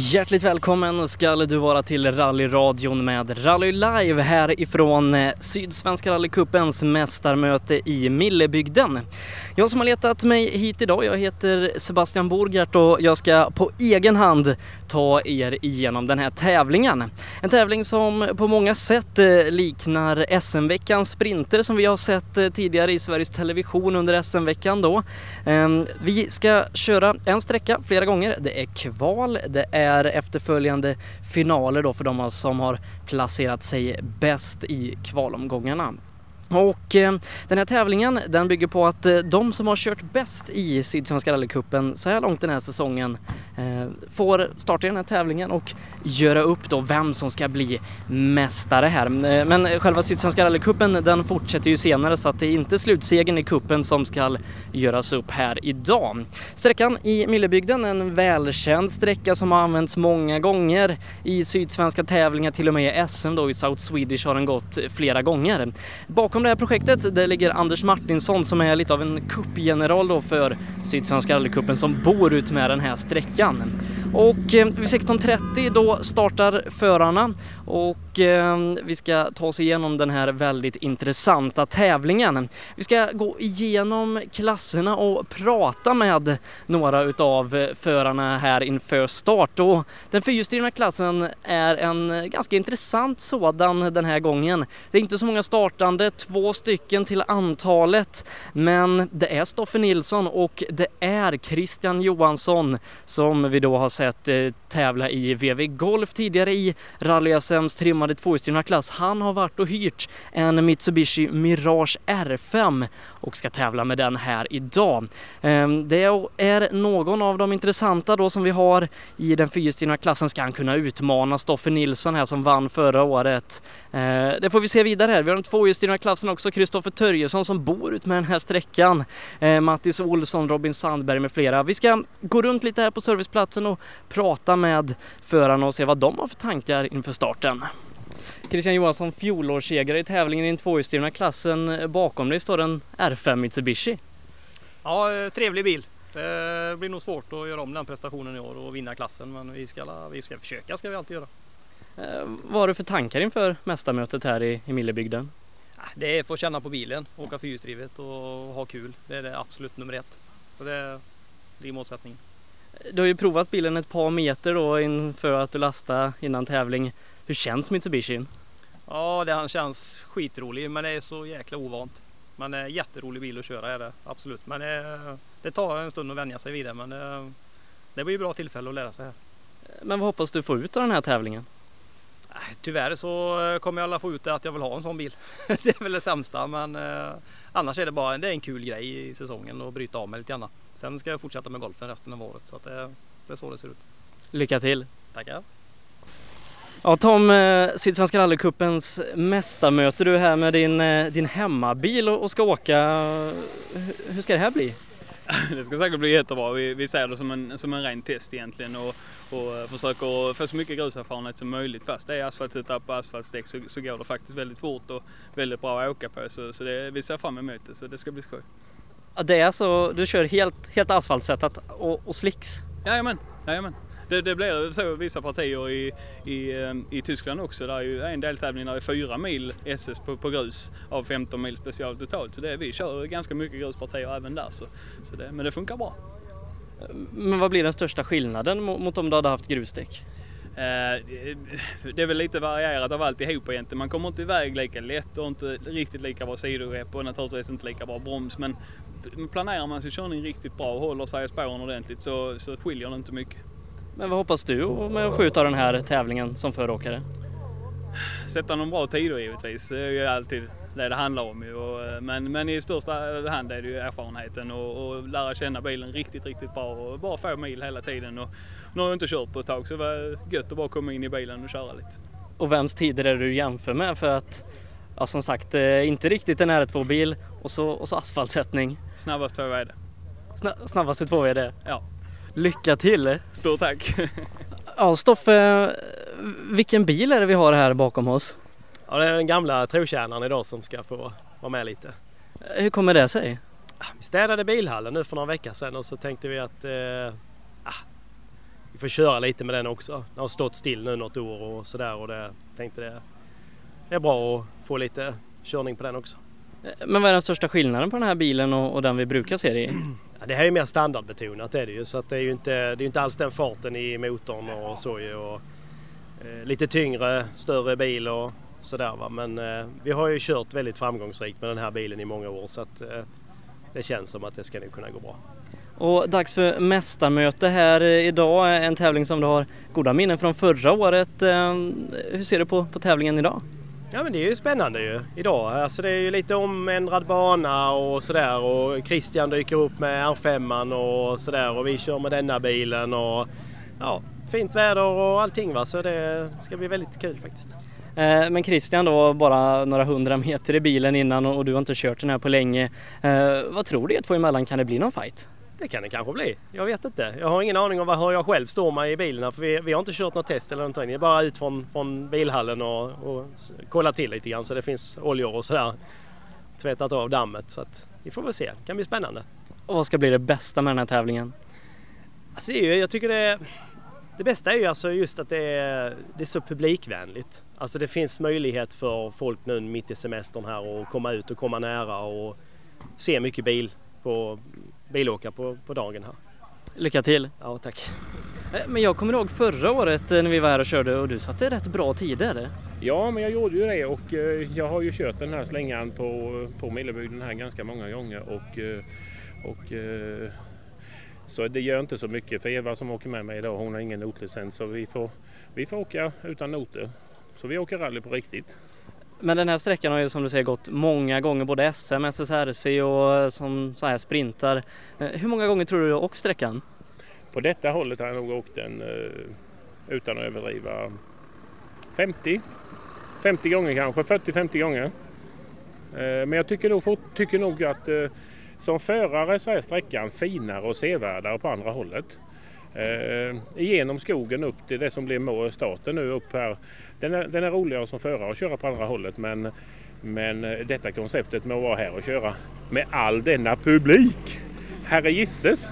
Hjärtligt välkommen ska du vara till rallyradion med Rally Live härifrån eh, Sydsvenska rallycupens mästarmöte i Millebygden. Jag som har letat mig hit idag, jag heter Sebastian Borgert och jag ska på egen hand ta er igenom den här tävlingen. En tävling som på många sätt eh, liknar SM-veckans sprinter som vi har sett eh, tidigare i Sveriges Television under SM-veckan då. Ehm, vi ska köra en sträcka flera gånger. Det är kval, det är är efterföljande finaler då för de som har placerat sig bäst i kvalomgångarna. Och eh, den här tävlingen den bygger på att eh, de som har kört bäst i Sydsvenska rallycupen så här långt den här säsongen eh, får starta den här tävlingen och göra upp då vem som ska bli mästare här. Eh, men själva Sydsvenska rallycupen den fortsätter ju senare så att det är inte slutsegen i kuppen som ska göras upp här idag. Sträckan i Millebygden, en välkänd sträcka som har använts många gånger i sydsvenska tävlingar, till och med i SM då i South Swedish har den gått flera gånger. Bakom Bakom det här projektet det ligger Anders Martinsson som är lite av en kuppgeneral då för Sydsvenska rallycupen som bor ut med den här sträckan. Och eh, vid 16.30 då startar förarna och eh, vi ska ta oss igenom den här väldigt intressanta tävlingen. Vi ska gå igenom klasserna och prata med några utav förarna här inför start och den fyrhjulsdrivna klassen är en ganska intressant sådan den här gången. Det är inte så många startande, två stycken till antalet, men det är Stoffe Nilsson och det är Christian Johansson som vi då har sett eh, tävla i VV Golf tidigare i rally SMs trimmade tvåhjulsdrivna klass. Han har varit och hyrt en Mitsubishi Mirage R5 och ska tävla med den här idag. Ehm, det är någon av de intressanta då som vi har i den fyrhjulsdrivna klassen ska han kunna utmana Stoffe Nilsson här som vann förra året. Ehm, det får vi se vidare här. Vi har den tvåhjulsdrivna klassen också, Kristoffer Törjesson som bor ut med den här sträckan. Ehm, Mattis Olsson, Robin Sandberg med flera. Vi ska gå runt lite här på serviceplatsen och prata med förarna och se vad de har för tankar inför starten. Christian Johansson, fjolårssegrare i tävlingen i den tvåhjulsdrivna klassen. Bakom dig står en R5 Mitsubishi. Ja, eh, trevlig bil. Det blir nog svårt att göra om den prestationen i år och vinna klassen men vi ska, vi ska försöka ska vi alltid göra. Eh, vad har du för tankar inför mästarmötet här i, i Millebygden? Det är att känna på bilen, åka fyrhjulsdrivet och ha kul. Det är det absolut nummer ett. Så det blir målsättningen. Du har ju provat bilen ett par meter då inför att du lastade innan tävling. Hur känns Mitsubishi? Ja, det känns skitrolig men det är så jäkla ovant. Men det är en jätterolig bil att köra är det absolut. Men det, det tar en stund att vänja sig vid det men det, det blir bra tillfälle att lära sig här. Men vad hoppas du få ut av den här tävlingen? Tyvärr så kommer jag alla få ut det att jag vill ha en sån bil. det är väl det sämsta men eh, annars är det bara det är en kul grej i säsongen att bryta av med lite grann. Sen ska jag fortsätta med golfen resten av året så att det, det är så det ser ut. Lycka till! Tackar! Ja Tom, eh, Sydsvenska rallycupens mästarmöte du här med din, eh, din hemmabil och ska åka. Hur ska det här bli? Det ska säkert bli jättebra. Vi, vi ser det som en, som en ren test egentligen och, och eh, försöker få så mycket gruserfarenhet som möjligt. Fast det är asfaltsetupp och asfaltdäck så, så går det faktiskt väldigt fort och väldigt bra att åka på. Så, så det, vi ser fram emot det, så det ska bli skoj. Det är så, du kör helt, helt asfaltsättat och, och slicks? Jajamän, jajamän det, det blir så vissa partier i, i, eh, i Tyskland också. Det är ju en deltävling där det är fyra mil SS på, på grus av 15 mil special totalt. Så det, vi kör ganska mycket gruspartier även där. Så, så det, men det funkar bra. Men vad blir den största skillnaden mot om du hade haft grusdäck? Eh, det är väl lite varierat av alltihop egentligen. Man kommer inte iväg lika lätt och inte riktigt lika bra sidogrepp och naturligtvis inte lika bra broms. Men planerar man sin körning riktigt bra och håller sig i spåren ordentligt så, så skiljer det inte mycket. Men vad hoppas du med att av den här tävlingen som föråkare? Sätta någon bra tider givetvis. Det är ju alltid det det handlar om. Men, men i största hand är det ju erfarenheten och, och lära känna bilen riktigt, riktigt bra och bara få mil hela tiden. Och, nu har jag inte kört på ett tag så det var gött att bara komma in i bilen och köra lite. Och vems tider är det du jämför med? För att ja, som sagt, eh, inte riktigt en R2-bil och så, och så asfaltsättning. Snabbast två är det. Sna snabbaste två är det? Ja. Lycka till! Stort tack! ja, Stoffe, vilken bil är det vi har här bakom oss? Ja, det är den gamla trotjänaren idag som ska få vara med lite. Hur kommer det sig? Vi städade bilhallen nu för några veckor sedan och så tänkte vi att eh, ah, vi får köra lite med den också. Den har stått still nu något år och sådär och det tänkte det är bra att få lite körning på den också. Men vad är den största skillnaden på den här bilen och, och den vi brukar se det i? Ja, det här är mer standardbetonat är det ju så att det är ju inte, det är inte alls den farten i motorn och så ju. Och, eh, lite tyngre, större bil och sådär va. Men eh, vi har ju kört väldigt framgångsrikt med den här bilen i många år så att eh, det känns som att det ska nog kunna gå bra. Och dags för mästarmöte här idag, en tävling som du har goda minnen från förra året. Eh, hur ser du på, på tävlingen idag? Ja men det är ju spännande ju idag. Alltså det är ju lite omändrad bana och sådär och Christian dyker upp med R5 och sådär och vi kör med denna bilen och ja, fint väder och allting va så det ska bli väldigt kul faktiskt. Eh, men Christian då, bara några hundra meter i bilen innan och du har inte kört den här på länge. Eh, vad tror du er två emellan, kan det bli någon fight? Det kan det kanske bli. Jag vet inte. Jag har ingen aning om hur jag själv står mig i bilen för vi, vi har inte kört något test eller någonting. Det är bara ut från, från bilhallen och, och kolla till lite grann så det finns oljor och sådär. Tvättat av dammet så att vi får väl se. Det kan bli spännande. Och vad ska bli det bästa med den här tävlingen? Alltså det är ju, jag tycker det, det bästa är ju alltså just att det är, det är så publikvänligt. Alltså det finns möjlighet för folk nu mitt i semestern här att komma ut och komma nära och se mycket bil på bilåkare på, på dagen här. Lycka till! Ja, tack! Eh, men jag kommer ihåg förra året eh, när vi var här och körde och du satte rätt bra tider. Ja, men jag gjorde ju det och eh, jag har ju kört den här slängan på, på Millebygden här ganska många gånger och, och så det gör inte så mycket för Eva som åker med mig idag, hon har ingen notlicens så vi får, vi får åka utan noter. Så vi åker rally på riktigt. Men den här sträckan har ju som du säger gått många gånger, både SM, SSRC och eh, som så här sprintar. Eh, hur många gånger tror du du har åkt sträckan? På detta hållet har jag nog åkt den eh, utan att överdriva 50. 50 gånger kanske, 40-50 gånger. Men jag tycker nog, tycker nog att som förare så är sträckan finare och sevärdare på andra hållet eh, igenom skogen upp till det som blir starten nu upp här. Den är, den är roligare som förare att köra på andra hållet men, men eh, detta konceptet med att vara här och köra med all denna publik. Herre gisses!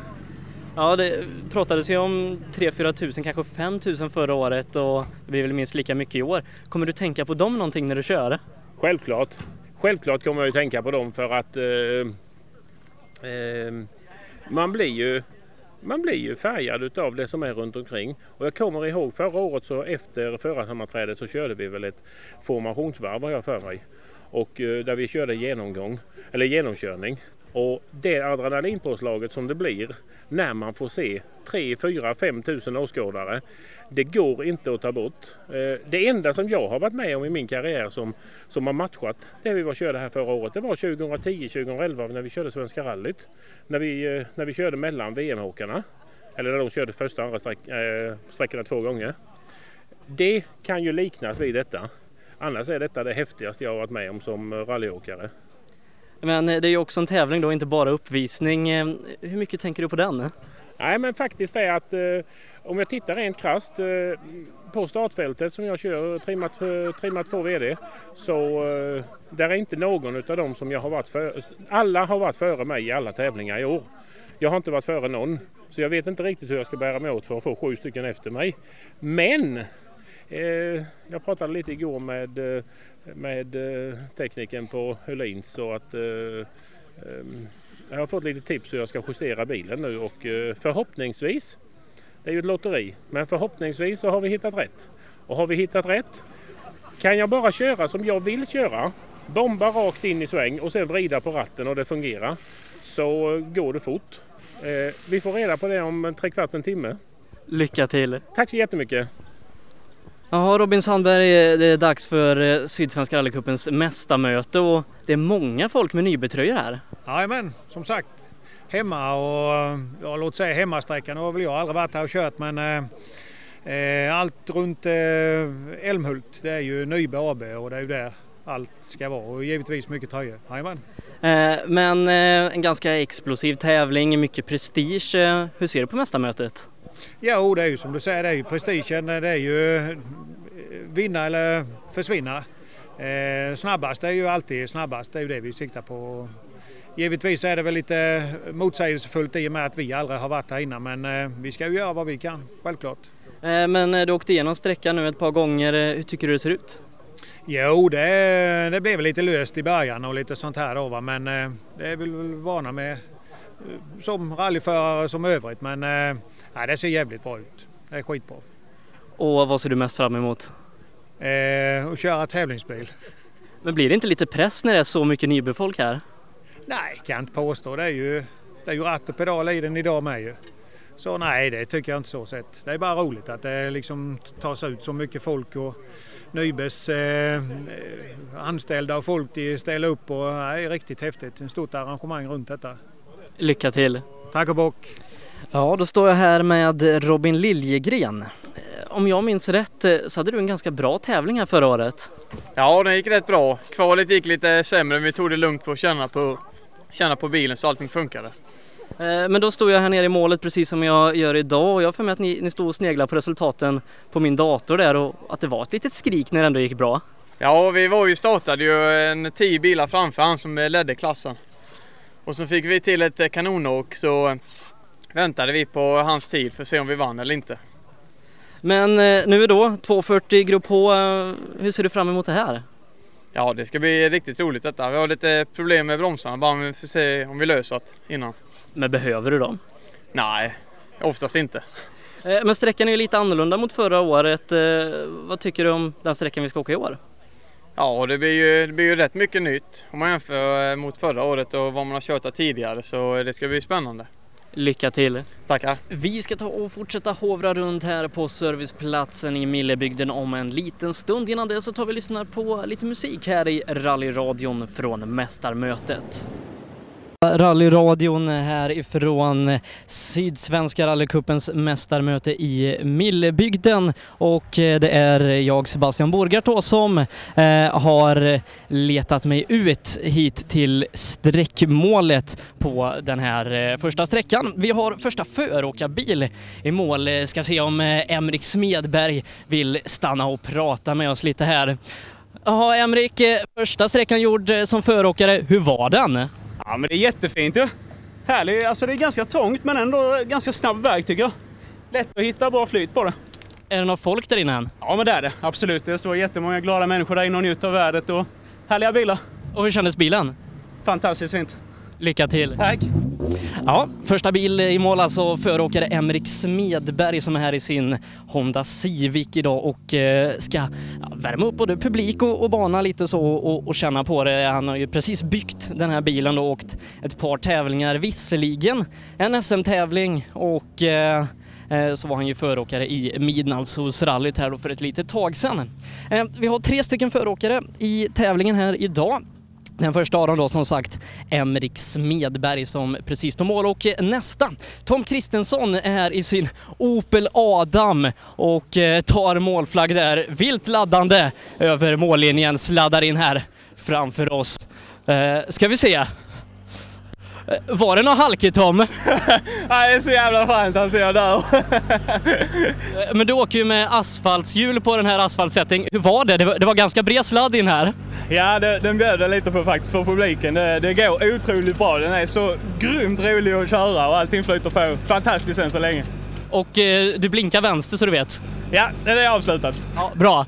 Ja, det pratades ju om 3-4 tusen, kanske 5 tusen förra året och det blir väl minst lika mycket i år. Kommer du tänka på dem någonting när du kör? Självklart. Självklart kommer jag att tänka på dem för att eh, eh, man blir ju man blir ju färgad av det som är runt omkring. Och jag kommer ihåg förra året så efter förarsammanträdet så körde vi väl ett formationsvarv har jag för mig. Och eh, där vi körde genomgång, eller genomkörning. Och det adrenalinpåslaget som det blir när man får se 3, 4, 5 tusen åskådare. Det går inte att ta bort. Eh, det enda som jag har varit med om i min karriär som, som har matchat det vi var körde här förra året. Det var 2010-2011 när vi körde Svenska rallyt. När vi, eh, när vi körde mellan VM-åkarna. Eller när de körde första och andra sträck, äh, eh, sträckorna två gånger. Det kan ju liknas vid detta. Annars är detta det häftigaste jag har varit med om som rallyåkare. Men eh, det är ju också en tävling då, inte bara uppvisning. Eh, hur mycket tänker du på den? Nej men faktiskt är att eh, om jag tittar rent krasst eh, på startfältet som jag kör trimmat, trimmat 2 VD så eh, där är inte någon av dem som jag har varit före. Alla har varit före mig i alla tävlingar i år. Jag har inte varit före någon så jag vet inte riktigt hur jag ska bära mig åt för att få sju stycken efter mig. Men jag pratade lite igår med, eh, med eh, tekniken på Hölins så att jag har fått lite tips hur jag ska justera bilen nu och eh, förhoppningsvis, det är ju ett lotteri, men förhoppningsvis så har vi hittat rätt. Och har vi hittat rätt kan jag bara köra som jag vill köra, bomba rakt in i sväng och sen vrida på ratten och det fungerar, så går det fort. Eh, vi får reda på det om tre kvart en timme. Lycka till! Tack så jättemycket! Ja, Robin Sandberg, det är dags för eh, Sydsvenska rallycupens mästarmöte och det är många folk med nybetröjor här. Jajamän, som sagt hemma och ja, låt säga hemmasträckan har väl jag aldrig varit här och kört men eh, eh allt runt eh, Älmhult det är ju Nybe AB och det är ju där allt ska vara och givetvis mycket tröjor. Jajamän. Eh, men eh, en ganska explosiv tävling, mycket prestige. Hur ser du på mästarmötet? Jo, det är ju som du säger, det är ju prestigen, det är ju eh, vinna eller försvinna. Eh, snabbast är ju alltid snabbast, det är ju det vi siktar på Givetvis är det väl lite motsägelsefullt i och med att vi aldrig har varit här innan men eh, vi ska ju göra vad vi kan, självklart. Eh, Men eh, du åkte igenom sträckan nu ett par gånger. Eh, Hur tycker du det ser ut? Jo, det, det blev lite löst i början och lite sånt här då va? men eh, det är vi väl vana med eh, som rallyförare som övrigt men eh, nej, det ser jävligt bra ut. Det är skitbra. Och vad ser du mest fram emot? Eh, och köra tävlingsbil. Men blir det inte lite press när det är så mycket nybefolk här? Nej, kan jag inte påstå. Det är ju, det är ju ratt och pedal i den idag med ju. Så nej, det tycker jag inte så sett. Det är bara roligt att det liksom tas ut så mycket folk och Nybes eh, anställda och folk de ställer upp och det är riktigt häftigt. En stort arrangemang runt detta. Lycka till! Tack och bock! Ja, då står jag här med Robin Liljegren. Eh, Om jag minns rätt eh, så hade du en ganska bra tävling här förra året. Ja, den gick rätt bra. Kvalet gick lite sämre men vi tog det lugnt för att känna på, känna på bilen så allting funkade. Eh, Men då stod jag här nere i målet precis som jag gör idag och jag har för mig att ni, ni stod och sneglade på resultaten på min dator där och att det var ett litet skrik när det ändå gick bra. Ja, vi var ju startade ju en tio bilar framför han som ledde klassen. Och så fick vi till ett kanonåk så väntade vi på hans tid för att se om vi vann eller inte. Men eh, nu då, 240 Grupp H, hur ser du fram emot det här? Ja, det ska bli riktigt roligt detta. Vi har lite problem med bromsarna bara vi får se om vi löser det innan. Men behöver du dem? Nej, oftast inte. Eh, Men sträckan är ju lite annorlunda mot förra året. Eh, Vad tycker du om den sträckan vi ska åka i år? Ja, det blir ju, det blir ju rätt mycket nytt om man jämför mot förra året och vad man har kört tidigare så det ska bli spännande. Lycka till! Tackar! Vi ska ta och fortsätta hovra runt här på serviceplatsen i Millebygden om en liten stund. Innan det så tar vi och lyssnar på lite musik här i rallyradion från Mästarmötet. Rallyradion härifrån Sydsvenska rallycupens mästarmöte i Millebygden och eh, det är jag Sebastian Borgart då som eh, har letat mig ut hit till sträckmålet på den här eh, första sträckan. Vi har första föråkarbil i mål. Eh, ska se om eh, Emrik Smedberg vill stanna och prata med oss lite här. Jaha, Emrik, eh, första sträckan gjord som föråkare. Hur var den? Ja, men det är jättefint ju. Härlig, alltså det är ganska trångt men ändå ganska snabb väg tycker jag. Lätt att hitta bra flyt på det. Är det någon folk där inne än? Ja, men det är det. Absolut. Det står jättemånga glada människor där inne och njuter av vädret och härliga bilar. Och hur kändes bilen? Fantastiskt fint. Lycka till! Tack! Ja, första bil i mål alltså föråkare Emrik Smedberg som är här i sin Honda Civic idag och eh, ska värma upp både publik och, och bana lite så och, och känna på det. Han har ju precis byggt den här bilen och åkt ett par tävlingar, visserligen en SM-tävling och eh, eh, så var han ju föråkare i Midnattssolsrallyt här då för ett litet tag sedan. Eh, Vi har tre stycken föråkare i tävlingen här idag. Den första av dem då som sagt Emrik Smedberg som precis tog mål och nästa Tom Kristensson är i sin Opel Adam och eh, tar målflagg där vilt laddande över mållinjen sladdar in här framför oss. Eh, ska vi se. Eh, Var det någon halkigt Tom? Nej, det är så jävla skönt att se där. Eh, Men du åker ju med asfaltshjul på den här asfaltsättning. Hur var det? Det var, det var ganska bred sladd in här. Ja, det, den bjöd jag lite på faktiskt för publiken. Det, det går otroligt bra. Den är så grymt rolig att köra och allting flyter på fantastiskt än så länge. Och eh, du blinkar vänster så du vet. Ja, det är avslutat. Ja, bra.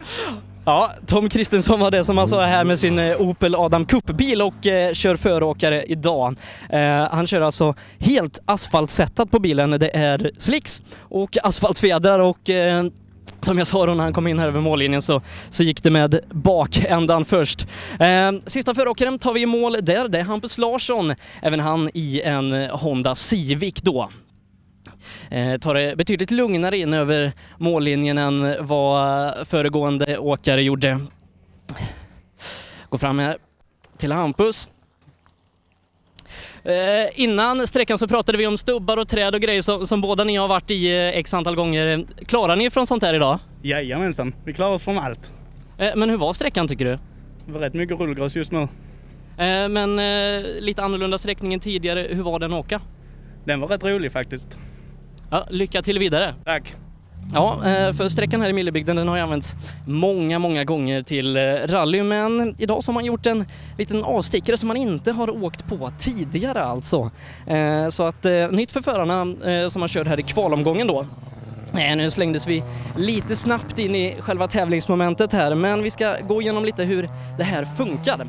Ja, Tom Kristensson var det som alltså han sa här med sin eh, Opel Adam Cup-bil och eh, kör föråkare idag. Eh, han kör alltså helt asfaltsättat på bilen. Det är slicks och asfaltfjädrar och eh, som jag sa då när han kom in här över mållinjen så, så gick det med bakändan först. Eh, sista föråkaren tar vi i mål där, det är Hampus Larsson. Även han i en eh, Honda Civic då. Eh, tar det betydligt lugnare in över mållinjen än vad föregående åkare gjorde. Går fram här till Hampus. Eh, innan sträckan så pratade vi om stubbar och träd och grejer som, som båda ni har varit i eh, x antal gånger. Klarar ni från sånt här idag? Jajamensan, vi klarar oss från allt. Eh, men hur var sträckan tycker du? Det var rätt mycket rullgräs just nu. Eh, men eh, lite annorlunda sträckning än tidigare. Hur var den att åka? Den var rätt rolig faktiskt. Ja, lycka till vidare. Tack! Ja, eh, för sträckan här i Millebygden den har ju använts många, många gånger till eh, rally men idag så har man gjort en liten avstickare som man inte har åkt på tidigare alltså. Eh, Så att nytt för förarna som man kör här i kvalomgången då. Nu slängdes vi lite snabbt in i själva tävlingsmomentet här men vi ska gå igenom lite hur det här funkar.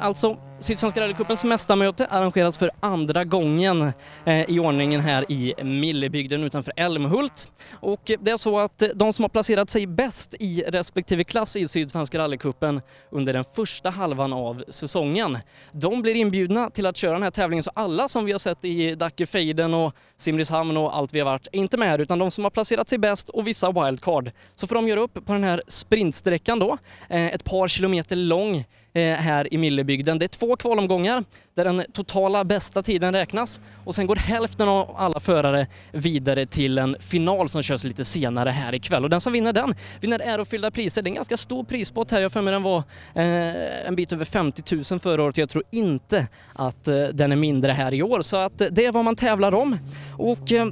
Alltså Sydsvenska rallycupens mästarmöte arrangeras för andra gången eh, i ordningen här i Millebygden utanför Älmhult. Och det är så att eh, de som har placerat sig bäst i respektive klass i Sydsvenska rallycupen under den första halvan av säsongen, de blir inbjudna till att köra den här tävlingen. Så alla som vi har sett i Dackefejden och Simrishamn och allt vi har varit är inte med här utan de som har placerat sig bäst och vissa wildcard. Så får de göra upp på den här sprintsträckan då, eh, ett par kilometer lång Eh, här i Millebygden. Det är två kvalomgångar där den totala bästa tiden räknas och sen går hälften av alla förare vidare till en final som körs lite senare här ikväll och den som vinner den vinner ärofyllda priser. Det är en ganska stor prispott här. Jag för mig den var eh, en bit över 50 000 förra året. Jag tror inte att eh, den är mindre här i år så att eh, det är vad man tävlar om. Och eh,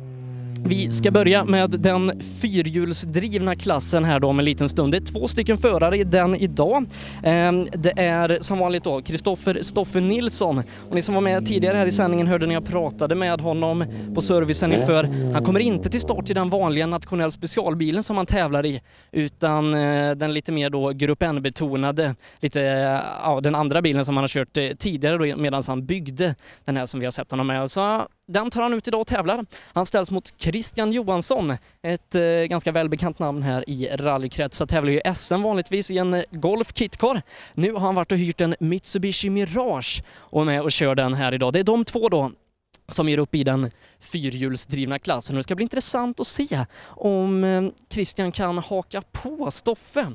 vi ska börja med den fyrhjulsdrivna klassen här då om en liten stund. Det är två stycken förare i den idag. Ehm, det är som vanligt då Kristoffer Stoffe Nilsson och ni som var med tidigare här i sändningen hörde när jag pratade med honom på servicen inför. Han kommer inte till start i den vanliga nationell specialbilen som han tävlar i utan eh, den lite mer då Grupp N-betonade, lite ja, den andra bilen som han har kört eh, tidigare då medan han byggde den här som vi har sett honom med. Så den tar han ut idag och tävlar. Han ställs mot Christian Johansson, ett eh, ganska välbekant namn här i rallykretsar. Tävlar ju SM vanligtvis i en eh, Golf Kitcar. Nu har han varit och hyrt en Mitsubishi Mirage och är med och kör den här idag. Det är de två då som ger upp i den fyrhjulsdrivna klassen. Det ska bli intressant att se om eh, Christian kan haka på Stoffe.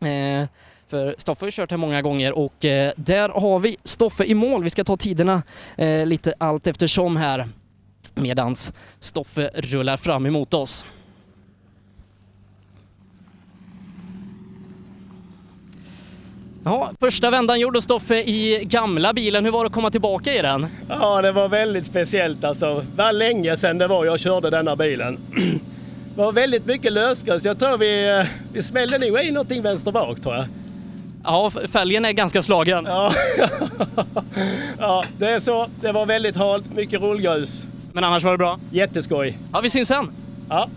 Eh, för Stoffe har kört här många gånger och eh, där har vi Stoffe i mål. Vi ska ta tiderna eh, lite allt eftersom här medans Stoffe rullar fram emot oss. Ja, första vändan gjorde Stoffe i gamla bilen. Hur var det att komma tillbaka i den? Ja, det var väldigt speciellt alltså. Det var länge sedan det var jag körde denna bilen. Det var väldigt mycket lösgrus. Jag tror vi, eh, vi smällde nog i någonting vänster bak tror jag. Ja, fälgen är ganska slagen. Ja. ja, det är så. Det var väldigt halt, mycket rullgrus. Men annars var det bra? Jätteskoj. Ja, vi syns sen. Ja.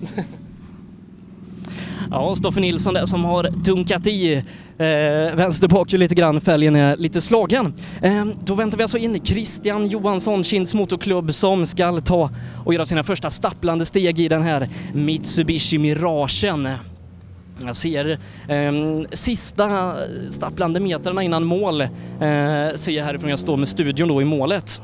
Ja, Stoffe Nilsson där som har dunkat i eh, vänster bak lite grann. Fälgen är lite slagen. Eh, då väntar vi alltså in Christian Johansson, Kinds Motorklubb, som ska ta och göra sina första stapplande steg i den här Mitsubishi Miragen. Jag ser eh, sista stapplande metrarna innan mål, eh, ser jag härifrån jag står med studion då i målet.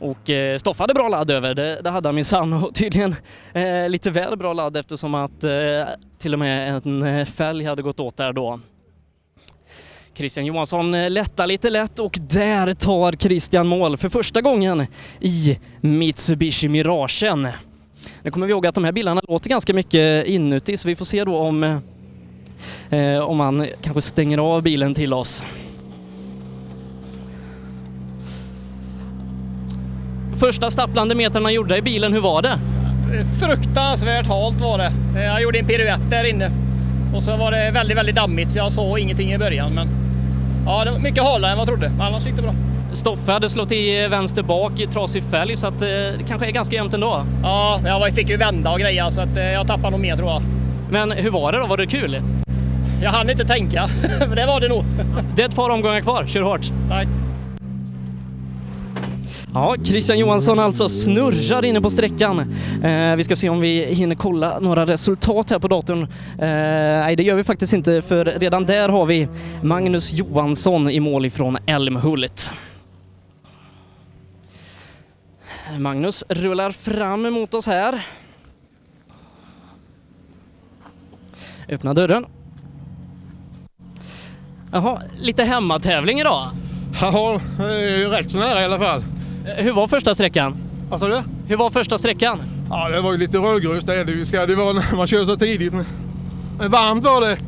Och eh, Stoffe hade bra ladd över, det, det hade han minsann och tydligen eh, lite väl bra ladd eftersom att eh, till och med en eh, fälg hade gått åt där då. Christian Johansson eh, lättar lite lätt och där tar Christian mål för första gången i Mitsubishi Miragen. Nu kommer vi ihåg att de här bilarna låter ganska mycket inuti så vi får se då om, eh, om man kanske stänger av bilen till oss. Första stapplande metrarna gjorda i bilen, hur var det? Fruktansvärt halt var det. Eh, jag gjorde en piruett där inne och så var det väldigt, väldigt dammigt så jag såg ingenting i början. Men ja, det var mycket halare än vad jag trodde, men annars gick det bra. Stoffe hade slått i vänster bak i trasig fälg så att eh, det kanske är ganska jämnt ändå. Ja, jag fick ju vända och greja så att eh, jag tappade nog mer tror jag. Men hur var det då? Var det kul? Jag hann inte tänka, men det var det nog. Det är ett par omgångar kvar, kör hårt. Tack. Ja, Christian Johansson alltså snurrar inne på sträckan. Eh, vi ska se om vi hinner kolla några resultat här på datorn. Eh, nej, det gör vi faktiskt inte för redan där har vi Magnus Johansson i mål ifrån Älmhult. Magnus rullar fram emot oss här. Öppna dörren. Jaha, lite hemmatävling idag? Ja, det är ju rätt så nära i alla fall. Eh, hur var första sträckan? Vad sa du? Hur var första sträckan? Ja, det var ju lite rödgrus det är det ju. Ska det vara när man kör så tidigt. Men varmt var det.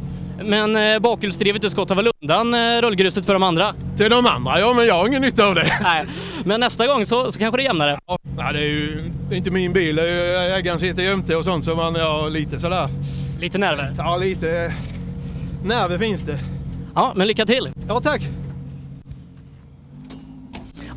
Men eh, bakhjulsdrivet, du skottar väl undan eh, rullgruset för de andra? Till de andra, ja men jag har ingen nytta av det. Nej, men nästa gång så, så kanske det är jämnare. Ja, det är ju inte min bil, det är ju ägaren sitter jämte och sånt så man har lite sådär. Lite nerver? Ja, lite nerver finns det. Ja, men lycka till! Ja, tack!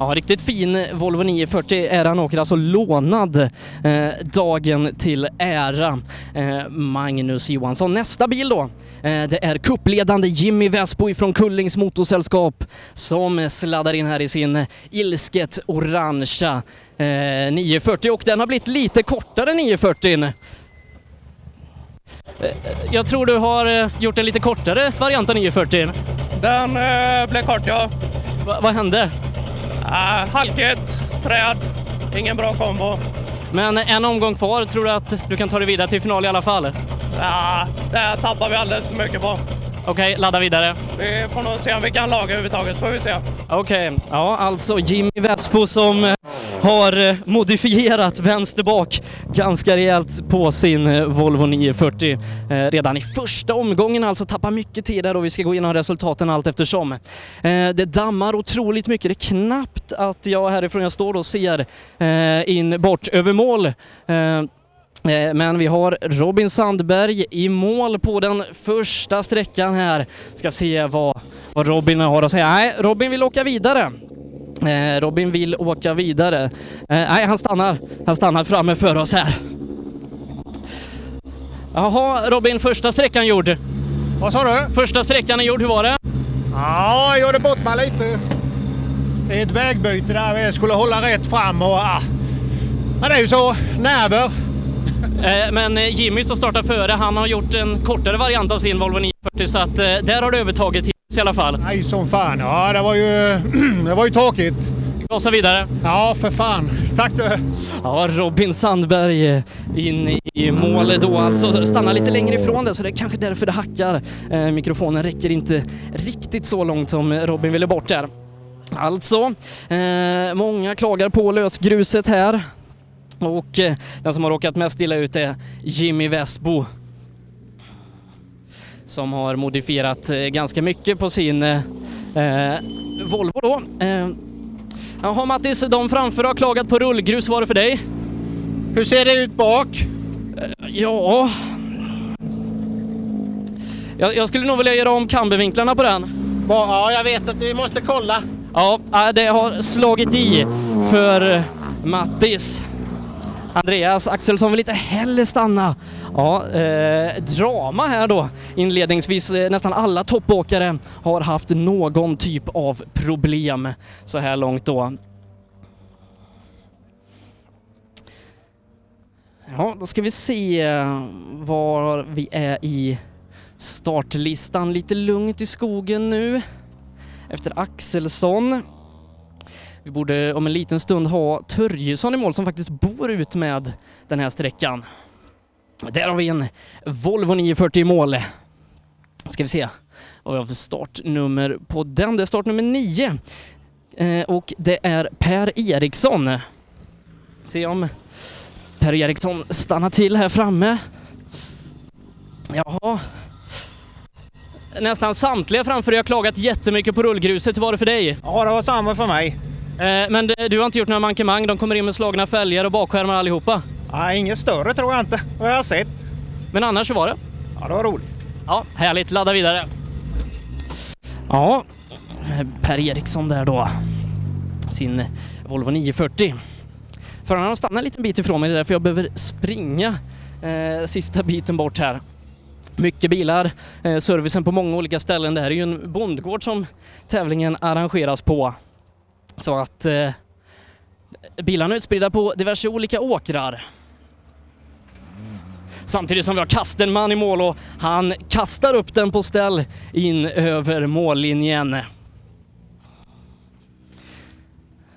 Ja, riktigt fin Volvo 940 är han åker alltså lånad eh, dagen till ära. Eh, Magnus Johansson. Nästa bil då, eh, det är kuppledande Jimmy Vesbo från Kullings Motorsällskap som sladdar in här i sin ilsket orangea eh, 940 och den har blivit lite kortare 940. Eh, Jag tror du har eh, gjort en lite kortare variant av 940. Den eh, blev kort ja. Va, vad hände? Uh, halkigt, träd, ingen bra kombo. Men en omgång kvar, tror du att du kan ta dig vidare till final i alla fall? Ja, det tappar vi alldeles för mycket på. Okej, ladda vidare. Vi får nog se om vi kan laga överhuvudtaget, får vi se. Okej, ja alltså Jimmy Vespo som eh, har eh, modifierat vänster bak ganska rejält på sin eh, Volvo 940 eh, redan i första omgången alltså tappar mycket tid där och vi ska gå igenom resultaten allt eftersom. Eh, det dammar otroligt mycket, det är knappt att jag härifrån jag står och ser eh, in bort över mål. Eh, Men vi har Robin Sandberg i mål på den första sträckan här. Ska se vad, vad Robin har att säga. Nej, Robin vill åka vidare. Eh, Robin vill åka vidare. Eh, nej, han stannar. Han stannar framme för oss här. Jaha, Robin, första sträckan gjord. Vad sa du? Första sträckan är gjord, hur var det? Ja, jag gjorde bort mig lite. Det är ett vägbyte där vi skulle hålla rätt fram och... Ah. Men det är ju så. Nerver. Eh, Men eh, Jimmy som startar före, han har gjort en kortare variant av sin Volvo 940 så att eh, där har du övertaget hittills i alla fall. Nej, som fan. Ja, det var ju, det var ju tråkigt. Gasa vidare. Ja, för fan. Tack du. Ja, Robin Sandberg in i mål då alltså. Stannar lite längre ifrån det så det är kanske därför det hackar. Mikrofonen räcker inte riktigt så långt som Robin ville bort där. Alltså, många klagar på lösgruset här. Och eh, den som har råkat mest illa ut är Jimmy Westbo. Som har modifierat eh, ganska mycket på sin eh, eh, Volvo då. Eh, Jaha Mattis, de framför har klagat på rullgrus. Var det för dig? Hur ser det ut bak? Ja... Jag, jag skulle nog vilja göra om kambervinklarna på den. Ja, jag vet att vi måste kolla. Ja, det har slagit i för Mattis. Andreas Axelsson vill inte heller stanna. Ja, eh, drama här då. Inledningsvis, eh, nästan alla toppåkare har haft någon typ av problem så här långt då. Ja, då ska vi se eh, var vi är i startlistan. Lite lugnt i skogen nu efter Axelsson. Vi borde om en liten stund ha Törjesson i mål som faktiskt bor ut med den här sträckan. Där har vi en Volvo 940 i mål. Ska vi se vad vi har för startnummer på den. Det är startnummer 9 eh, och det är Per Eriksson. Se om Per Eriksson stannar till här framme. Jaha. Nästan samtliga framför dig har klagat jättemycket på rullgruset. Hur var det för dig? Ja, det var samma för mig. Eh, men du har inte gjort några mankemang? De kommer in med slagna fälgar och bakskärmar allihopa? Nej, inget större tror jag inte. Vad jag har sett. Men annars så var det? Ja, det var roligt. Ja, härligt. Ladda vidare. Ja, Per Eriksson där då. Sin Volvo 940. Föraren har stannat en liten bit ifrån mig, det är därför jag behöver springa eh, sista biten bort här. Mycket bilar, eh, servicen på många olika ställen. Det här är ju en bondgård som tävlingen arrangeras på. Så att eh, bilarna är utspridda på diverse olika åkrar. Samtidigt som vi har Kastenman i mål och han kastar upp den på ställ in över mållinjen.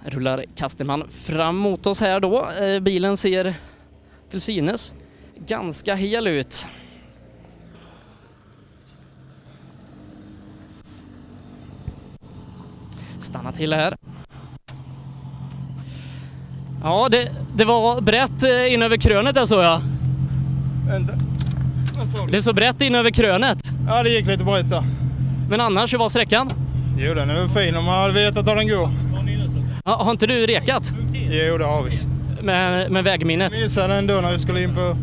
Rullar Kastenman fram mot oss här då. Eh, Bilen ser till synes ganska hel ut. Stanna till här. Ja, det, det var brett eh, in över krönet där såg jag. Vänta. Vad sa Det är så brett in över krönet. Ja, det gick lite brett där. Men annars, hur var sträckan? Jo, den är väl fin om man hade vetat var den går. Ja, har inte du rekat? Jo, det har vi. Med, med vägminnet? Missade ändå när vi skulle in på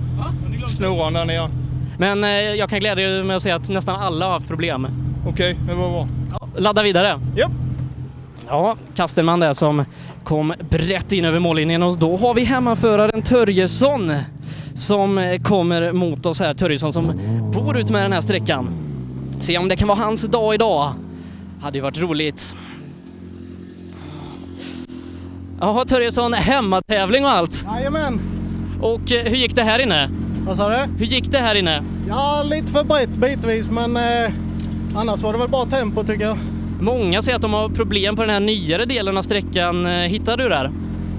snoran där nere. Men eh, jag kan glädja dig med att säga att nästan alla har haft problem. Okej, det var bra. Ladda vidare. Ja. Ja, Kastelman där som kom brett in över mållinjen och då har vi hemmaföraren Törjesson som kommer mot oss här. Törjesson som bor ut med den här sträckan. Se om det kan vara hans dag idag. Hade ju varit roligt. Jaha, Törjesson, hemmatävling och allt. Jajamän. Och eh, hur gick det här inne? Vad sa du? Hur gick det här inne? Ja, lite för brett bitvis men eh, annars var det väl bra tempo tycker jag. Många säger att de har problem på den här nyare delen av sträckan. Eh, Hittar du där?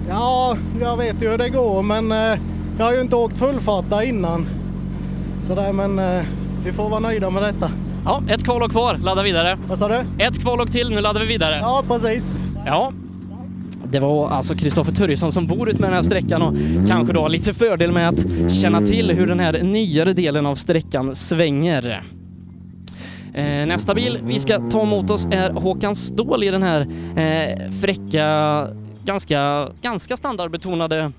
Ja, jag vet ju hur det går men eh, jag har ju inte åkt fullfart där innan. Sådär men eh, vi får vara nöjda med detta. Ja, ett kvalåk kvar. Ladda vidare. Vad sa du? Ett kvalåk till, nu laddar vi vidare. Ja, precis. Ja. Det var alltså Kristoffer Törjesson som bor ut med den här sträckan och kanske då har lite fördel med att känna till hur den här nyare delen av sträckan svänger. Eh, nästa bil vi ska ta emot oss är Håkan Ståhl i den här eh, fräcka, ganska, ganska standardbetonade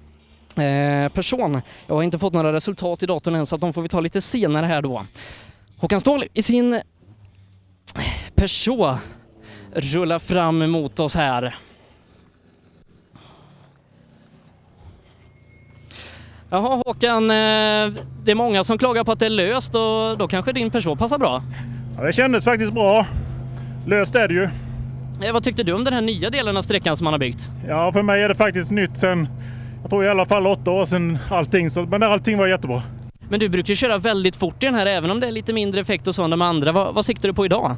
eh, person. Jag har inte fått några resultat i datorn än så att de får vi ta lite senare här då. Håkan Ståhl i sin eh, Peugeot rullar fram emot oss här. Jaha Håkan, eh, det är många som klagar på att det är löst och då kanske din Peugeot passar bra? Ja, det kändes faktiskt bra. Löst är det ju. Eh, Vad tyckte du om den här nya delen av sträckan som man har byggt? Ja, för mig är det faktiskt nytt sen, jag tror i alla fall åtta år sedan allting. Så, men allting var jättebra. Men du brukar köra väldigt fort i den här även om det är lite mindre effekt och så än de andra. Vad, vad siktar du på idag?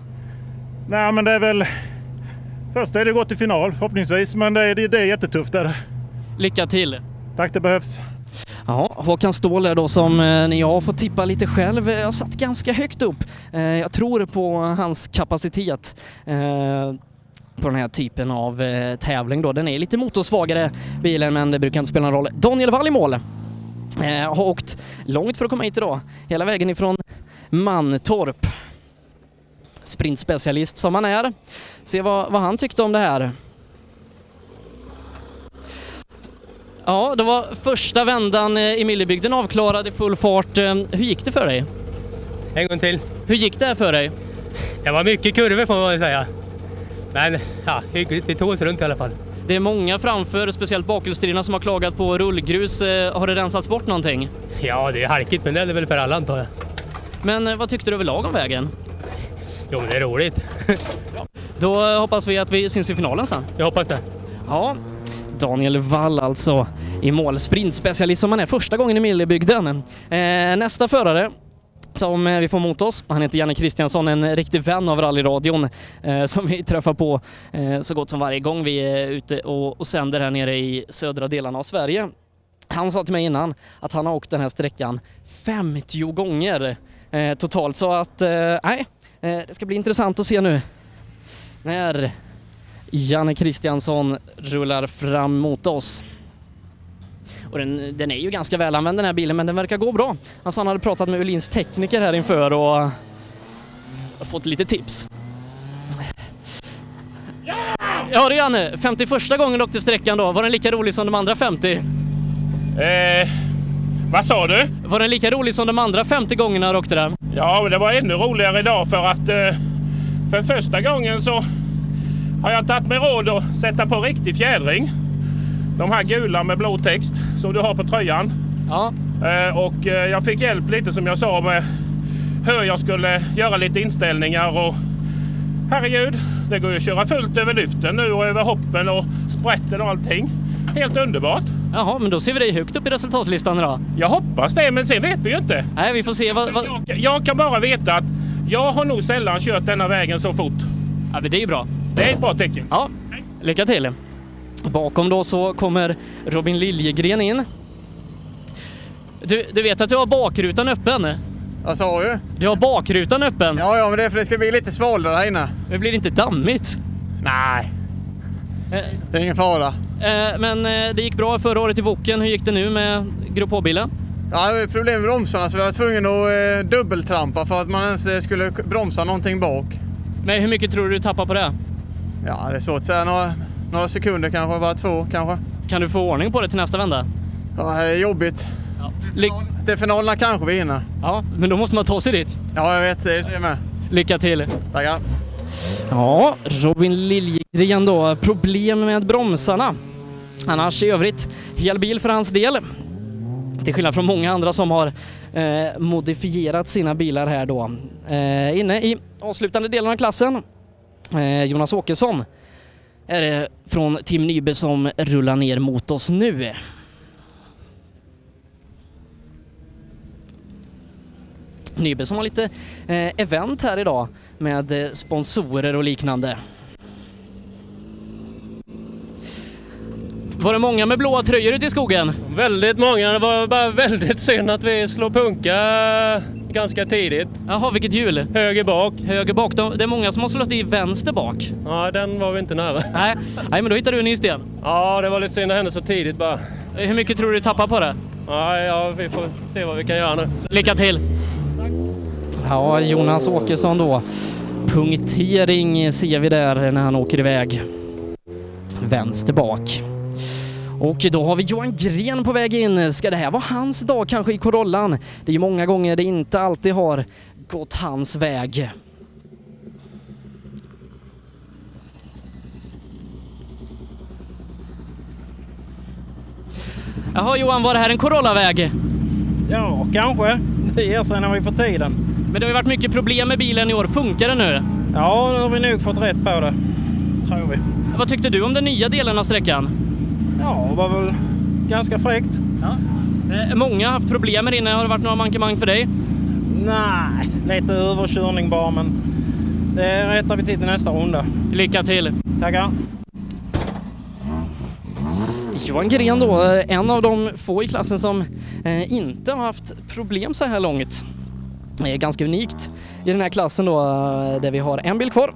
Nej, men det är väl... Först är det gått till final förhoppningsvis, men det är, det, är jättetufft. Är det. Lycka till! Tack, det behövs. Ja, Håkan Ståhl är då som eh, när jag får tippa lite själv, eh, jag satt ganska högt upp. Eh, Jag tror på hans kapacitet eh, på den här typen av eh, tävling då. Den är lite motorsvagare bilen men det brukar inte spela någon roll. Daniel Wall i mål. Eh, Har åkt långt för att komma hit idag. Hela vägen ifrån Mantorp. Sprintspecialist som han är. Se vad, vad han tyckte om det här. Ja, det var första vändan eh, i Millebygden avklarad i full fart. Eh, Hur gick det för dig? En gång till. Hur gick det här för dig? Det var mycket kurvor får man säga. Men ja, hyggligt. Vi tog oss runt i alla fall. Det är många framför, speciellt bakhjulsdrivna, som har klagat på rullgrus. Eh, Har det rensats bort någonting? Ja, det är halkigt men det är det väl för alla antar jag. Men vad tyckte du överlag om vägen? Jo, men det är roligt. Då hoppas vi att vi syns i finalen sen. Jag hoppas det. Ja, Daniel Wall alltså i mål. Sprintspecialist som han är första gången i Millebygden. Eh, nästa förare som eh, vi får mot oss. Han heter Janne Kristiansson, en riktig vän av rallyradion eh, som vi träffar på eh, så gott som varje gång vi är ute och, och sänder här nere i södra delarna av Sverige. Han sa till mig innan att han har åkt den här sträckan 50 gånger eh, totalt så att eh, nej, eh, det ska bli intressant att se nu när Janne Kristiansson rullar fram mot oss. Och den, den är ju ganska välanvänd den här bilen men den verkar gå bra. Sa han hade pratat med Ulins tekniker här inför och fått lite tips. Ja du Janne, 51 gången du åkte sträckan då, var den lika rolig som de andra 50? Eh, vad sa du? Var den lika rolig som de andra 50 gångerna du åkte den? Ja, men det var ännu roligare idag för att eh, för första gången så har jag tagit mig råd att sätta på riktig fjädring. De här gula med blå text som du har på tröjan. Ja. Eh, och eh, jag fick hjälp lite som jag sa med hur jag skulle göra lite inställningar och herregud, det går ju att köra fullt över lyften nu och över hoppen och sprätten och allting. Helt underbart. Jaha, men då ser vi dig högt upp i resultatlistan idag. Jag hoppas det, men sen vet vi ju inte. Nej, vi får se. Vad, vad... Jag, jag kan bara veta att jag har nog sällan kört denna vägen så fort. Ja, men det är ju bra. Det är ett bra tecken. Ja, lycka till. Bakom då så kommer Robin Liljegren in. Du, du vet att du har bakrutan öppen? Vad sa du? Du har bakrutan öppen. Ja, ja, men det är för det ska bli lite svalare här inne. Det blir inte dammigt. Nej. Det är ingen fara. Eh, Men eh, det gick bra förra året i Woken. Hur gick det nu med Grupp H-bilen? Ja, det var problem med bromsarna så vi var tvungna att eh, dubbeltrampa för att man ens eh, skulle bromsa någonting bak. Men hur mycket tror du du tappar på det? Ja, det är svårt att säga. Några, några sekunder kanske, bara två kanske. Kan du få ordning på det till nästa vända? Ja, det är jobbigt. Ly- Till finalerna kanske vi hinner. ja, men då måste man ta sig dit. Ja, jag vet. Det är jag med. Lycka till! Tackar. Ja, Robin Liljegren då. Problem med bromsarna. Annars i övrigt, hel bil för hans del. Till skillnad från många andra som har eh, modifierat sina bilar här då. Eh, inne i avslutande delen av klassen, Eh, Jonas Åkesson, är det från Tim Nybe som rullar ner mot oss nu. Nybe som har lite eh, event här idag med eh, sponsorer och liknande. Var det många med blåa tröjor ute i skogen? Väldigt många. Det var bara väldigt synd att vi slog punka ganska tidigt. Jaha, vilket hjul? Höger bak. Höger bak. De- Det är många som har slått i vänster bak. Ja, den var vi inte nära. Nej, Nej men då hittar du en ny sten. Ja, det var lite synd att hända så tidigt bara. Hur mycket tror du du tappar på det? Ja, ja, vi får se vad vi kan göra nu. Lycka till! Ja, Jonas Åkesson då. Punktering ser vi där när han åker iväg. Vänster bak. Och då har vi Johan Gren på väg in. Ska det här vara hans dag kanske i Corollan? Det är ju många gånger det inte alltid har gått hans väg. Jaha Johan, var det här en Corolla-väg? Ja, kanske. Det ger sig när vi får tiden. Men det har ju varit mycket problem med bilen i år. Funkar det nu? Ja, nu har vi nog fått rätt på det. Tror vi. Vad tyckte du om den nya delen av sträckan? Ja, det var väl ganska fräckt. Eh, Många har haft problem med inne. Har det varit några mankemang för dig? Nej, lite överkörning bara, men det rättar vi till till nästa runda. Lycka till! Tackar! Johan Gren då, eh, en av de få i klassen som eh, inte har haft problem så här långt. Det är ganska unikt i den här klassen då, där vi har en bil kvar.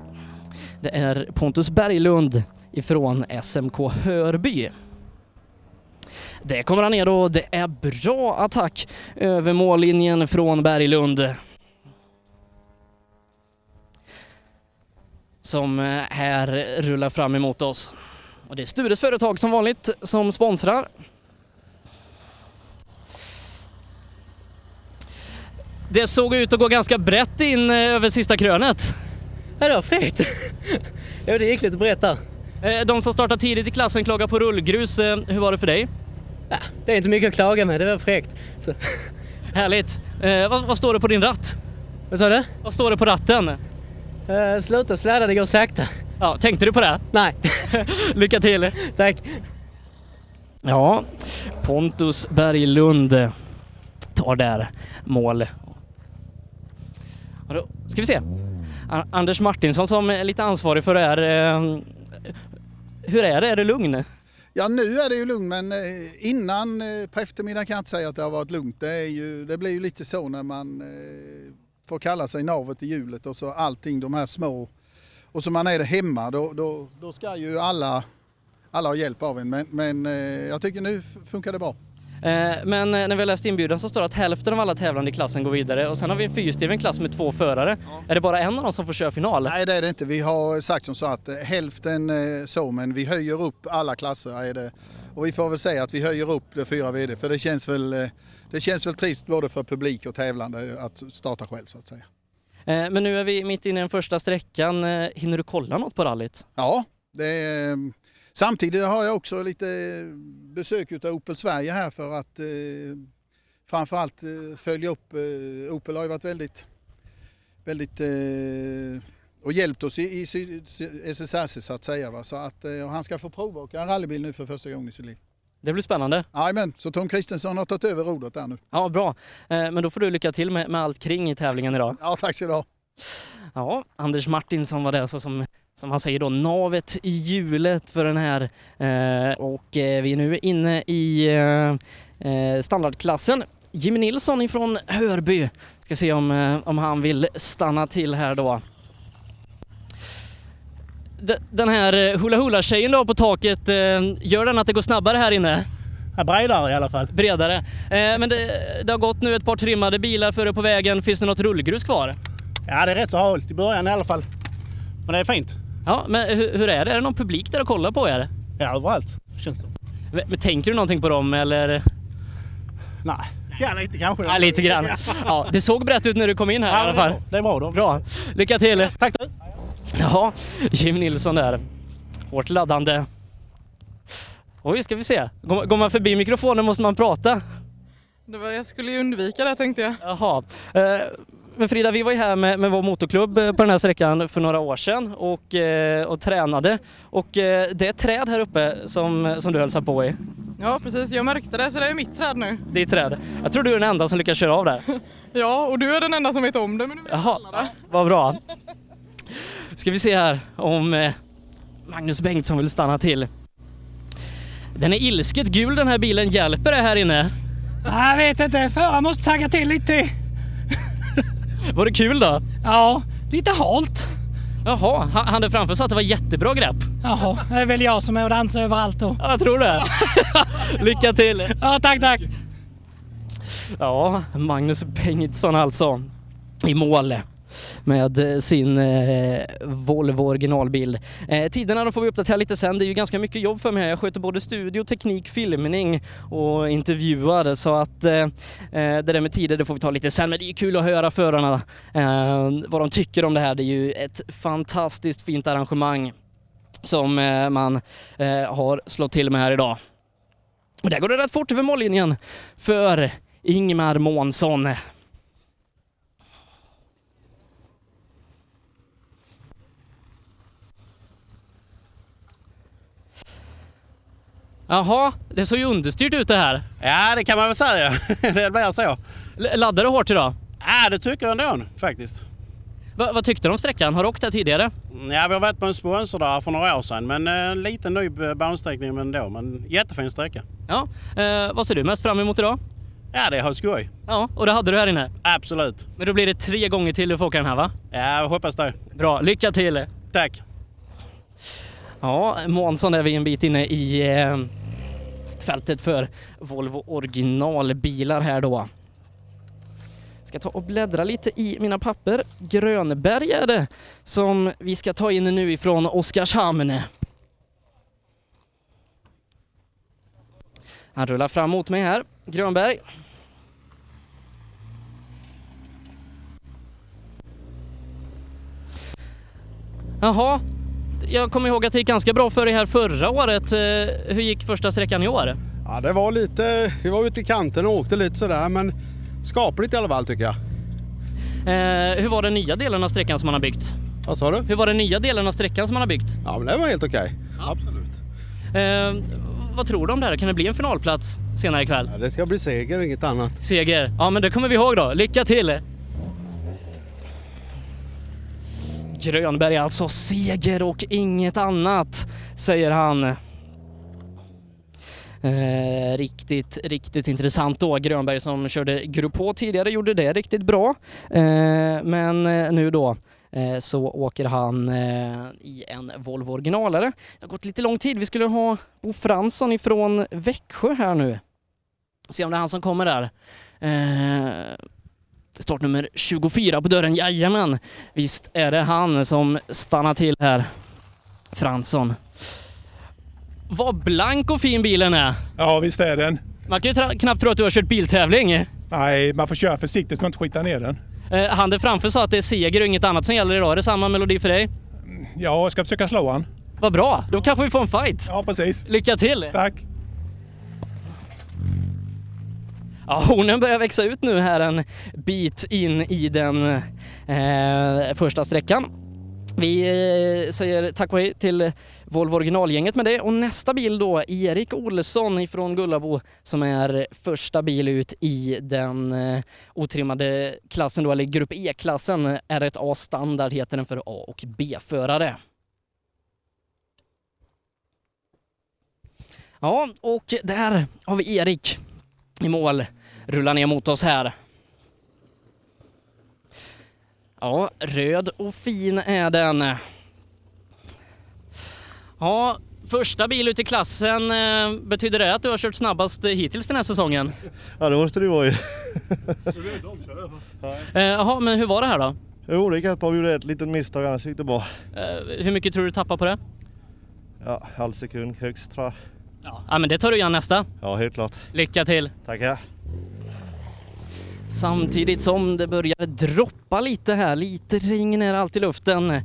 Det är Pontus Berglund ifrån SMK Hörby. Det kommer han ner och det är bra attack över mållinjen från Berglund. Som eh, här rullar fram emot oss. Och det är Stures företag som vanligt som sponsrar. Det såg ut att gå ganska brett in eh, över sista krönet. Ja, det var fräckt. ja, det gick lite brett där. Eh, De som startar tidigt i klassen klagar på rullgrus. Hur var det för dig? Ja, det är inte mycket att klaga med, det var fräckt. Så. Härligt. Eh, vad, vad står det på din ratt? Vad sa du? Vad står det på ratten? Uh, sluta sladda, det går sakta. Ja, tänkte du på det? Nej. Lycka till! Tack. Ja, Pontus Berglund tar där mål. Och då ska vi se. Anders Martinsson som är lite ansvarig för det här. eh, Hur är det? Är det lugn? Ja, nu är det ju lugnt, men eh, innan eh, på eftermiddagen kan jag inte säga att det har varit lugnt. Det, är ju, det blir ju lite så när man eh, får kalla sig navet i hjulet och så allting, de här små. Och så man är det hemma, då, då, då ska ju alla, alla ha hjälp av en. Men, men jag tycker nu funkar det bra. Eh, Men eh, när vi har läst inbjudan så står det att hälften av alla tävlande i klassen går vidare och sen har vi en fyrhjulsdriven klass med två förare. Är det bara en av dem som får köra final? Nej, det är det inte. Vi har sagt som så att eh, hälften så, men vi höjer upp alla klasser. Är det. Och vi får väl säga att vi höjer upp det fyra VD, för det känns väl, det känns väl trist både för publik och tävlande att starta själv så att säga. Men nu är vi mitt inne i den första sträckan. Hinner du kolla något på rallyt? Ja, det är, samtidigt har jag också lite besök av Opel Sverige här för att eh, framförallt eh, följa upp. Eh, Opel har ju varit väldigt, väldigt eh, och hjälpt oss i, i SSRC så att säga. Va? Så att, eh, han ska få provåka en rallybil nu för första gången i sitt liv. Det blir spännande. Jajamän, så Tom Kristensson har tagit över rodret där nu. Ja, bra. Eh, Men då får du lycka till med, med allt kring i tävlingen idag. Ja, tack så du ha. Ja, Anders Martinsson var det alltså som, som han säger då, navet i hjulet för den här. Eh, och eh, vi är nu inne i eh, eh, standardklassen. Jimmy Nilsson ifrån Hörby. Ska se om, eh, om han vill stanna till här då. D- Den här hula hula tjejen då på taket, eh, gör den att det går snabbare här inne? Ja, bredare i alla fall. Bredare. Eh, men det, det har gått nu ett par trimmade bilar före på vägen. Finns det något rullgrus kvar? Ja, det är rätt så halt i början i alla fall. Men det är fint. Ja, men hur, hur är det? Är det någon publik där och kollar på er? Ja, överallt känns det Men, men tänker du någonting på dem eller? Nej. Ja, lite kanske. Ja, lite grann. Ja, det såg brett ut när du kom in här i alla fall. Det är bra då. Bra. Lycka till! Tack du! Ja, Jim Nilsson där. Hårt laddande. Oj, ska vi se. Går, går man förbi mikrofonen måste man prata. Det var, jag skulle ju undvika det tänkte jag. Jaha. Eh, men Frida, vi var ju här med, med vår motorklubb eh, på den här sträckan för några år sedan och, eh, och tränade. Och eh, det är ett träd här uppe som, som du hälsar på i. Ja precis, jag märkte det så det är mitt träd nu. Det är träd. Jag tror du är den enda som lyckas köra av där. Ja, och du är den enda som vet om det men du vet Jaha, alla det. vad bra. Ska vi se här om Magnus Bengtsson vill stanna till. Den är ilsket gul den här bilen. Hjälper det här inne? Jag vet inte, föraren måste tagga till lite. Var det kul då? Ja, lite halt. Jaha, han där framför sa att det var jättebra grepp. Jaha, det är väl jag som är och dansar överallt då. Ja, jag tror det. Lycka till! Ja, tack, tack. Ja, Magnus Bengtsson alltså i mål med sin eh, Volvo originalbil. Eh, tiderna de får vi uppdatera lite sen. Det är ju ganska mycket jobb för mig här. Jag sköter både studio, teknik, filmning och intervjuar så att eh, eh, det där med tider det får vi ta lite sen. Men det är ju kul att höra förarna eh, vad de tycker om det här. Det är ju ett fantastiskt fint arrangemang som eh, man eh, har slått till med här idag. Och där går det rätt fort över mållinjen för Ingmar Månsson. Jaha, det såg ju understyrt ut det här. Ja, det kan man väl säga. det blir så. L- du hårt idag? Ja, det tycker jag ändå faktiskt. Va, vad tyckte du om sträckan? Har du åkt här tidigare? Ja, vi har varit på en sponsor där för några år sedan, men eh, en liten ny bansträckning men ändå. Men jättefin sträcka. Ja. Eh, vad ser du mest fram emot idag? Ja, det är skoj. Ja, och det hade du här inne? Absolut. Men då blir det tre gånger till du får åka den här va? Ja, jag hoppas det. Bra, lycka till! Tack! Ja, Månsson är vi en bit inne i eh, fältet för Volvo originalbilar här då. Ska ta och bläddra lite i mina papper. Grönberg är det som vi ska ta in nu ifrån Oskarshamn. Han rullar fram mot mig här, Grönberg. Jaha, jag kommer ihåg att det gick ganska bra för dig här förra året. Eh, Hur gick första sträckan i år? Ja, det var lite, vi var ute i kanten och åkte lite sådär men skapligt i alla fall tycker jag. Eh, hur var den nya delen av sträckan som man har byggt? Vad sa du? Hur var den nya delen av sträckan som man har byggt? Ja, men det var helt okej. Absolut. Eh, vad tror du om det här? Kan det bli en finalplats senare ikväll? Ja, det ska bli seger och inget annat. Seger. Ja, men det kommer vi ihåg då. Lycka till! Grönberg alltså, seger och inget annat, säger han. Eh, riktigt, riktigt intressant då. Grönberg som körde Grupp H tidigare gjorde det riktigt bra. Eh, men eh, nu då eh, så åker han eh, i en Volvo originalare. Det har gått lite lång tid. Vi skulle ha Bo Fransson ifrån Växjö här nu. Se om det är han som kommer där. Eh, Startnummer 24 på dörren, jajamän. Visst är det han som stannar till här. Fransson. Vad blank och fin bilen är. Ja, visst är den. Man kan ju knappt tro att du har kört biltävling. Nej, man får köra försiktigt så man inte skitar ner den. Eh, han där framför sa att det är seger och inget annat som gäller idag. Är det samma melodi för dig? Ja, jag ska försöka slå han. Vad bra, då kanske vi får en fight. Ja, precis. Lycka till! Tack! Ja, hornen börjar växa ut nu här en bit in i den eh, första sträckan. Vi eh, säger tack och hej till Volvo originalgänget med det och nästa bil då Erik Olsson ifrån Gullabo som är första bil ut i den eh, otrimmade klassen då, eller grupp E-klassen. R1A standard heter den för A och B-förare. Ja, och där har vi Erik i mål. Rullar ner mot oss här. Ja, röd och fin är den. Ja, Första bil ut i klassen, eh, betyder det att du har kört snabbast hittills den här säsongen? Ja det måste det vara ju. Eh, Jaha, men hur var det här då? Jo det gick bra, vi gjorde ett litet misstag annars gick det bra. Eh, Hur mycket tror du du tappar på det? Ja, halv sekund högst tror jag. Ja, men det tar du igen nästa. Ja helt klart. Lycka till! Tackar. Samtidigt som det börjar droppa lite här, lite regn är det alltid i luften. Eh,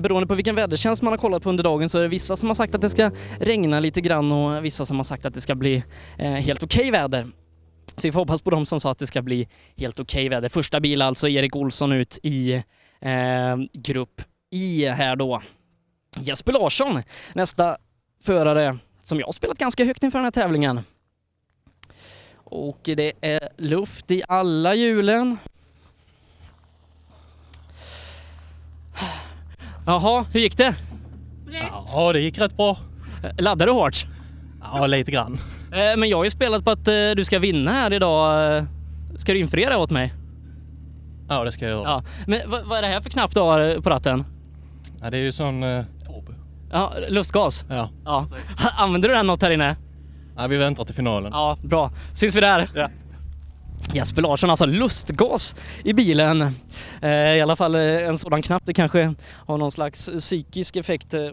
beroende på vilken vädertjänst man har kollat på under dagen så är det vissa som har sagt att det ska regna lite grann och vissa som har sagt att det ska bli eh, helt okej väder. Så vi får hoppas på de som sa att det ska bli helt okej väder. Första bil alltså, Erik Olsson ut i eh, grupp I här då. Jesper Larsson, nästa förare som jag har spelat ganska högt inför den här tävlingen. Och det är luft i alla hjulen. Jaha, hur gick det? Ja, det gick rätt bra. Laddar du hårt? Ja, lite grann. Eh, Men jag har ju spelat på att eh, du ska vinna här idag. Eh, Ska du infria det åt mig? Ja, det ska jag göra. Ja. Men vad, är det här för knapp du har på ratten? Ja, det är ju sån... Eh, Ja, lustgas? ja. Ja. Använder du den något här inne? Ja, vi väntar till finalen. Ja, bra. Syns vi där? Ja. Jesper Larsson, alltså lustgas i bilen. Eh, I alla fall eh, en sådan knapp. Det kanske har någon slags psykisk effekt eh,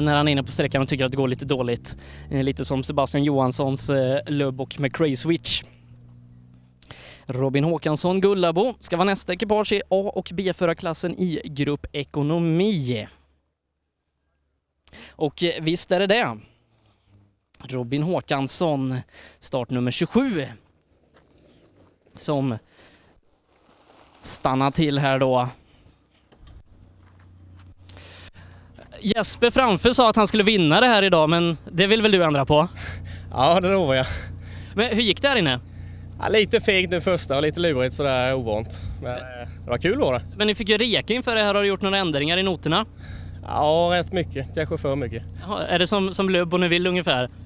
när han är inne på sträckan och tycker att det går lite dåligt. Eh, Lite som Sebastian Johanssons eh, Lubb och McRae Switch. Robin Håkansson Gullabo ska vara nästa ekipage i A och B-förarklassen i grupp ekonomi. Och eh, visst är det det. Robin Håkansson, startnummer 27, som stannar till här då. Jesper framför sa att han skulle vinna det här idag, men det vill väl du ändra på? Ja, det lovar jag. Men hur gick det här inne? Ja, lite fegt nu första och lite lurigt sådär ovant. Men eh, det var kul var det. Men ni fick ju reka inför det här. Har du gjort några ändringar i noterna? Ja, rätt mycket. Kanske för mycket. Jaha, Är det som, som Lubb och Neville ungefär?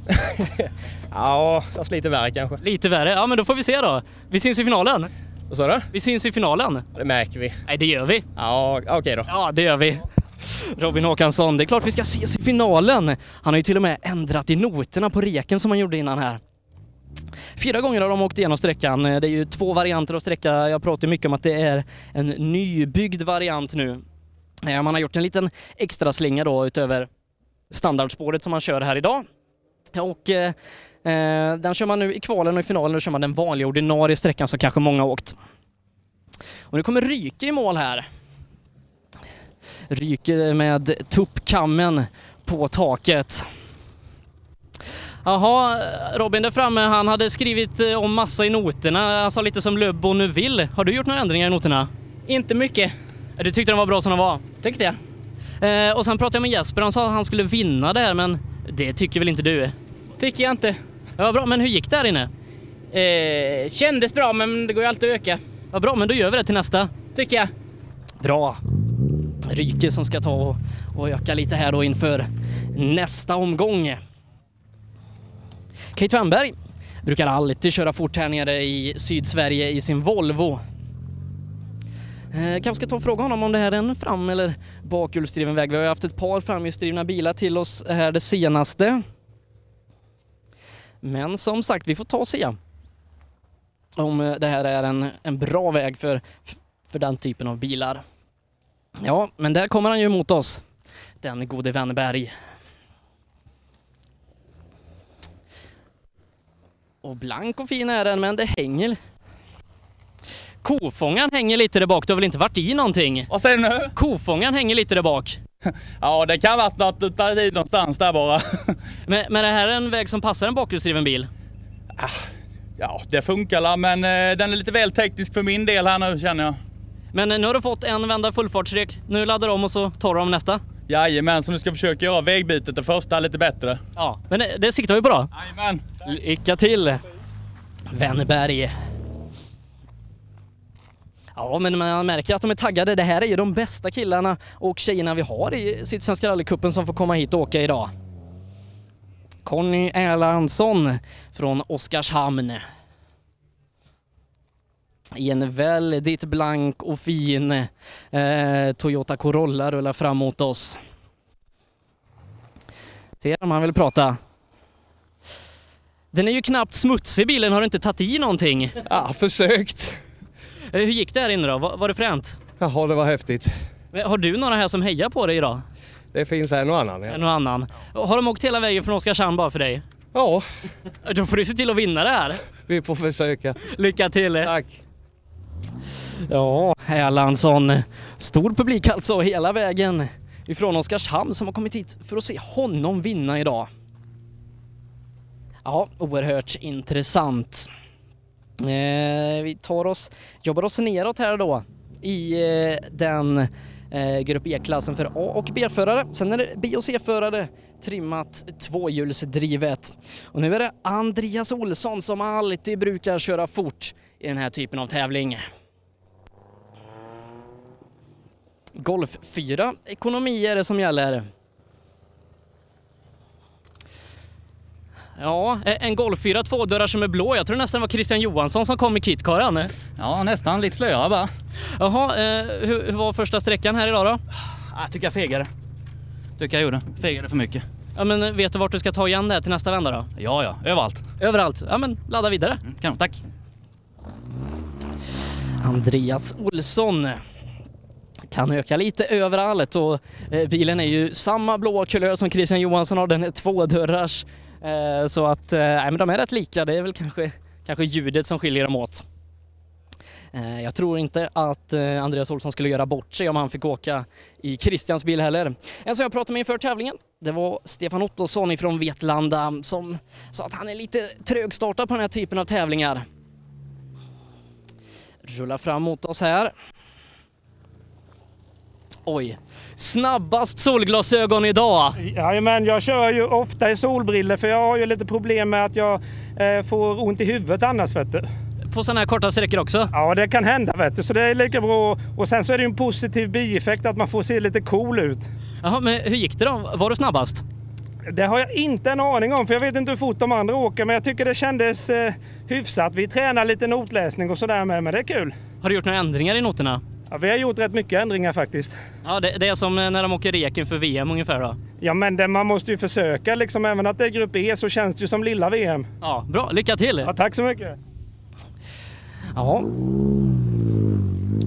Ja, fast lite värre kanske. Lite värre? Ja, men då får vi se då. Vi syns i finalen. Vad sa du? Vi syns i finalen. Det märker vi. Nej, det gör vi. Ja, okej då. Ja, det gör vi. Robin Håkansson, det är klart vi ska ses i finalen. Han har ju till och med ändrat i noterna på reken som han gjorde innan här. Fyra gånger har de åkt igenom sträckan. Det är ju två varianter av sträcka. Jag pratar mycket om att det är en nybyggd variant nu. Eh, man har gjort en liten extra slinga då utöver standardspåret som man kör här idag. Och eh, eh, den kör man nu i kvalen och i finalen, då kör man den vanliga ordinarie sträckan som kanske många har åkt. Och nu kommer Ryke i mål här. Ryke med tuppkammen på taket. Jaha, Robin där framme, han hade skrivit eh, om massa i noterna. Han sa lite som Lubb nu vill. Har du gjort några ändringar i noterna? Inte mycket. Du tyckte den var bra som den var? Tyckte jag. Eh, och sen pratade jag med Jesper, han sa att han skulle vinna det här men det tycker väl inte du? Tycker jag inte. Ja, bra, men hur gick det här inne? Eh, kändes bra men det går ju alltid att öka. Ja, bra, men då gör vi det till nästa. Tycker jag. Bra. Ryke som ska ta och, och öka lite här då inför nästa omgång. Kate Wennberg brukar alltid köra fort här nere i Sydsverige i sin Volvo. Eh, kanske ska ta och fråga honom om det här är en fram eller bakhjulsdriven väg. Vi har ju haft ett par framhjulsdrivna bilar till oss här det senaste. Men som sagt, vi får ta och se om eh, det här är en, en bra väg för, för den typen av bilar. Ja, men där kommer han ju emot oss, den gode Wennberg. Och blank och fin är den, men det hänger. Kofångaren hänger lite där bak, du har väl inte varit i någonting? Vad säger du nu? Kofångaren hänger lite där bak. Ja, det kan varit något utav det någonstans där bara. Men, men det här är en väg som passar en bakhjulsdriven bil? Ja, det funkar la, men eh, den är lite väl teknisk för min del här nu känner jag. Men eh, nu har du fått en vända fullfartsrek, nu laddar du om och så tar du om nästa? Jajamän, så nu ska jag försöka göra vägbytet det första lite bättre. Ja, men det, det siktar vi på då. Jajamän. Lycka till! Wennberg. Ja, men man märker att de är taggade. Det här är ju de bästa killarna och tjejerna vi har i Sydsvenska rallycupen som får komma hit och åka idag. Conny Erlandsson från Oskarshamn. I en väldigt blank och fin eh, Toyota Corolla rullar fram mot oss. Ser om han vill prata. Den är ju knappt smutsig bilen, har du inte tagit i någonting? Ja, försökt. Hur gick det här inne då? Var, var det fränt? Jaha, det var häftigt. Men Har du några här som hejar på dig idag? Det finns en och annan. Ja. En och annan. Har de åkt hela vägen från Oskarshamn bara för dig? Ja. Då får du se till att vinna det här. Vi får försöka. Lycka till! Tack! Ja, Erlandsson. Stor publik alltså hela vägen ifrån Oskarshamn som har kommit hit för att se honom vinna idag. Ja, oerhört intressant. Eh, vi tar oss, jobbar oss neråt här då i eh, den eh, grupp E-klassen för A och B-förare. Sen är det B och C-förare trimmat tvåhjulsdrivet. Och nu är det Andreas Olsson som alltid brukar köra fort i den här typen av tävling. Golf 4 ekonomi är det som gäller. Ja, en Golf 4 tvådörrar som är blå. Jag tror nästan det var Christian Johansson som kom i kitkaran. Ja, nästan. Lite slöare bara. Jaha, eh, hur, hur var första sträckan här idag då? Jag tycker jag fegade. Tycker jag gjorde. Fegade för mycket. Ja, men vet du vart du ska ta igen det här till nästa vända då? Ja, ja. Överallt. Överallt? Ja, men ladda vidare. Mm, kanon, tack. Andreas Olsson kan öka lite överallt och eh, bilen är ju samma blåa kulör som Christian Johansson har, den är tvådörrars. Eh, så att, eh, nej men de är rätt lika, det är väl kanske, kanske ljudet som skiljer dem åt. Eh, jag tror inte att Andreas Olsson skulle göra bort sig om han fick åka i Christians bil heller. En som jag pratade med inför tävlingen, det var Stefan Ottosson ifrån Vetlanda som sa att han är lite trögstartad på den här typen av tävlingar. Rullar fram mot oss här. Oj, snabbast solglasögon idag. Jajamän, jag kör ju ofta i solbriller för jag har ju lite problem med att jag eh, får ont i huvudet annars vet du. På sådana här korta sträckor också? Ja, det kan hända vet du, så det är lika bra. Och sen så är det ju en positiv bieffekt att man får se lite cool ut. Jaha, men hur gick det då? Var du snabbast? Det har jag inte en aning om, för jag vet inte hur fort de andra åker, men jag tycker det kändes eh, hyfsat. Vi tränar lite notläsning och sådär med, men det är kul. Har du gjort några ändringar i noterna? Ja, vi har gjort rätt mycket ändringar faktiskt. Ja, det, det är som när de åker reken för VM ungefär då? Ja, men det, man måste ju försöka liksom. Även att det är grupp E så känns det ju som lilla VM. Ja, bra. Lycka till! Ja, tack så mycket! Ja.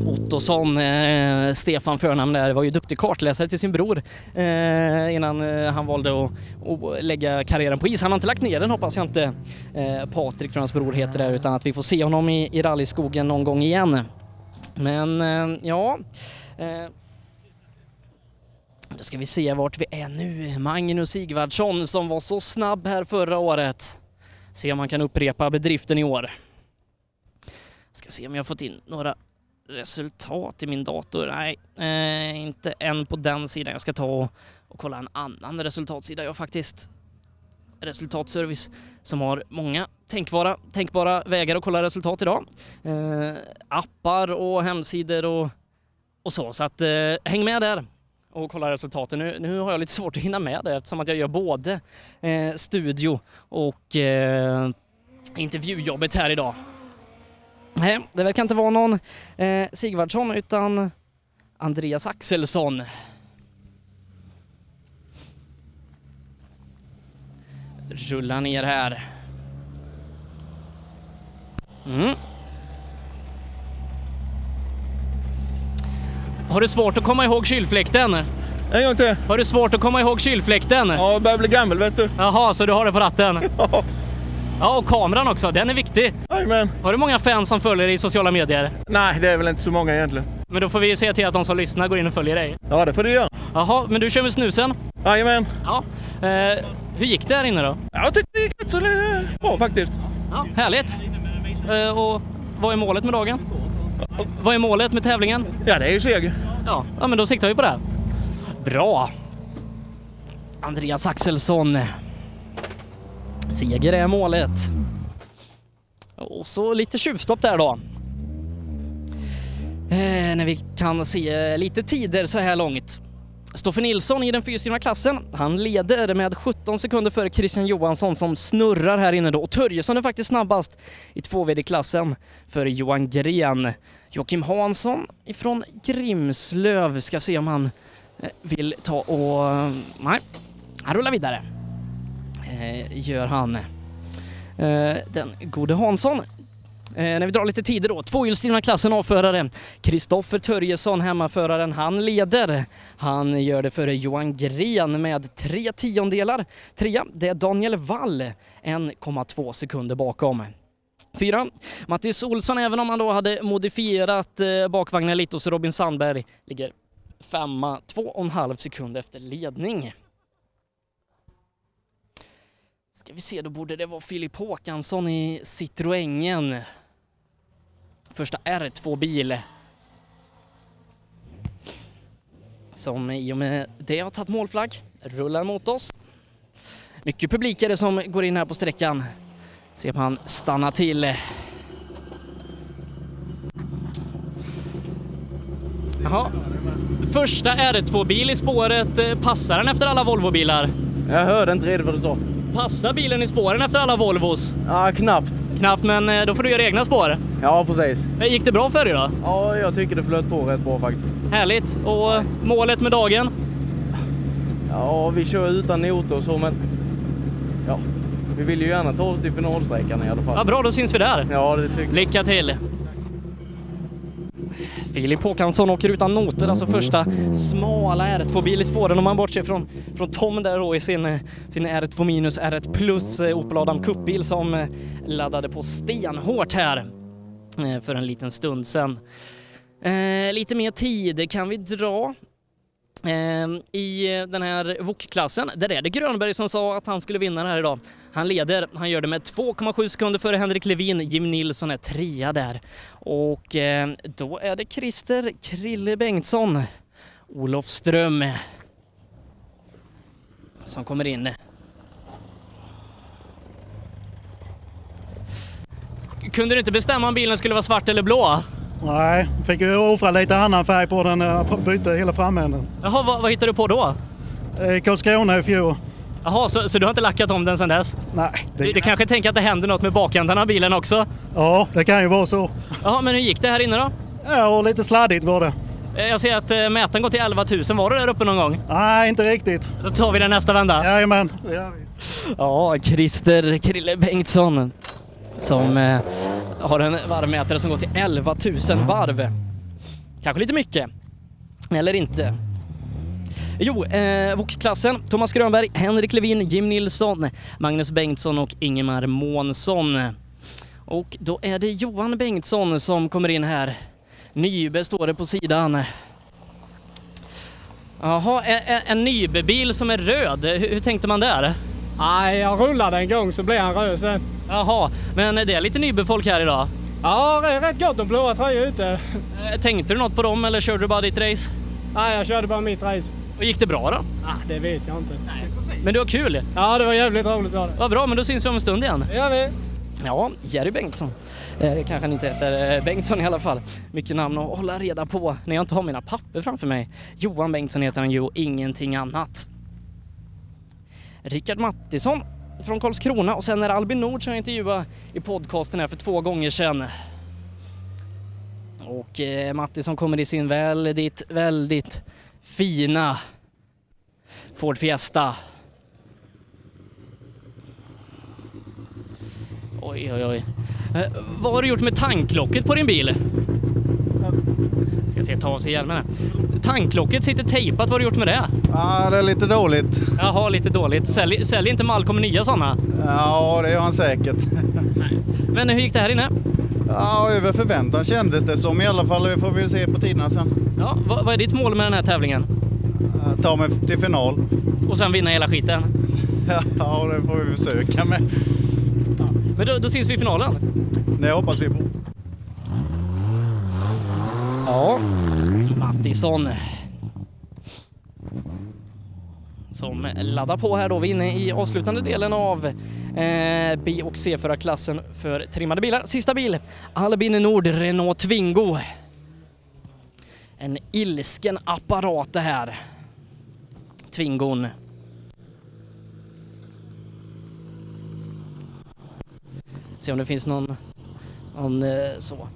Ottosson, eh, Stefan förnamn där, var ju duktig kartläsare till sin bror eh, innan eh, han valde att, att lägga karriären på is. Han har inte lagt ner den hoppas jag inte, eh, Patrik tror hans bror heter där, utan att vi får se honom i, i rallyskogen någon gång igen. Men eh, ja, eh, då ska vi se vart vi är nu. Magnus Sigvardsson som var så snabb här förra året. Se om han kan upprepa bedriften i år. Ska se om jag har fått in några resultat i min dator. Nej, eh, inte än på den sidan. Jag ska ta och, och kolla en annan resultatsida. Jag har faktiskt resultatservice som har många tänkbara, tänkbara vägar att kolla resultat idag. Eh, appar och hemsidor och, och så. Så att eh, häng med där och kolla resultaten. Nu, nu har jag lite svårt att hinna med det eftersom att jag gör både eh, studio och eh, intervjujobbet här idag. Nej, det verkar inte vara någon eh, Sigvardsson utan Andreas Axelsson. Rullar ner här. Mm. Har du svårt att komma ihåg kylfläkten? En gång till. Har du svårt att komma ihåg kylfläkten? Ja, jag börjar bli gammal vet du. Jaha, så du har det på ratten? Ja. Ja, och kameran också, den är viktig. Jajamän. Har du många fans som följer dig i sociala medier? Nej, det är väl inte så många egentligen. Men då får vi se till att de som lyssnar går in och följer dig. Ja, det får du göra. Jaha, men du kör med snusen? Jajamän. Ja. Eh, hur gick det här inne då? Jag tycker det gick rätt så bra faktiskt. Ja, härligt. Eh, och vad är målet med dagen? Vad är målet med tävlingen? Ja, det är ju seger. Ja, ja men då siktar vi på det. Bra. Andreas Axelsson. Seger är målet. Och så lite tjuvstopp där då. Eh, när vi kan se lite tider så här långt. Stoffe Nilsson i den fyrhjulsdrivna klassen, han leder med 17 sekunder före Christian Johansson som snurrar här inne då. Och Törjesson är faktiskt snabbast i 2VD-klassen före Johan Gren. Joakim Hansson ifrån Grimslöv ska se om han eh, vill ta och... Eh, nej, han rullar vidare. Eh, gör han. Eh, den gode Hansson. Eh, när vi drar lite tider då. Tvåhjulsdrivna klassen avförare. Kristoffer Törjesson, hemmaföraren, han leder. Han gör det före Johan Gren med tre tiondelar. Trea, det är Daniel Wall, 1,2 sekunder bakom. Fyra, Mattis Olsson, även om han då hade modifierat eh, bakvagnen lite hos Robin Sandberg, ligger femma, två och en halv sekund efter ledning. Ska vi se, då borde det vara Filip Håkansson i Citroängen. Första R2-bil. Som i och med det har tagit målflagg, rullar mot oss. Mycket publik är det som går in här på sträckan. Se om han stannar till. Jaha. Första R2-bil i spåret. Passar den efter alla Volvobilar? Jag hörde inte riktigt vad du sa. Passar bilen i spåren efter alla Volvos? Ja, knappt. Knappt, men eh, då får du göra egna spår. Ja, precis. Eh, Gick det bra för dig då? Ja, jag tycker det flöt på rätt bra faktiskt. Härligt. Och eh, målet med dagen? Ja, vi kör utan noter och så, men... Ja, vi vill ju gärna ta oss till finalsträckan i alla fall. Ja, bra, då syns vi där. Ja, det tycker jag. Lycka till! Filip Håkansson åker utan noter, alltså första smala R2-bil i spåren om man bortser från, från Tom där då i sin, sin R2 minus R1 plus eh, Opel Adam Cup-bil som eh, laddade på stenhårt här eh, för en liten stund sedan. Eh, lite mer tid kan vi dra. Eh, I den här VOK-klassen, där är det Grönberg som sa att han skulle vinna det här idag. Han leder, han gör det med 2,7 sekunder före Henrik Levin. Jim Nilsson är trea där. Och eh, då är det Christer Krille Bengtsson, Olof Ström som kommer in. Kunde du inte bestämma om bilen skulle vara svart eller blå? Nej, fick ju offra lite annan färg på den när jag bytte hela framänden. Jaha, vad, vad hittade du på då? Eh, Karlskrona i fjol. Jaha, så, så du har inte lackat om den sedan dess? Nej. Du, du kanske tänker att det händer något med bakändan av bilen också? Ja, det kan ju vara så. Ja, men hur gick det här inne då? Ja, lite sladdigt var det. Eh, Jag ser att eh, mätaren går till 11 000. Var du där uppe någon gång? Nej, inte riktigt. Då tar vi den nästa vända. Jajamän, det gör vi. Ja, Christer Krille Bengtsson som eh, har en varvmätare som går till 11 000 varv. Kanske lite mycket. Eller inte. Jo, eh, VOK-klassen. Thomas Grönberg, Henrik Levin, Jim Nilsson, Magnus Bengtsson och Ingemar Månsson. Och då är det Johan Bengtsson som kommer in här. Nybe står det på sidan. Jaha, en, en- en Nybe-bil som är röd. Hur, hur tänkte man där? Nej, jag rullade en gång så blev han röd sen. Jaha, men det är lite Nybe-folk här idag. Ja, det är rätt gott om blåa tröjor ute. Eh, Tänkte du något på dem eller körde du bara ditt race? Nej, jag körde bara mitt race. Och gick det bra då? Ah, det vet jag inte. Men du har kul? Ja, det var jävligt roligt var det. Vad bra, men då syns vi om en stund igen. Det gör vi. Ja, Jerry Bengtsson. Eh, kanske han inte heter eh, Bengtsson i alla fall. Mycket namn att hålla reda på när jag inte har mina papper framför mig. Johan Bengtsson heter han ju och ingenting annat. Rickard Mattisson från Karlskrona och sen är det Albin Nord som jag intervjuade i podcasten här för två gånger sedan. Och eh, Mattisson kommer i sin väldigt, väldigt fina Ford Fiesta. Oj, oj, oj. Eh, vad har du gjort med tanklocket på din bil? Ska se, ta av sig hjälmen här. Tanklocket sitter tejpat, vad har du gjort med det? Ja, det är lite dåligt. Jaha, lite dåligt. Sälj, sälj inte Malcolm nya sådana? Ja, det gör han säkert. Men hur gick det här inne? Ja, över förväntan kändes det som i alla fall. Det får vi se på tiderna sen. Ja, vad, vad är ditt mål med den här tävlingen? Ta mig till final. Och sen vinna hela skiten? Ja, det får vi försöka med. Men då, då syns vi i finalen? Det hoppas vi på. Ja, Mattisson. Som laddar på här då. Vi är inne i avslutande delen av eh, B och C-förarklassen för trimmade bilar. Sista bil, Albin Nord Renault Twingo. En ilsken apparat det här. Twingon. Se om det finns någon, någon eh, så.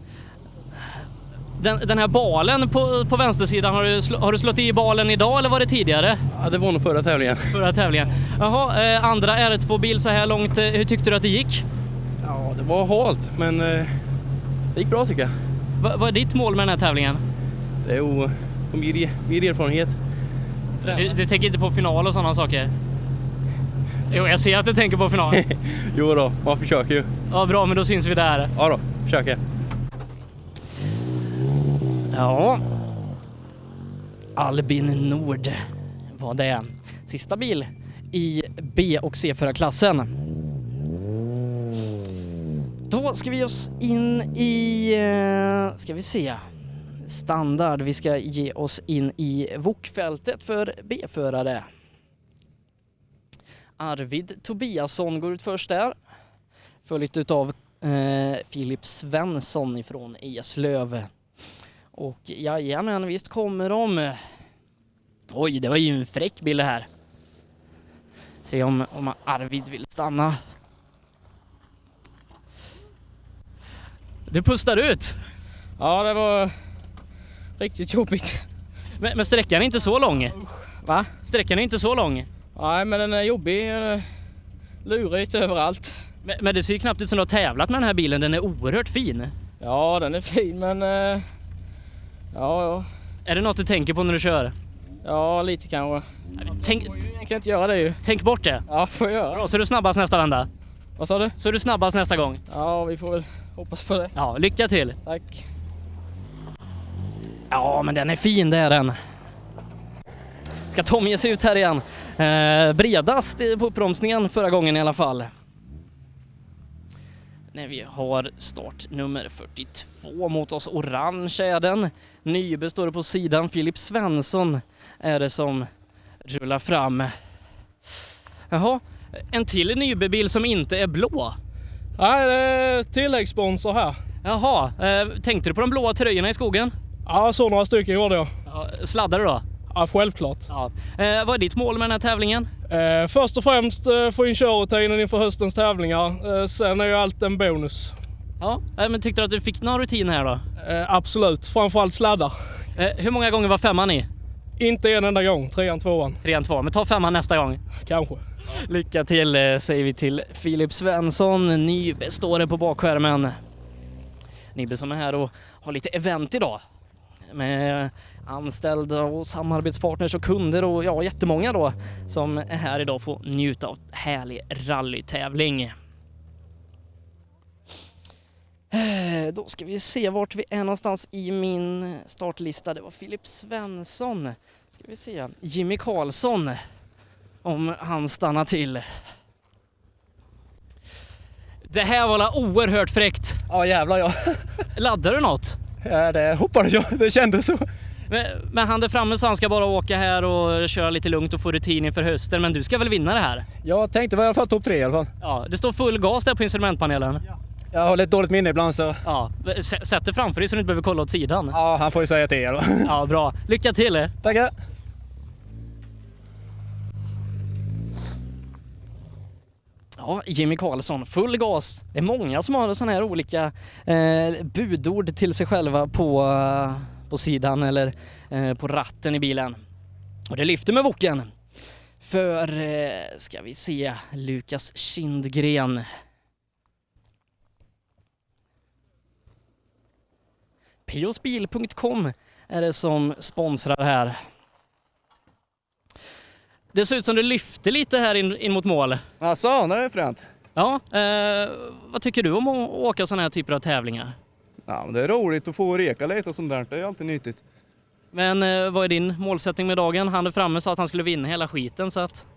Den, den här balen på, på vänstersidan, har du, har du slått i balen idag eller var det tidigare? Ja, det var nog förra tävlingen. Förra tävlingen. Jaha, eh, andra R2-bil så här långt. Eh, hur tyckte du att det gick? Ja, det var halt, men eh, det gick bra tycker jag. Va, vad är ditt mål med den här tävlingen? Det är ju få mer, mer erfarenhet. Du, du tänker inte på final och sådana saker? Jo, jag ser att du tänker på final. jo då, man försöker ju. Ja, bra, men då syns vi där. Ja då, försöker. Ja. Albin Nord var det. Sista bil i B och C-förarklassen. Då ska vi ge oss in i, eh, ska vi se, standard. Vi ska ge oss in i vokfältet för B-förare. Arvid Tobiasson går ut först där. Följt utav eh, Filip Svensson ifrån Eslöv. Och jajamän, visst kommer de. Oj, det var ju en fräck bild här. Se om, om Arvid vill stanna. Du pustar ut. Ja, det var riktigt jobbigt. Men, men sträckan är inte så lång. Va? Sträckan är inte så lång. Nej, men den är jobbig. eh, Lurigt överallt. Men, men det ser ju knappt ut som du har tävlat med den här bilen. Den är oerhört fin. Ja, den är fin, men... Ja, ja. Är det något du tänker på när du kör? Ja, lite kanske. Tänk, Jag kan inte göra det ju. tänk bort det. Ja, får jag göra. Bra, så är du snabbast nästa vända. Vad sa du? Så är du snabbast nästa gång. Ja, vi får väl hoppas på det. Ja, lycka till. Tack. Ja, men den är fin, det är den. Ska Tom ge sig ut här igen. Eh, bredast på uppbromsningen förra gången i alla fall. När vi har startnummer 42 mot oss, orange är den. Nybe står det på sidan, Filip Svensson är det som rullar fram. Jaha, en till Nybe-bil som inte är blå. Nej, det är tilläggssponsor här. Jaha, eh, tänkte du på de blåa tröjorna i skogen? Ja, så några stycken gjorde jag. Ja, sladdar du då? Ja, självklart. Ja. Eh, vad är ditt mål med den här tävlingen? Eh, först och främst eh, få in körrutinen inför höstens tävlingar. Eh, sen är ju allt en bonus. Ja, eh, men tyckte du att du fick någon rutin här då? Eh, absolut, framförallt sladdar. Eh, hur många gånger var femman i? Inte en enda gång, trean, tvåan. Trean, tvåan. Men ta femman nästa gång. Kanske. Lycka till eh, säger vi till Filip Svensson. Nybe står det på bakskärmen. Nybe som är här och har lite event idag. Med anställda och samarbetspartners och kunder och ja, jättemånga då som är här idag får njuta av härlig rallytävling. Eh, Då ska vi se vart vi är någonstans i min startlista. Det var Filip Svensson. Ska vi se. Jimmy Karlsson. Om han stannar till. Det här var oerhört fräckt. Ja jävlar ja. Laddar du något? Ja det hoppades jag, det kändes så. Men, men han där framme så han ska bara åka här och köra lite lugnt och få rutin inför hösten. Men du ska väl vinna det här? Jag tänkte i alla fall topp tre i alla fall. Ja, det står full gas där på instrumentpanelen. Jag har lite dåligt minne ibland så. Ja, sätt dig framför dig så du inte behöver kolla åt sidan. Ja, han får ju säga till er. Ja, bra. Lycka till! Tackar! Ja, Jimmy Karlsson, full gas. Det är många som har sådana här olika eh, budord till sig själva på, eh, på sidan eller eh, på ratten i bilen. Och det lyfter med voken. För, eh, ska vi se, Lukas Kindgren. Piosbil.com är det som sponsrar här. Det ser ut som det lyfter lite här in, in mot mål. Alltså, det är fränt. Ja, eh, vad tycker du om att åka sådana här typer av tävlingar? Ja, men det är roligt att få reka lite och sånt där. Det är alltid nyttigt. Men eh, vad är din målsättning med dagen? Han är framme sa att han skulle vinna hela skiten så att...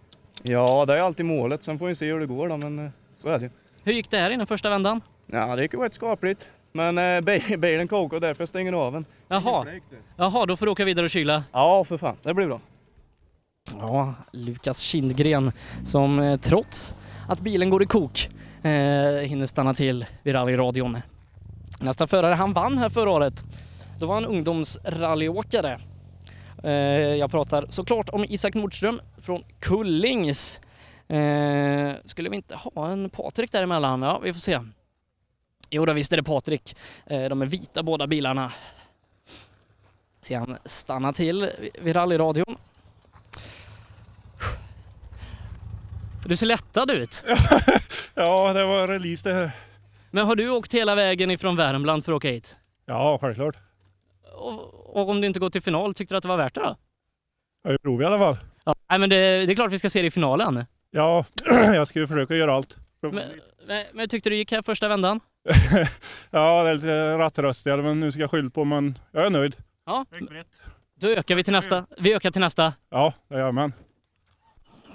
Ja, det är alltid målet. Sen får vi se hur det går då, men eh, så är det. Hur gick det här innan första vändan? Ja, det gick ju rätt skapligt. Men eh, bi- bilen kokar och därför stänger jag av den. Jaha. Jaha, då får du åka vidare och kyla. Ja, för fan. Det blir bra. Ja, Lukas Kindgren som eh, trots att bilen går i kok eh, hinner stanna till vid rallyradion. Nästa förare, han vann här förra året. Då var han ungdomsrallyåkare. Eh, jag pratar såklart om Isak Nordström från Kullings. Eh, skulle vi inte ha en Patrik däremellan? Ja, vi får se. Jo då, visst är det Patrik. Eh, de är vita båda bilarna. Se han stanna till vid rallyradion. Du ser lättad ut. Ja, det var release det här. Men har du åkt hela vägen ifrån Värmland för att åka hit? Ja, självklart. Och, och om du inte går till final, tyckte du att det var värt det då? Jag är prov i alla fall. Ja, nej, men det, det är klart vi ska se det i finalen. Ja, jag ska ju försöka göra allt. Men, men, men tyckte du gick här första vändan? Ja, det är lite rattröstigare men nu ska jag skylla på men jag är nöjd. Ja. Då ökar vi till nästa. Vi ökar till nästa. Ja, det gör man.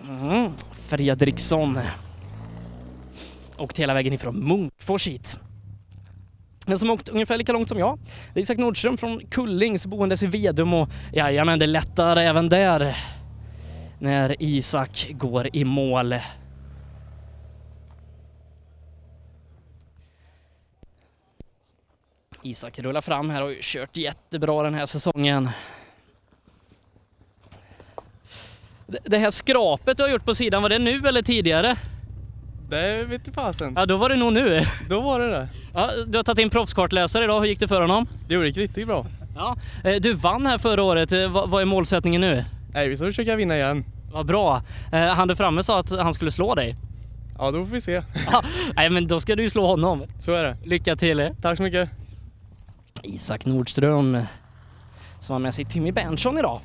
Mm. Fredriksson. Åkt hela vägen ifrån Munkfors hit. Den som åkt ungefär lika långt som jag. Det är Isak Nordström från Kullings boendes i Vedum och jajamän, det lättar även där när Isak går i mål. Isak rullar fram här och har ju kört jättebra den här säsongen. Det- här skrapet du har gjort på sidan, var det nu eller tidigare? Det vet fasen. Ja, då var det nog nu. Då var det det. Ja, du har tagit in proffskartläsare idag, hur gick det för honom? Det gick riktigt bra. Ja. eh, Du vann här förra året, Eh, vad är målsättningen nu? Nej, vi ska försöka vinna igen. Vad bra. Eh, Han där framme sa att han skulle slå dig. Ja, då får vi se. Nej men då ska du ju slå honom. Så är det. Lycka till. Tack så mycket. Isak Nordström som har med sig Timmy Berntsson idag.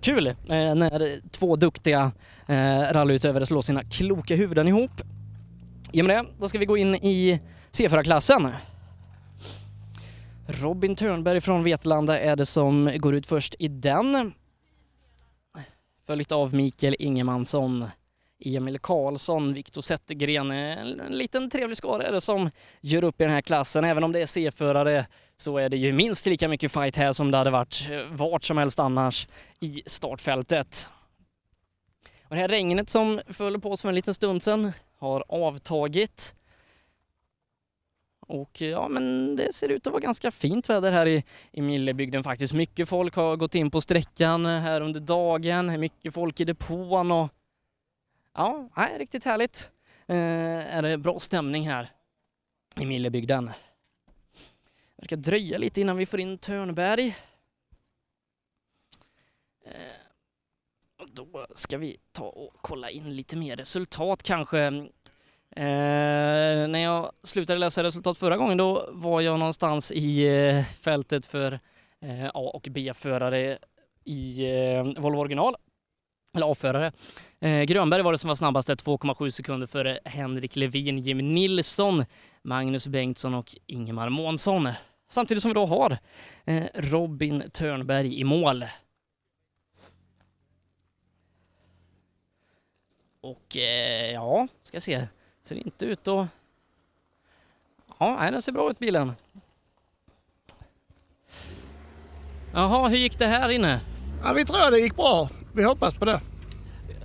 Kul eh, när två duktiga eh, rallyutövare slår sina kloka huvuden ihop. I och med det, då ska vi gå in i C4-klassen. Robin Törnberg från Vetlanda är det som går ut först i den. Följt av Mikael Ingemansson, Emil Karlsson, Viktor Zettergren. En en liten trevlig skara är det som gör upp i den här klassen. Även om det är C-förare så är det ju minst lika mycket fight här som det hade varit eh, vart som helst annars i startfältet. Och det här regnet som föll på oss för en liten stund sedan har avtagit. Och eh, ja, men det ser ut att vara ganska fint väder här i, i Millebygden faktiskt. Mycket folk har gått in på sträckan eh, här under dagen, mycket folk i depån och ja, nej, riktigt härligt. Eh, är det bra stämning här i Millebygden. Det verkar dröja lite innan vi får in Törnberg. Eh, då ska vi ta och kolla in lite mer resultat kanske. Eh, när jag slutade läsa resultat förra gången då var jag någonstans i eh, fältet för eh, A och B-förare i eh, Volvo original. Eller A-förare. Eh, Grönberg var det som var snabbast, 2,7 sekunder före Henrik Levin, Jim Nilsson, Magnus Bengtsson och Ingemar Månsson. Samtidigt som vi då har eh, Robin Törnberg i mål. Och eh, ja, ska se. Ser inte ut att... Ja, den ser bra ut bilen. Jaha, hur gick det här inne? Ja, vi tror det gick bra. Vi hoppas på det.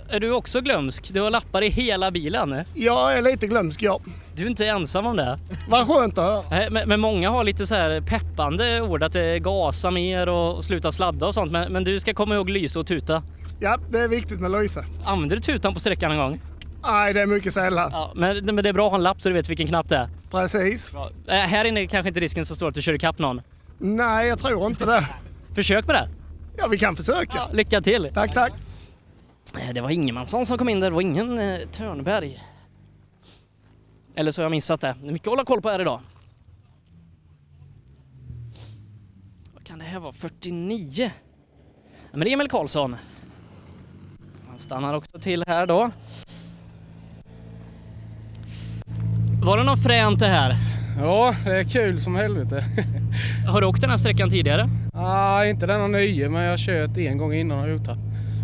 Är du också glömsk? Du har lappar i hela bilen. Jag är lite glömsk, ja. Du är inte ensam om det. Vad skönt att höra. Nej, Men, men många har lite så här peppande ord, att gasa mer och, sluta sladda och sånt. Men, men du ska komma ihåg lysa och tuta. Ja, det är viktigt med lyse. Använder du tutan på sträckan en gång? Nej, det är mycket sällan. Ja, men, men det är bra att ha en lapp så du vet vilken knapp det är. Precis. Eh, här inne är kanske inte risken så stor att du kör ikapp någon. Nej, jag tror inte det. Försök med det. Ja, vi kan försöka. Lycka till! Tack, tack. Eh, Det var Ingemansson som kom in där, det var ingen eh, Törnberg. Eller så har jag missat det. Det är mycket att hålla koll på här idag. Vad kan det här vara? 49? Ja, men det är Emil Karlsson. Han stannar också till här då. Var det något fränt det här? Ja, det är kul som helvete. Har du åkt den här sträckan tidigare? ah, inte denna nöje, men jag har kört en gång innan och gjort.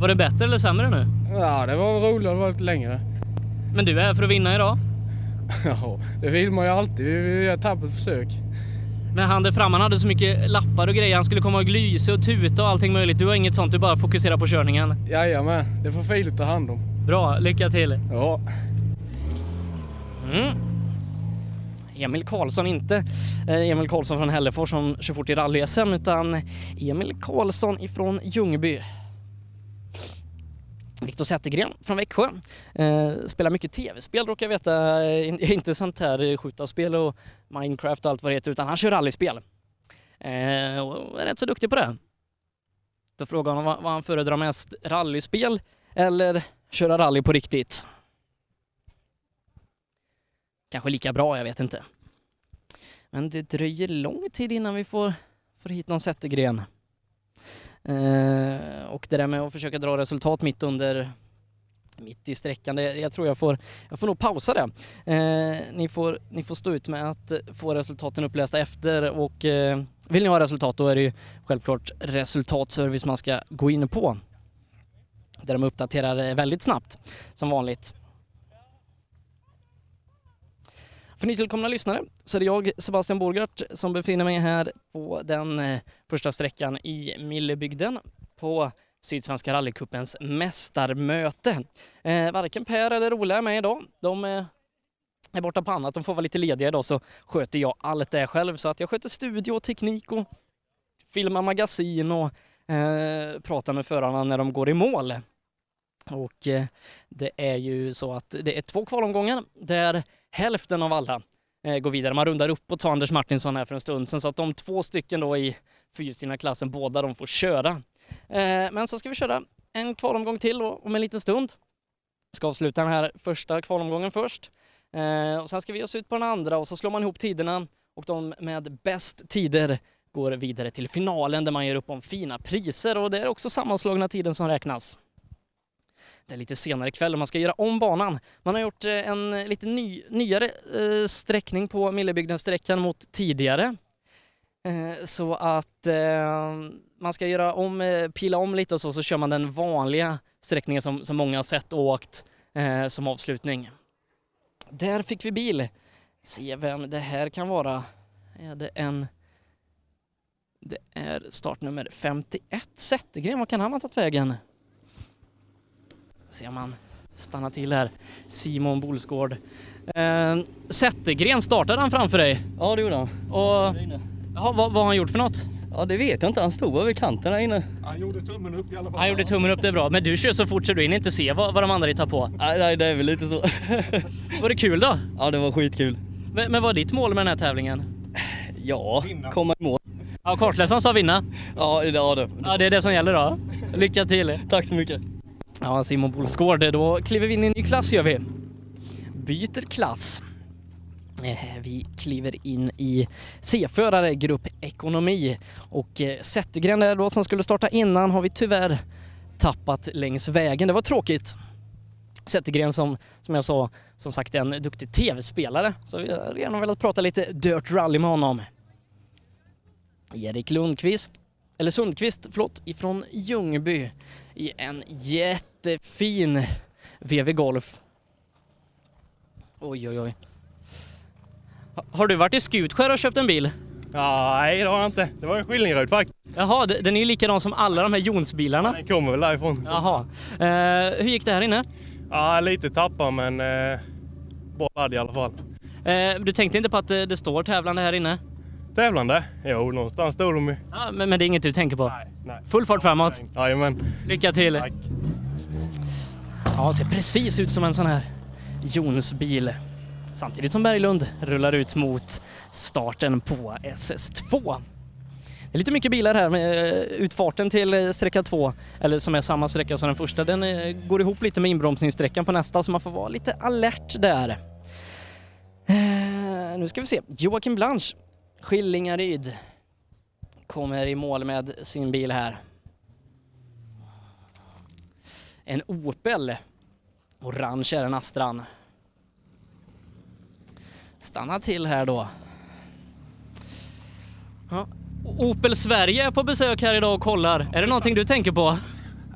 Var det bättre eller sämre nu? Ja, det var roligare, det var lite längre. Men du är här för att vinna idag? Ja, det vill man ju alltid. Vi vill göra ett tappert försök. Men han där framme han hade så mycket lappar och grejer. Han skulle komma och glysa och tuta och allting möjligt. Du har inget sånt, du bara fokuserar på körningen. Jajamän, det får Filip ta hand om. Bra, lycka till. Ja. Mm. Emil Karlsson, inte eh, Emil Karlsson från Hällefors som kör fort i rally-SM utan Emil Karlsson ifrån Ljungby. Viktor Zettergren från Växjö. Eh, spelar mycket tv-spel råkar jag veta. Eh, in- inte sånt här eh, skjutarspel och Minecraft och allt vad det heter utan han kör rallyspel. Eh, och är rätt så duktig på det. Då frågar honom vad, vad han föredrar mest, rallyspel eller köra rally på riktigt. Kanske lika bra, jag vet inte. Men det dröjer lång tid innan vi får, får hit någon Zettergren. Eh, och det där med att försöka dra resultat mitt under mitt i sträckan, det, jag tror jag får, jag får nog pausa det. Eh, ni, får, ni får stå ut med att få resultaten upplästa efter och eh, vill ni ha resultat då är det ju självklart resultatservice man ska gå in på. Där de uppdaterar väldigt snabbt som vanligt. För nytillkomna lyssnare så är det jag, Sebastian Borgart, som befinner mig här på den eh, första sträckan i Millebygden på Sydsvenska rallycupens mästarmöte. Eh, varken Per eller Ola är med idag. De eh, är borta på annat. De får vara lite lediga idag så sköter jag allt det själv. Så att jag sköter studio och teknik och filmar magasin och eh, pratar med förarna när de går i mål. Och eh, det är ju så att det är två kvalomgångar där hälften av alla eh, går vidare. Man rundar upp och tar Anders Martinsson här för en stund sedan så att de två stycken då i fyrhjulsdrivna-klassen, båda de får köra. Eh, men så ska vi köra en kvalomgång till om en liten stund. Ska avsluta den här första kvalomgången först. Och sen ska vi ge oss ut på den andra och så slår man ihop tiderna och de med bäst tider går vidare till finalen där man gör upp om fina priser och det är också sammanslagna tiden som räknas. Det är lite senare ikväll och man ska göra om banan. Man har gjort eh, en lite ny, nyare eh, sträckning på Millebygden-sträckan mot tidigare. Eh, så att eh, man ska göra om, eh, pila om lite och så, så kör man den vanliga sträckningen som, som många har sett och åkt eh, som avslutning. Där fick vi bil. Se vem det här kan vara. Är det en... Det är startnummer 51, Zettergren. Vad kan han ha tagit vägen? Ser man stanna till här. Simon Bolsgård. Eh, Zettergren, startade han framför dig? Ja, det gjorde han. Och, jaha, vad, vad har han gjort för något? Ja, det vet jag inte. Han stod vid kanten här inne. Han gjorde tummen upp i alla fall. Han gjorde tummen upp, det är bra. Men du kör så fort så du hinner inte se vad, vad de andra tar på. Nej, nej, det är väl lite så. Var det kul då? Ja, det var skitkul. Men, men vad var ditt mål med den här tävlingen? Ja, komma i mål. Ja, kartläsaren sa vinna. Ja, det, ja, det. Ja, det är det som gäller då. Lycka till! Tack så mycket! Ja, Simon Bolsgård, då kliver vi in i en ny klass gör vi. Byter klass. Eh, vi kliver in i C-förare, grupp ekonomi. Och eh, Zettergren där då som skulle starta innan har vi tyvärr tappat längs vägen. Det var tråkigt. Zettergren som, som jag sa, som sagt är en duktig tv-spelare. Så vi har gärna velat prata lite Dirt Rally med honom. Erik Lundqvist, eller Sundqvist, förlåt, ifrån Ljungby i en jättefin VW Golf. Oj, oj, oj. Ha- Har du varit i Skutskär och köpt en bil? Nej, det har jag inte. Det var en Skillingaryd faktiskt. Jaha, de- den är ju likadan som alla de här Jonsbilarna. Den kommer väl därifrån. Jaha. Eh, hur gick det här inne? Ja, lite tappar men eh, bra ladd i alla fall. Eh, du tänkte inte på att det, det står tävlande här inne? Tävlande? Jo, någonstans stod de ju. Ja, men, men det är inget du tänker på? nej. Full fart framåt? Jajamän. Lycka till! Tack. Ja, ser precis ut som en sån här Jonsbil. Samtidigt som Berglund rullar ut mot starten på SS2. Det är lite mycket bilar här med eh, utfarten till eh, sträcka 2, eller som är samma sträcka som den första, den eh, går ihop lite med inbromsningssträckan på nästa så man får vara lite alert där. Nu ska vi se, Joakim Blanche, Skillingaryd, kommer i mål med sin bil här. En Opel. Orange är den Astran. Stanna till här då. Ja. Opel Sverige är på besök här idag och kollar. Är det någonting du tänker på?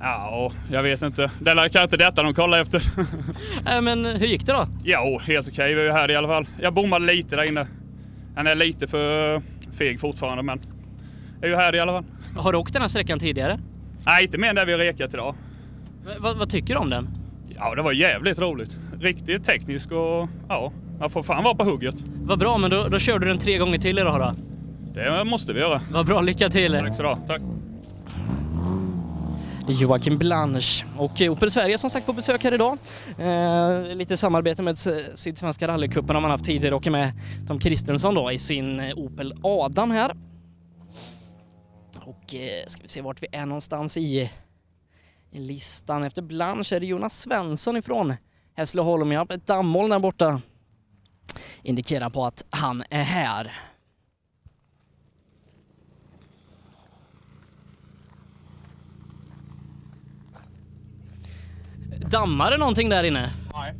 Ja, jag vet inte. Det är kanske inte detta de kollar efter. Äh, men hur gick det då? Jo, helt okej. Vi är ju här i alla fall. Jag bommade lite där inne. Han är lite för feg fortfarande, men är ju här i alla fall. Har du åkt den här sträckan tidigare? Nej, inte mer än där vi har rekat idag. Men Vad, tycker du om den? Ja, det var jävligt roligt. Riktigt teknisk och ja, man får fan vara på hugget. Vad bra, men då, då kör du den tre gånger till idag då? Det måste vi göra. Vad bra, lycka till! Tack så du. Tack. Joakim Blanche. Och Opel Sverige som sagt på besök här idag. Eh, lite samarbete med Sydsvenska rallycupen har man haft tidigare. och är med Tom Kristensson då i sin Opel Adam här. Och eh, ska vi se vart vi är någonstans i, i listan. Efter Blanche är det Jonas Svensson ifrån Hässleholm. Ja, ett dammoln där borta indikerar på att han är här. Dammar det någonting där inne?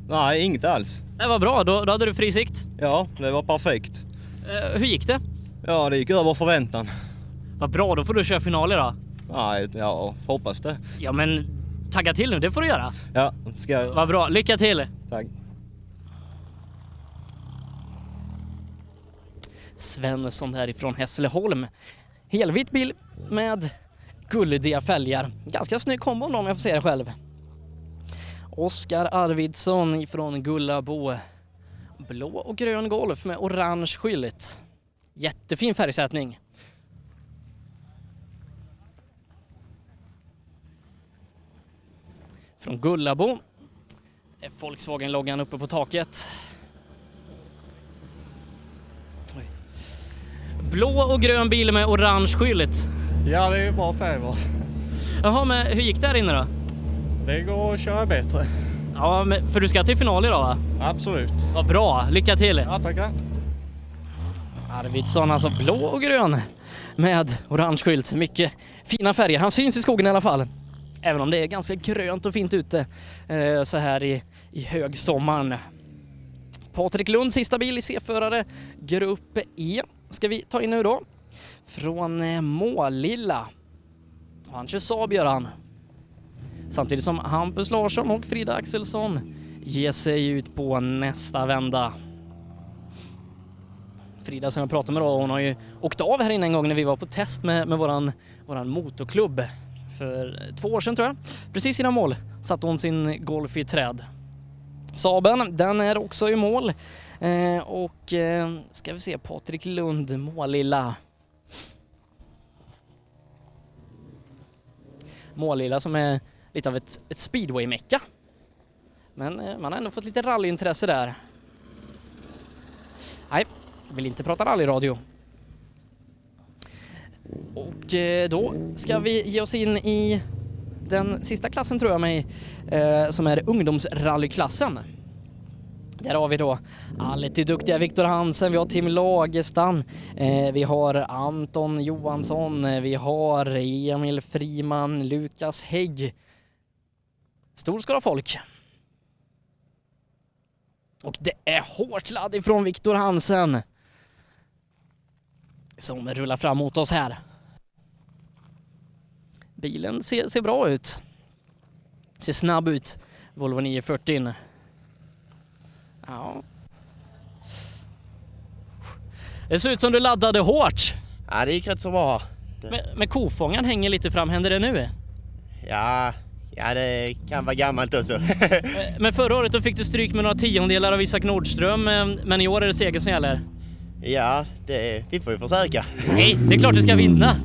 Nej, inget alls. Det var bra, då, då hade du fri sikt. Ja, det var perfekt. Eh, hur gick det? Ja, det gick över förväntan. Vad bra, då får du köra final idag. Nej, ja, hoppas det. Ja men tagga till nu, det får du göra. Ja, ska jag. Vad bra, lycka till! Tack. Svensson härifrån Hässleholm. Helvit bil med guldiga fälgar. Ganska snygg kombo om jag får säga det själv. Oskar Arvidsson ifrån Gullabo. Blå och grön Golf med orange skylt. Jättefin färgsättning. Från Gullabo Volkswagen-loggan uppe på taket. Blå och grön bil med orange skylt. Ja, det är bra färg va? Jaha, men hur gick det här inne då? Det går att köra bättre. Ja, men, för du ska till final idag va? Absolut. Vad bra, lycka till! Ja, tackar. Arvidsson alltså blå och grön med orange skylt. Mycket fina färger. Han syns i skogen i alla fall. Även om det är ganska grönt och fint ute eh, så här i, i högsommaren. Patrik Lund, sista bil i C-förare, grupp E ska vi ta in nu då. Från eh, Målilla. Han kör Saab gör han. Samtidigt som Hampus Larsson och Frida Axelsson ger sig ut på nästa vända. Frida som jag pratade med då, hon har ju åkt av här inne en gång när vi var på test med, med våran, våran motorklubb för två år sedan tror jag. Precis innan mål satte hon sin Golf i träd. Saben, den är också i mål. Eh, och eh, ska vi se, Patrik Lund, Målilla. Målilla som är lite av ett, ett speedway-mecka. Men eh, man har ändå fått lite rallyintresse där. Nej, vill inte prata rallyradio. Och eh, då ska vi ge oss in i den sista klassen tror jag mig, eh, som är ungdomsrallyklassen. Där har vi då alltid duktiga Viktor Hansen, vi har Tim Lagerstam, vi har Anton Johansson, vi har Emil Friman, Lukas Hägg. Stor skara folk. Och det är hårt ladd ifrån Viktor Hansen som rullar fram mot oss här. Bilen ser, ser bra ut. Ser snabb ut. Volvo 940. Ja. Det ser ut som du laddade hårt. Ja, det gick rätt så bra. Men, men kofångaren hänger lite fram. Händer det nu? Ja, ja det kan vara gammalt också. Men förra året då fick du stryk med några tiondelar av Isak Nordström. eh, Men i år är det seger som gäller. ja, det, vi får ju försöka. Nej, det är klart du ska vinna.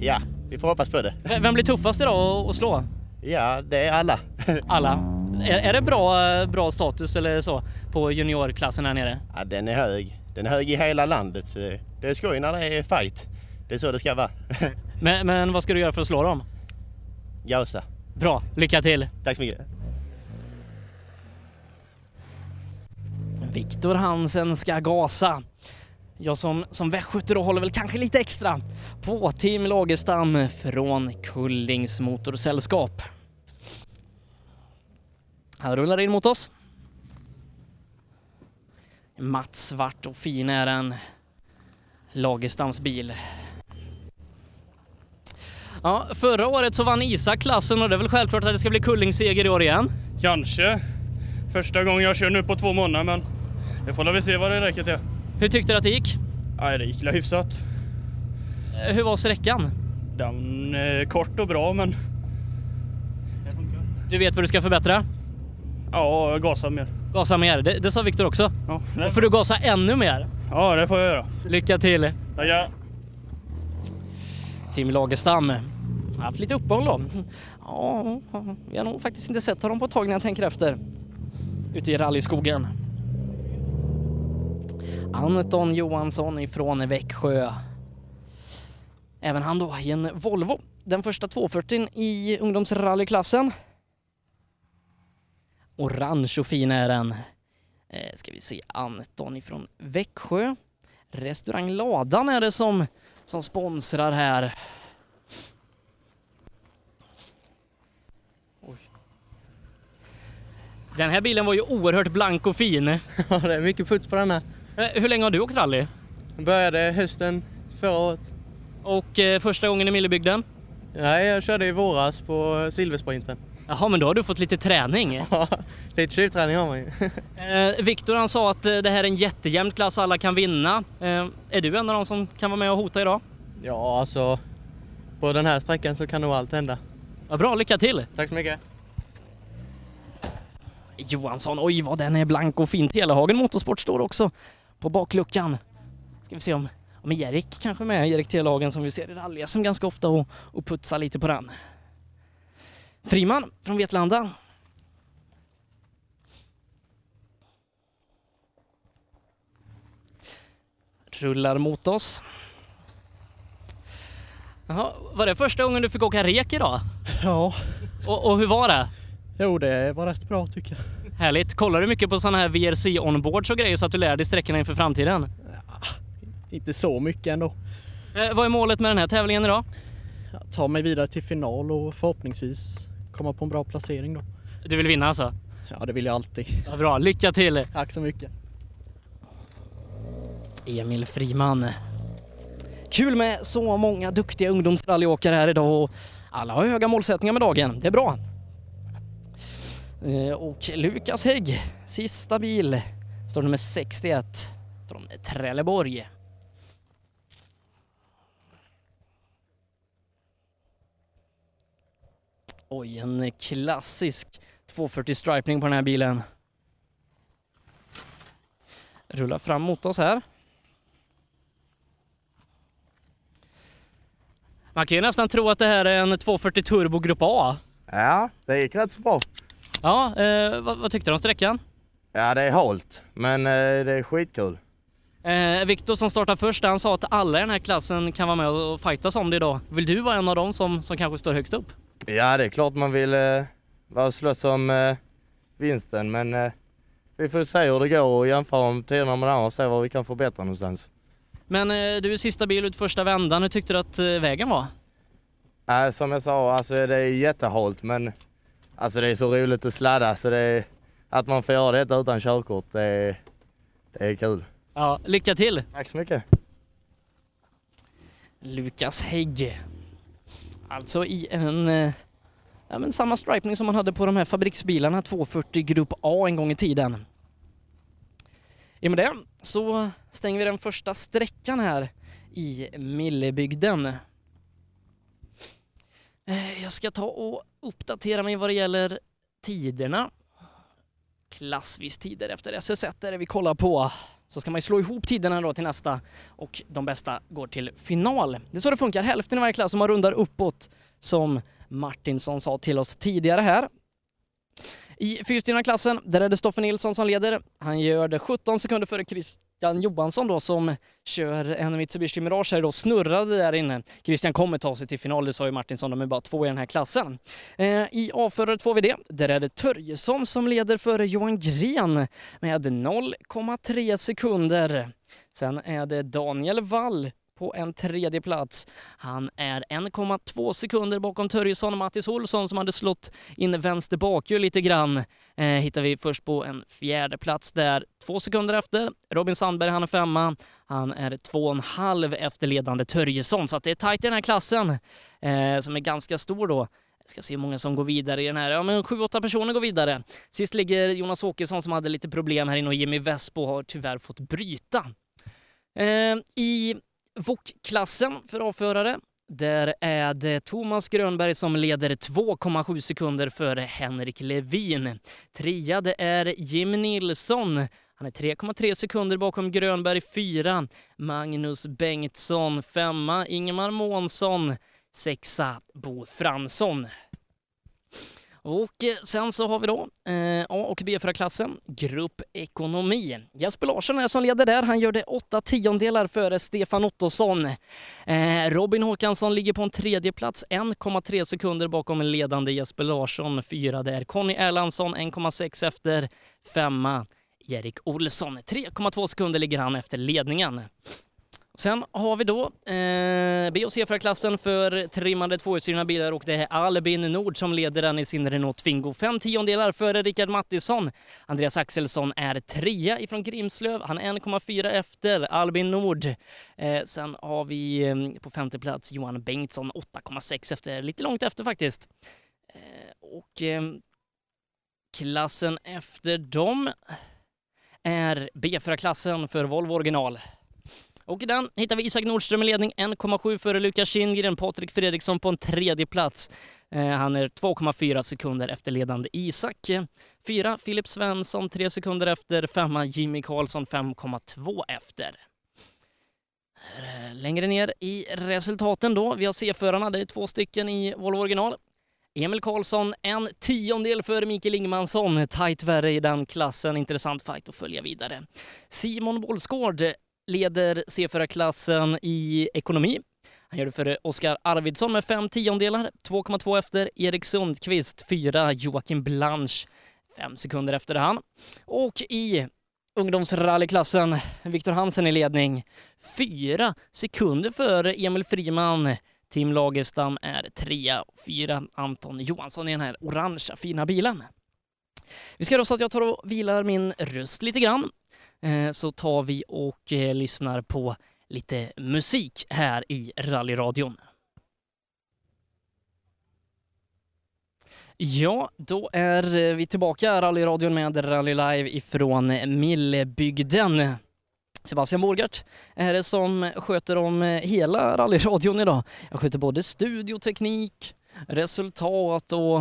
Ja, vi får hoppas på det. Vem blir tuffast idag att- att slå? Ja, det är alla. Alla. Är, är det bra, eh, bra status eller så på juniorklassen här nere? Ja, den är hög. Den är hög i hela landet. Så det är skoj när det är fight. Det är så det ska vara. Men, men vad ska du göra för att slå dem? Gasa. Bra, lycka till! Tack så mycket. Viktor Hansen ska gasa. Jag som, som västgöte håller väl kanske lite extra på Tim Lagerstam från Kullings Motorsällskap. Han rullar in mot oss. Matt svart och fin är den. Lagerstams bil. Ja, förra året så vann Isak klassen och det är väl självklart att det ska bli Kullings seger i år igen. Kanske. Första gången jag kör nu på två månader men vi får väl se vad det räcker till. Hur tyckte du att det gick? Nej, det gick väl hyfsat. Eh, Hur var sträckan? Den är kort och bra men Du vet vad du ska förbättra? ja, gasa mer. Gasa mer, det, det sa Viktor också. Ja, Då får du gasa ännu mer. Ja, det får jag göra. Lycka till! Tackar. Tim Lagerstam. Har haft lite uppehåll då. Ja, vi har nog faktiskt inte sett honom på ett tag när jag tänker efter. Ute i rallyskogen. Anton Johansson ifrån Växjö. Även han då i en Volvo. Den första 240 i ungdomsrallyklassen. Orange och fin är den. Eh, ska vi se, Anton ifrån Växjö. Restaurang Ladan är det som, som sponsrar här. Den här bilen var ju oerhört blank och fin. Ja, det är mycket puts på den här. Eh, Hur länge har du åkt rally? Jag började hösten förra året. Och eh, första gången i Millebygden? Nej, jag körde i våras på silversprinten. Jaha, men då har du fått lite träning. Ja, lite tjuvträning har man ju. Eh, Viktor han sa att eh, det här är en jättejämn klass, alla kan vinna. Eh, är du en av dem som kan vara med och hota idag? Ja, alltså på den här sträckan så kan nog allt hända. Vad bra, lycka till! Tack så mycket. Johansson, oj vad den är blank och fin. Telehagen Motorsport står också på bakluckan. Ska vi se om, om Erik kanske är med, Erik Telehagen som vi ser i rally som ganska ofta och, och putsar lite på den. Friman från Vetlanda. Rullar mot oss. Jaha, var det första gången du fick åka rek idag? Ja. Och, och hur var det? Jo, det var rätt bra tycker jag. Härligt. Kollar du mycket på sådana här VRC onboards och grejer så att du lär dig sträckorna inför framtiden? Inte så mycket ändå. Eh, vad är målet med den här tävlingen idag? Tar mig vidare till final och förhoppningsvis komma på en bra placering då. Du vill vinna alltså? Ja, det vill jag alltid. Ja, bra, lycka till! Tack så mycket. Emil Friman. Kul med så många duktiga ungdomsrallyåkare här idag och alla har höga målsättningar med dagen. Det är bra. Eh, och Lukas Hägg, sista bil, står nummer 61 från Trelleborg. Oj, en klassisk 240 stripning på den här bilen. Rullar fram mot oss här. Man kan ju nästan tro att det här är en 240 Turbo Grupp A. Ja, det gick rätt så bra. Ja, eh, vad, vad tyckte du om sträckan? Ja, det är halt, men eh, det är skitkul. Eh, Viktor som startar först, han sa att alla i den här klassen kan vara med och fightas om det idag. Vill du vara en av dem som, som kanske står högst upp? Ja, det är klart man vill eh, vara och slåss om eh, vinsten, men eh, vi får se hur det går och jämföra om tiderna med andra och se vad vi kan förbättra någonstans. Men eh, du är sista bil ut första vändan, hur tyckte du att vägen var? Äh, som jag sa, alltså det är jättehalt, men alltså det är så roligt att sladda så det är, att man får göra detta utan körkort, det är, det är kul. Ja, lycka till! Tack så mycket! Lukas Hägg. Alltså i en, eh, ja men samma stripning som man hade på de här fabriksbilarna 240 Grupp A en gång i tiden. I och med det så stänger vi den första sträckan här i Millebygden. Eh, Jag ska ta och uppdatera mig vad det gäller tiderna. Klassvis tider efter SS1 är det vi kollar på. Så ska man ju slå ihop tiderna då till nästa och de bästa går till final. Det är så det funkar, hälften i varje klass och man rundar uppåt som Martinsson sa till oss tidigare här. I fyrstjärnaklassen, där är det Stoffe Nilsson som leder. Han gör det 17 sekunder före Jan Johansson då som kör en Mitsubishi Mirage här då, snurrade där inne. Christian kommer ta sig till final, det sa ju Martinsson, de är bara två i den här klassen. Eh, I A-förare 2VD, där är det Törjesson som leder före Johan Gren med 0,3 sekunder. Sen är det Daniel Wall på en tredje plats. Han är 1,2 sekunder bakom Törjesson och Mattis Olsson som hade slått in vänster bakhjul lite grann. Eh, hittar vi först på en fjärde plats där, två sekunder efter. Robin Sandberg, han är femma. Han är två och en halv efter ledande Törjesson, så att det är tajt i den här klassen eh, som är ganska stor då. Jag ska se hur många som går vidare i den här. Ja, men sju, åtta personer går vidare. Sist ligger Jonas Åkesson som hade lite problem här inne och Jimmy Vespo har tyvärr fått bryta. Eh, I VOK-klassen för avförare, där är det Thomas Grönberg som leder 2,7 sekunder före Henrik Levin. Trea det är Jim Nilsson. Han är 3,3 sekunder bakom Grönberg, fyra. Magnus Bengtsson, femma. Ingemar Månsson, sexa. Bo Fransson. Och eh, sen så har vi då eh, A och B4-klassen, grupp ekonomi. Jesper Larsson är som leder där. Han gör det åtta tiondelar före Stefan Ottosson. Eh, Robin Håkansson ligger på en tredje plats, 1,3 sekunder bakom en ledande Jesper Larsson. Fyra där Conny Erlandsson, 1,6 efter. Femma Erik Olsson, 3,2 sekunder ligger han efter ledningen. Sen har vi då eh, B och C-förarklassen för trimmade tvåhjulsdrivna bilar och det är Albin Nord som leder den i sin Renault Twingo. Fem tiondelar före Rickard Mattisson. Andreas Axelsson är trea ifrån Grimslöv. Han är 1,4 efter Albin Nord. Eh, sen har vi eh, på femte plats Johan Bengtsson 8,6 efter, lite långt efter faktiskt. Eh, och eh, klassen efter dem är B-förarklassen för Volvo original. Och i den hittar vi Isak Nordström i ledning, 1,7 före Lukas Kindgren, Patrik Fredriksson på en tredje plats. Eh, han är 2,4 sekunder efter ledande Isak. Fyra Filip Svensson, tre sekunder efter. Femma Jimmy Karlsson, 5,2 efter. Eh, längre ner i resultaten då, vi har C-förarna, det är två stycken i Volvo original. Emil Karlsson en tiondel före Mikael Ingmansson. Tajt värre i den klassen. Intressant fight att följa vidare. Simon Bollsgård leder C4-klassen i ekonomi. Han gör det före Oskar Arvidsson med fem tiondelar, 2,2 efter. Erik Sundqvist, fyra. Joakim Blanche, fem sekunder efter han. Och i ungdomsrallyklassen, Viktor Hansen i ledning, fyra sekunder före Emil Friman. Tim Lagerstam är trea och fyra Anton Johansson i den här orangea fina bilen. Vi ska göra så att jag tar och vilar min röst lite grann Eh, så tar vi och eh, lyssnar på lite musik här i rallyradion. Ja, då är eh, vi tillbaka rallyradion med Rally Live ifrån Millebygden. Sebastian Borgart är det som sköter om hela rallyradion idag. Jag sköter både studioteknik, resultat och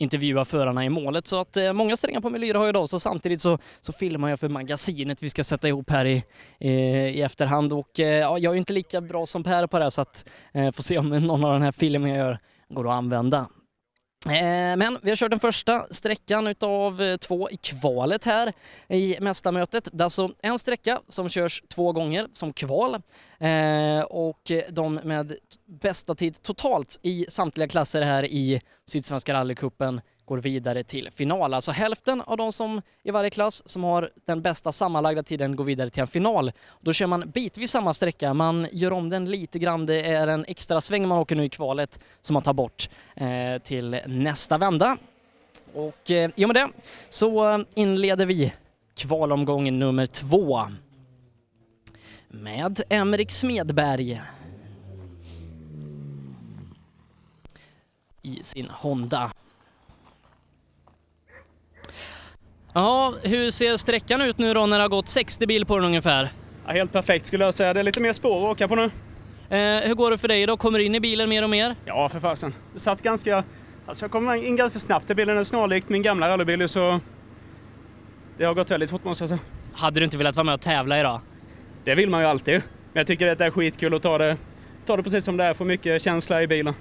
intervjua förarna i målet. Så att eh, många strängar på min lyra har jag idag, så samtidigt så, så filmar jag för magasinet vi ska sätta ihop här i, eh, i efterhand och eh, jag är ju inte lika bra som Per på det här så att eh, får se om någon av den här filmen jag gör går att använda. Eh, men vi har kört den första sträckan utav eh, två i kvalet här i mästarmötet. Det är alltså en sträcka som körs två gånger som kval eh, och de med bästa tid totalt i samtliga klasser här i Sydsvenska rallycupen går vidare till final. Alltså hälften av de som i varje klass som har den bästa sammanlagda tiden går vidare till en final. Då kör man bitvis samma sträcka, man gör om den lite grann. Det är en extra sväng man åker nu i kvalet som man tar bort eh, till nästa vända. Och eh, i och med det så eh, inleder vi kvalomgång nummer två med Emrik Smedberg i sin Honda. Ja, hur ser sträckan ut nu då när det har gått 60 bil på den ungefär? Ja, helt perfekt skulle jag säga. Det är lite mer spår att åka på nu. Eh, hur går det för dig då? Kommer du in i bilen mer och mer? Ja, för fasen. Det satt ganska... Alltså jag kom in ganska snabbt i bilen. Den är snarlikt min gamla rallybil så... Det har gått väldigt fort måste jag säga. Hade du inte velat vara med och tävla idag? Det vill man ju alltid. Men jag tycker att det är skitkul att ta det, ta det precis som det är. Få mycket känsla i bilen.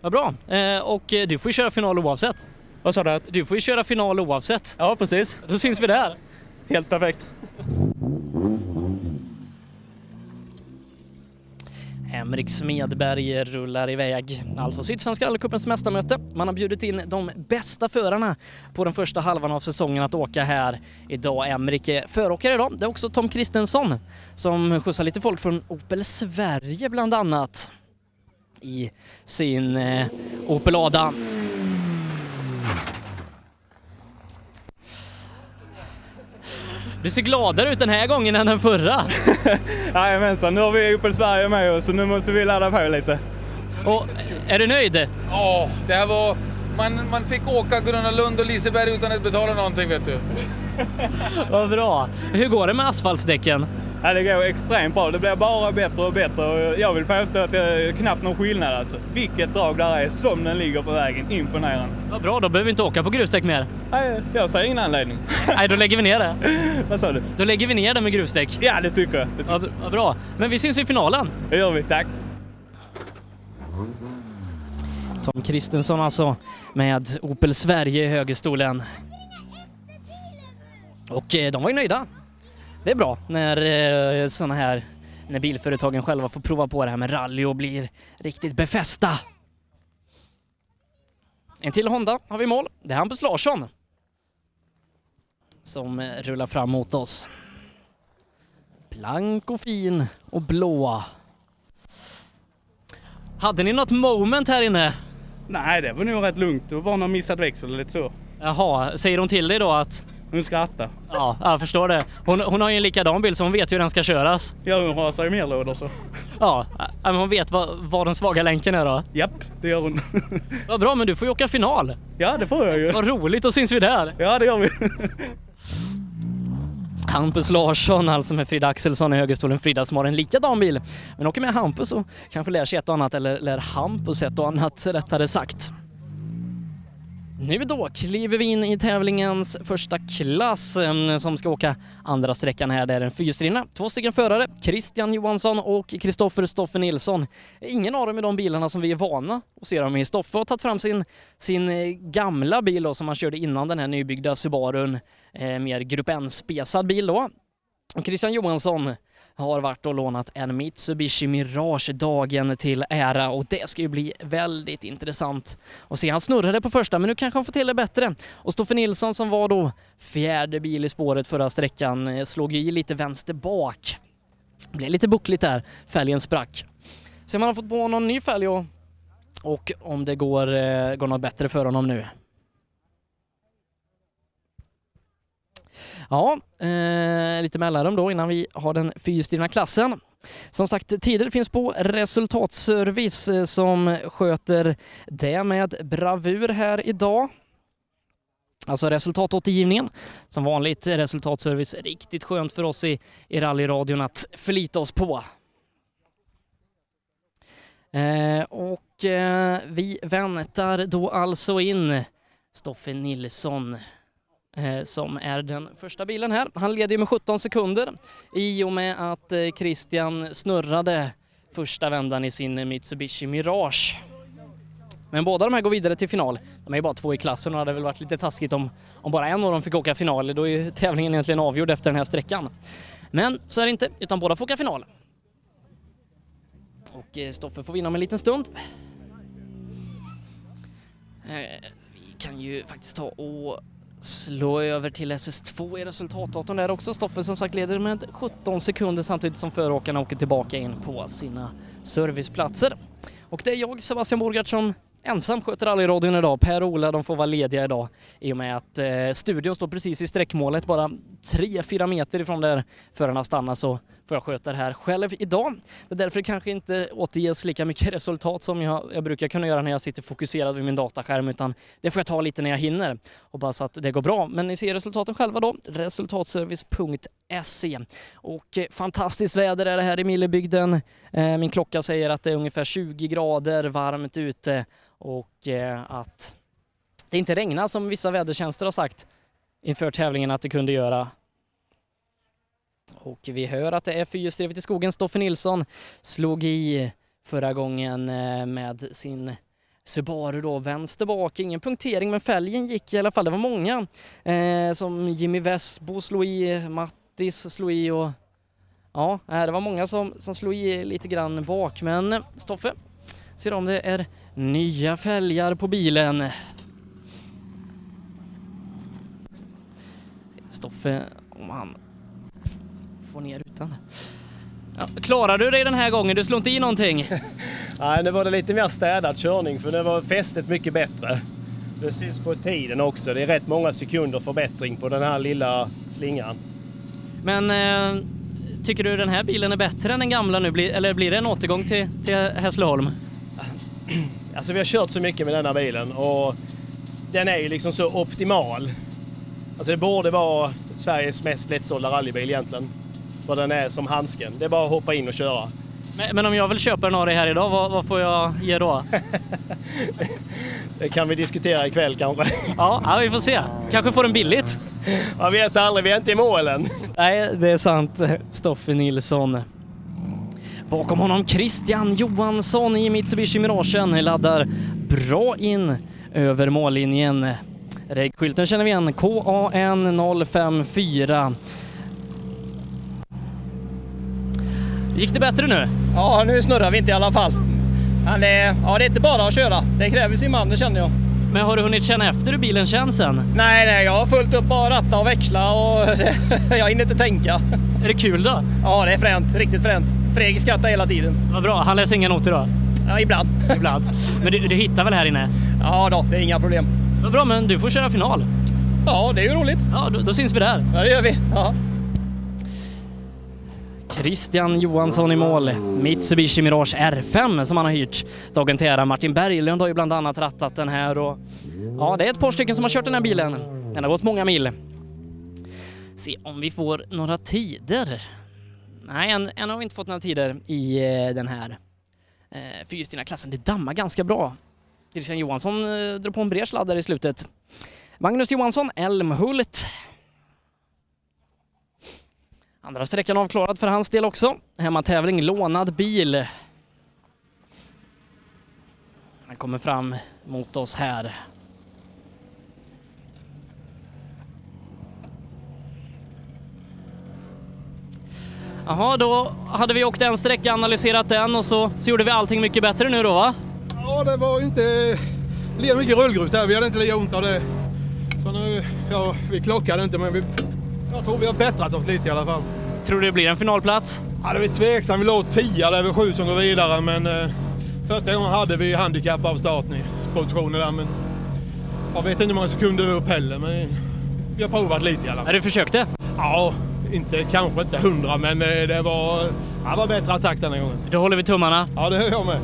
Vad bra. Eh, och du får ju köra final oavsett. Vad sa du? Du får ju köra final oavsett. Ja, precis. Då syns vi där. Helt perfekt. Henrik Smedberg rullar iväg. Alltså Sydsvenska rallycupens mästarmöte. Man har bjudit in de bästa förarna på den första halvan av säsongen att åka här idag. Emrik är föråkare idag. Det är också Tom Kristensson som skjutsar lite folk från Opel Sverige bland annat i sin eh, Opel Ada. Du ser gladare ut den här gången än den förra. Jajamensan, nu har vi Opel Sverige med oss så nu måste vi ladda på lite. Och är du nöjd? Ja, det här var... Man, man fick åka Gröna Lund och Liseberg utan att betala någonting vet du. Vad bra. Hur går det med asfaltsdäcken? Ja, det går extremt bra. Det blir bara bättre och bättre jag vill påstå att det är knappt någon skillnad alltså. Vilket drag där är som den ligger på vägen. Imponerande. Vad bra, då behöver vi inte åka på grusdäck mer. Nej, jag ser ingen anledning. Nej, då lägger vi ner det. Vad sa du? Då lägger vi ner det med grusdäck. Ja, det tycker jag. Det tycker. Vad vad bra. Men vi syns i finalen. Det gör vi, tack. Tom Kristensson alltså med Opel Sverige i högerstolen. Och eh, de var ju nöjda. Det är bra när eh, såna här, när bilföretagen själva får prova på det här med rally och blir riktigt befästa. En till Honda har vi i mål. Det är Hampus Larsson som eh, rullar fram mot oss. Blank och fin och blåa. Hade ni något moment här inne? Nej, det var nog rätt lugnt. Det var bara någon missad växel eller lite så. Jaha, säger hon till dig då att... Hon skrattar. Ja, jag förstår det. Hon, hon har ju en likadan bil så hon vet ju hur den ska köras. Ja, hon rasar ju mer lådor så. Ja, men hon vet vad, vad den svaga länken är då. Japp, det gör hon. Vad bra, men du får ju åka final. Ja, det får jag ju. Vad roligt, då syns vi där. Ja, det gör vi. Hampus Larsson alltså med Frida Axelsson i högerstolen. Frida som har en likadan bil. Men åker med Hampus och kanske lär sig ett och annat, eller lär Hampus ett och annat rättare sagt. Nu då kliver vi in i tävlingens första klass som ska åka andra sträckan här. Det är en fyrhjulsdrivna. Två stycken förare, Christian Johansson och Kristoffer Stoffe Nilsson. Ingen av dem är de bilarna som vi är vana att se dem i. Stoffe har tagit fram sin, sin gamla bil då, som han körde innan den här nybyggda Subarun. Eh, mer Grupp N-spesad bil då. Och Christian Johansson har varit och lånat en Mitsubishi Mirage dagen till ära och det ska ju bli väldigt intressant att se. Han snurrade på första men nu kanske han får till det bättre. Och Stoffe Nilsson som var då fjärde bil i spåret förra sträckan eh, slog ju i lite vänster bak. Det blev lite buckligt där, fälgen sprack. Så man har fått på någon ny fälg och, och om det går, eh, går något bättre för honom nu. Ja, eh, lite mellanrum då innan vi har den fyrhjulsdrivna klassen. Som sagt, tider finns på Resultatservice eh, som sköter det med bravur här idag. Alltså resultatåtergivningen. Som vanligt resultatservice riktigt skönt för oss i, i rallyradion att förlita oss på. Eh, och eh, vi väntar då alltså in Stoffe Nilsson Eh, som är den första bilen här. Han leder ju med 17 sekunder i och med att eh, Christian snurrade första vändan i sin Mitsubishi Mirage. Men båda de här går vidare till final. De är ju bara två i klassen och det hade väl varit lite taskigt om, om bara en av dem fick åka final. Då är ju tävlingen egentligen avgjord efter den här sträckan. Men så är det inte, utan båda får åka final. Och eh, Stoffe får vinna om en liten stund. Vi kan ju faktiskt ta och slå över till SS2 i resultatdatorn där också. Stoffe som sagt leder med 17 sekunder samtidigt som föråkarna åker tillbaka in på sina serviceplatser. Och det är jag, Sebastian Borgart, som ensam sköter rallyradion idag. Per och Ola, de får vara lediga idag i och med att eh, studion står precis i sträckmålet, bara 3-4 meter ifrån där förarna stannar så får jag sköta det här själv idag. Det är därför det kanske inte återges lika mycket resultat som jag, jag brukar kunna göra när jag sitter fokuserad vid min dataskärm utan det får jag ta lite när jag hinner. Hoppas att det går bra. Men ni ser resultaten själva då, resultatservice.se. Och eh, fantastiskt väder är det här i Millebygden. Eh, min klocka säger att det är ungefär 20 grader varmt ute och eh, att det inte regnar som vissa vädertjänster har sagt inför tävlingen att det kunde göra. Och vi hör att det är fyrhjulsdrivet i skogen. Stoffe Nilsson slog i förra gången eh, med sin Subaru då, vänster bak, ingen punktering men fälgen gick i alla fall. Det var många eh, som Jimmy Vesbo slog i, Mattis slog i och ja, eh, det var många som, som slog i lite grann bak men Stoffe ser om det är nya fälgar på bilen. Stoffe, om han får ner rutan. Ja, klarar du dig den här gången? Du slår inte i någonting? Nej, nu var det lite mer städad körning för nu var fästet mycket bättre. Det syns på tiden också. Det är rätt många sekunder förbättring på den här lilla slingan. Men eh, tycker du den här bilen är bättre än den gamla nu? Eller blir det en återgång till, till Hässleholm? Alltså vi har kört så mycket med denna bilen och den är ju liksom så optimal. Alltså det borde vara Sveriges mest lättsålda rallybil egentligen. Vad den är som handsken. Det är bara att hoppa in och köra. Men, men om jag vill köpa den av dig här idag, vad, vad får jag ge då? Det kan vi diskutera ikväll kanske. Ja, ja, vi får se. Kanske får den billigt. Man vet aldrig, vi är inte i mål än. Nej, det är sant. Stoffe Nilsson. Bakom honom Christian Johansson i Mitsubishi Miragen laddar bra in över mållinjen. Regskylten känner vi igen, KAN 054. Gick det bättre nu? Ja, nu snurrar vi inte i alla fall. Men det, ja, det är inte bara att köra. Det kräver sin man, det känner jag. Men har du hunnit känna efter hur bilen känns än? Nej, nej, jag har fullt upp bara ratta och växla och jag hinner inte tänka. Är det kul då? Ja, det är fränt. Riktigt fränt. Fredrik skrattar hela tiden. Vad bra, han läser inga noter då? Ja, ibland. Ibland. Men du, du hittar väl här inne? Ja då, det är inga problem. Vad bra, men du får köra final. Ja, det är ju roligt. Ja, då, då syns vi där. Ja, det gör vi. Ja. Christian Johansson i mål. Mitsubishi Mirage R5 som han har hyrt. Dagen till ära. Martin Berglund har ju bland annat rattat den här och ja, det är ett par stycken som har kört den här bilen. Den har gått många mil. Se om vi får några tider. Nej, än, än har vi inte fått några tider i eh, den här eh, fyrhjulsdrivna-klassen. Det dammar ganska bra. Christian Johansson eh, drar på en bred sladd där i slutet. Magnus Johansson, Älmhult. Andra sträckan avklarad för hans del också. Hemmatävling, lånad bil. Han kommer fram mot oss här. Jaha, då hade vi åkt en sträcka, analyserat den och så, så gjorde vi allting mycket bättre nu då va? Ja, det var ju inte lika mycket rullgrus där. Vi hade inte lika ont av det. Så nu, ja, vi klockade inte men vi, jag tror vi har bättrat oss lite i alla fall. Tror du det blir en finalplats? Ja, det är tveksamt. Vi låg 10 där, över 7 som går vidare men eh, första gången hade vi handikapp av starten i positionen där men jag vet inte hur många sekunder vi var upp heller men vi har provat lite i alla fall. Ja, du försökte? Ja, inte, kanske inte 100 men eh, det var, ja, det var bättre attack den här gången. Då håller vi tummarna. Ja, det gör jag med.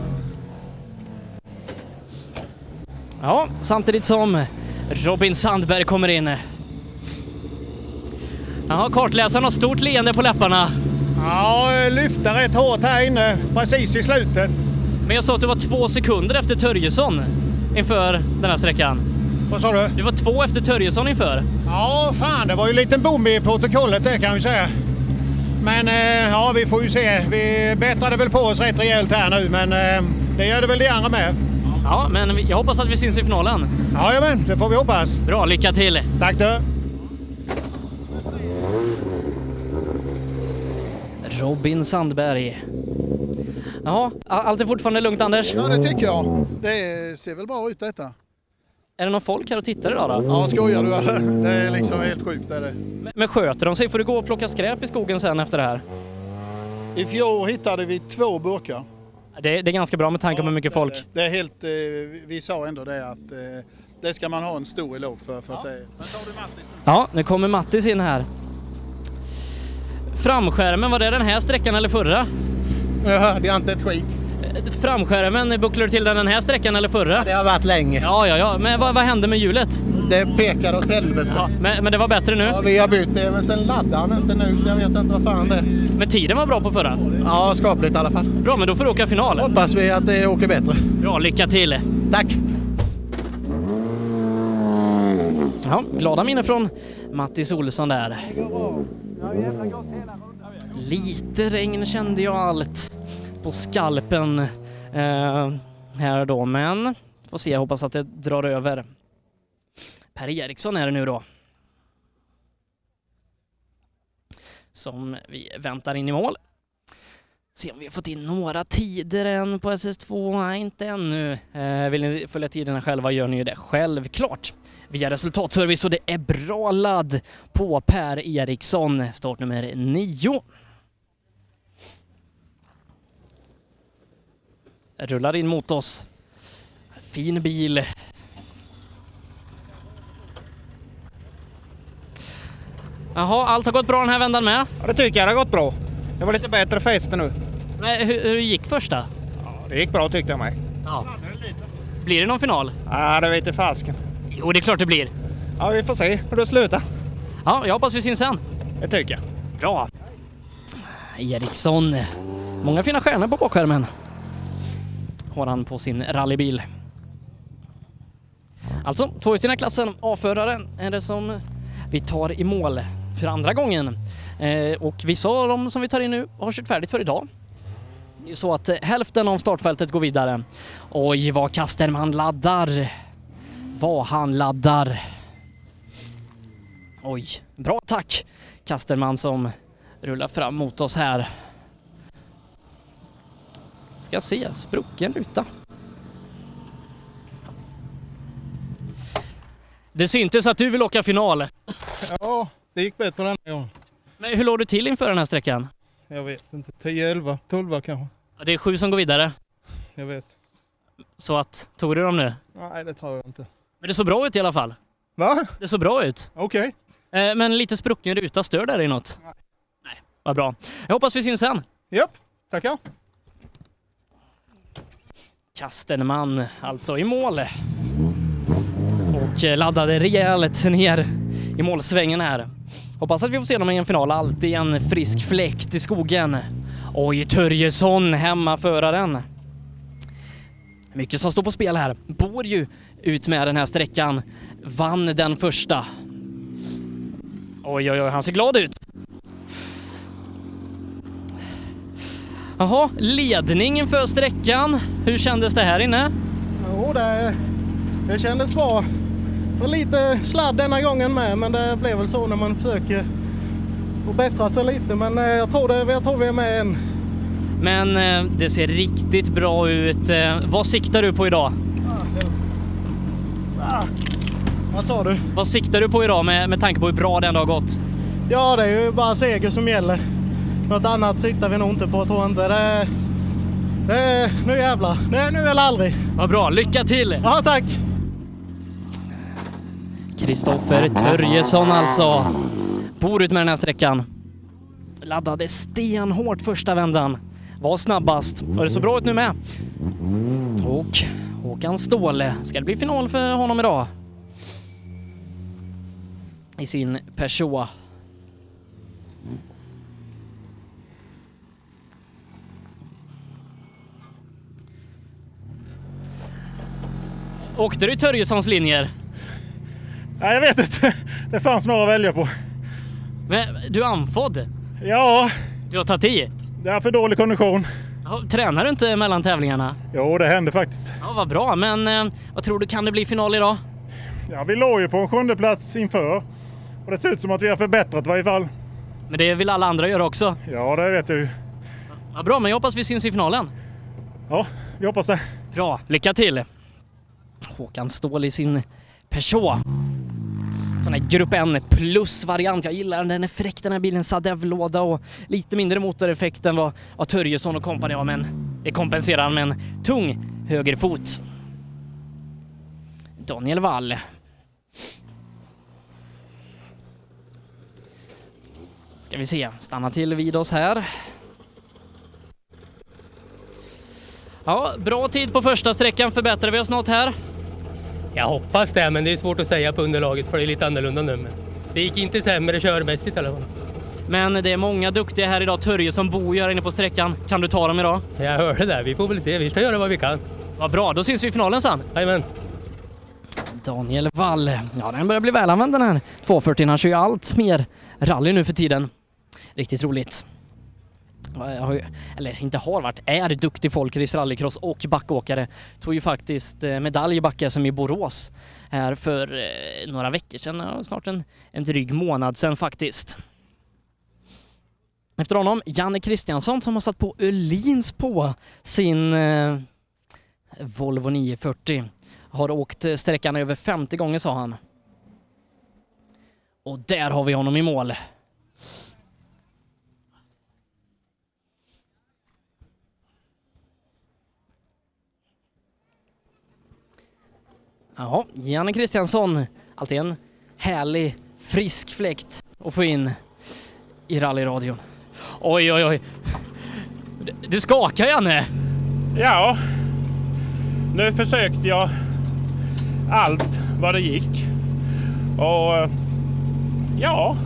Ja, samtidigt som Robin Sandberg kommer in. Jaha, kartläsaren har stort leende på läpparna. Ja, lyfte rätt hårt här inne precis i slutet. Men jag sa att du var två sekunder efter Törjesson inför den här sträckan. Vad sa du? Du var två efter Törjesson inför. Ja, fan det var ju en liten bom i protokollet det kan vi säga. Men eh, ja, vi får ju se. Vi bättrade väl på oss rätt rejält här nu, men eh, det gör det väl de andra med. Ja, men jag hoppas att vi syns i finalen. Jajamän, det får vi hoppas. Bra, lycka till! Tack du! Robin Sandberg. Jaha, allt är fortfarande lugnt Anders? Ja, det tycker jag. Det ser väl bra ut detta. Är det någon folk här och tittar idag då? Ja, skojar du eller? Det är liksom helt sjukt är det. Men- Men sköter de sig? Får du gå och plocka skräp i skogen sen efter det här? I fjol hittade vi två burkar. Det, det är ganska bra med tanke på hur mycket folk. Det är helt, eh, vi sa ändå det att eh, det ska man ha en stor eloge för. för att det, Ja, nu kommer Mattis in här. Framskärmen, var det den här sträckan eller förra? jag hörde jag inte ett skit. Framskärmen, bucklar du till den den här sträckan eller förra? Det har varit länge. Ja, ja, ja. Men vad, vad hände med hjulet? Det pekar åt helvete. Ja, men, men det var bättre nu? Ja, vi har bytt det, men sen laddar han inte nu så jag vet inte vad fan det är. Men tiden var bra på förra? Ja, skapligt i alla fall. Bra, men då får du åka final. Hoppas vi att det åker bättre. Bra, lycka till! Tack! Ja, glada minnen från Mattis Olsson där. Lite regn kände jag allt på skalpen eh, här då, men får se, jag hoppas att det drar över. Per Eriksson är det nu då. Som vi väntar in i mål. Se om vi har fått in några tider än på SS2. Nej, inte ännu. Eh, vill ni följa tiderna själva gör ni ju det självklart via resultatservice och det är bra ladd på Per Eriksson, startnummer 9. Rullar in mot oss. Fin bil. Jaha, allt har gått bra den här vändan med? Ja, det tycker jag. Det har gått bra. Det var lite bättre fäste nu. Men hur, hur gick första? Det gick bra tyckte jag mig. Ja. Blir det någon final? Ja, det vet inte fasken. Jo, det är klart det blir. Ja, vi får se hur det slutar. Ja, jag hoppas vi syns sen. Det tycker jag. Bra. Eriksson. Många fina stjärnor på bakskärmen. Har han på sin rallybil. Alltså, tvåhjulsdrivna klassen A-förare är det som vi tar i mål för andra gången. Eh, och vissa av dem som vi tar in nu har kört färdigt för idag. Så att eh, hälften av startfältet går vidare. Oj, vad Kasterman laddar. Vad han laddar. Oj, bra attack. Kasterman som rullar fram mot oss här. Ska se, sprucken ruta. Det syntes att du vill åka final. Ja, det gick bättre denna gången. Men hur låg du till inför den här sträckan? Jag vet inte. 10, 11, 12 kanske. Ja, Det är sju som går vidare. Jag vet. Så att, tog du dem nu? Nej, det tror jag inte. Men det såg bra ut i alla fall. Va? Det såg bra ut. Okej. Eh, Men lite sprucken ruta, stör det dig något? Nej. Vad bra. Jag hoppas vi syns sen. Japp, tackar. Kastenman alltså i mål. Och eh, laddade rejält ner i målsvängen här. Hoppas att vi får se dem i en final. Alltid en frisk fläkt i skogen. Oj, Törjesson, hemmaföraren. Mycket som står på spel här. Bor ju ut med den här sträckan. Vann den första. Oj, oj, oj, han ser glad ut. Jaha, ledning för sträckan. Hur kändes det här inne? Jo, det, det kändes bra. Det var lite sladd denna gången med, men det blev väl så när man försöker att bättra sig lite. Men eh, jag tror, det, jag tror vi är med än. Men eh, det ser riktigt bra ut. Eh, vad siktar du på idag? Ah, vad sa du? Vad siktar du på idag med, med tanke på hur bra det ändå har gått? Ja, det är ju bara seger som gäller. Något annat siktar vi nog inte på, tror jag inte. Det, det, nu jävlar. Det är nu eller aldrig. Vad bra, lycka till! Ja, tack! Kristoffer Törjesson alltså. Bor ut med den här sträckan. Laddade stenhårt första vändan. Var snabbast. Och det så bra ut nu med. Och Håkan Ståhle. Ska det bli final för honom idag? I sin Peugeot. Åkte du Törjessons linjer? Nej, jag vet inte. Det fanns några att välja på. Men du är andfådd? Ja. Du har tagit i? Det är för dålig kondition. Tränar du inte mellan tävlingarna? Jo, det hände faktiskt. Ja, vad bra, men eh, vad tror du, kan det bli final idag? Ja, vi låg ju på en sjunde plats inför. Och det ser ut som att vi har förbättrat i varje fall. Men det vill alla andra göra också. Ja, det vet jag ju. Ja, bra, men jag hoppas vi syns i finalen. Ja, vi hoppas det. Bra, lycka till! Håkan Ståhl i sin Peugeot. Sån här grupp N plus-variant. Jag gillar den. Den är fräck den här bilen. Sadev-låda och lite mindre motoreffekt än vad, vad Törjesson och kompani har, men det kompenserar han med en tung högerfot. Daniel Wall. Ska vi se, stanna till vid oss här. Ja, bra tid på första sträckan. Förbättrar vi oss något här? Jag hoppas det, men det är svårt att säga på underlaget för det är lite annorlunda nu. Men det gick inte sämre körmässigt i alla fall. Men det är många duktiga här idag. Törje som bor ju här inne på sträckan. Kan du ta dem idag? Jag hörde det. Vi får väl se. Vi ska göra vad vi kan. Vad bra, då syns vi i finalen sen. Jajamän. Daniel Wall. Ja, den börjar bli välanvänd den här 240. Han kör ju allt mer rally nu för tiden. Riktigt roligt. Har ju, eller inte har varit, är duktig folkrace, rallycross och backåkare. Tog ju faktiskt eh, medalj i back-SM i Borås här för eh, några veckor sedan, ja, snart en, en dryg månad sedan faktiskt. Efter honom Janne Kristiansson som har satt på Öhlins på sin eh, Volvo 940. Har åkt eh, sträckan över 50 gånger sa han. Och där har vi honom i mål. Ja, Janne Kristiansson. Alltid en härlig, frisk fläkt att få in i rallyradion. Oj, oj, oj. Du skakar Janne! Ja, nu försökte jag allt vad det gick. Och eh, ja,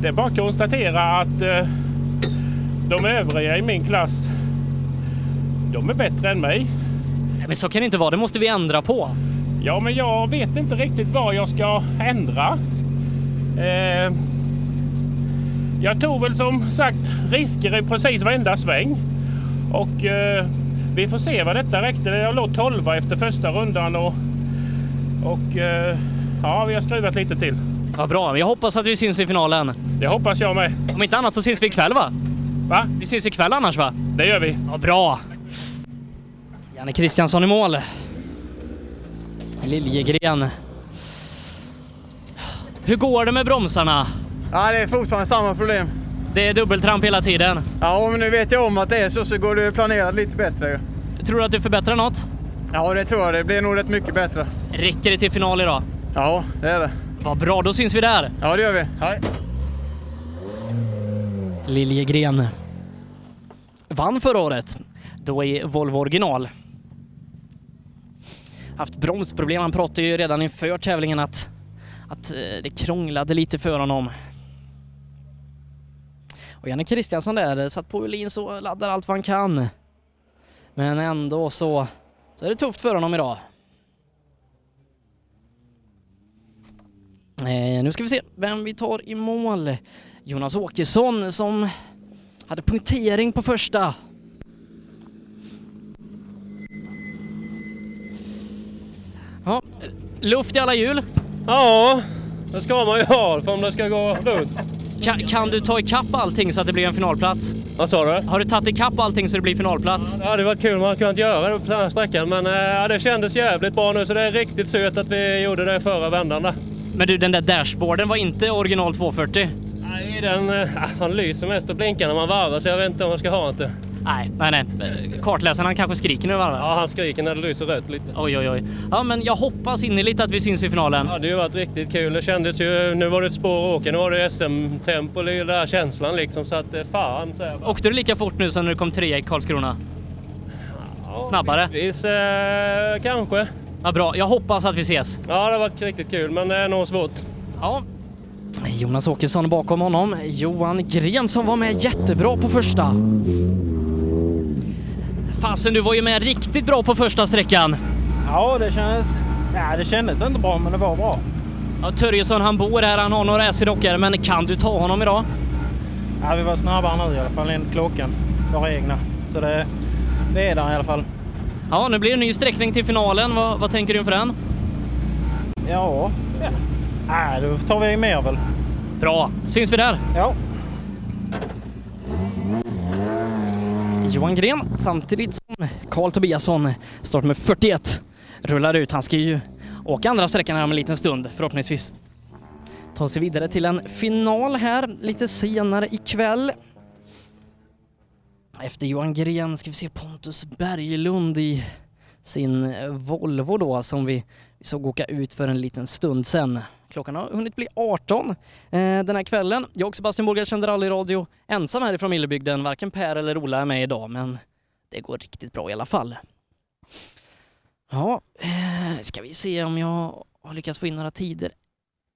det är bara att konstatera att eh, de övriga i min klass, de är bättre än mig. Nej, men så kan det inte vara, det måste vi ändra på. Ja, men jag vet inte riktigt vad jag ska ändra. Eh, jag tog väl som sagt risker i precis varenda sväng. Och eh, vi får se vad detta räckte. Jag låg 12 efter första rundan och, och eh, ja, vi har skruvat lite till. Vad bra, jag hoppas att vi syns i finalen. Det hoppas jag med. Om inte annat så syns vi ikväll va? Va? Vi syns ikväll annars va? Det gör vi. Ja, bra. Janne Kristiansson i mål. Liljegren. Hur går det med bromsarna? Ja, det är fortfarande samma problem. Det är dubbeltramp hela tiden. Ja, men nu vet jag om att det är så, så går det att planera lite bättre ju. Tror du att du förbättrar något? Ja, det tror jag. Det blir nog rätt mycket bättre. Räcker det till final idag? Ja, det är det. Vad bra, då syns vi där. Ja, det gör vi. Hej! Liljegren vann förra året, då i Volvo original. Haft bromsproblem, han pratade ju redan inför tävlingen att, att eh, det krånglade lite för honom. Och Janne Kristiansson där eh, satt på Ulin och laddar allt vad han kan. Men ändå så, så är det tufft för honom idag. Eh, nu ska vi se vem vi tar i mål. Jonas Åkesson som hade punktering på första. Ja, luft i alla hjul. Ja, det ska man ju ha för om det ska gå runt. Kan, kan du ta ikapp allting så att det blir en finalplats? Vad sa du? Har du tagit ikapp allting så det blir finalplats? Ja, det hade varit kul om man kunnat göra det på den här sträckan men ja, det kändes jävligt bra nu så det är riktigt surt att vi gjorde det förra vändan där. Men du, den där dashboarden var inte original 240? Nej, den, eh, han lyser mest och blinkar när man varvar så jag vet inte om jag ska ha inte. Nej, nej, nej. Kartläsaren han kanske skriker du varvar? Ja, han skriker när det lyser rött lite. Oj, oj, oj. Ja, men jag hoppas innerligt att vi syns i finalen. Ja, det har varit riktigt kul. Det kändes ju, nu var det ett spår att åka, nu var det SM-tempo, är den där känslan liksom så att eh, fan så bara. Åkte du lika fort nu som när du kom trea i Karlskrona? Snabbare? Bitvis, eh, kanske. Ja, bra. Jag hoppas att vi ses. Ja, det har varit riktigt kul men det är nog svårt. Ja. Jonas Åkesson bakom honom. Johan Gren som var med jättebra på första. Fasen, du var ju med riktigt bra på första sträckan. Ja, det kändes... Ja, det kändes inte bra, men det var bra. Ja, Törjesson han bor här, han har några dockor, men kan du ta honom idag? Ja, vi var snabbare nu i alla fall enligt klockan. Våra egna. Så det, det är där i alla fall. Ja, nu blir det en ny sträckning till finalen. Vad, vad tänker du inför den? Ja, ja. Nej, då tar vi mer väl. Bra, syns vi där? Ja. Johan Gren samtidigt som Karl Tobiasson, startnummer 41, rullar ut. Han ska ju åka andra sträckan här om en liten stund förhoppningsvis. Ta sig vidare till en final här lite senare ikväll. Efter Johan Gren ska vi se Pontus Berglund i sin Volvo då som vi, vi såg åka ut för en liten stund sedan. Klockan har hunnit bli 18 eh, den här kvällen. Jag och Sebastian Borgard sänder rallyradio ensam härifrån Millebygden. Varken Per eller Ola är med idag men det går riktigt bra i alla fall. Ja, eh, ska vi se om jag har lyckats få in några tider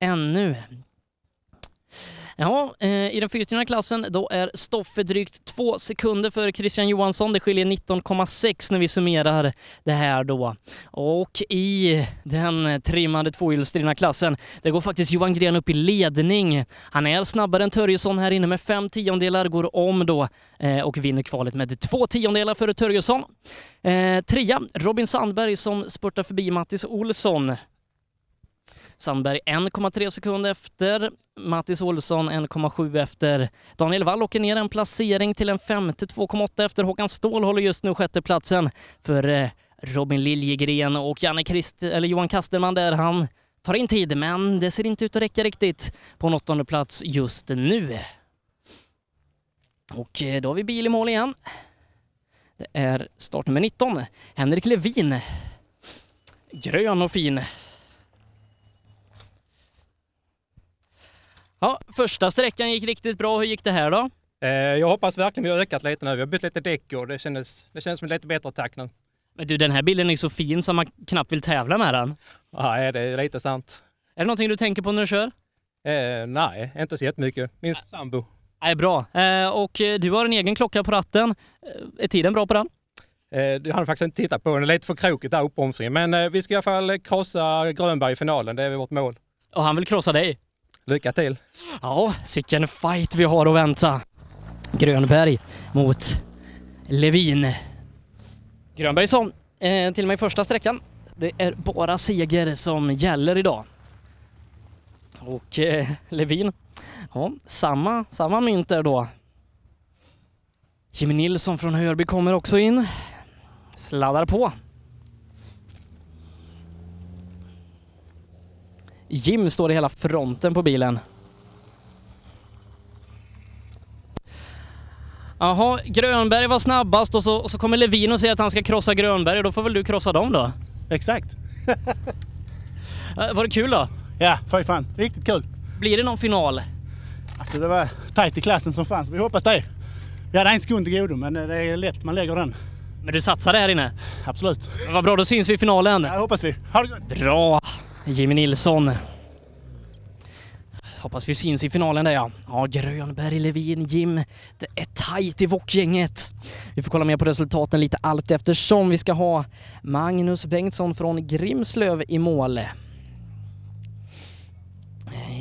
ännu. Ja, eh, i den fyrstjärniga klassen då är Stoffe drygt två sekunder för Christian Johansson. Det skiljer 19,6 när vi summerar det här då. Och i den trimmade tvåhjulsdrivna klassen, där går faktiskt Johan Gren upp i ledning. Han är snabbare än Törjesson här inne med fem tiondelar, går om då eh, och vinner kvalet med två tiondelar före Törjesson. Eh, trea, Robin Sandberg som spurtar förbi Mattis Olsson. Sandberg 1,3 sekunder efter, Mattis Olsson 1,7 efter. Daniel Wall åker ner en placering till en femte, 2,8 efter. Håkan Ståhl håller just nu sjätteplatsen för eh, Robin Liljegren och Janne Christ, eller Johan Kasterman där han tar in tid, men det ser inte ut att räcka riktigt på en åttonde plats just nu. Och eh, då har vi bil i mål igen. Det är startnummer 19, Henrik Levin. Grön och fin. Ja, första sträckan gick riktigt bra. Hur gick det här då? Eh, Jag hoppas verkligen vi har ökat lite nu. Vi har bytt lite däck och det kändes, det känns som en lite bättre takt nu. Men du, den här bilen är så fin som man knappt vill tävla med den. Nej, det är lite sant. Är det någonting du tänker på när du kör? Eh, nej, inte så jättemycket. Min sambo. Nej, bra. Eh, och eh, du har en egen klocka på ratten. Eh, är tiden bra på den? Eh, jag hann faktiskt inte titta på den. Lite för krokigt där uppbromsningen. Men eh, vi ska i alla fall krossa Grönberg i finalen. Det är vårt mål. Och han vill krossa dig? Lycka till! Ja, sicken fight vi har att vänta. Grönberg mot Levin. Grönbergsson eh, till och med i första sträckan. Det är bara seger som gäller idag. Och eh, Levin, ja, samma, samma mynt där då. Jimmy Nilsson från Hörby kommer också in. Sladdar på. Jim står i hela fronten på bilen. Jaha, Grönberg var snabbast och så, och så kommer Levin och säger att han ska krossa Grönberg och då får väl du krossa dem då? Exakt. Eh, Var det kul då? Ja, för fan. Riktigt kul. Blir det någon final? Alltså det var tajt i klassen som fanns. Vi hoppas det. Vi hade en sekund till godo men det är lätt man lägger den. Men du satsade här inne? Absolut. Men Vad bra, då syns vi i finalen. Ja, det hoppas vi. Ha det gott! Bra! Jimmy Nilsson. Hoppas vi syns i finalen där ja. Ja, Grönberg, Levin, Jim. Det är tajt i Wok-gänget. Vi får kolla mer på resultaten lite allt eftersom. Vi ska ha Magnus Bengtsson från Grimslöv i mål.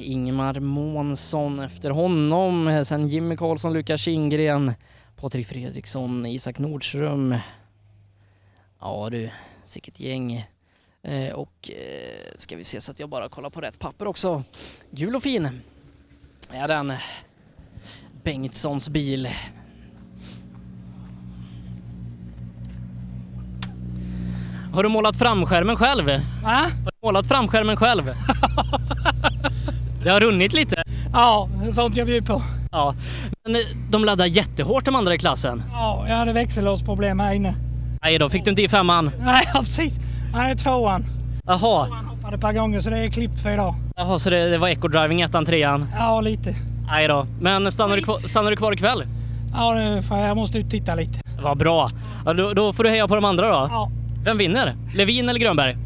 Ingmar Månsson efter honom. Sen Jimmy Karlsson, Lukas Kindgren, Patrik Fredriksson, Isak Nordström. Ja du, sicket gäng. Eh, och eh, ska vi se så att jag bara kollar på rätt papper också. Gul och fin är den. Bengtssons bil. Har du målat framskärmen själv? Va? Har du målat framskärmen själv? det har runnit lite. Ja, sånt jag bjuder på. Ja, men eh, de laddar jättehårt de andra i klassen. Ja, jag hade växellåsproblem här inne. Nej då, fick du inte i femman? Nej, ja, precis. Nej, tvåan. Jaha. Hoppade ett par gånger så det är klippt för idag. Jaha, så det, det var eco-driving ettan, trean? Ja, lite. Nej då. Men stannar du, kvar, stannar du kvar ikväll? Ja, det får jag måste ut och titta lite. Vad bra. Ja, då, då får du heja på de andra då. Ja. Vem vinner? Levin eller Grönberg?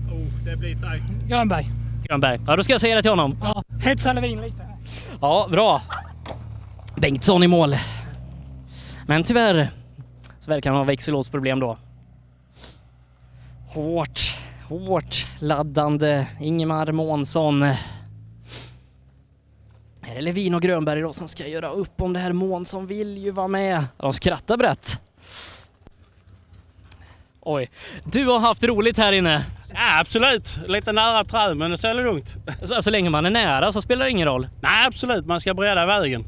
Det blir tajt. Grönberg. Grönberg. Ja, då ska jag säga det till honom. Ja, hetsa Levin lite. Ja, bra. Bengtsson i mål. Men tyvärr så verkar han ha växellåsproblem då. Hårt, hårt laddande Ingemar Månsson. Är det Levin och Grönberg då som ska göra upp om det här? Månsson vill ju vara med. De skrattar brett. Oj, du har haft roligt här inne. Ja, absolut. Lite nära träd men det är lugnt. Så, så länge man är nära så spelar det ingen roll? Nej, absolut. Man ska bredda vägen.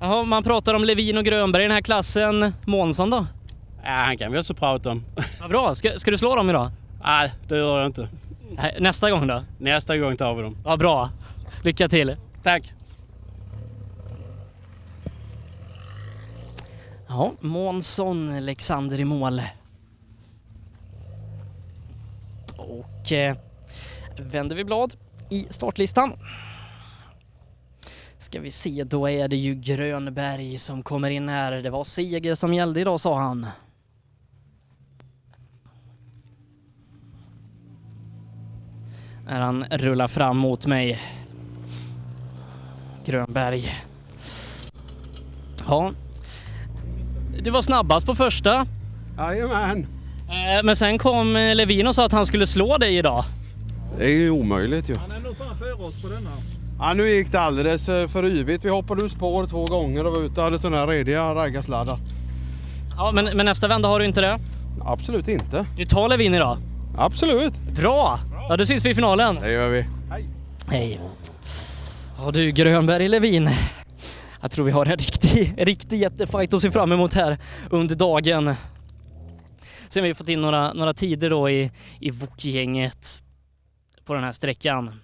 Jaha, man pratar om Levin och Grönberg i den här klassen. Månsson då? Ja, han kan vi också prata om. Vad bra. Ska, ska du slå dem idag? Nej, det gör jag inte. Nästa gång då? Nästa gång tar vi dem. Vad bra. Lycka till. Tack. Ja, Månsson, Alexander i mål. Och eh, vänder vi blad i startlistan. Ska vi se, då är det ju Grönberg som kommer in här. Det var seger som gällde idag sa han. När han rullar fram mot mig. Grönberg. Ja. Du var snabbast på första. Jajamän. Eh, Men sen kom eh, Levin och sa att han skulle slå dig idag. Det är ju omöjligt ju. Han är nog fan före oss på denna. Ja, nu gick det alldeles eh, för yvigt. Vi hoppade ur spår två gånger och var ute och hade sådana här rediga raggarsladdar. Ja, men, men nästa vända har du inte det? Absolut inte. Du tar Levin idag? Absolut. Bra! Ja, då syns vi i finalen. Det gör vi. Hej. Ja du Grönberg Levin. Jag tror vi har en riktig, riktig jättefight att se fram emot här under dagen. Sen har vi fått in några, några tider då i, i Wok-gänget på den här sträckan.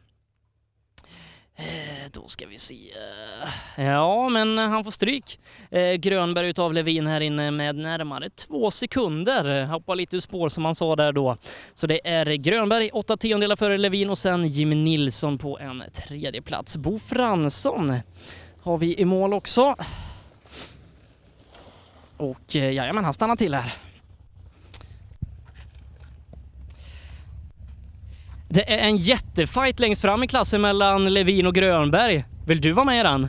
Eh, då ska vi se. Ja, men han får stryk. Eh, Grönberg utav Levin här inne med närmare två sekunder. Hoppar lite ur spår som han sa där då. Så det är Grönberg åtta tiondelar före Levin och sen Jim Nilsson på en tredje plats. Bo Fransson har vi i mål också. Och eh, ja, jajamän, han stannar till här. Det är en jättefight längst fram i klassen mellan Levin och Grönberg. Vill du vara med i den?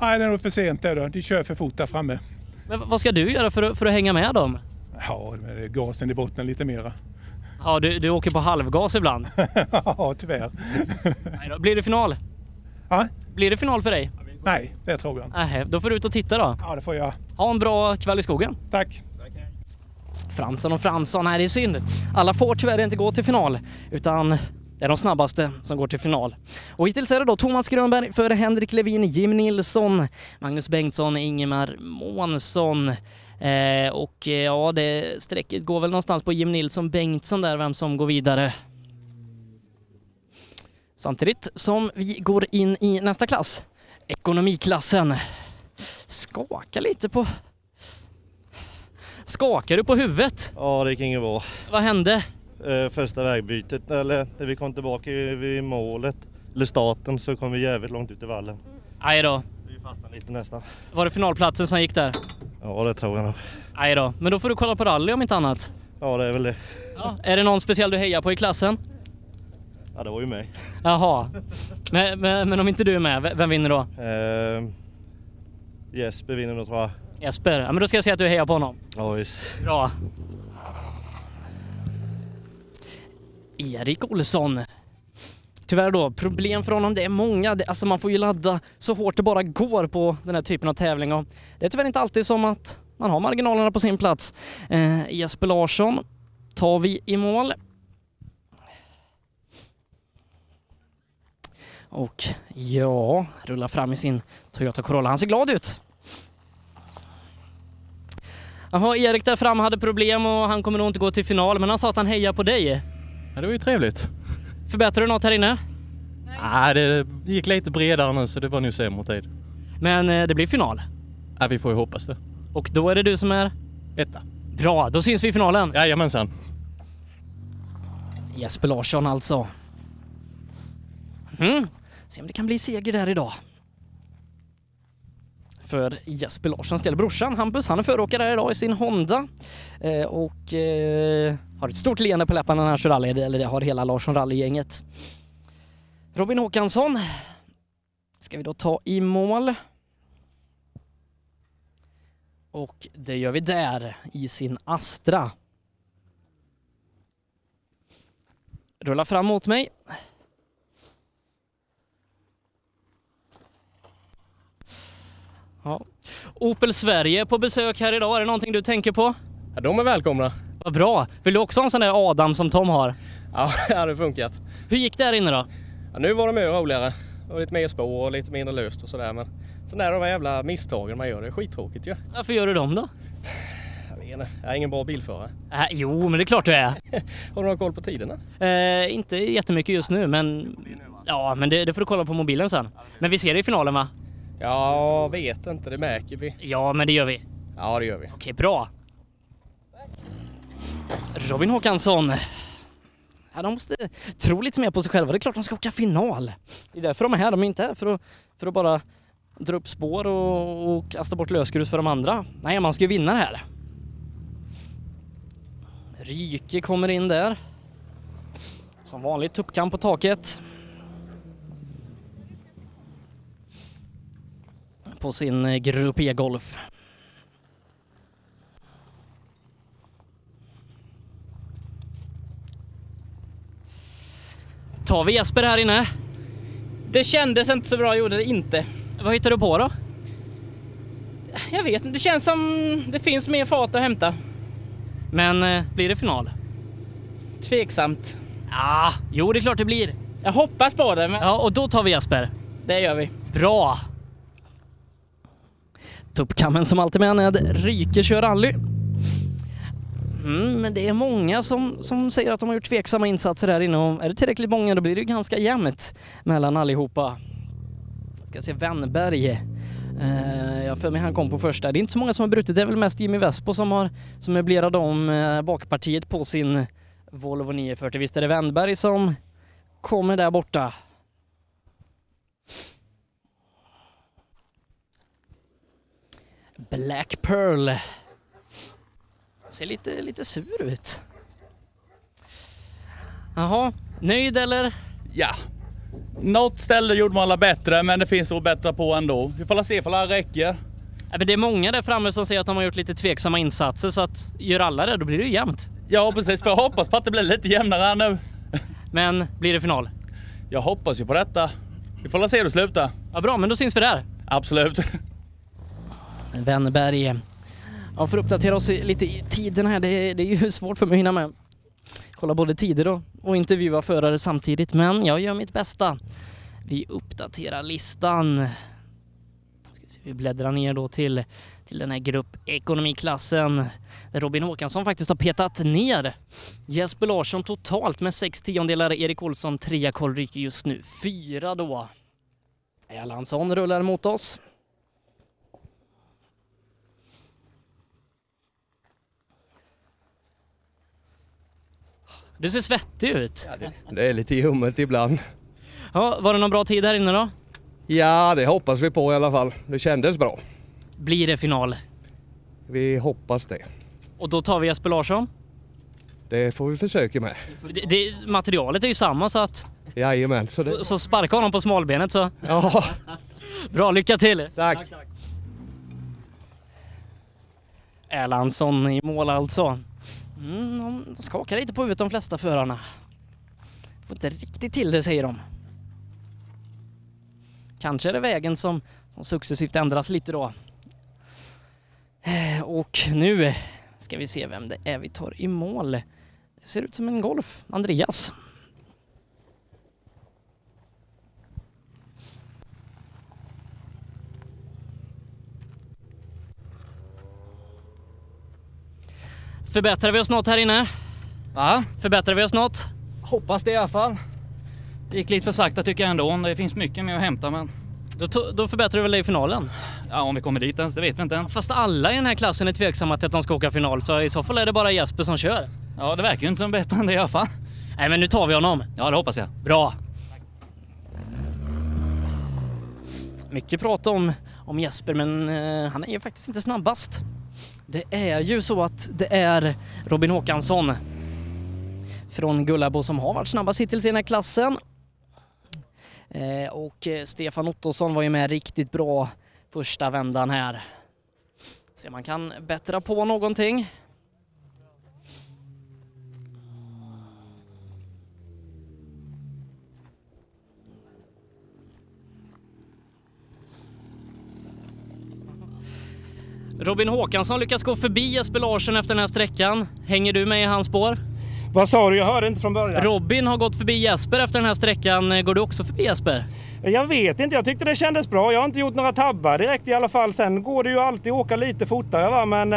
Nej, det är nog för sent där då. De kör för fort där framme. Men vad ska du göra för att, för att hänga med dem? Ja, gasen i botten lite mera. Ja, du, du åker på halvgas ibland. ja, tyvärr. Nej då, Blir det final? Ja? Blir det final för dig? Nej, det tror jag inte. Nej, då får du ut och titta då. Ja, det får jag. Ha en bra kväll i skogen. Tack. Fransson och Fransson, nej det är synd. Alla får tyvärr inte gå till final, utan det är de snabbaste som går till final. Och hittills är det då Thomas Grönberg före Henrik Levin, Jim Nilsson, Magnus Bengtsson, Ingemar Månsson. Eh, och eh, ja, det strecket går väl någonstans på Jim Nilsson, Bengtsson där, vem som går vidare. Samtidigt som vi går in i nästa klass, ekonomiklassen. Skaka lite på... Skakar du på huvudet? Ja, det gick inget bra. Vad hände? Eh, första vägbytet, eller när vi kom tillbaka vid målet, eller starten, så kom vi jävligt långt ut i vallen. Aj då. Vi fastnade lite nästan. Var det finalplatsen som gick där? Ja, det tror jag nog. Aj då. Men då får du kolla på rally om inte annat. Ja, det är väl det. Ja. Är det någon speciell du hejar på i klassen? Ja, det var ju mig. Jaha. Men, men, men om inte du är med, vem vinner då? Eh, Jesper vinner nog tror jag. Jesper? Ja men då ska jag säga att du hejar på honom. Ja, visst. Bra. Erik Olsson. Tyvärr då, problem för honom. Det är många. Det, alltså man får ju ladda så hårt det bara går på den här typen av tävling. Och det är tyvärr inte alltid som att man har marginalerna på sin plats. Eh, Jesper Larsson tar vi i mål. Och ja, rullar fram i sin Toyota Corolla. Han ser glad ut. Jaha, Erik där fram hade problem och han kommer nog inte gå till final, men han sa att han hejar på dig. Ja, det var ju trevligt. Förbättrar du något här inne? Nej, det gick lite bredare nu så det var nog sämre tid. Men eh, det blir final. Ja, vi får ju hoppas det. Och då är det du som är? Etta. Bra, då syns vi i finalen. Jajamensan. Jesper Larsson alltså. Mm. Se om det kan bli seger där idag. För Jesper Larssons del. Brorsan Hampus, han är föråkare här idag i sin Honda. Eh, och eh, har ett stort leende på läpparna när han kör rally, eller det har hela Larsson rallygänget. Robin Håkansson ska vi då ta i mål. Och det gör vi där i sin Astra. Rulla fram mot mig. Ja. Opel Sverige på besök här idag. Är det någonting du tänker på? Ja, de är välkomna. Vad bra. Vill du också ha en sån där Adam som Tom har? Ja, det hade funkat. Hur gick det här inne då? Ja, nu var det mer roligare. Och lite mer spår och lite mindre löst och sådär. Men sen är de här jävla misstagen man gör, det är skittråkigt ju. Varför gör du dem då? Jag är ingen bra bilförare. Äh, jo, men det är klart du är. Har du någon koll på tiderna? Eh, inte jättemycket just nu, men ja, men det, det får du kolla på mobilen sen. Men vi ser det i finalen va? Jag vet inte, det märker vi. Ja, men det gör vi. Ja, det gör vi. Okej, bra. Robin Håkansson. Ja, de måste tro lite mer på sig själva. Det är klart de ska åka final. Det är därför de är här. De är inte här för att, för att bara dra upp spår och, och kasta bort lösgrus för de andra. Nej, man ska ju vinna det här. Ryke kommer in där. Som vanligt tuppkam på taket. På sin eh, Grupp E-Golf. Tar vi Jesper här inne? Det kändes inte så bra, gjorde det inte. Vad hittar du på då? Jag vet inte, det känns som det finns mer fart att hämta. Men eh, blir det final? Tveksamt. Ja, jo det är klart det blir. Jag hoppas på det. Men... Ja, och då tar vi Jesper. Det gör vi. Bra! Tuppkammen som alltid med med Ryke kör rally. Mm, men det är många som, som säger att de har gjort tveksamma insatser här inne och är det tillräckligt många då blir det ju ganska jämnt mellan allihopa. Jag Ska se Wennberg. Uh, eh, jag har för mig han kom på första. Det är inte så många som har brutit. Det är väl mest Jimmy Vespo som har som möblerat om uh, eh, bakpartiet på sin Volvo 940. Visst är det Wennberg som kommer där borta. Black Pearl. Ser lite, lite sur ut. Jaha, nöjd eller? Ja. Något ställe gjorde man alla bättre, men det finns att bättra på ändå. Vi får se ifall det här räcker. Det är många där framme som säger att de har gjort lite tveksamma insatser så att gör alla det då blir det ju jämnt. Ja precis, för jag hoppas på att det blir lite jämnare här nu. Men blir det final? Jag hoppas ju på detta. Vi får se hur det slutar. Ja bra, men då syns vi där. Absolut. Wennberg Ja, för att uppdatera oss lite i tiden här, det är, det är ju svårt för mig att hinna med. Kolla både tider och, och intervjua förare samtidigt, men jag gör mitt bästa. Vi uppdaterar listan. Ska vi, se, vi bläddrar ner då till, till den här gruppekonomiklassen där Robin Håkansson faktiskt har petat ner Jesper Larsson totalt med sex tiondelar. Erik Olsson trea, Karl Ryke just nu fyra då. Erlandsson rullar mot oss. Du ser svettig ut. Det är lite ljummet ibland. Ja, var det någon bra tid här inne då? Ja, det hoppas vi på i alla fall. Det kändes bra. Blir det final? Vi hoppas det. Och då tar vi Jesper Larsson? Det får vi försöka med. Det, det, materialet är ju samma så att... Jajamän. Så det... Så, så sparka honom på smalbenet så... Ja. Bra, lycka till! Tack! Erlandsson i mål alltså. Mm, de skakar lite på huvudet de flesta förarna. Får inte riktigt till det säger de. Kanske är det vägen som, som successivt ändras lite då. Eh, och nu ska vi se vem det är vi tar i mål. Det ser ut som en Golf. Andreas. Förbättrar vi oss något här inne? Va? Förbättrar vi oss något? Hoppas det i alla fall. Det gick lite för sakta tycker jag ändå. Det finns mycket mer att hämta men... Då, då förbättrar vi väl det i finalen? Ja, om vi kommer dit ens, det vet vi inte än. Fast alla i den här klassen är tveksamma till att de ska åka final, så i så fall är det bara Jesper som kör. Ja, det verkar ju inte som bättre än det i alla fall. Nej, men nu tar vi honom. Ja, det hoppas jag. Bra. Mycket prat om, om Jesper, men eh, han är ju faktiskt inte snabbast. Det är ju så att det är Robin Håkansson från Gullabo som har varit snabbast hittills i den här klassen. Eh, och eh, Stefan Ottosson var ju med riktigt bra första vändan här. Se om man kan bättra på någonting. Robin Håkansson lyckas gå förbi Jesper Larsson efter den här sträckan. Hänger du med i hans spår? Vad sa du? Jag hörde inte från början. Robin har gått förbi Jesper efter den här sträckan. Går du också förbi Jesper? Jag vet inte, jag tyckte det kändes bra. Jag har inte gjort några tabbar direkt i alla fall. Sen går det ju alltid att åka lite fortare va, men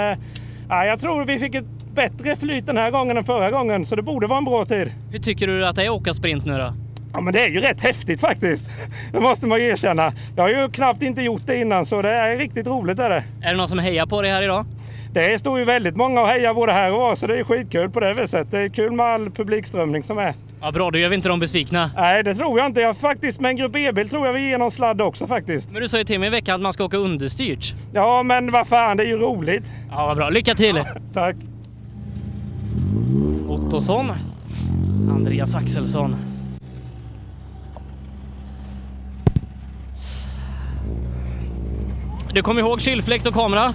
ja, jag tror vi fick ett bättre flyt den här gången än förra gången, så det borde vara en bra tid. Hur tycker du att det är att åka sprint nu då? Ja, men det är ju rätt häftigt faktiskt. Det måste man ju erkänna. Jag har ju knappt inte gjort det innan, så det är riktigt roligt. Är det. Är det någon som hejar på dig här idag? Det står ju väldigt många och hejar både här och var, så det är skitkul på det viset. Det är kul med all publikströmning som är. Ja, bra, då gör vi inte dem besvikna. Nej, det tror jag inte. Jag faktiskt med en grupp E-bil tror jag vi ger någon sladd också faktiskt. Men du sa ju till mig i veckan att man ska åka understyrt. Ja, men vad fan, det är ju roligt. Ja, vad bra. Lycka till! Tack! Ottosson. Andreas Axelsson. Du kommer ihåg kylfläkt och kamera?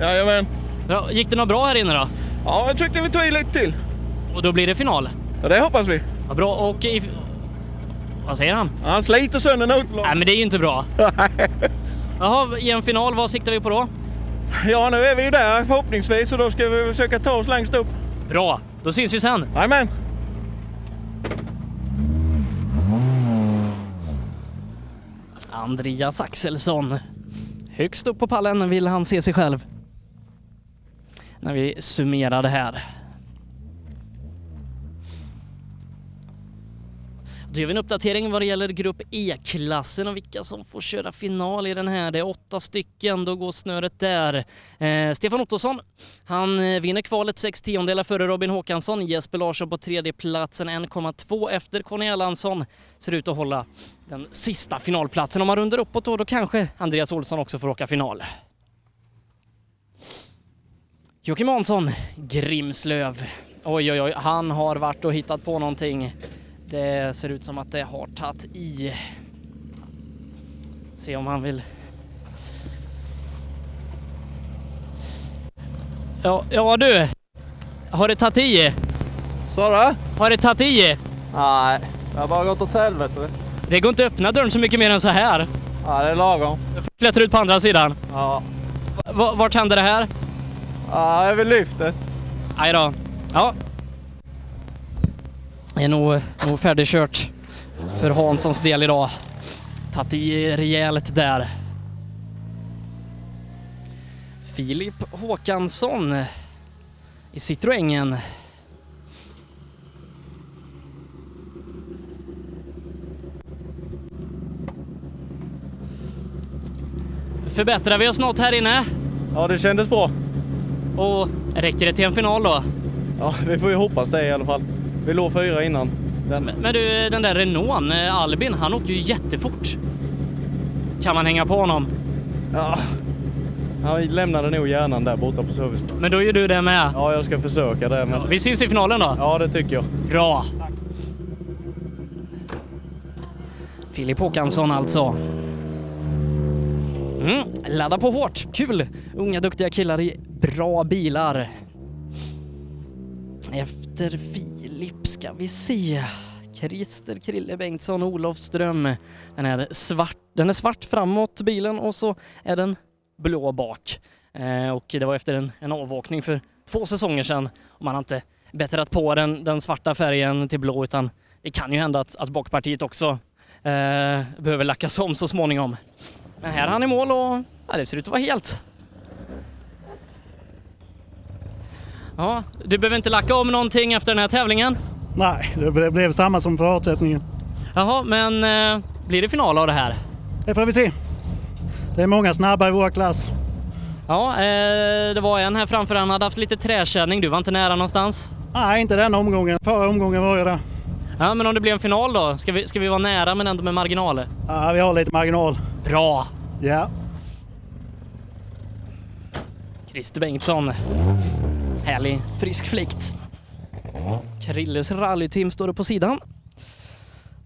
Jajamän. Ja, gick det något bra här inne då? Ja, jag tyckte vi tog i lite till. Och då blir det final? Ja, det hoppas vi. Ja, bra. Och i... Vad säger han? Han sliter sönder notlådan. Nej, men det är ju inte bra. Jaha, i en final, vad siktar vi på då? Ja, nu är vi ju där förhoppningsvis och då ska vi försöka ta oss längst upp. Bra, då syns vi sen. Jajamän. Andreas Axelsson. Högst upp på pallen vill han se sig själv. När vi summerar det här. Då gör vi en uppdatering vad det gäller grupp E-klassen och vilka som får köra final i den här. Det är åtta stycken, då går snöret där. Eh, Stefan Ottosson, han eh, vinner kvalet sex tiondelar före Robin Håkansson. Jesper Larsson på tredje platsen 1,2 efter Conny Erlandsson. Ser ut att hålla den sista finalplatsen. Om man rundar uppåt då, då kanske Andreas Olsson också får åka final. Joakim Hansson, Grimslöv. Oj, oj, oj, han har varit och hittat på någonting. Det ser ut som att det har tagit i. Se om han vill... Ja, ja du. Har det tagit i? Sa du? Har det tagit i? Nej, det har bara gått åt helvete. Det går inte att öppna dörren så mycket mer än så här. Ja, det är lagom. Jag får klättra ut på andra sidan. Ja. V- vart hände det här? Ja, väl lyftet. Aj då. Ja. Är nog, nog färdigkört för Hanssons del idag. Tagit i rejält där. Filip Håkansson i Citroengen. Förbättrar vi oss något här inne? Ja, det kändes bra. Och räcker det till en final då? Ja, vi får ju hoppas det i alla fall. Vi låg fyra innan. Den. Men, men du, den där Renault, eh, Albin, han åkte ju jättefort. Kan man hänga på honom? Ja, han lämnade nog hjärnan där borta på serviceplatsen. Men då gör du det med? Ja, jag ska försöka det. Men... Vi syns i finalen då? Ja, det tycker jag. Bra! Filip Håkansson alltså. Mm, ladda på hårt, kul! Unga duktiga killar i bra bilar. Efter Filip ska vi se. Christer Krille Bengtsson Olofström. Den är svart, den är svart framåt bilen och så är den blå bak. Eh, och det var efter en, en avåkning för två säsonger sedan och man har inte bättrat på den, den svarta färgen till blå utan det kan ju hända att, att bakpartiet också eh, behöver lackas om så småningom. Men här är han i mål och ja, det ser ut att vara helt. Ja, du behöver inte lacka om någonting efter den här tävlingen? Nej, det blev samma som förutsättningen. Jaha, men eh, blir det final av det här? Det får vi se. Det är många snabba i vår klass. Ja, eh, det var en här framför, han hade haft lite träkänning. Du var inte nära någonstans? Nej, inte den omgången. Förra omgången var jag där. Ja, men om det blir en final då? Ska vi, ska vi vara nära men ändå med marginal? Ja, vi har lite marginal. Bra! Ja. Christer Bengtsson. Härlig frisk fläkt. Krilles rallyteam står det på sidan.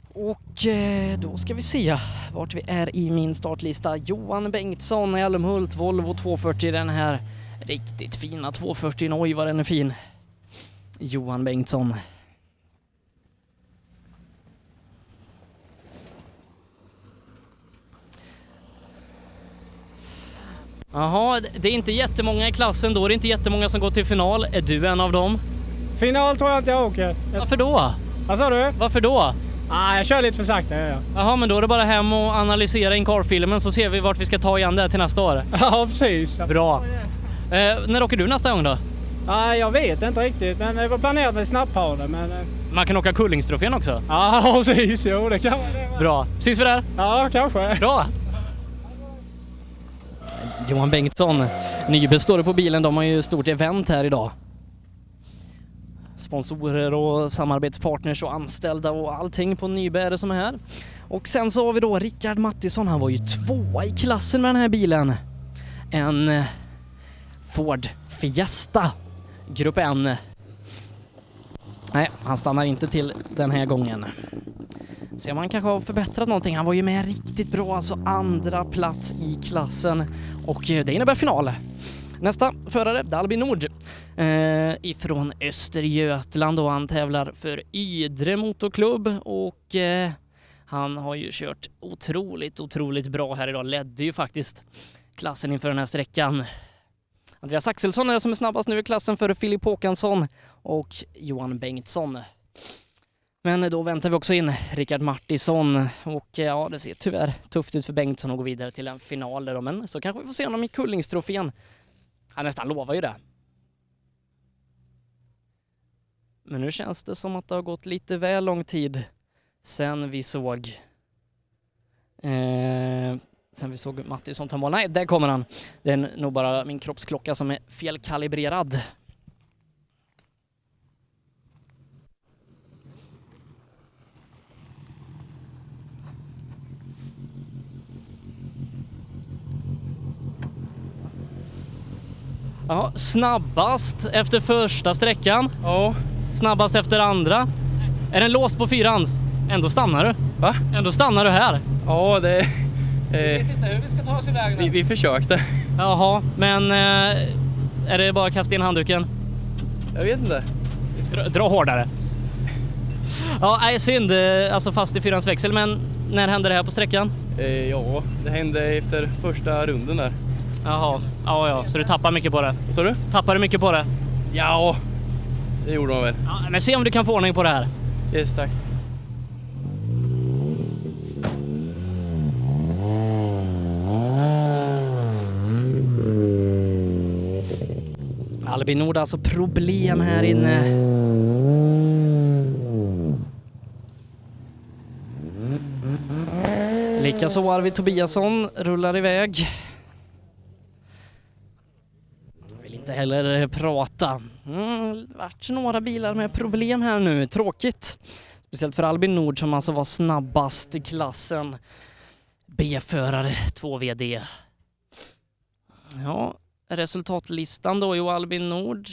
Och eh, då ska vi se vart vi är i min startlista. Johan Bengtsson i Älmhult, Volvo 240, den här riktigt fina 240. Oj vad den är fin. Johan Bengtsson. Jaha, det är inte jättemånga i klassen då. Det är inte jättemånga som går till final. Är du en av dem? Final tror jag inte jag åker. Varför då? Vad sa du? Varför då? Ah, jag kör lite för sakta. Ja, ja. Jaha, men då är det bara hem och analysera Incar-filmen så ser vi vart vi ska ta igen det till nästa år. Ja, precis. Bra. Eh, när åker du nästa gång då? Ah, jag vet inte riktigt, men det var planerat med snapphanen. Men... eh, Man kan åka Kullingstrofén också. Ja, precis. Jo, det kan man. Bra. Syns vi där? Ja, kanske. Bra. Johan Bengtsson, Nybe står det på bilen. De har ju stort event här idag. Sponsorer och samarbetspartners och anställda och allting på Nybe är det som är här. Och sen så har vi då Rickard Mattisson. Han var ju tvåa i klassen med den här bilen. En Ford Fiesta Grupp N. Nej, han stannar inte till den här gången. Se om han kanske har förbättrat någonting. Han var ju med riktigt bra, alltså andra plats i klassen och eh, det innebär final. Nästa förare, Dalby Nord eh, ifrån Östergötland och han tävlar för Ydre Motorklubb och eh, han har ju kört otroligt, otroligt bra här idag. Ledde ju faktiskt klassen inför den här sträckan. Andreas Axelsson är det som är snabbast nu i klassen före Filip Håkansson och Johan Bengtsson. Men då väntar vi också in Rickard Martisson och eh, ja, det ser tyvärr tufft ut för Bengtsson att gå vidare till en final där då, men så kanske vi får se honom i Kullingstrofén. Han nästan lovar ju det. Men nu känns det som att det har gått lite väl lång tid sen vi såg eh, sen vi såg Mattisson ta mål. Nej, där kommer han. Det är nog bara min kroppsklocka som är felkalibrerad. Ja, snabbast efter första sträckan. Ja. Snabbast efter andra. Är den låst på fyrans? Ändå stannar du. Va? Ändå stannar du här. Ja, det... Eh, inte hur vi ska ta oss iväg vi, vi försökte. Jaha, men eh, är det bara att kasta in handduken? Jag vet inte. Dra, dra hårdare. Ja, nej, synd. eh, Alltså fast i fyrans växel, men när hände det här på sträckan? Eh, ja, det hände efter första runden där. Jaha, ja, ja, så du tappar mycket på det? Så du? Tappar du mycket på det? Ja, det gjorde de väl. Ja, men se om du kan få ordning på det här. Yes, tack. Albin Nord alltså problem här inne. Likaså Arvid Tobiasson rullar iväg. Vill inte heller eh, prata. Mm, vart några bilar med problem här nu, tråkigt. Speciellt för Albin Nord som alltså var snabbast i klassen. B-förare 2 VD. Ja, resultatlistan då, jo Albin Nord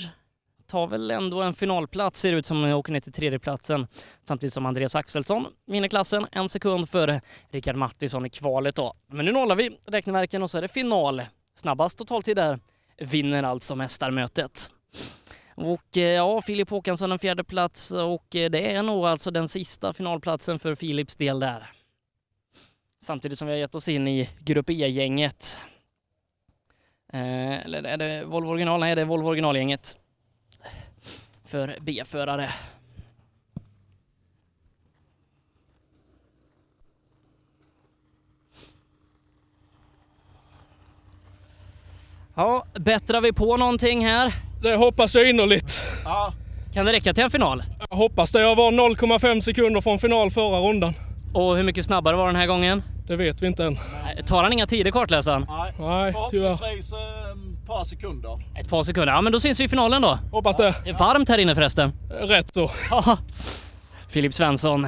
tar väl ändå en finalplats, ser ut som att åker ner till tredjeplatsen. Samtidigt som Andreas Axelsson vinner klassen en sekund före Rickard Mattisson i kvalet då. Men nu nollar vi räkneverken och så är det final. Snabbast totaltid där vinner alltså mästarmötet. Och eh, ja, Filip Håkansson en fjärde plats och eh, det är nog alltså den sista finalplatsen för Filips del där. Samtidigt som vi har gett oss in i Grupp E-gänget. Eh, eller är det Volvo original? Nej, det är Volvo originalgänget. För B-förare. Ja, bättrar vi på någonting här? Det hoppas jag innerligt. Ja. Kan det räcka till en final? Jag hoppas det. Jag var 0,5 sekunder från final förra rundan. Och hur mycket snabbare var den här gången? Det vet vi inte än. Tar han inga tider kartläsaren? Nej, Nej förhoppningsvis eh, ett par sekunder. Ett par sekunder. Ja, men då syns vi i finalen då. Hoppas det. Det är varmt här inne förresten. Rätt så. Ja. Filip Svensson.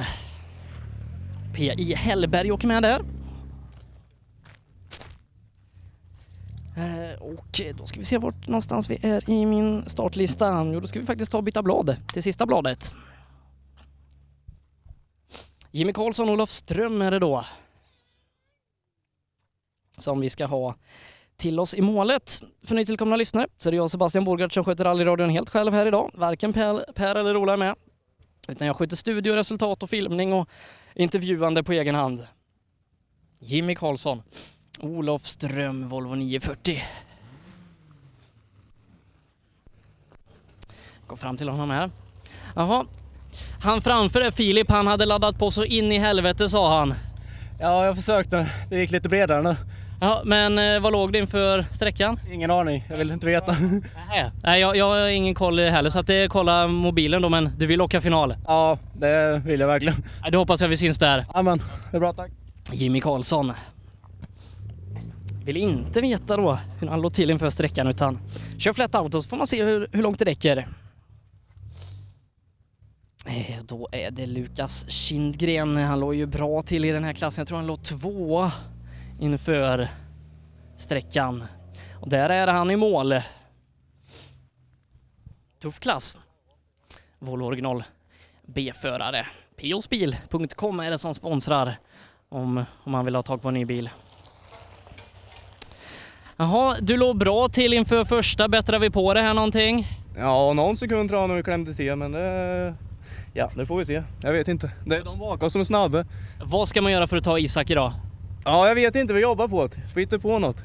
P.I. Hellberg åker med där. Eh, och då ska vi se vart någonstans vi är i min startlista. Jo, då ska vi faktiskt ta och byta blad till sista bladet. Jimmy Karlsson, Olof Ström är det då. Som vi ska ha till oss i målet. För nytillkomna lyssnare så är det jag Sebastian Borgart som sköter rallyradion helt själv här idag. Varken Per, per eller Ola är med. Utan jag sköter studio, resultat och filmning och intervjuande på egen hand. Jimmy Karlsson, Olof Ström, Volvo 940. Gå fram till honom här. Jaha, han framför är Filip, han hade laddat på så in i helvete sa han. Ja, jag försökte. Det gick lite bredare nu. Ja, men eh, vad låg det inför sträckan? Ingen aning, jag vill inte veta. Nej, Nej jag, jag har ingen koll heller så att det är kolla mobilen då men du vill åka final? Ja, det vill jag verkligen. Då hoppas jag vi syns där. Jajamän, det är bra tack. Jimmy Karlsson. Vill inte veta då hur han låg till inför sträckan utan kör flat auto så får man se hur, hur långt det räcker. Eh, då är det Lukas Kindgren. Han låg ju bra till i den här klassen. Jag tror han låg två inför sträckan. Och där är han i mål. Tuff klass. Volvo original B-förare. Piosbil.com är det som sponsrar om, om man vill ha tag på en ny bil. Jaha, du låg bra till inför första. Bättrar vi på det här någonting? Ja, någon sekund tror jag nog vi klämde till men det... Ja, det får vi se. Jag vet inte. Det är de bakom som är snabba. Vad ska man göra för att ta Isak idag? Ja, jag vet inte. Vi jobbar på det. Får hitta på något.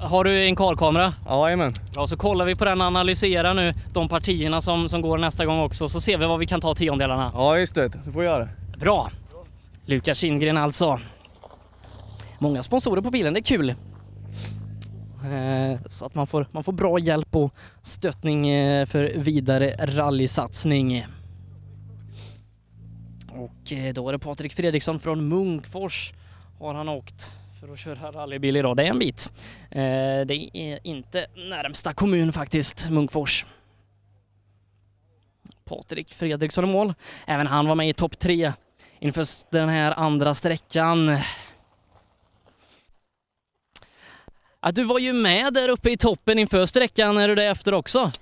Har du en karkamera? Ja, jajamän. Bra, så kollar vi på den och analyserar nu de partierna som, som går nästa gång också så ser vi vad vi kan ta tiondelarna. Ja, just det. Det får vi göra. Bra! Lukas Kindgren alltså. Många sponsorer på bilen, det är kul. Eh, så att man får, man får bra hjälp och stöttning eh, för vidare rallysatsning. Och eh, då är det Patrik Fredriksson från Munkfors har han åkt för att köra rallybil idag. Det är en bit. Det är inte närmsta kommun faktiskt, Munkfors. Patrik Fredriksson i mål. Även han var med i topp tre inför den här andra sträckan. Ja, du var ju med där uppe i toppen inför sträckan. Är du det efter också?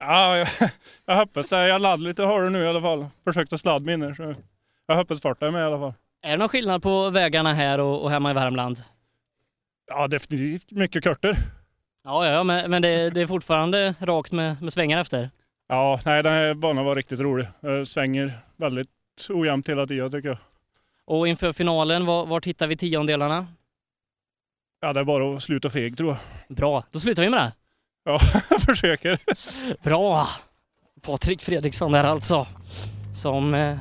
Ja, jag, jag hoppas det. Jag laddade lite hårdare nu i alla fall. Försökte sladda mig så jag hoppas farten är med i alla fall. Är det någon skillnad på vägarna här och, och hemma i Värmland? Ja, definitivt mycket kortare. Ja, ja, ja, men, men det, det är fortfarande rakt med, med svängar efter. Ja, nej den här banan var riktigt rolig. Jag svänger väldigt ojämnt hela tiden tycker jag. Och inför finalen, var, vart hittar vi tiondelarna? Ja, det är bara att sluta feg tror jag. Bra, då slutar vi med det. Ja, jag försöker. Bra! Patrik Fredriksson där alltså. Som, eh,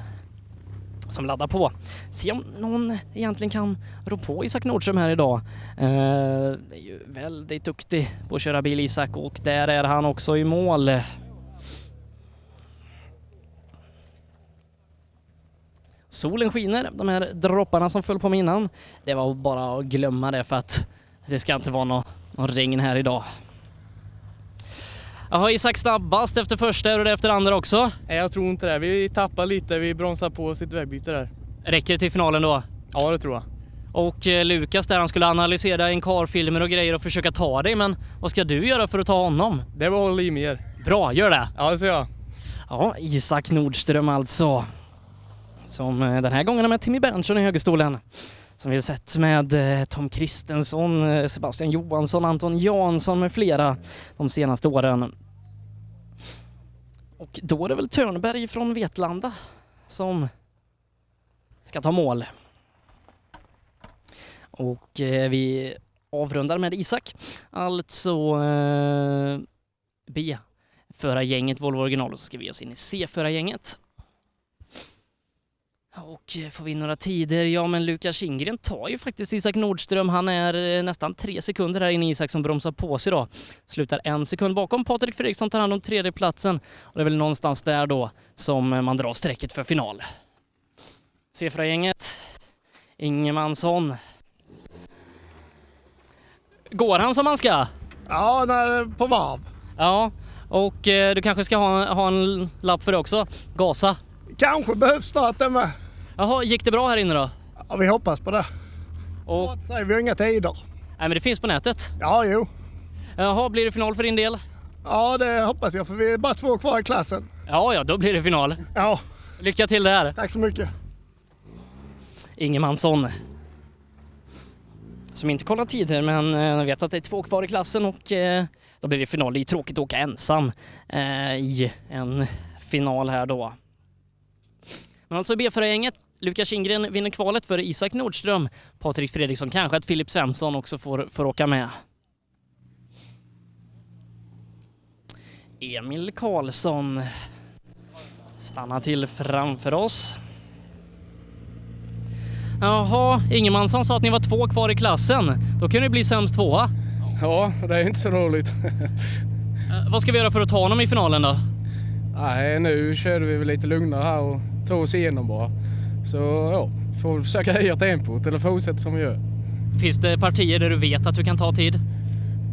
som laddar på. Se om någon egentligen kan rå på Isak Nordström här idag. Eh, är ju väldigt duktig på att köra bil Isak och där är han också i mål. Solen skiner, de här dropparna som föll på mig innan. Det var bara att glömma det för att det ska inte vara någon, någon regn här idag. Jaha, Isak snabbast efter första, det efter andra också? Nej, jag tror inte det. Vi tappar lite, vi bromsar på sitt vägbyte där. Räcker det till finalen då? Ja, det tror jag. Och eh, Lukas där, han skulle analysera en karfilmer och grejer och försöka ta dig, men vad ska du göra för att ta honom? Det var hålla i mer. Bra, gör det! Ja, det ska jag. Ja, Isak Nordström alltså. Som eh, den här gången är med Timmy Berntsson i högerstolen. Som vi har sett med eh, Tom Kristensson, eh, Sebastian Johansson, Anton Jansson med flera de senaste åren. Och då är det väl Törnberg från Vetlanda som ska ta mål. Och vi avrundar med Isak, alltså eh, B. Förargänget Volvo original och så ska vi ge oss in i C-förargänget. Och eh, får vi några tider? Ja, men Lukas Kindgren tar ju faktiskt Isak Nordström. Han är eh, nästan tre sekunder här inne Isak som bromsar på sig då. Slutar en sekund bakom. Patrik Fredriksson tar hand om tredjeplatsen och det är väl någonstans där då som eh, man drar strecket för final. C-förargänget. Ingemansson. Går han som han ska? Ja, när, på varv. Ja, och eh, du kanske ska ha, ha en lapp för det också. Gasa. Kanske behövs snart det med. Jaha, gick det bra här inne då? Ja, vi hoppas på det. Och... Att säga, vi har inga tider. Nej, men det finns på nätet. Ja, jo. Jaha, blir det final för din del? Ja, det hoppas jag för vi är bara två kvar i klassen. Ja, ja, då blir det final. Ja. Lycka till där. Tack så mycket. Ingemansson. Som inte kollar tider men jag vet att det är två kvar i klassen och eh, då blir det final. Det är tråkigt att åka ensam eh, i en final här då. Men alltså B-förargänget, Lukas Kindgren vinner kvalet för Isak Nordström, Patrik Fredriksson, kanske att Filip Svensson också får, får åka med. Emil Karlsson stannar till framför oss. Jaha, Ingemansson sa att ni var två kvar i klassen. Då kan det bli sämst tvåa. Ja, det är inte så roligt. Eh, Vad ska vi göra för att ta honom i finalen då? Nej, nu körde vi väl lite lugnare här och tog oss igenom bara. Så ja, får försöka höja tempot eller fortsätta som vi gör. Finns det partier där du vet att du kan ta tid?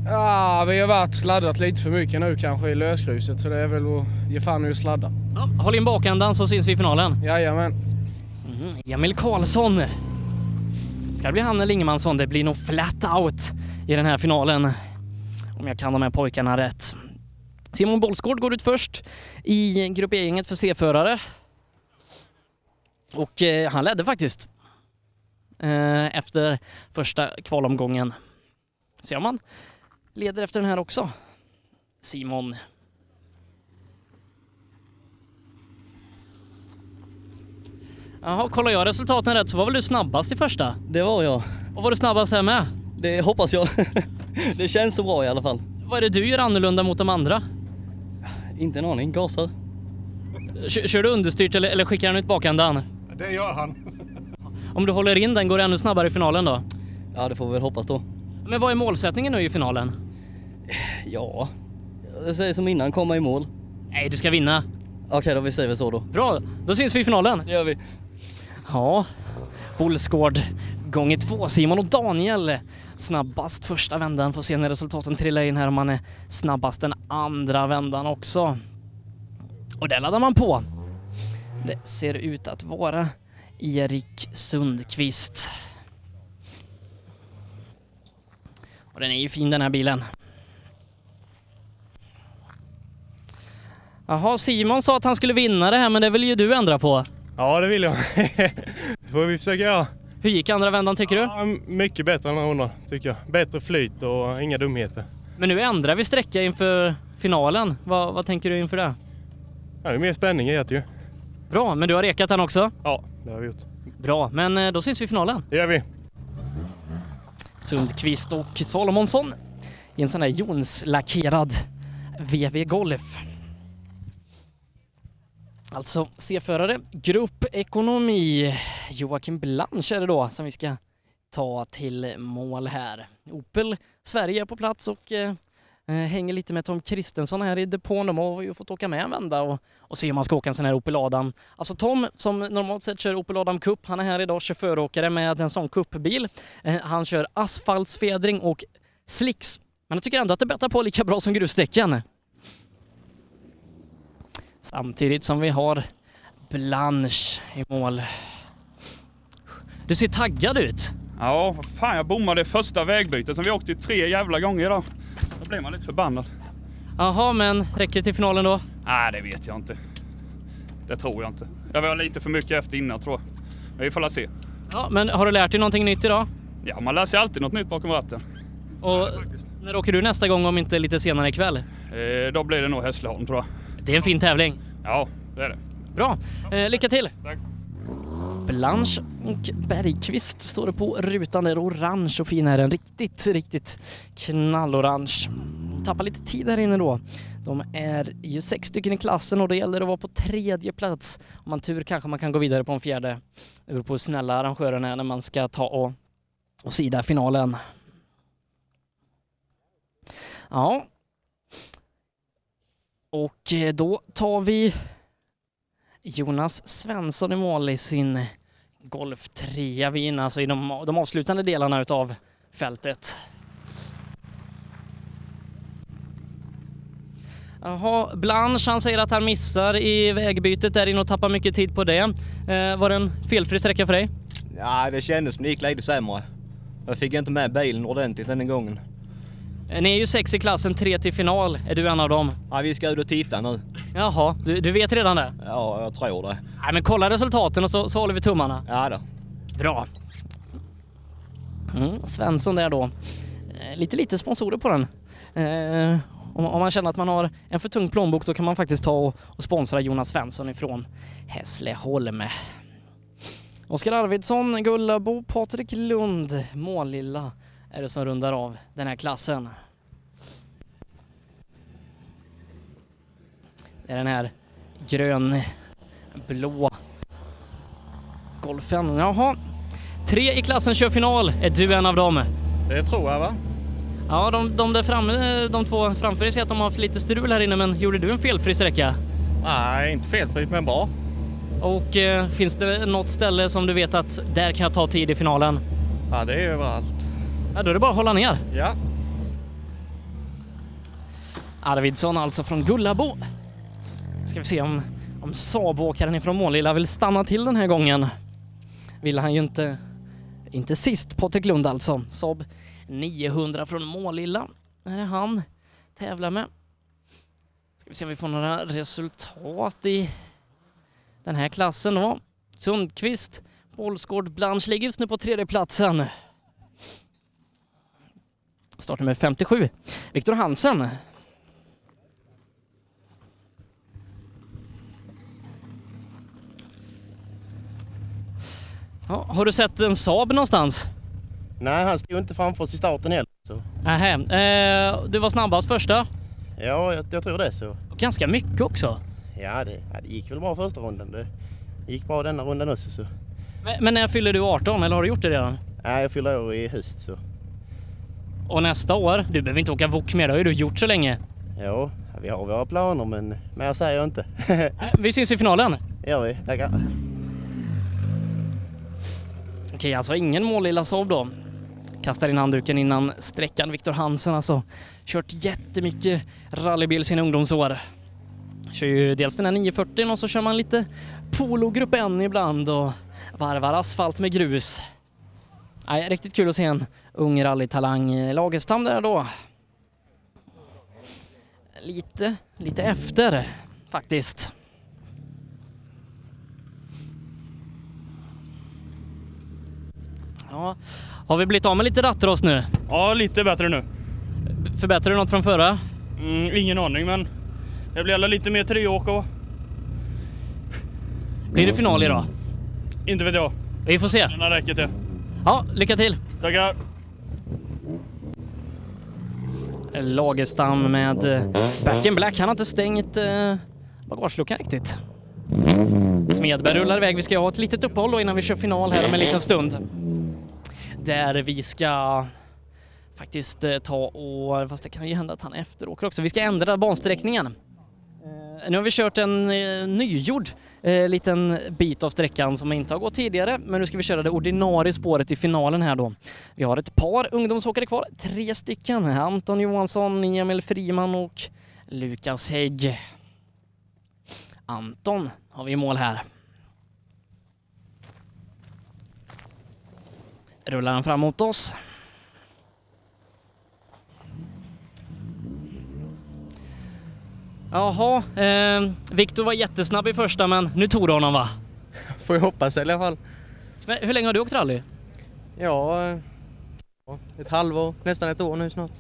Ja, vi har varit sladdat lite för mycket nu kanske i lösgruset så det är väl att ge fan i att sladda. Ja, håll in bakändan så syns vi i finalen. Jajamän. Mm, Emil Karlsson. Ska det bli han eller Ingemansson? Det blir nog flat out i den här finalen. Om jag kan de här pojkarna rätt. Simon Bollsgård går ut först i Grupp E-gänget för C-förare. Och eh, han ledde faktiskt eh, efter första kvalomgången. Se om han leder efter den här också. Simon. Jaha, kollar jag resultaten rätt så var väl du snabbast i första? Det var jag. Och var du snabbast här med? Det hoppas jag. det känns så bra i alla fall. Vad är det du gör annorlunda mot de andra? Inte en aning. Gasar. Kör, kör du understyrt eller, eller skickar han ut bakändan? Det gör han. Om du håller in den, går det ännu snabbare i finalen då? Ja, det får vi väl hoppas då. Men vad är målsättningen nu i finalen? Ja, jag säger som innan, komma i mål. Nej, du ska vinna. Okej då, vi säger väl så då. Bra, då syns vi i finalen. Det gör vi. Ja, Bollsgård gånger två. Simon och Daniel snabbast första vändan. Får se när resultaten trillar in här om man är snabbast den andra vändan också. Och där laddar man på. Det ser ut att vara Erik Sundqvist. Och den är ju fin den här bilen. Jaha, Simon sa att han skulle vinna det här men det vill ju du ändra på. Ja, det vill jag. det får vi försöka göra. Hur gick andra vändan tycker du? Ja, mycket bättre än andra tycker jag. Bättre flyt och inga dumheter. Men nu ändrar vi sträcka inför finalen. Vad, vad tänker du inför det? Ja, det är mer spänning i det ju. Bra, men du har rekat den också? Ja, det har vi gjort. Bra, men eh, då syns vi i finalen. Det gör vi. Sundqvist och Salomonsson i en sån här jonslackerad VW Golf. Alltså C-förare, gruppekonomi. Joakim Blanch är det då som vi ska ta till mål här. Opel Sverige är på plats och eh, Eh, hänger lite med Tom Kristensson här i depån. De har ju fått åka med en vända och, och se om man ska åka en sån här Opel Adam. Alltså Tom som normalt sett kör Opel Adam Cup, han är här idag chaufföråkare med en sån cupbil. Eh, han kör asfaltsfjädring och slicks. Men jag tycker ändå att det bettar på lika bra som grusdäcken. Samtidigt som vi har Blanche i mål. Du ser taggad ut. Ja, fan jag bommade första vägbytet som vi åkte tre jävla gånger idag. Då blir man lite förbannad. Jaha, men räcker det till finalen då? Nej, det vet jag inte. Det tror jag inte. Jag var lite för mycket efter innan tror jag. Men vi får se. Ja, men har du lärt dig någonting nytt idag? Ja, man lär sig alltid något nytt bakom ratten. Och när åker du nästa gång om inte lite senare ikväll? Eh, då blir det nog Hässleholm tror jag. Det är en fin tävling. Ja, det är det. Bra, eh, lycka till! Tack. Blanche och Bergqvist står det på rutan där. Orange och fin är den. Riktigt, riktigt knallorange. Tappar lite tid här inne då. De är ju sex stycken i klassen och det gäller att vara på tredje plats. Om man tur kanske man kan gå vidare på en fjärde. Det beror på hur snälla arrangörerna är när man ska ta och, och sida finalen. Ja. Och eh, då tar vi Jonas Svensson i mål i sin Golf 3 vi är inne alltså i de, de avslutande delarna utav fältet. Jaha, Blanche han säger att han missar i vägbytet där inne och tappar mycket tid på det. Eh, var det en felfri sträcka för dig? Ja, det kändes som det gick lite sämre. Jag fick inte med bilen ordentligt den gången. Eh, Ni är ju sex i klassen, tre till final. Är du en av dem? Ja, vi ska ut och titta nu. Jaha, du, du vet redan det? Ja, jag tror det. Nej, men kolla resultaten och så, så håller vi tummarna. Ja då. Bra. Mm, Svensson där då. Eh, lite lite sponsorer på den. Eh, om, om man känner att man har en för tung plånbok då kan man faktiskt ta och, och sponsra Jonas Svensson ifrån Hässleholm. Oskar Arvidsson, Gullabo, Patrik Lund, Målilla är det som rundar av den här klassen. Det är den här grön, blå golfen. Jaha. Tre i klassen kör final. Är du en av dem? Det tror jag va? Ja, de, de där framme, de två framför dig säger att de har haft lite strul här inne, men gjorde du en felfri sträcka? Nej, inte felfritt men bra. Och eh, finns det något ställe som du vet att där kan jag ta tid i finalen? Ja, det är överallt. Ja, då är det bara att hålla ner. Ja. Arvidsson alltså från Gullabo. Ska vi se om, om Saab-åkaren ifrån Målilla vill stanna till den här gången. Vill han ju inte, inte sist, Patrik Lund alltså. Saab 900 från Målilla är det han tävlar med. Ska vi se om vi får några resultat i den här klassen då. Sundqvist, Bollsgård, Blanche ligger just nu på tredje platsen. Startnummer 57, Viktor Hansen. Ja, har du sett en Saab någonstans? Nej, han stod inte framför oss i starten heller. Så. Nähä, eh, du var snabbast första. Ja, jag, jag tror det så. Och ganska mycket också. Ja det, ja, det gick väl bra första rundan. Det gick bra denna rundan också. Så. Men, men när fyller du 18 eller har du gjort det redan? Nej, jag fyller år i höst så. Och nästa år? Du behöver inte åka wok mer, det har ju du gjort så länge. Ja, vi har våra planer men mer säger jag inte. Vi syns i finalen. gör vi, tackar. Okej, alltså ingen målilla Saab då. Kastar in handduken innan sträckan. Viktor Hansen alltså. Kört jättemycket rallybil sina ungdomsår. Kör ju dels den här 940 och så kör man lite Polo Grupp N ibland och varvar asfalt med grus. Nej, riktigt kul att se en ung rallytalang. Lagerstam där då. Lite, lite efter faktiskt. Ja, har vi blivit av med lite rattrost nu? Ja, lite bättre nu. Förbättrar du något från förra? Mm, ingen aning, men det blir alla lite mer treåk och... Blir det final idag? Inte vet jag. Vi får se. Den räcker till. Ja, lycka till! Tackar! Lagerstam med eh, Back in Black. Han har inte stängt eh, bagageluckan riktigt. Smedberg rullar iväg. Vi ska ha ett litet uppehåll då innan vi kör final här om en liten stund. Där vi ska faktiskt eh, ta och, fast det kan ju hända att han efteråker också. Vi ska ändra bansträckningen. Nu har vi kört en nygjord eh, liten bit av sträckan som inte har gått tidigare, men nu ska vi köra det ordinarie spåret i finalen här då. Vi har ett par ungdomsåkare kvar, tre stycken. Anton Johansson, Emil Friman och Lukas Hägg. Anton har vi i mål här. Rullar han fram mot oss. Jaha, eh, Viktor var jättesnabb i första men nu tog du honom va? Får jag hoppas i alla fall. Men hur länge har du åkt rally? Ja, ett halvår, nästan ett år nu snart.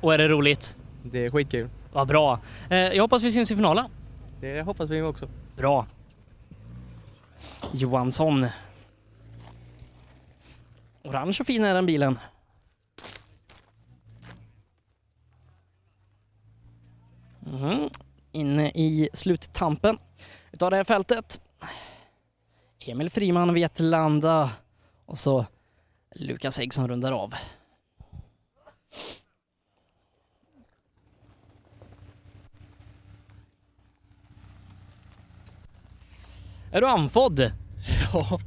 Och är det roligt? Det är skitkul. Vad bra. Eh, jag hoppas vi syns i finalen. Det hoppas vi också. Bra. Johansson. Orange och fin är den bilen. Mhm. Inne i sluttampen utav det här fältet. Emil Friman, Vetlanda och så Lukas Hägg som rundar av. Är du andfådd? Ja.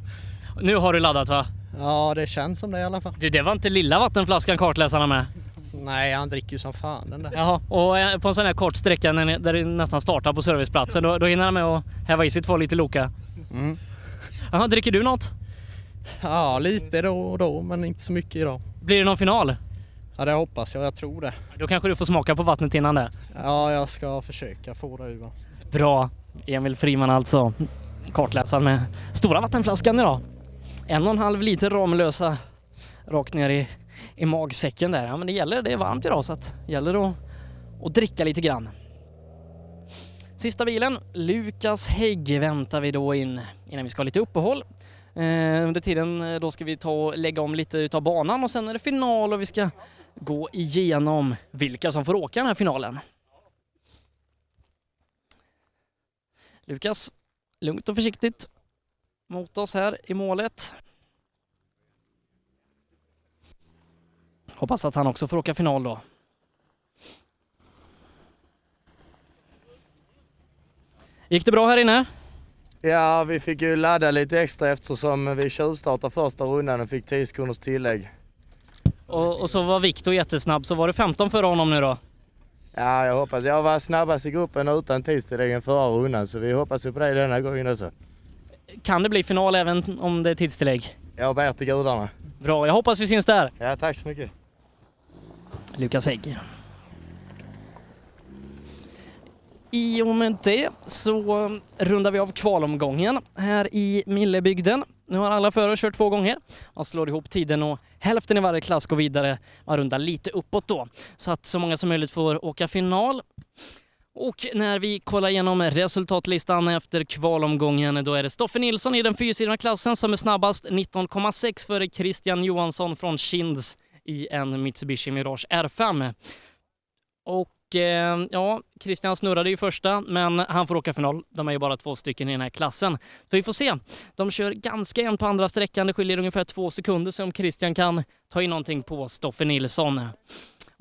Nu har du laddat va? Ja, det känns som det i alla fall. Du, det var inte lilla vattenflaskan kartläsarna med? Nej, han dricker ju som fan den där. Jaha, och eh, på en sån här kort sträcka när ni- där du nästan startar på serviceplatsen, då, då hinner han med att häva i sig två liter Loka. Mm. Jaha, dricker du något? Ja, lite då och då, men inte så mycket idag. Blir det någon final? Ja, det hoppas jag. Jag tror det. Då kanske du får smaka på vattnet innan det. Ja, jag ska försöka få det ur. Bra. Emil Friman alltså. Kartläsaren med stora vattenflaskan idag. En och en halv liter Ramlösa rakt ner i, i magsäcken där. Ja men det gäller, det är varmt idag så att det gäller att, att dricka lite grann. Sista bilen, Lukas Hägg väntar vi då in innan vi ska ha lite uppehåll. Eh, under tiden eh, då ska vi ta och lägga om lite utav banan och sen är det final och vi ska gå igenom vilka som får åka den här finalen. Lukas, lugnt och försiktigt mot oss här i målet. Hoppas att han också får åka final då. Gick det bra här inne? Ja, vi fick ju ladda lite extra eftersom vi tjuvstartade första rundan och fick 10 sekunders tillägg. Och, och så var Viktor jättesnabb, så var det 15 för honom nu då? Ja, jag hoppas. Jag var snabbast i gruppen utan tidstillägg än förra rundan så vi hoppas ju på det denna gången också. Kan det bli final även om det är tidstillägg? Jag ber till gudarna. Bra, jag hoppas vi syns där. Ja, tack så mycket. Lukas Hägg. I och med det så rundar vi av kvalomgången här i Millebygden. Nu har alla förare kört två gånger. Man slår ihop tiden och hälften i varje klass går vidare. Man rundar lite uppåt då så att så många som möjligt får åka final. Och när vi kollar igenom resultatlistan efter kvalomgången då är det Stoffe Nilsson i den fyrsidiga klassen som är snabbast 19,6 före Christian Johansson från Kinds i en Mitsubishi Mirage R5. Och eh, ja, Christian snurrade ju första, men han får åka final. De är ju bara två stycken i den här klassen. Så vi får se. De kör ganska jämnt på andra sträckan. Det skiljer ungefär två sekunder, så om Christian kan ta in någonting på Stoffe Nilsson.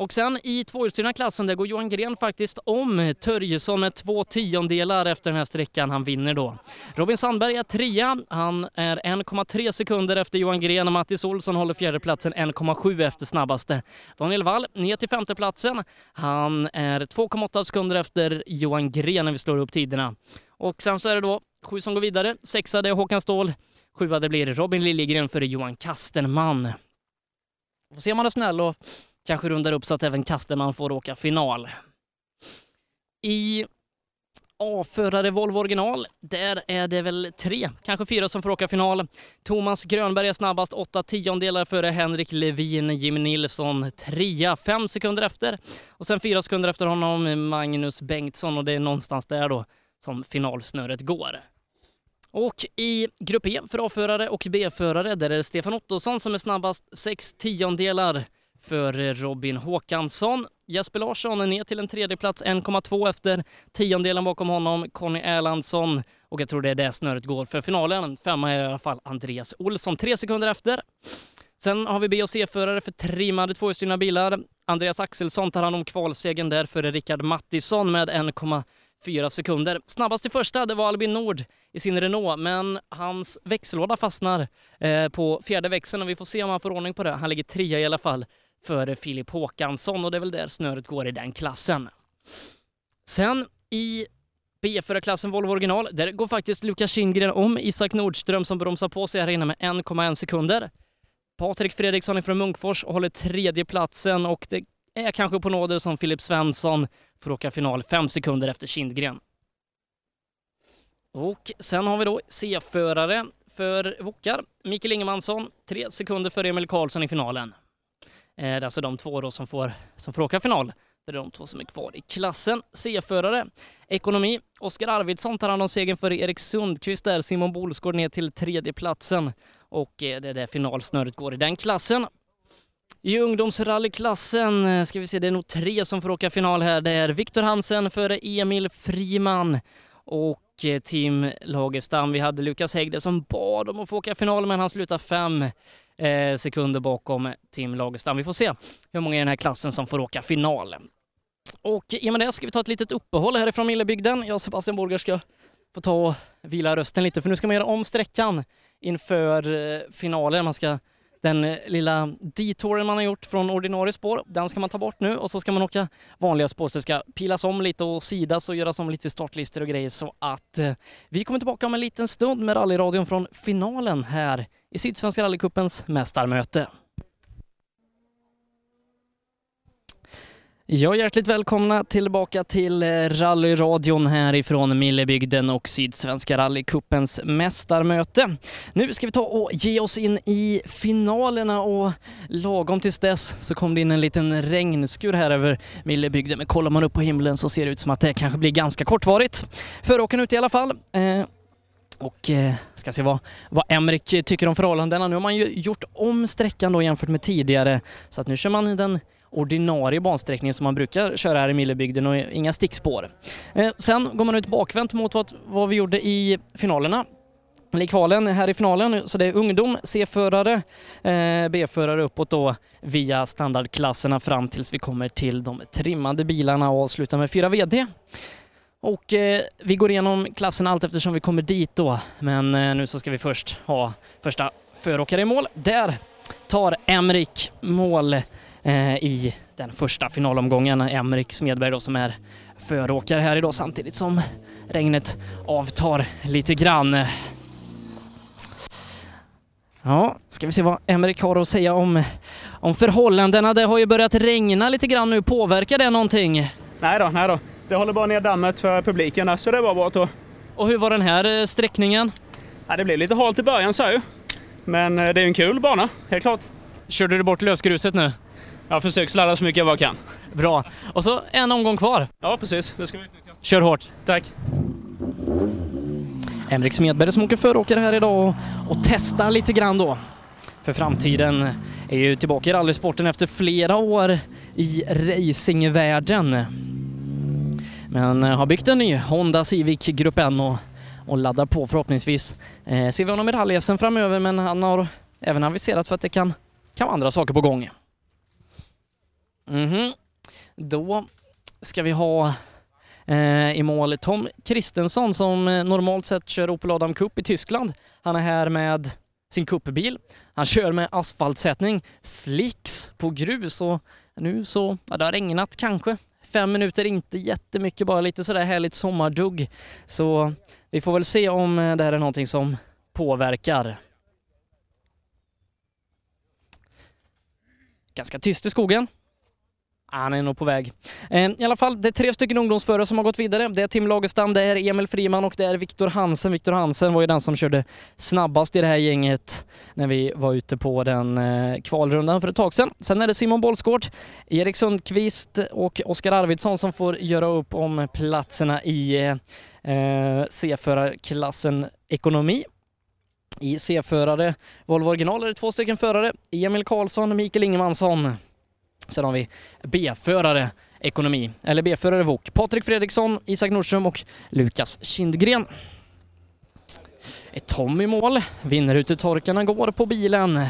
Och sen i tvåhjulsdrivna klassen där går Johan Gren faktiskt om Törjesson med två tiondelar efter den här sträckan. Han vinner då. Robin Sandberg är trea. Han är 1,3 sekunder efter Johan Gren och Mattis Olsson håller fjärdeplatsen 1,7 efter snabbaste. Daniel Wall ner till femteplatsen. Han är 2,8 sekunder efter Johan Gren när vi slår upp tiderna. Och sen så är det då sju som går vidare. Sexa det är Håkan Ståhl. Sjua det blir Robin Liljegren före Johan Kastenman. Får se om han är snäll och kanske rundar upp så att även Kasterman får åka final. I A-förare Volvo original, där är det väl tre, kanske fyra som får åka final. Thomas Grönberg är snabbast, åtta tiondelar före Henrik Levin, Jim Nilsson trea, fem sekunder efter. Och sen fyra sekunder efter honom Magnus Bengtsson och det är någonstans där då som finalsnöret går. Och i grupp E för A-förare och B-förare, där är det Stefan Ottosson som är snabbast, sex tiondelar för Robin Håkansson. Jesper Larsson ner till en tredjeplats, 1,2 efter tiondelen bakom honom, Conny Erlandsson. Och jag tror det är det snöret går för finalen. Femma är i alla fall Andreas Olsson, tre sekunder efter. Sen har vi B och C-förare för trimmade tvåhjulsdrivna bilar. Andreas Axelsson tar hand om kvalsegern där före Rickard Mattisson med 1,4 sekunder. Snabbast i första det var Albin Nord i sin Renault, men hans växellåda fastnar eh, på fjärde växeln och vi får se om han får ordning på det. Han ligger trea i alla fall före Filip Håkansson och det är väl där snöret går i den klassen. Sen i B4-klassen Volvo original, där går faktiskt Lukas Kindgren om Isak Nordström som bromsar på sig här inne med 1,1 sekunder. Patrik Fredriksson från Munkfors håller tredje platsen och det är kanske på nåder som Filip Svensson får åka final fem sekunder efter Kindgren. Och sen har vi då C-förare för Wokar. Mikael Ingemansson, tre sekunder före Emil Karlsson i finalen. Eh, det är alltså de två då som får, som får åka final. Det är de två som är kvar i klassen. C-förare, ekonomi. Oskar Arvidsson tar hand om segern för Erik Sundqvist där. Simon Bolsgård ner till tredje platsen och eh, det är där finalsnöret går i den klassen. I ungdomsrallyklassen eh, ska vi se, det är nog tre som får åka final här. Det är Viktor Hansen före Emil Friman och Tim Lagerstam. Vi hade Lukas Hägde som bad om att få åka final, men han slutar fem eh, sekunder bakom Tim Lagerstam. Vi får se hur många i den här klassen som får åka final. Och i och med det ska vi ta ett litet uppehåll härifrån Millebygden. Jag och Sebastian Borger ska få ta och vila rösten lite, för nu ska man göra om sträckan inför eh, finalen. Man ska den eh, lilla detouren man har gjort från ordinarie spår, den ska man ta bort nu och så ska man åka vanliga spår. Så det ska pilas om lite och sidas och göras om lite startlistor och grejer så att eh, vi kommer tillbaka om en liten stund med rallyradion från finalen här i Sydsvenska rallycupens mästarmöte. Ja, hjärtligt välkomna tillbaka till eh, rallyradion härifrån Millebygden och Sydsvenska rallycupens mästarmöte. Nu ska vi ta och ge oss in i finalerna och lagom tills dess så kom det in en liten regnskur här över Millebygden. Men kollar man upp på himlen så ser det ut som att det kanske blir ganska kortvarigt. Föråkaren ute i alla fall. Eh, och eh, ska se vad, vad Emrik tycker om förhållandena. Nu har man ju gjort om sträckan då jämfört med tidigare så att nu kör man den ordinarie bansträckningen som man brukar köra här i Millebygden och inga stickspår. Eh, sen går man ut bakvänt mot vad, vi gjorde i finalerna. Eller i kvalen här i finalen, så det är ungdom, C-förare, eh, B-förare uppåt då via standardklasserna fram tills vi kommer till de trimmade bilarna och avslutar med fyra VD. Och eh, vi går igenom klassen allt eftersom vi kommer dit då. Men eh, nu så ska vi först ha första föråkare i mål. Där tar Emrik mål eh, i den första finalomgången. Emrik Smedberg då som är föråkare här idag samtidigt som regnet avtar lite grann. Ja, ska vi se vad Emrik har att säga om, om förhållandena. Det har ju börjat regna lite grann nu. Påverkar det någonting? Nej då, nej då. Det håller bara ner dammet för publiken där, så det var bra då. Och hur var den här eh, sträckningen? Ja, det blev lite halt i början så ju. Men eh, det är en kul bana, helt klart. Körde du bort lösgruset nu? Jag har försökt sladda så mycket jag bara kan. Bra. Och så en omgång kvar. Ja, precis. Det ska vi utnyttja. Kör hårt. Tack. Emrik Smedberg som åker föråkare här idag och, och testar lite grann då. För framtiden är ju tillbaka i rallysporten efter flera år i racingvärlden. Men eh, har byggt en ny Honda Civic Grupp N och, och laddar på förhoppningsvis. Eh, ser vi honom i rally framöver men han har även aviserat för att det kan, kan vara andra saker på gång. Mhm. Då ska vi ha eh, i mål Tom Kristensson som eh, normalt sett kör Opel Adam Cup i Tyskland. Han är här med sin cupbil. Han kör med asfaltsättning, slicks på grus och nu så, ja, det har regnat kanske. Fem minuter, inte jättemycket, bara lite sådär härligt sommardugg. Så vi får väl se om eh, det här är någonting som påverkar. Ganska tyst i skogen. Ah, han är nog på väg. Eh, I alla fall, det är tre stycken ungdomsförare som har gått vidare. Det är Tim Lagerstam, det är Emil Friman och det är Viktor Hansen. Viktor Hansen var ju den som körde snabbast i det här gänget när vi var ute på den eh, kvalrundan för ett tag sedan. Sen är det Simon Bollsgård, Erik Sundqvist och Oskar Arvidsson som får göra upp om platserna i eh, C-förarklassen ekonomi. I C-förare Volvo original är det två stycken förare, Emil Karlsson och Mikael Ingemansson. Sen har vi B-förare ekonomi, eller B-förare VOK. Patrik Fredriksson, Isak Nordström och Lukas Kindgren. Tom i mål. Vinnerutetorkarna går på bilen.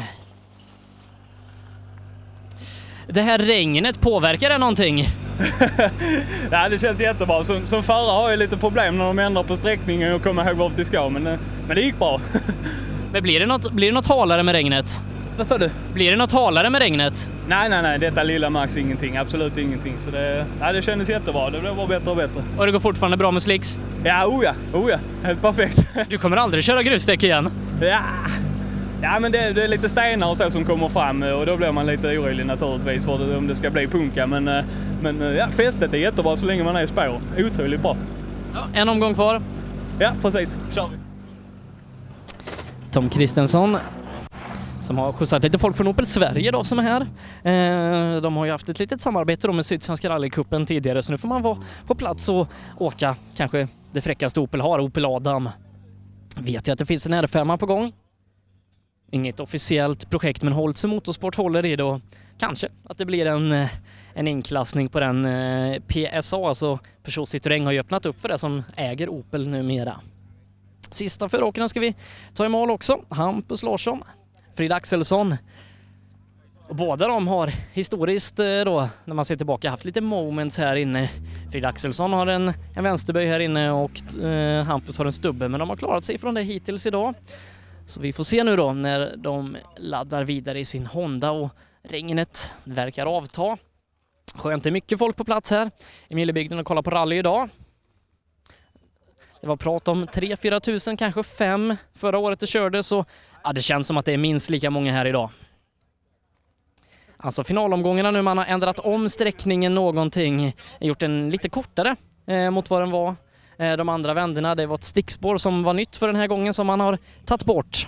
Det här regnet, påverkar det någonting? Ja, det känns jättebra. Som, som förare har jag lite problem när de ändrar på sträckningen och kommer ihåg vart vi ska, men, eh, men det gick bra. Men blir det något, blir det något halare med regnet? Vad sa du? Blir det något halare med regnet? Nej, nej, nej, detta lilla Max ingenting. Absolut ingenting. Så det, ja, det kändes jättebra. Det blev bara bättre och bättre. Och det går fortfarande bra med slicks? Ja, oh ja, oh ja. Helt perfekt. Du kommer aldrig köra grusdäck igen? Ja, ja men det, det är lite stenar och så som kommer fram och då blir man lite orolig naturligtvis för det, om det ska bli punka. Men, eh, men eh, ja, fästet är jättebra så länge man är i spår. Otroligt bra. Ja, en omgång kvar. Ja, precis. Kör vi. Tom Kristensson som har skjutsat lite folk från Opel Sverige då som är här. Eh, de har ju haft ett litet samarbete då med Sydsvenska rallycupen tidigare så nu får man vara på plats och åka kanske det fräckaste Opel har, Opel Adam. Vet jag att det finns en R5 på gång. Inget officiellt projekt men Holtze Motorsport håller i det och kanske att det blir en, eh, en inklassning på den eh, PSA, alltså Peugeot Citroën har ju öppnat upp för det som äger Opel numera. Sista föråkaren ska vi ta i mål också. Hampus Larsson, Frida Axelsson. Och båda de har historiskt eh, då, när man ser tillbaka, haft lite moments här inne. Frida Axelsson har en, en vänsterböj här inne och eh, Hampus har en stubbe, men de har klarat sig från det hittills idag. Så vi får se nu då när de laddar vidare i sin Honda och regnet verkar avta. Skönt, det är mycket folk på plats här i Millebygden och kollar på rally idag. Det var prat om 3-4 tusen, kanske 5 förra året det kördes och ja, det känns som att det är minst lika många här idag. Alltså finalomgångarna nu, man har ändrat om sträckningen någonting, gjort den lite kortare eh, mot vad den var eh, de andra vänderna. Det var ett stickspår som var nytt för den här gången som man har tagit bort.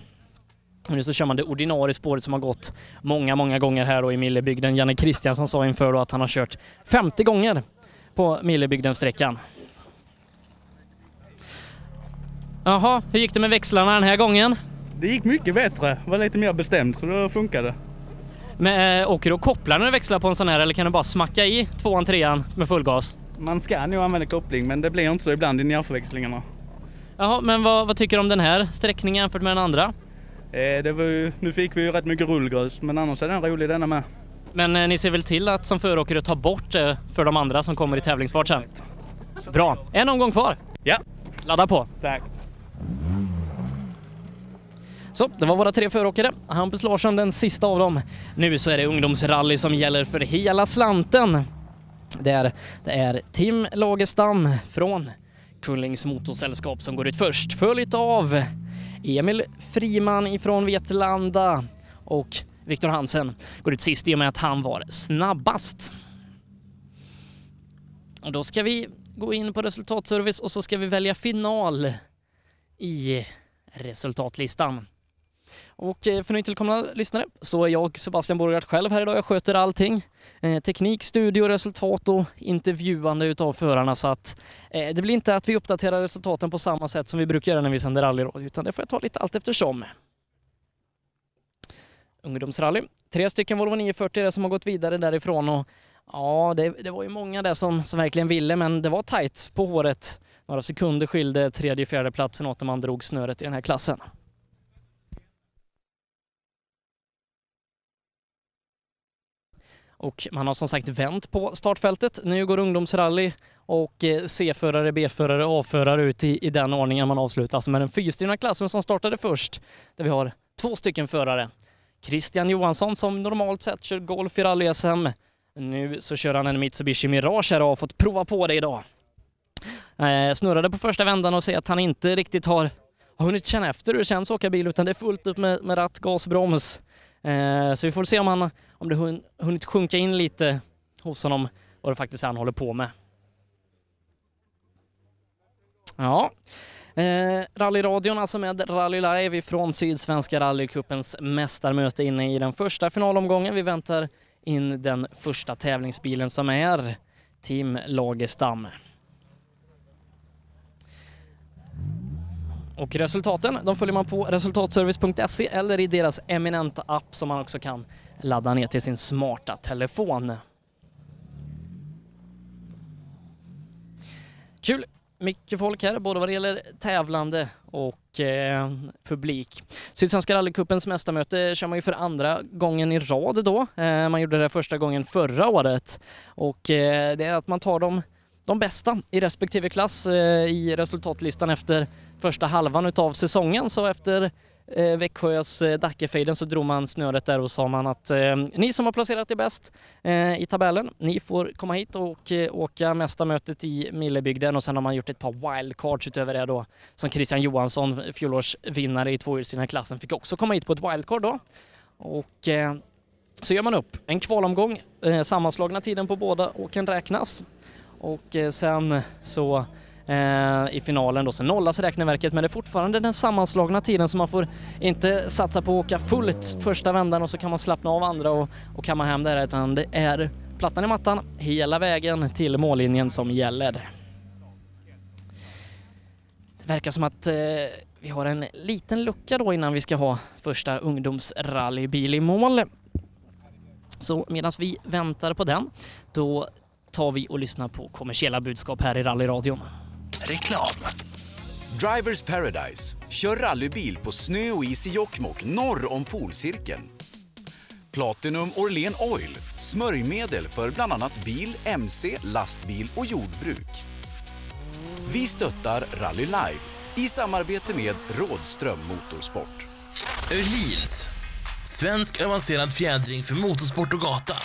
Nu så kör man det ordinarie spåret som har gått många, många gånger här då i Millebygden. Janne Kristiansson sa inför då att han har kört 50 gånger på Millebygden-sträckan. Jaha, hur gick det med växlarna den här gången? Det gick mycket bättre. Var lite mer bestämd så då funkade det. Men äh, åker du och kopplar när du växlar på en sån här eller kan du bara smacka i tvåan, trean med full gas? Man ska nog använda koppling men det blir inte så ibland i närförväxlingarna. Jaha, men vad, vad tycker du om den här sträckningen jämfört med den andra? Eh, det var ju, nu fick vi ju rätt mycket rullgrus men annars är den rolig denna med. Men eh, ni ser väl till att som föråkare ta bort det för de andra som kommer i tävlingsfart sen? Bra, en omgång kvar. Ja. Ladda på. Tack. Så, det var våra tre föråkare. Hampus Larsson den sista av dem. Nu så är det ungdomsrally som gäller för hela slanten. Det är, det är Tim Lagerstam från Kullings Motorsällskap som går ut först, följt av Emil Friman ifrån Vetlanda och Viktor Hansen går ut sist i och med att han var snabbast. Och då ska vi gå in på resultatservice och så ska vi välja final i resultatlistan. Och eh, för nytillkomna lyssnare så är jag Sebastian Borgart själv här idag. Jag sköter allting. Eh, teknik, studio, resultat och intervjuande utav förarna så att eh, det blir inte att vi uppdaterar resultaten på samma sätt som vi brukar göra när vi sänder rallyradio utan det får jag ta lite allt eftersom. Ungdomsrally. Tre stycken Volvo 940 är det som har gått vidare därifrån och ja, det, det var ju många där som, som verkligen ville men det var tajt på håret. Några sekunder skilde tredje fjärde platsen åt när man drog snöret i den här klassen. Och man har som sagt vänt på startfältet. Nu går ungdomsrally och eh, C-förare, B-förare, A-förare ut i, i den ordningen man avslutar. Alltså med den fyrstyrna klassen som startade först, där vi har två stycken förare. Christian Johansson som normalt sett kör golf i rally-SM. Nu så kör han en Mitsubishi Mirage här och har fått prova på det idag. Eh, snurrade på första vändan och ser att han inte riktigt har, har hunnit känna efter hur det känns att åka bil utan det är fullt upp med, med ratt, gas, broms. Eh, så vi får se om, han, om det hun, hunnit sjunka in lite hos honom vad det faktiskt är han håller på med. Ja, eh, rallyradion alltså med Rally Live ifrån Sydsvenska rallycupens mästarmöte inne i den första finalomgången. Vi väntar in den första tävlingsbilen som är Team Lagerstam. Och resultaten, de följer man på resultatservice.se eller i deras eminenta app som man också kan ladda ner till sin smarta telefon. Kul! Mycket folk här, både vad det gäller tävlande och eh, publik. Sydsvenska rallycupens mästarmöte kör man ju för andra gången i rad då. Eh, man gjorde det första gången förra året och eh, det är att man tar de, de bästa i respektive klass eh, i resultatlistan efter första halvan utav säsongen. Så efter eh, Växjös eh, Dackefejden så drog man snöret där och sa man att eh, ni som har placerat er bäst eh, i tabellen, ni får komma hit och eh, åka mästarmötet i Millebygden och sen har man gjort ett par wildcards utöver det då som Christian Johansson, fjolårsvinnare i tvåhjulsdrivna klassen, fick också komma hit på ett wildcard då. Och eh, så gör man upp en kvalomgång, eh, sammanslagna tiden på båda åken räknas och eh, sen så eh, i finalen då så nollas räkneverket men det är fortfarande den sammanslagna tiden så man får inte satsa på att åka fullt första vändan och så kan man slappna av andra och, och kamma hem det här utan det är plattan i mattan hela vägen till mållinjen som gäller. Det verkar som att eh, vi har en liten lucka då innan vi ska ha första ungdomsrallybil i mål. Så medan vi väntar på den, då tar vi och lyssnar på kommersiella budskap här i rallyradion. Reklam. Drivers Paradise. Kör rallybil på snö och is i Jokkmokk norr om polcirkeln. Platinum Orlen Oil. Smörjmedel för bland annat bil, mc, lastbil och jordbruk. Vi stöttar Rally Live i samarbete med Rådström Motorsport. Öhlins. Svensk avancerad fjädring för motorsport och gata.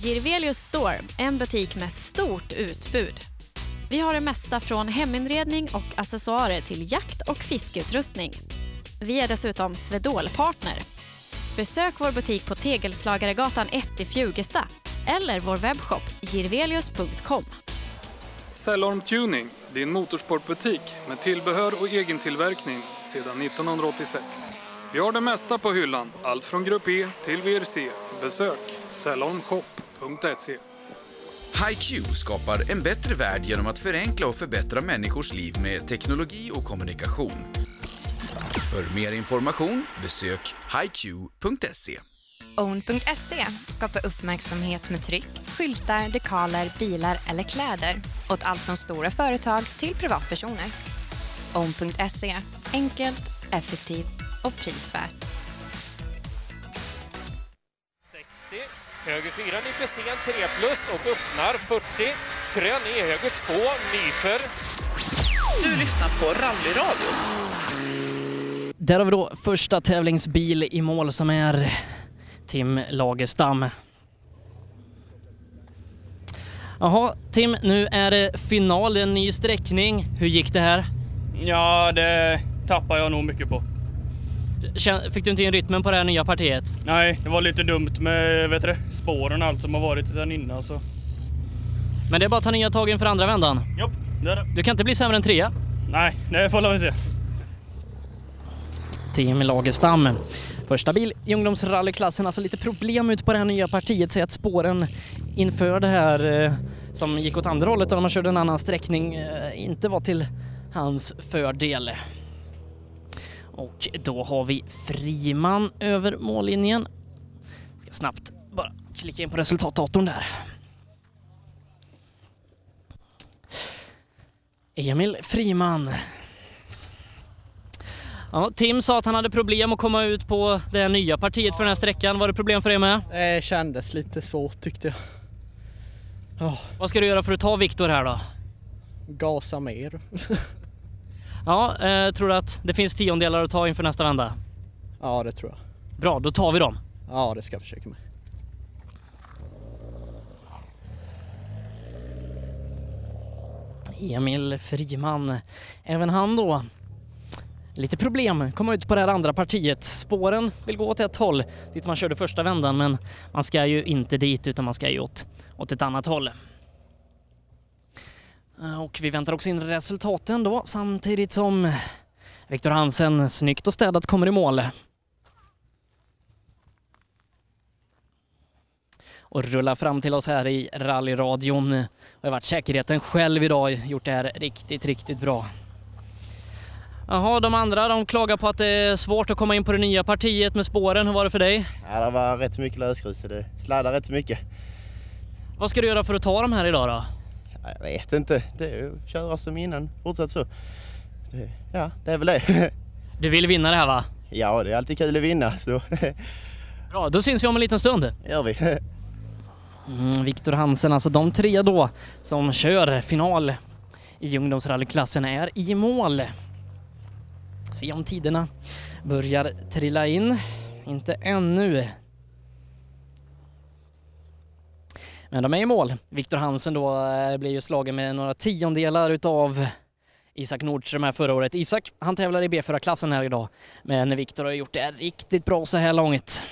Girvelius Store, en butik med stort utbud. Vi har det mesta från heminredning och accessoarer till jakt och fiskeutrustning. Vi är dessutom Swedol-partner. Besök vår butik på Tegelslagaregatan 1 i Fjugesta eller vår webbshop girvelius.com. Cellorm Tuning, din motorsportbutik med tillbehör och egentillverkning sedan 1986. Vi har det mesta på hyllan, allt från Grupp E till VRC. Besök Cellorm Shop cellormshop.se. HiQ skapar en bättre värld genom att förenkla och förbättra människors liv med teknologi och kommunikation. För mer information besök hiq.se. Own.se skapar uppmärksamhet med tryck, skyltar, dekaler, bilar eller kläder åt allt från stora företag till privatpersoner. Own.se enkelt, effektivt och prisvärt. Höger 4 nyper sen 3 plus och öppnar 40. Krön i höger 2 nyper. Du lyssnar på Rallyradio. Där har vi då första tävlingsbil i mål som är Tim Lagerstam. Jaha, Tim, nu är det final, en ny sträckning. Hur gick det här? Ja, det tappar jag nog mycket på. Fick du inte in rytmen på det här nya partiet? Nej, det var lite dumt med vet du, spåren och allt som har varit sedan innan. Så. Men det är bara att ta nya tag inför andra vändan. Jopp, det är det. Du kan inte bli sämre än trea. Nej, det får vi se. Tim Lagerstam. Första bil i ungdomsrallyklassen, alltså lite problem ut på det här nya partiet. Säg att spåren inför det här eh, som gick åt andra hållet och när man körde en annan sträckning eh, inte var till hans fördel. Och då har vi Friman över mållinjen. Ska snabbt bara klicka in på resultatdatorn där. Emil Friman. Ja, Tim sa att han hade problem att komma ut på det nya partiet för den här sträckan. Var det problem för dig med? Det kändes lite svårt tyckte jag. Ja, Vad ska du göra för att ta Viktor här då? gasa mer. Ja, eh, tror du att det finns tiondelar att ta inför nästa vända? Ja, det tror jag. Bra, då tar vi dem. Ja, det ska jag försöka med. Emil Friman, även han då. Lite problem, komma ut på det här andra partiet. Spåren vill gå åt ett håll, dit man körde första vändan, men man ska ju inte dit utan man ska ju åt, åt ett annat håll. Eh, Och vi väntar också in resultaten då, samtidigt som Viktor Hansen snyggt och städat kommer i mål. och rullar fram till oss här i rallyradion. Och har varit säkerheten själv idag, gjort det här riktigt, riktigt bra. Jaha, de andra de klagar på att det är svårt att komma in på det nya partiet med spåren. Hur var det för dig? Ja, det var rätt mycket lösgrus så det sladdar rätt mycket. Vad ska du göra för att ta de här idag då? Ja, Jag vet inte. Det är att köra som innan. Fortsätt så. Det, ja, det är väl det. Du vill vinna det här va? Ja, det är alltid kul att vinna så Bra, då syns vi om en liten stund. gör vi. Mm, Viktor Hansen, alltså de tre då som kör final i ungdomsrallyklassen är i mål. Se om tiderna börjar trilla in. Inte ännu. Men de är i mål. Viktor Hansen då eh, blir ju slagen med några tiondelar utav Isak Nordström här förra året. Isak, han tävlar i B4-klassen här idag. Men Viktor har gjort det riktigt bra så här långt.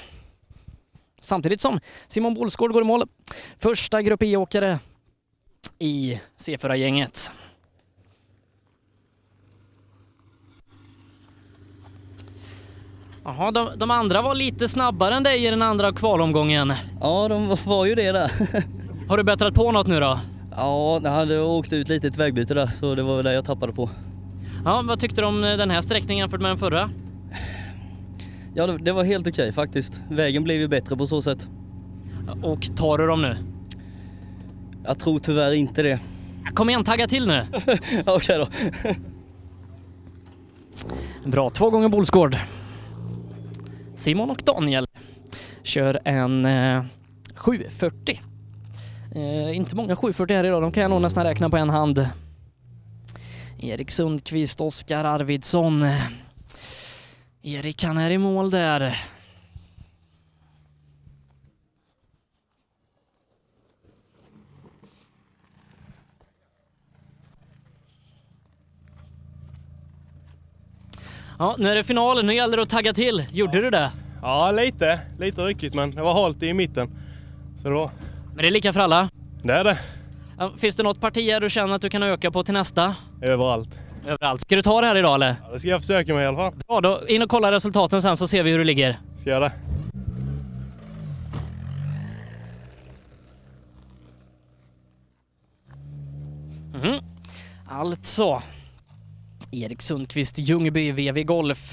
Samtidigt som Simon Bolsgård går i mål. Första Grupp E-åkare i C4-gänget. Jaha, de, de andra var lite snabbare än dig i den andra kvalomgången. Ja, de var ju det där. Har du bättrat på något nu då? Ja, jag hade åkt ut lite i ett vägbyte där så det var väl det jag tappade på. Ja, vad tyckte du om den här sträckningen jämfört med den förra? Ja, det, det var helt okej faktiskt. Vägen blev ju bättre på så sätt. Och tar du dem nu? Jag tror tyvärr inte det. Kom igen, tagga till nu! Okej då. Bra, två gånger Bolsgård. Simon och Daniel kör en eh, 740. Eh, inte många 740 här idag, de kan jag nog nästan räkna på en hand. Erik Sundqvist, Oskar Arvidsson. Erik han är i mål där. Ja, nu är det finalen. Nu gäller det att tagga till. Gjorde du det? Ja, lite. Lite ryckigt men det var halt i mitten. Så då... Men det är lika för alla? Det är det. Finns det något parti här du känner att du kan öka på till nästa? Överallt. Överallt. Ska du ta det här idag eller? Ja, det ska jag försöka med i alla fall. Bra, då in och kolla resultaten sen så ser vi hur du ligger. Ska jag det. Mhm. Alltså. Erik Sundqvist, Ljungby, VV Golf.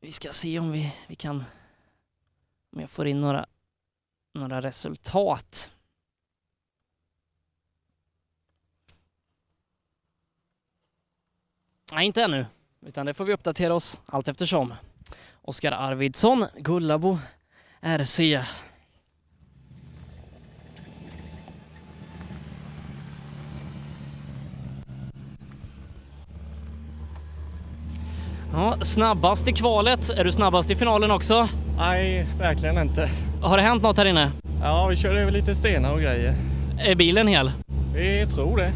Vi ska se om vi, vi kan... Om jag får in några, några resultat. Nej, inte ännu. Utan det får vi uppdatera oss allt eftersom. Oskar Arvidsson, Gullabo, RC. Ja, snabbast i kvalet. Är du snabbast i finalen också? Nej, verkligen inte. Har det hänt något här inne? Ja, vi körde över lite stenar och grejer. Är bilen hel? Vi tror det.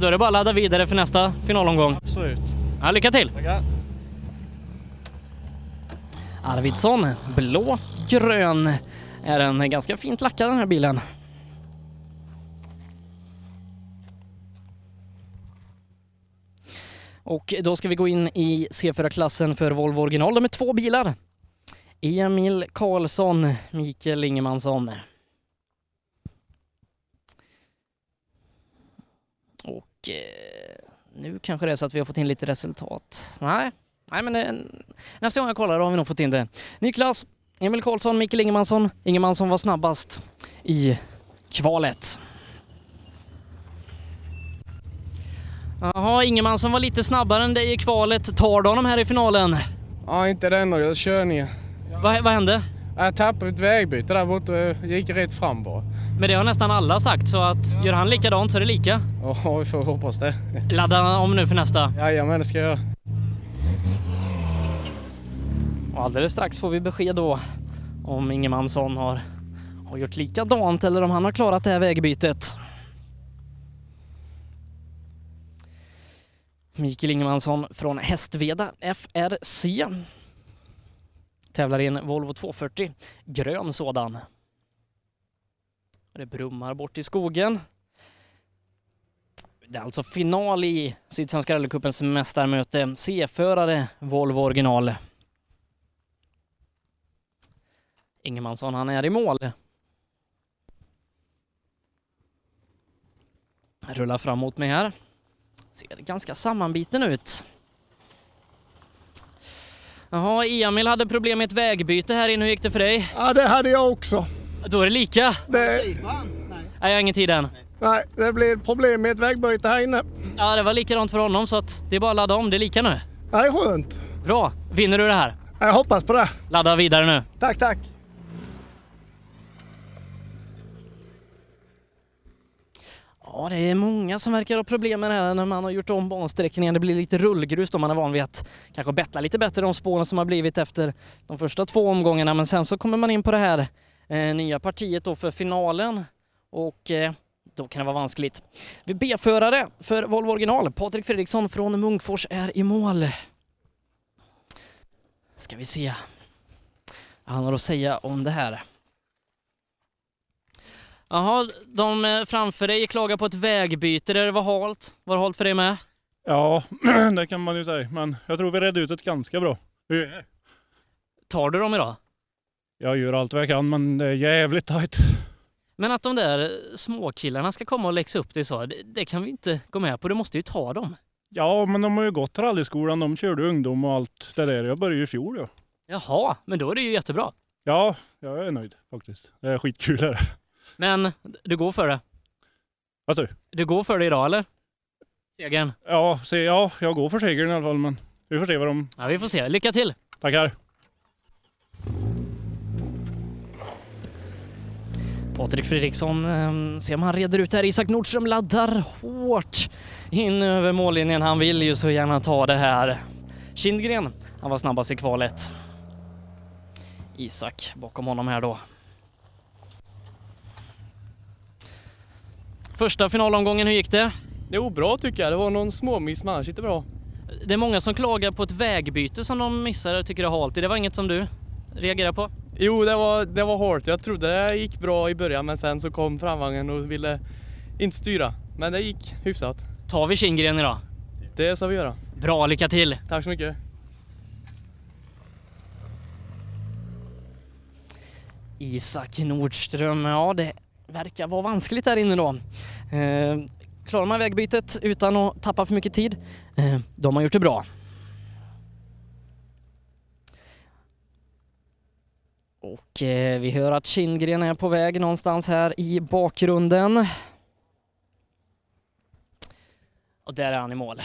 Då är det bara att ladda vidare för nästa finalomgång. Absolut. Ja, lycka till! Tackar. Arvidsson, blå, grön. Är en ganska fint lackad den här bilen. Och då ska vi gå in i C4-klassen för Volvo original. De är två bilar. Emil Karlsson, Mikael Ingemansson. Och eh, nu kanske det är så att vi har fått in lite resultat. Nej, Nej men eh, nästa gång jag kollar då har vi nog fått in det. Niklas, Emil Karlsson, Mikael Ingemansson. Ingemansson var snabbast i kvalet. Jaha, Ingemansson var lite snabbare än dig i kvalet. Tar du honom här i finalen? Ja, inte den då. Jag kör ner. Vad, vad hände? Jag tappade ett vägbyte där borta. Jag gick rätt fram bara. Men det har nästan alla sagt, så att gör han likadant så är det lika. Ja, vi får hoppas det. Ladda om nu för nästa. Jajamän, det ska jag göra. Och alldeles strax får vi besked då om Ingemansson har, har gjort likadant eller om han har klarat det här vägbytet. Mikael Ingemansson från Hästveda FRC. Tävlar i en Volvo 240, grön sådan. Det brummar bort i skogen. Det är alltså final i Sydsvenska rallycupens mästarmöte. C-förare Volvo original. Ingemansson, han är i mål. rullar fram mot mig här. Ser ganska sammanbiten ut. Jaha, Emil hade problem med ett vägbyte här inne. Hur gick det för dig? Ja, det hade jag också. Då är det lika. Det, Nej, jag har ingen tid än. nej, det blev problem med ett vägbyte här inne. Ja, det var likadant för honom så att det är bara att ladda om. Det är lika nu. Ja, det är skönt. Bra. Vinner du det här? Jag hoppas på det. Ladda vidare nu. Tack, tack. Ja, det är många som verkar ha problem med det här när man har gjort om bansträckningen. Det blir lite rullgrus då man är van vid att kanske bettla lite bättre de spåren som har blivit efter de första två omgångarna. Men sen så kommer man in på det här eh, nya partiet då för finalen och eh, då kan det vara vanskligt. Vi B-förare för Volvo original, Patrik Fredriksson från Munkfors är i mål. Ska vi se vad han har att säga om det här. Jaha, de eh, framför dig klagar på ett vägbyte där det var halt. Var det halt för dig med? Ja, det kan man ju säga. Men jag tror vi redde ut det ganska bra. Tar du dem idag? Jag gör allt vad jag kan, men det är jävligt tajt. Men att de där småkillarna ska komma och läxa upp dig så, det, det kan vi inte gå med på. Du måste ju ta dem. Ja, men de har ju gått rallyskolan. De körde ungdom och allt det där. Jag började ju i fjol ja. Jaha, men då är det ju jättebra. Ja, jag är nöjd faktiskt. Det är skitkul är det. Men du går för det? Vad sa du? Du går för det idag eller? Segern? Ja, se, ja, jag går för segern i alla fall, men vi får se vad de... Ja, vi får se. Lycka till! Tackar! Patrik Fredriksson, eh, se om han reder ut här. Isak Nordström laddar hårt in över mållinjen. Han vill ju så gärna ta det här. Kindgren, han var snabbast i kvalet. Isak bakom honom här då. Första finalomgången, hur gick det? Jo, bra tycker jag. Det var någon småmiss, men annars gick det bra. Det är många som klagar på ett vägbyte som de missade och tycker det är halt. Det var inget som du reagerar på? Jo, det var, det var hårt. Jag trodde det gick bra i början, men sen så kom framvagnen och ville inte styra. Men det gick hyfsat. Tar vi Kindgren idag? Det ska vi göra. Bra, lycka till! Tack så mycket. Isak Nordström, ja det verkar vara vanskligt där inne då. Eh, klarar man vägbytet utan att tappa för mycket tid, eh, då har gjort det bra. Och eh, vi hör att Kindgren är på väg någonstans här i bakgrunden. Och där är han i mål.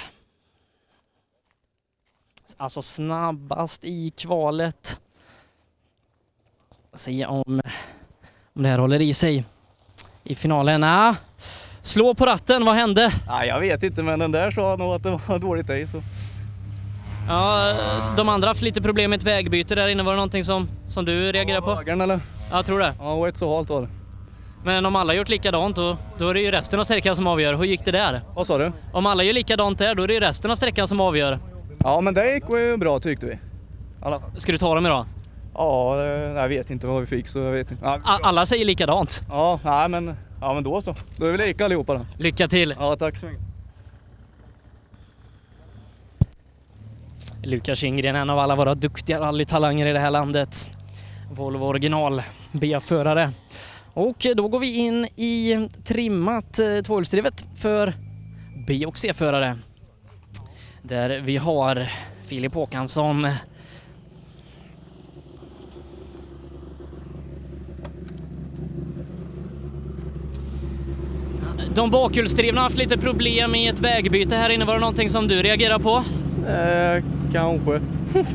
Alltså snabbast i kvalet. Se om, om det här håller i sig i finalen. Ah, slå på ratten, vad hände? Nej, jag vet inte, men den där sa nog att det var dåligt i. Så. Ja, de andra har haft lite problem med ett vägbyte där inne. Var det någonting som, som du reagerade på? Högern eller? Ja, jag tror det. Ja, och ett så halt var det. Men om alla gjort likadant då, då är det ju resten av sträckan som avgör. Hur gick det där? Vad sa du? Om alla gör likadant där, då är det ju resten av sträckan som avgör. Ja, men det gick ju bra tyckte vi. Alla. Ska du ta dem idag? Ja, jag vet inte vad vi fick så jag vet inte. A- alla säger likadant. ja nej, men, ja, men då så. Då är vi lika allihopa då. Lycka till! Ja, tack så mycket. Lukas Kindgren, en av alla våra duktiga rallytalanger i det här landet. Volvo original B-förare. Och då går vi in i trimmat eh, tvåhjulsdrivet för B och C-förare. Där vi har Filip Håkansson De bakhjulsdrivna har haft lite problem i ett vägbyte här inne. Var det någonting som du reagerar på? Eh, kanske.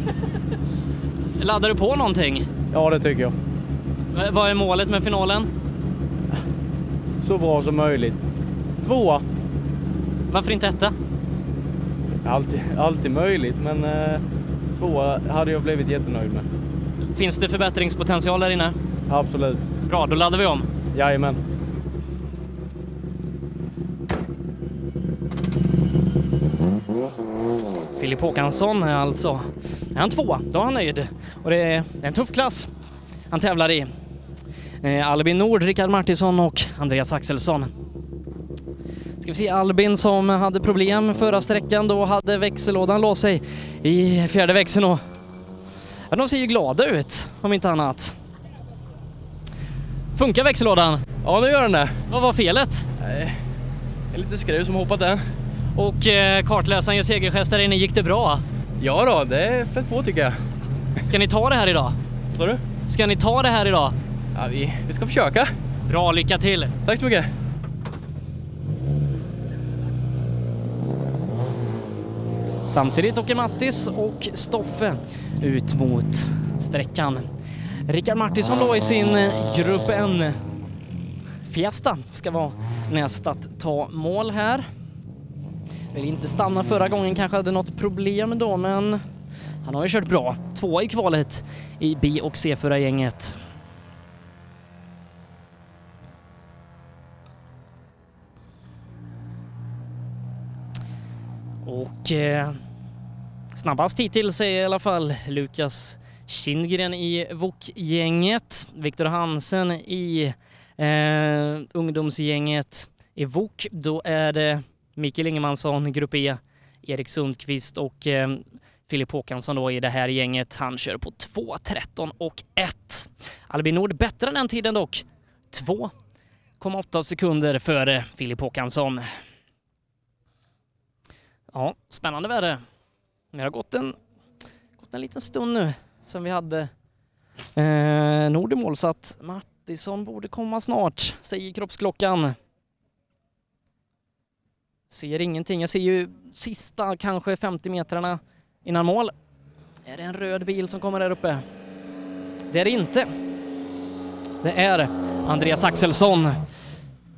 Laddar du på någonting? Ja, det tycker jag. V- Vad är målet med finalen? Så bra som möjligt. Tvåa. Varför inte etta? Alltid, alltid möjligt, men eh, tvåa hade jag blivit jättenöjd med. Finns det förbättringspotential där inne? Absolut. Bra, då laddar vi om. Jajamän. Filip Håkansson är alltså är han tvåa, då är han nöjd. Och det är, det är en tuff klass han tävlar i. Eh, Albin Nord, Rickard Martinsson och Andreas Axelsson. Ska vi se Albin som hade problem förra sträckan, då hade växellådan låst sig i fjärde växeln och ja, de ser ju glada ut om inte annat. Funkar växellådan? Ja, nu gör den det. Vad var felet? En liten skruv som hoppat där. Och eh, kartläsaren gör segergest där inne, gick det bra? Ja då, det flöt på tycker jag. Ska ni ta det här idag? Sa du? Ska ni ta det här idag? Ja, vi, vi ska försöka. Bra, lycka till! Tack så mycket. Samtidigt åker Mattis och Stoffe ut mot sträckan. Rickard Martinsson då i sin eh, Grupp N Fiesta ska vara näst att ta mål här. Vill inte stanna förra gången, kanske hade något problem då, men han har ju kört bra. Tvåa i kvalet i B och C4-gänget. Och eh, snabbast hittills är i alla fall Lukas Kindgren i VOK-gänget. Viktor Hansen i eh, ungdomsgänget i VOK. Då är det Mikael Ingemansson, Grupp E, Erik Sundqvist och eh, Filip Håkansson då i det här gänget. Han kör på 2.13 och 1. Albin Nord bättre än den tiden dock. 2,8 sekunder före Filip Håkansson. Ja, spännande väder. Det har gått en, gått en liten stund nu sen vi hade eh, Nord i mål så att Mattisson borde komma snart, säger kroppsklockan. Ser ingenting. Jag ser ju sista kanske 50 metrarna innan mål. Är det en röd bil som kommer där uppe? Det är det inte. Det är Andreas Axelsson.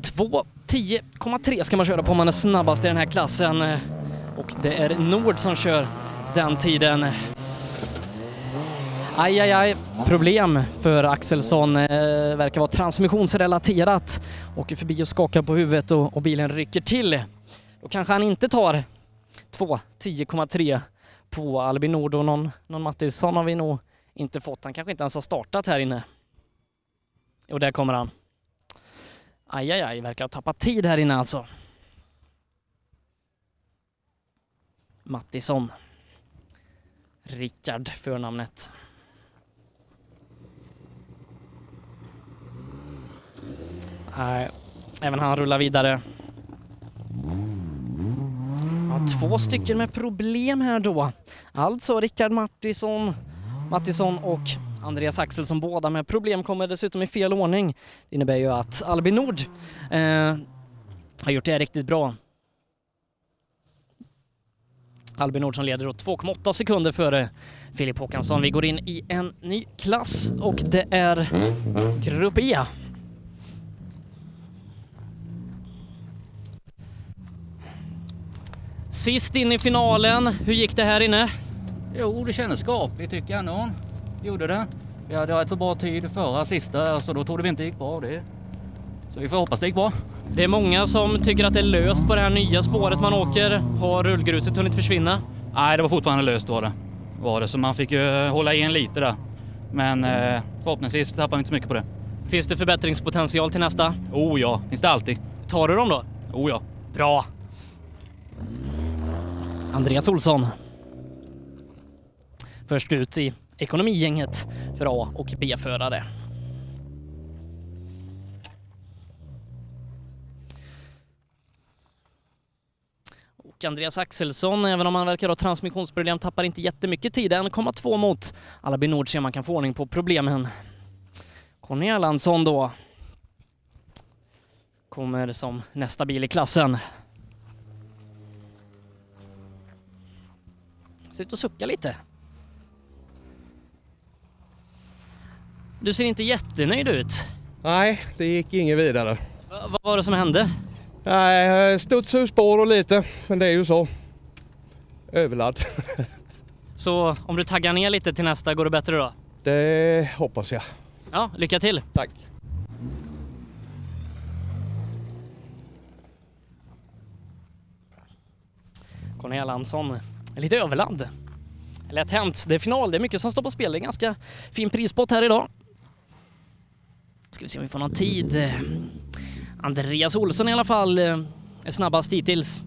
2.10,3 ska man köra på om man är snabbast i den här klassen. Och det är Nord som kör den tiden. Aj, aj, aj. Problem för Axelsson. Eh, verkar vara transmissionsrelaterat. Åker förbi och skakar på huvudet och, och bilen rycker till. Då kanske han inte tar 2.10,3 på Albin Nord och någon, någon Mattisson har vi nog inte fått. Han kanske inte ens har startat här inne. Och där kommer han. Aj, aj, aj, verkar ha tappat tid här inne alltså. Mattisson. Rickard förnamnet. Nej, även han rullar vidare. Ja, två stycken med problem här då. Alltså Rickard Martinsson, Mattisson och Andreas Axelsson båda med problem kommer dessutom i fel ordning. Det innebär ju att Albin Nord eh, har gjort det riktigt bra. Albin Nord som leder då 2,8 sekunder före Filip Håkansson. Vi går in i en ny klass och det är Grupp E. Sist in i finalen, hur gick det här inne? Jo, det kändes skapligt tycker jag nog. Gjorde det. Vi hade rätt så bra tid förra sista, så då trodde vi inte det gick bra det. Så vi får hoppas det gick bra. Det är många som tycker att det är löst på det här nya spåret man åker. Har rullgruset hunnit försvinna? Nej, det var fortfarande löst var det. Var det. Så man fick ju hålla igen lite där. Men eh, förhoppningsvis tappar vi inte så mycket på det. Finns det förbättringspotential till nästa? Oh ja, finns det alltid. Tar du dem då? Oh ja. Bra. Andreas Olsson. Först ut i ekonomigänget för A och B-förare. Och Andreas Axelsson, även om han verkar ha transmissionsproblem, tappar inte jättemycket tid. 1,2 mot Albin Nord ser man kan få ordning på problemen. Conny Erlandsson då kommer som nästa bil i klassen. Ser ut att sucka lite. Du ser inte jättenöjd ut. Nej, det gick inget vidare. Va- vad var det som hände? Nej, studsade ur spår och lite, men det är ju så. Överladd. Så om du taggar ner lite till nästa, går det bättre då? Det hoppas jag. Ja, lycka till! Tack! Conny Erlandsson är lite överladd. Lätt hänt. Det är final, det är mycket som står på spel. Det är en ganska fin prispott här idag. Ska vi se om vi får någon tid. Andreas Olsson i alla fall eh, är snabbast hittills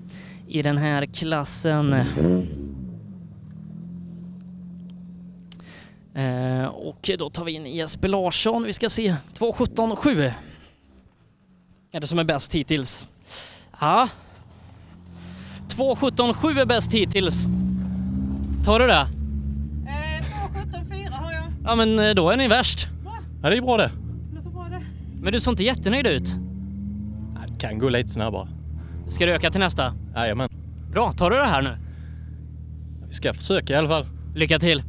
i den här klassen. Eh, och då tar vi in Jesper Larsson. Vi ska se 2.17,7 är det som är bäst hittills. Ja. 2.17,7 är bäst hittills. Tar du det? Eh, 2.17,4 har jag. Ja men eh, då är ni värst. Ja, det är bra det. Låter bra det. Men du såg inte jättenöjd ut. Det kan gå lite snabbare. Ska du öka till nästa? Jajamän. Bra, tar du det här nu? Vi ska försöka i alla fall. Lycka till!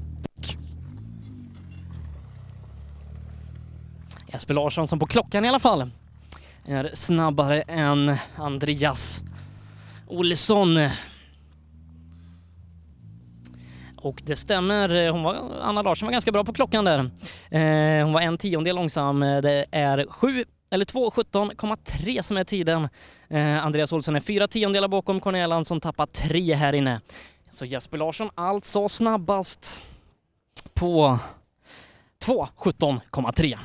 Jesper Larsson som på klockan i alla fall är snabbare än Andreas Olsson. Och det stämmer, hon var, Anna Larsson var ganska bra på klockan där. Eh, hon var en tiondel långsam. Det är 7 eller 2.17,3 som är tiden. Eh, Andreas Olsson är fyra tiondelar bakom Cornelia som tappar tre här inne. Så Jesper Larsson alltså snabbast på 2.17,3.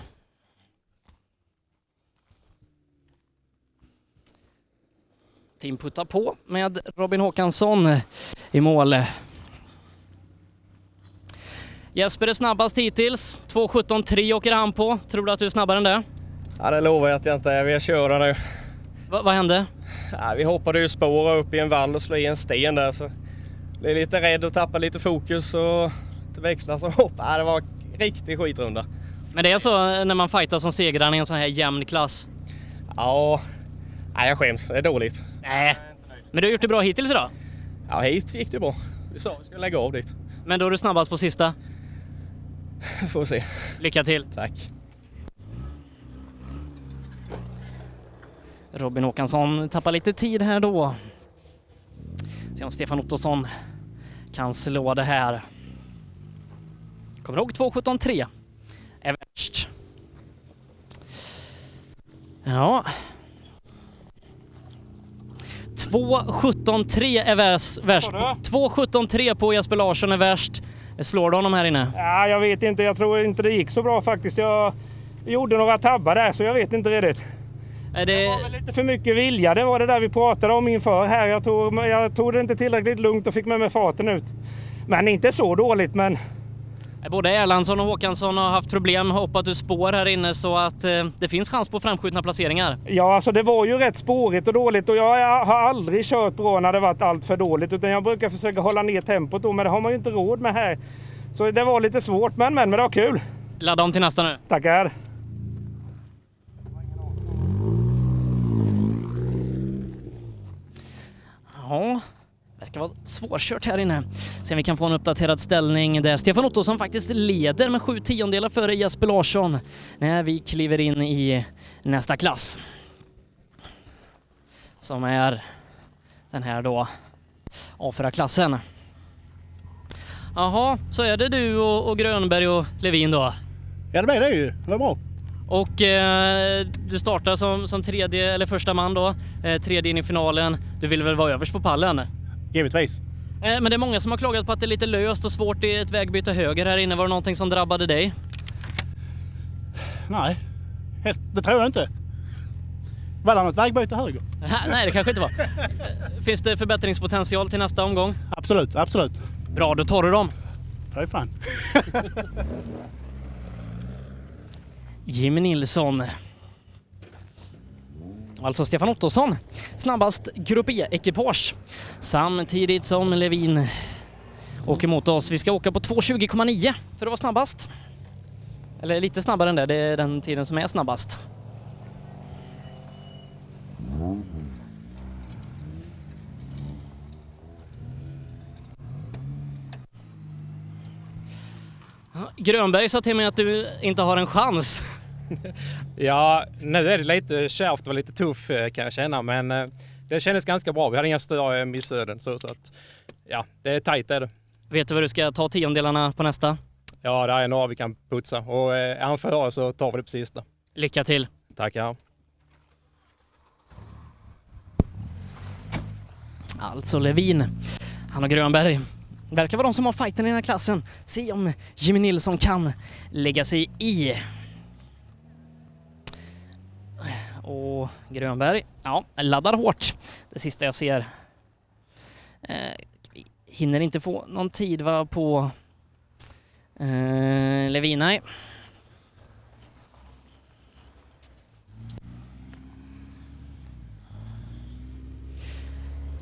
Tim puttar på med Robin Håkansson i mål. Jesper är snabbast hittills. 2.17,3 åker han på. Tror du att du är snabbare än det? Ja, det lovar jag att jag inte är. Vi kör nu. Va, vad hände? Ja, vi hoppade ju spår upp i en vall och slog i en sten där så blev lite rädd och tappade lite fokus och inte växla som hopp. Ja, det var en riktig skitrunda. Men det är så när man fightar som segrare i en sån här jämn klass? Ja, nej, jag skäms. Det är dåligt. Nej, men du har gjort det bra hittills idag? Ja, hit gick det bra. Vi sa vi skulle lägga av dit. Men då är du snabbast på sista? Får se. Lycka till! Tack. Robin Håkansson tappar lite tid här då. Se om Stefan Ottosson kan slå det här. Kommer ihåg 2.17,3 är värst. Ja. 2.17,3 är värst. värst. 2.17,3 på Jesper Larsson är värst. Slår du honom här inne? Ja, jag vet inte. Jag tror inte det gick så bra faktiskt. Jag gjorde några tabbar där så jag vet inte riktigt. Är det... det var lite för mycket vilja. Det var det där vi pratade om inför här. Jag tog, jag tog det inte tillräckligt lugnt och fick med mig farten ut. Men inte så dåligt men... Både Erlandsson och Håkansson har haft problem, hoppat ur spår här inne så att eh, det finns chans på framskjutna placeringar. Ja, alltså det var ju rätt spårigt och dåligt och jag har aldrig kört bra när det varit allt för dåligt utan jag brukar försöka hålla ner tempot då men det har man ju inte råd med här. Så det var lite svårt men men, men det var kul. Ladda om till nästa nu. Tackar. Ja, verkar vara svårkört här inne. Se om vi kan få en uppdaterad ställning där Stefan Ottosson faktiskt leder med sju tiondelar före Jesper Larsson när vi kliver in i nästa klass. Som är den här då A4-klassen. Jaha, så är det du och, och Grönberg och Levin då? Ja, det blir det ju. Det var bra. Och eh, du startar som, som tredje eller första man då, eh, tredje in i finalen. Du vill väl vara överst på pallen? Givetvis. Eh, men det är många som har klagat på att det är lite löst och svårt i ett vägbyte höger här inne. Var det någonting som drabbade dig? Nej, det tror jag inte. Var det något vägbyte höger? Nej, det kanske inte var. Finns det förbättringspotential till nästa omgång? Absolut, absolut. Bra, då tar du dem. Fy fan. Jimmy Nilsson. Alltså Stefan Ottosson, snabbast Grupp E-ekipage. Samtidigt som Levin åker mot oss. Vi ska åka på 2.20,9 för att vara snabbast. Eller lite snabbare än det, det är den tiden som är snabbast. Grönberg sa till mig att du inte har en chans. Ja, nu är det lite kärvt och lite tuff eh, kan jag känna, men eh, det kändes ganska bra. Vi hade inga större missöden så, så att ja, det är tajt är det. Vet du vad du ska ta tiondelarna på nästa? Ja, det är några vi kan putsa och eh, är han före så tar vi det på sista. Lycka till! Tackar! Alltså Levin, han och Grönberg verkar vara de som har fighten i den här klassen. Se om Jimmy Nilsson kan lägga sig i. Och Grönberg, ja, laddar hårt. Det sista jag ser. Eh, hinner inte få någon tid va, på eh, Levin.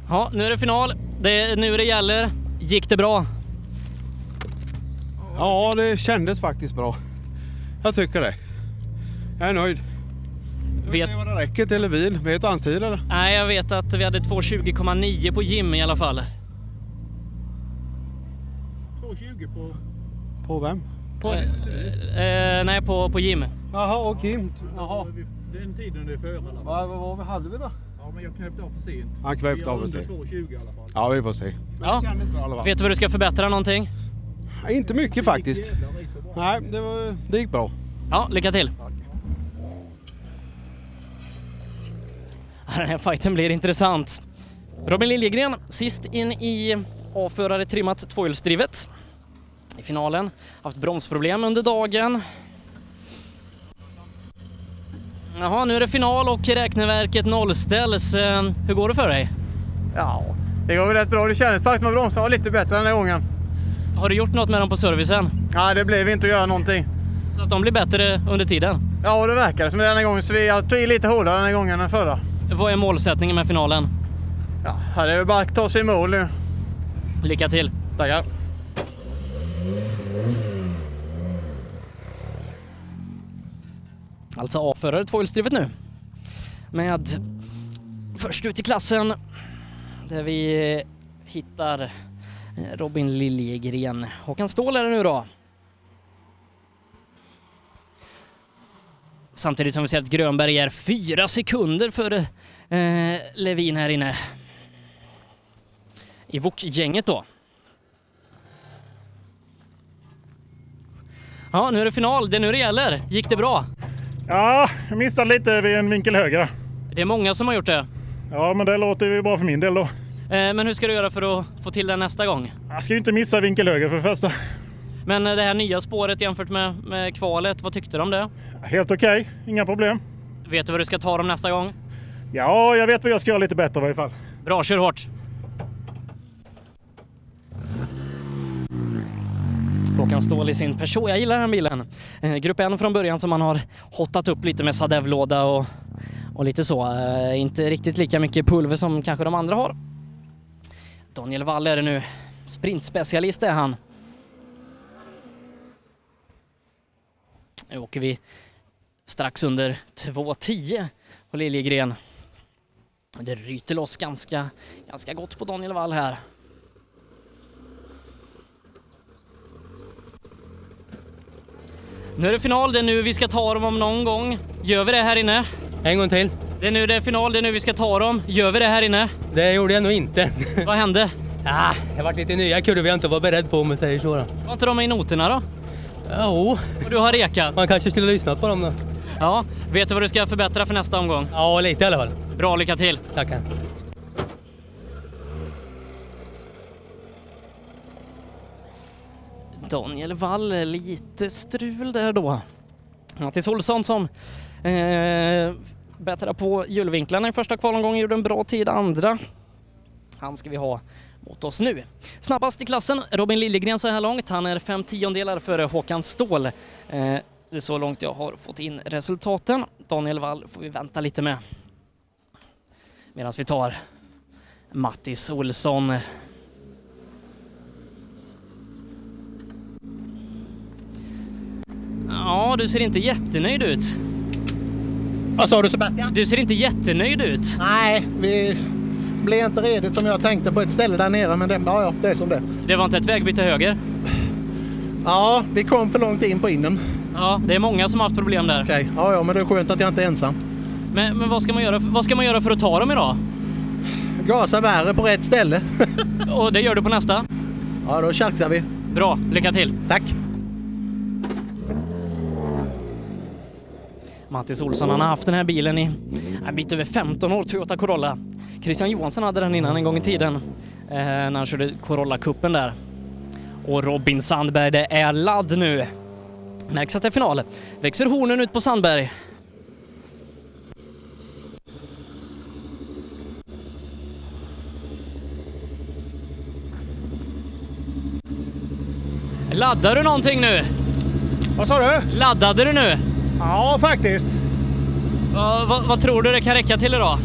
Ja, nu är det final. Det är nu det gäller. Gick det bra? Ja, det kändes faktiskt bra. Jag tycker det. Jag är nöjd. Vet... vad det räcker till bil. Vet du hans tid eller? Nej, jag vet att vi hade 2.20,9 på Jim i alla fall. 2.20 på... På vem? På, eh, eh, nej, på, på Jim. Jaha, och Kim. Jaha. Den tiden det är före. Vad, vad, vad hade vi då? Ja, men jag knäppte av för sent. Han knäppte av för Vi sent. har under 2.20 i alla fall. Ja, vi får se. Ja. Vet du vad du ska förbättra någonting? Ja, Inte mycket faktiskt. Nej, det, var, det gick bra. Ja, lycka till. Den här fighten blir intressant. Robin Liljegren sist in i avförare trimmat tvåhjulsdrivet i finalen. Haft bromsproblem under dagen. Jaha, nu är det final och räkneverket nollställs. Eh, Hur går det för dig? Ja, det går väl rätt bra. Det kändes faktiskt som att bromsarna var lite bättre den här gången. Har du gjort något med dem på servicen? Nej, det blev inte att göra någonting. Så att de blir bättre under tiden? Ja, det verkar som det den här gången. Så vi tog i lite hårdare den här gången än förra. Vad är målsättningen med finalen? Ja, det är bara att ta sig i mål nu. Lycka till! Tackar! Alltså avförare tvåhjulsdrivet nu. Med först ut i klassen där vi hittar Robin Liljegren. Håkan Ståhl är det nu då. Samtidigt som vi ser att Grönberg är fyra sekunder före eh, Levin här inne. I Wok-gänget då. Ja, nu är det final. Det är nu det gäller. Gick det bra? Ja, jag missade lite vid en vinkel höger. Det är många som har gjort det. Ja, men det låter ju bra för min del då. Eh, Men hur ska du göra för att få till det nästa gång? Jag ska ju inte missa vinkel höger för det första. Men eh, det här nya spåret jämfört med, med kvalet, vad tyckte du om det? Helt okej, inga problem. Vet du vad du ska ta dem nästa gång? Ja, jag vet vad jag ska göra lite bättre i varje fall. Bra, kör hårt! Håkan Ståhl i sin Peugeot. Jag gillar den bilen. Eh, Grupp N från början som man har hottat upp lite med Sadev-låda och, och lite så. Eh, inte riktigt lika mycket pulver som kanske de andra har. Daniel Wall är det nu. Sprintspecialist är han. Nu åker vi strax under 2.10 på Liljegren. Det ryter loss ganska, ganska gott på Daniel Wall här. Nu är det final, det är nu vi ska ta dem om någon gång. Gör vi det här inne? En gång till. Det är nu det är final, det är nu vi ska ta dem. Gör vi det här inne? Det gjorde jag nog inte. Vad hände? Ah, det var lite nya kurvor jag inte var beredd på om man säger så. Då. Var inte de i noterna då? Jo. Och du har rekat? Man kanske skulle ha lyssnat på dem då. Ja, vet du vad du ska förbättra för nästa omgång? Ja, lite i alla fall. Bra, lycka till! Tackar. Daniel Wall, lite strul där då. Mattis Olsson som eh, bättrade på hjulvinklarna i första kvalomgången, gjorde en bra tid andra. Han ska vi ha mot oss nu. Snabbast i klassen, Robin Liljegren så här långt. Han är fem tiondelar före Håkan Ståhl. Eh, det är så långt jag har fått in resultaten. Daniel Wall får vi vänta lite med. Medan vi tar Mattis Olsson. Ja, du ser inte jättenöjd ut. Vad sa du Sebastian? Du ser inte jättenöjd ut. Nej, vi blev inte redigt som jag tänkte på ett ställe där nere men det, ja, ja, det är som det Det var inte ett vägbyte höger? Ja, vi kom för långt in på innen. Ja, det är många som har haft problem där. Okej, ja, ja, men det är skönt att jag inte är ensam. Men, men vad, ska man göra, vad ska man göra för att ta dem idag? Gasa värre på rätt ställe. Och det gör du på nästa? Ja, då chansar vi. Bra, lycka till! Tack! Mattis Olsson han har haft den här bilen i en bit över 15 år, Toyota Corolla. Christian Johansson hade den innan en gång i tiden eh, när han körde Corolla-cupen där. Och Robin Sandberg, det är ladd nu. Märks att det är final. Växer hornen ut på Sandberg. Laddar du någonting nu? Vad sa du? Laddade du nu? Ja, faktiskt. Ja, vad, vad tror du det kan räcka till idag?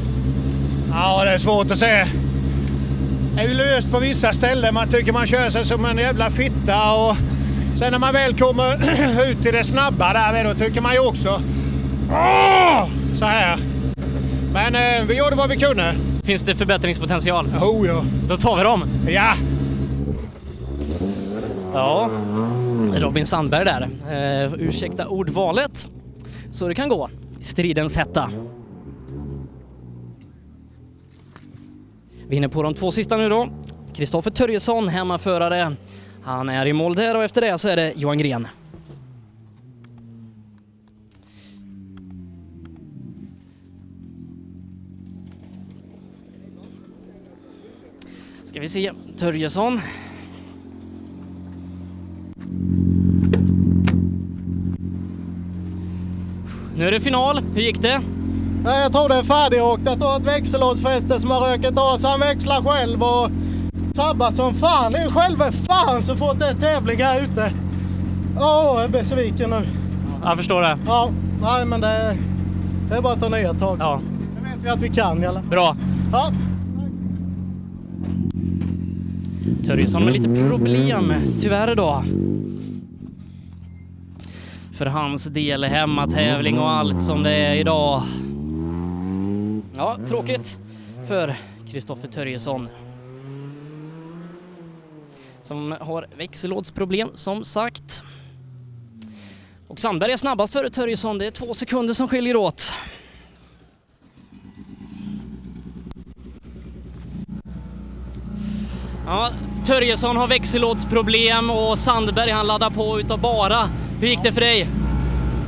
Ja, det är svårt att säga. är ju löst på vissa ställen. Man tycker man kör sig som en jävla fitta och sen när man väl kommer ut i det snabba där då tycker man ju också så här. Men eh, vi gjorde vad vi kunde. Finns det förbättringspotential? Oh ja. Då tar vi dem. Ja. Ja, Robin Sandberg där. Eh, ursäkta ordvalet. Så det kan gå. i Stridens hetta. Vi är inne på de två sista nu då. Kristoffer Törjesson, hemmaförare. Han är i mål där och efter det så är det Johan Gren. Ska vi se, Törjesson. Nu är det final. Hur gick det? Jag tror det är färdigåkt. Jag tror ett växellådsfäste som har rökat av så han växlar själv och tabbar som fan. Det är själva fan så fort det är tävling här ute. Åh, jag är besviken nu. Jag förstår det. Ja, nej men det, det är bara att ta nya tag. Ja. Det vet vi att vi kan i alla fall. Bra. Ja. Törjesson med lite problem, tyvärr då. För hans del, hemmatävling och allt som det är idag. Ja, tråkigt för Kristoffer Törjesson. Som har växellådsproblem, som sagt. Och Sandberg är snabbast före Törjesson. Det är två sekunder som skiljer åt. Ja, Törjesson har växellådsproblem och Sandberg han laddar på utav bara. Hur gick det för dig?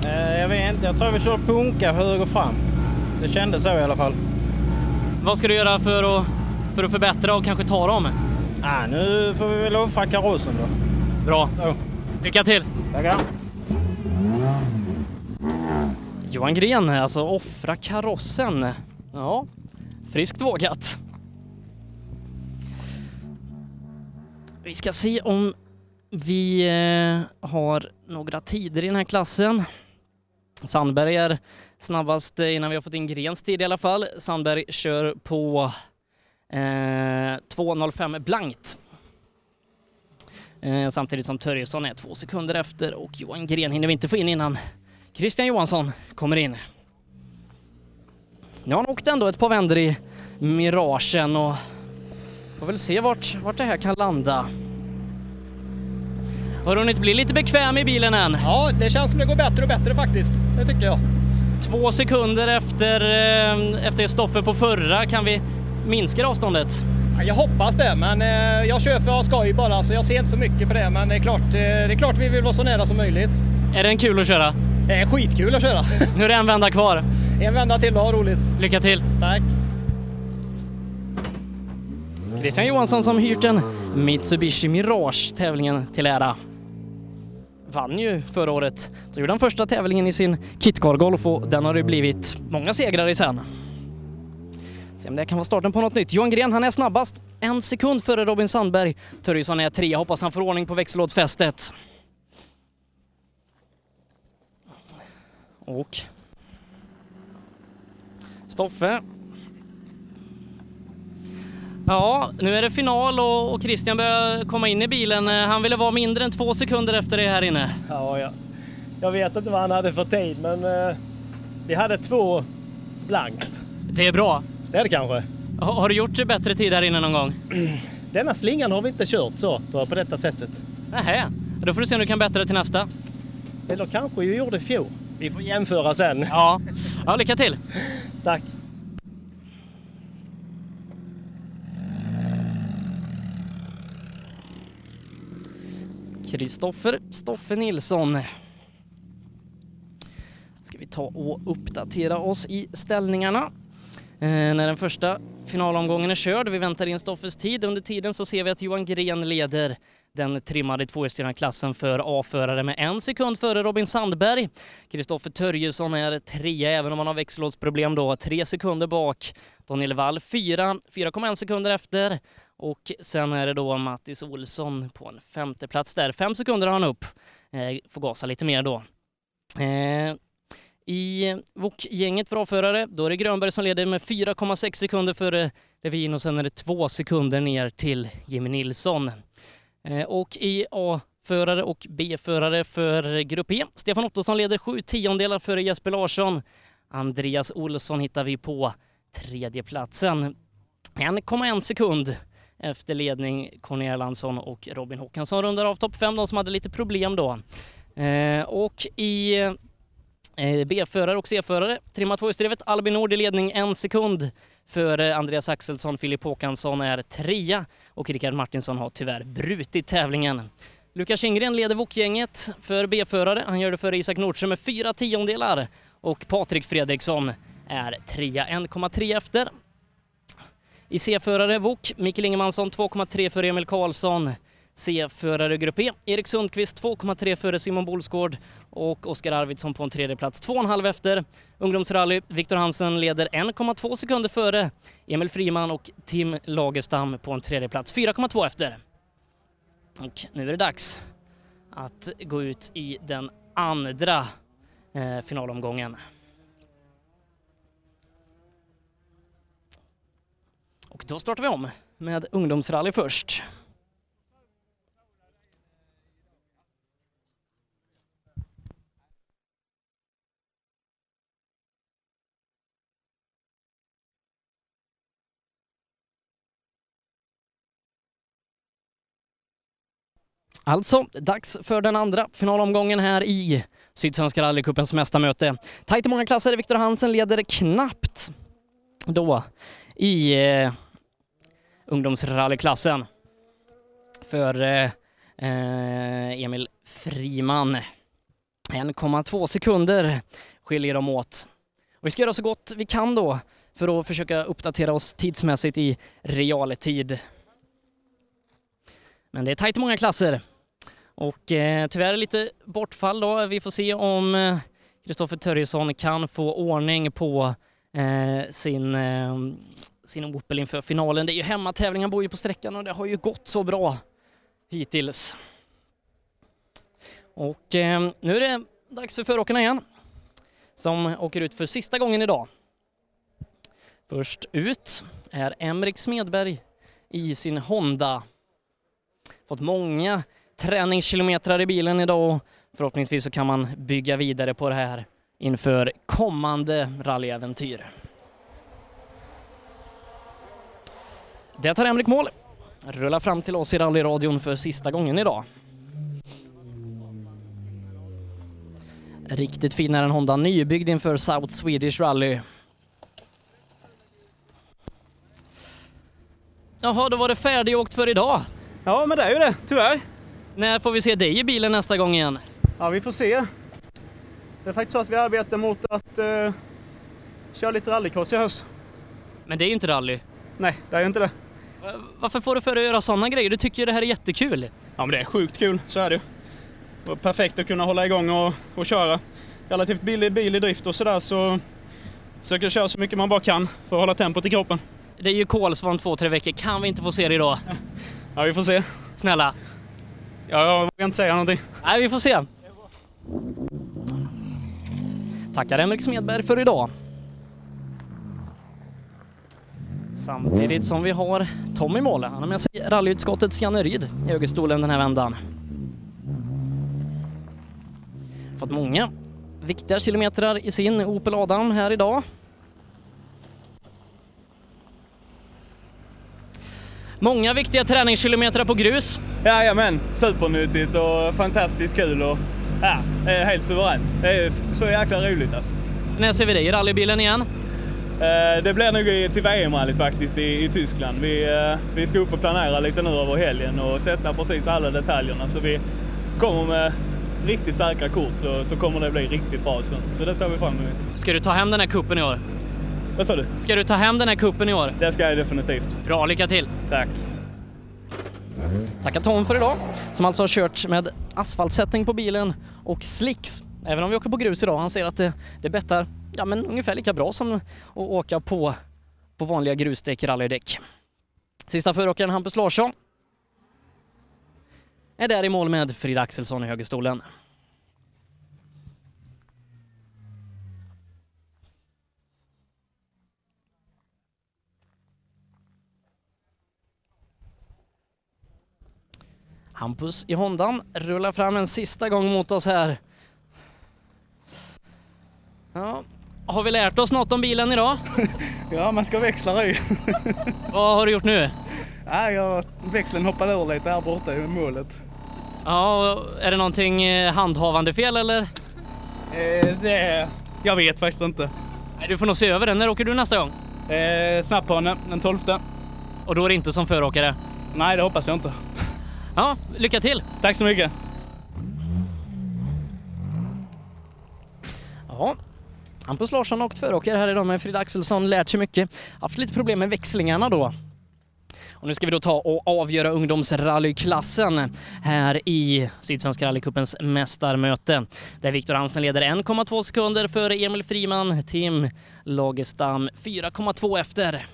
Eh, jag vet inte, jag tror vi kör punka höger fram. Det kändes så i alla fall. Vad ska du göra för att, för att förbättra och kanske ta dem? Ah, nu får vi väl offra karossen då. Bra. Så. Lycka till! Tackar. Johan Gren, alltså offra karossen. Ja, friskt vågat. Vi ska se om vi eh, har några tider i den här klassen. Sandberg är snabbast eh, innan vi har fått in Grens tid i alla fall. Sandberg kör på eh, 2.05 blankt. Eh, samtidigt som Törjesson är två sekunder efter och Johan Gren hinner vi inte få in innan Christian Johansson kommer in. Nu har han åkt ändå ett par vändor i Miragen och får väl se vart, vart det här kan landa. Har du hunnit bli lite bekväm i bilen än? Ja, det känns som det går bättre och bättre faktiskt. Det tycker jag. Två sekunder efter, eh, efter Stoffe på förra, kan vi minska avståndet? Ja, Jag hoppas det, men eh, jag kör för skoj bara så jag ser inte så mycket på det. Men det är klart, eh, det är klart vi vill vara så nära som möjligt. Är den kul att köra? Det är skitkul att köra. Nu är det en vända kvar. En vända till och ha roligt. Lycka till! Tack! Christian Johansson som hyrt en Mitsubishi Mirage tävlingen till ära. Vann ju förra året. Så gjorde han första tävlingen i sin Kitcar Golf och den har det blivit många segrar i sen. Se om det kan vara starten på något nytt. Johan Gren, han är snabbast. En sekund före Robin Sandberg. Törjesson är trea. Hoppas han får ordning på växellådsfästet. Och Stoffe. Ja, nu är det final och, och Christian börjar komma in i bilen. Eh, Han ville vara mindre än två sekunder efter det här inne. Ja, ja. Jag vet inte vad han hade för tid, men eh, vi hade två blankt. Det är bra. Det är det kanske. Ha, har du gjort bättre tid här inne någon gång? Denna slingan har vi inte kört så, jag, på detta sättet. Nähä, då får du se om du kan bättra till nästa. Eller kanske vi gjorde i fjol. Vi får jämföra sen. Ja, ja lycka till. Tack. Kristoffer Stoffe Nilsson. Ska vi ta och uppdatera oss i ställningarna. Eh, när den första finalomgången är körd, vi väntar in Stoffes tid. Under tiden så ser vi att Johan Gren leder den trimmade tvåhjulsdrivna klassen för A-förare med en sekund före Robin Sandberg. Kristoffer Törjesson är trea även om han har växellådsproblem då, tre sekunder bak. Daniel Wall fyra, 4,1 sekunder efter. Och sen är det då Mattis Olsson på en femte plats där. Fem sekunder har han upp. Eh, får gasa lite mer då. Eh, I Wok-gänget för avförare, då är det Grönberg som leder med 4,6 sekunder före Levin och sen är det två sekunder ner till Jimmy Nilsson. Eh, och i A-förare och B-förare för Grupp E. Stefan Ottosson leder sju tiondelar före Jesper Larsson. Andreas Olsson hittar vi på tredjeplatsen. 1,1 sekund efter ledning Conny Erlandsson och Robin Håkansson rundar av topp 5, de som hade lite problem då. Eh, och i eh, B-förare och C-förare, trimma tvåhjulsdrivet, Albin Nord i ledning en sekund före Andreas Axelsson, Filip Håkansson är trea och Rickard Martinsson har tyvärr brutit tävlingen. Lukas Kindgren leder Wok-gänget för B-förare. Han gör det före Isak Nordström med fyra tiondelar och Patrik Fredriksson är trea, 1,3 efter. I C-förare Wok, Mikael Ingemansson 2,3 för Emil Karlsson. C-förare Grupp E, Erik Sundqvist 2,3 före Simon Bolsgård och Oskar Arvidsson på en tredje plats 2,5 efter. Ungdomsrally, Viktor Hansen leder 1,2 sekunder före Emil Friman och Tim Lagerstam på en tredje plats 4,2 efter. Och nu är det dags att gå ut i den andra eh, finalomgången. Och då startar vi om med ungdomsrally först. Alltså, dags för den andra finalomgången här i Sydsvenska rallycupens mästarmöte. Tajt i många klasser, Viktor Hansen leder knappt då i eh, ungdomsrallyklassen för eh, eh Emil Friman. 1,2 sekunder skiljer de åt. Och vi ska göra så gott vi kan då för att försöka uppdatera oss tidsmässigt i realtid. Men det är tajt i många klasser. Och eh, tyvärr lite bortfall då. Vi får se om Kristoffer eh, Törjesson kan få ordning på eh, sin, eh, sin Opel inför finalen. Det är ju hemmatävling, han bor ju på sträckan och det har ju gått så bra hittills. Och eh, nu är det dags för föråkarna igen som åker ut för sista gången idag. Först ut är Emrik Smedberg i sin Honda. Fått många träningskilometrar i bilen idag och förhoppningsvis så kan man bygga vidare på det här inför kommande rallyäventyr. Det tar Emrik mål. Rullar fram till oss i rallyradion för sista gången idag. Riktigt fin är en Honda, nybyggd inför South Swedish Rally. Jaha, då var det färdigåkt för idag. Ja, men det är ju det, tyvärr. När får vi se dig i bilen nästa gång igen? Ja, vi får se. Det är faktiskt så att vi arbetar mot att uh, köra lite rallycross i höst. Men det är ju inte rally. Nej, det är ju inte det. Varför får du för dig att göra sådana grejer? Du tycker ju det här är jättekul. Ja, men det är sjukt kul, så är det ju. Perfekt att kunna hålla igång och, och köra. Relativt billig bil i drift och sådär så försöker köra så mycket man bara kan för att hålla tempot i kroppen. Det är ju kolsvart två, tre veckor. Kan vi inte få se det idag? Ja, vi får se. Snälla. Ja, jag vågar inte säga någonting. Nej, vi får se. Tackar Emrik Smedberg för idag. Samtidigt som vi har Tommy mål. Han har med sig rallyutskottets Janne Ryd i högerstolen den här vändan. Fått många viktiga kilometrar i sin Opel Adam här idag. Många viktiga träningskilometrar på grus. Jajamän, supernyttigt och fantastiskt kul och ja, helt suveränt. Det är så jäkla roligt alltså. När ser vi dig i rallybilen igen? Eh, det blir nog till VM-rallyt faktiskt i, i Tyskland. Vi, eh, vi ska upp och planera lite nu över helgen och sätta precis alla detaljerna så vi kommer med riktigt säkra kort så, så kommer det bli riktigt bra. Så, så det ser vi fram emot. Ska du ta hem den här kuppen i år? Vad sa du? Ska du ta hem den här kuppen i år? Det ska jag definitivt. Bra, lycka till! Tack! Tackar Tom för idag, som alltså har kört med asfaltsättning på bilen och slicks. Även om vi åker på grus idag, han säger att det, det bettar ja, men ungefär lika bra som att åka på, på vanliga grusdäck, rallydäck. Sista föråkaren Hampus Larsson är där i mål med Frida Axelsson i högerstolen. Hampus i Hondan rullar fram en sista gång mot oss här Ja, har vi lärt oss något om bilen idag? Ja, man ska växla i. Vad har du gjort nu? Ja, jag, växeln hoppade ur lite här borta i målet. Ja, är det någonting eh, handhavande fel eller? Eh, det, jag vet faktiskt inte. Nej, du får nog se över den. När åker du nästa gång? Eh, Snapphanen den 12. Och då är det inte som föråkare? Nej, det hoppas jag inte. Ja, lycka till! Tack så mycket! Ja, Hampus Larsson har åkt föråkare här idag med Frida Axelsson lärt sig mycket. Haft lite problem med växlingarna då. Och nu ska vi då ta och avgöra ungdomsrallyklassen här i Sydsvenska rallycupens mästarmöte. Där Viktor Hansen leder 1,2 sekunder före Emil Friman, Tim Lagerstam 4,2 efter.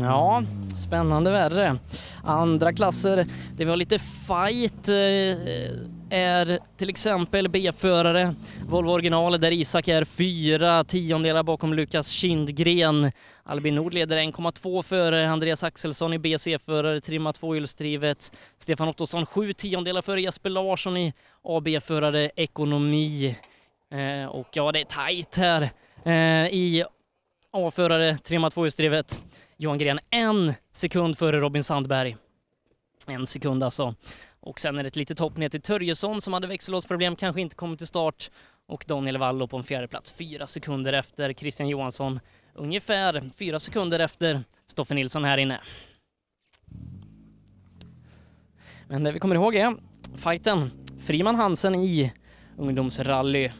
Ja, spännande värre. Andra klasser där vi har lite fight eh, är till exempel B-förare, Volvo original där Isak är fyra tiondelar bakom Lukas Kindgren. Albin Nord leder 1,2 före Andreas Axelsson i BC-förare, trimma tvåhjulsdrivet. Stefan Ottosson sju tiondelar före Jesper Larsson i AB-förare ekonomi. Eh, och ja, det är tajt här eh, i A-förare, trimma tvåhjulsdrivet. Johan Gren en sekund före Robin Sandberg. En sekund alltså. Och sen är det ett litet hopp ner till Törjesson som hade växellådsproblem, kanske inte kommit till start. Och Daniel Wallo på en fjärde plats, fyra sekunder efter Christian Johansson. Ungefär fyra sekunder efter Stoffe Nilsson här inne. Men det vi kommer ihåg är fighten Friman Hansen i ungdomsrally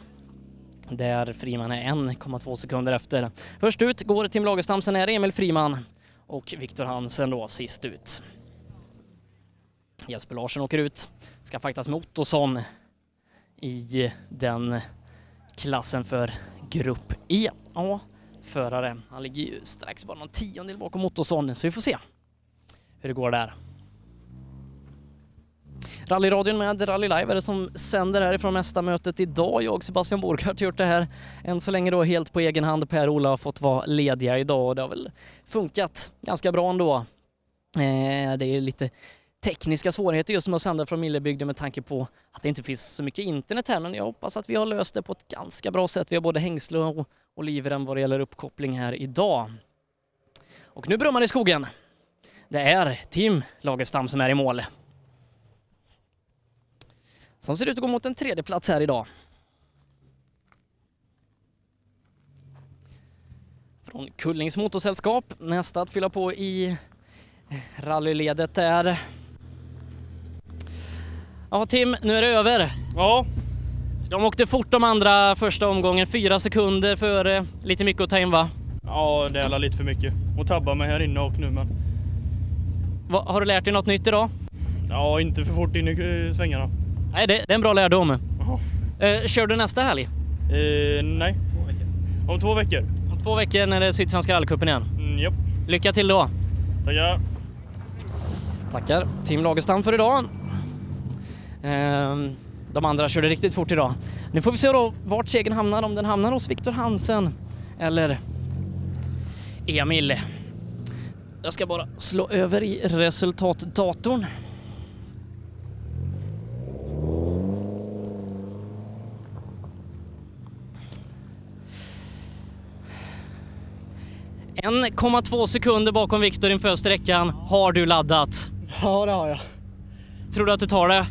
där Friman är 1,2 sekunder efter. Först ut går Tim Lagerstam, sen är det Emil Friman och Viktor Hansen då sist ut. Jesper Larsson åker ut, ska faktas med Ottosson i den klassen för Grupp E. Ja, förare. Han ligger ju strax bara någon tiondel bakom Ottosson, så vi får se hur det går där. Rallyradion med Rally Live är det som sänder härifrån mästarmötet idag. Jag och Sebastian Borgart har gjort det här än så länge då helt på egen hand. Per-Ola har fått vara lediga idag och det har väl funkat ganska bra ändå. Eh, det är lite tekniska svårigheter just med att sända från Millebygden med tanke på att det inte finns så mycket internet här men jag hoppas att vi har löst det på ett ganska bra sätt. Vi har både hängsle och, och livrem vad det gäller uppkoppling här idag. Och nu brummar det i skogen. Det är Tim Lagerstam som är i mål. Som ser ut att gå mot en tredje plats här idag. Från Kullings Motorsällskap, nästa att fylla på i rallyledet där. Ja Tim, nu är det över. Ja. De åkte fort de andra första omgången, fyra sekunder före. Lite mycket att ta in va? Ja, det är lite för mycket. Och tabba mig här inne och nu men. Va, har du lärt dig något nytt idag? Ja, inte för fort in i svängarna. Nej, det, det är en bra lärdom. Eh, kör du nästa helg? Eh, nej. Om två veckor. Om två veckor när det är Sydsvenska rallycupen igen? Mm, japp. Lycka till då! Tackar! Tackar Tim Lagerstam för idag. Ehm, de andra körde riktigt fort idag. Nu får vi se då vart segern hamnar, om den hamnar hos Viktor Hansen eller Emil. Jag ska bara slå över i resultatdatorn. 1,2 sekunder bakom Viktor inför sträckan. Har du laddat? Ja, det har jag. Tror du att du tar det?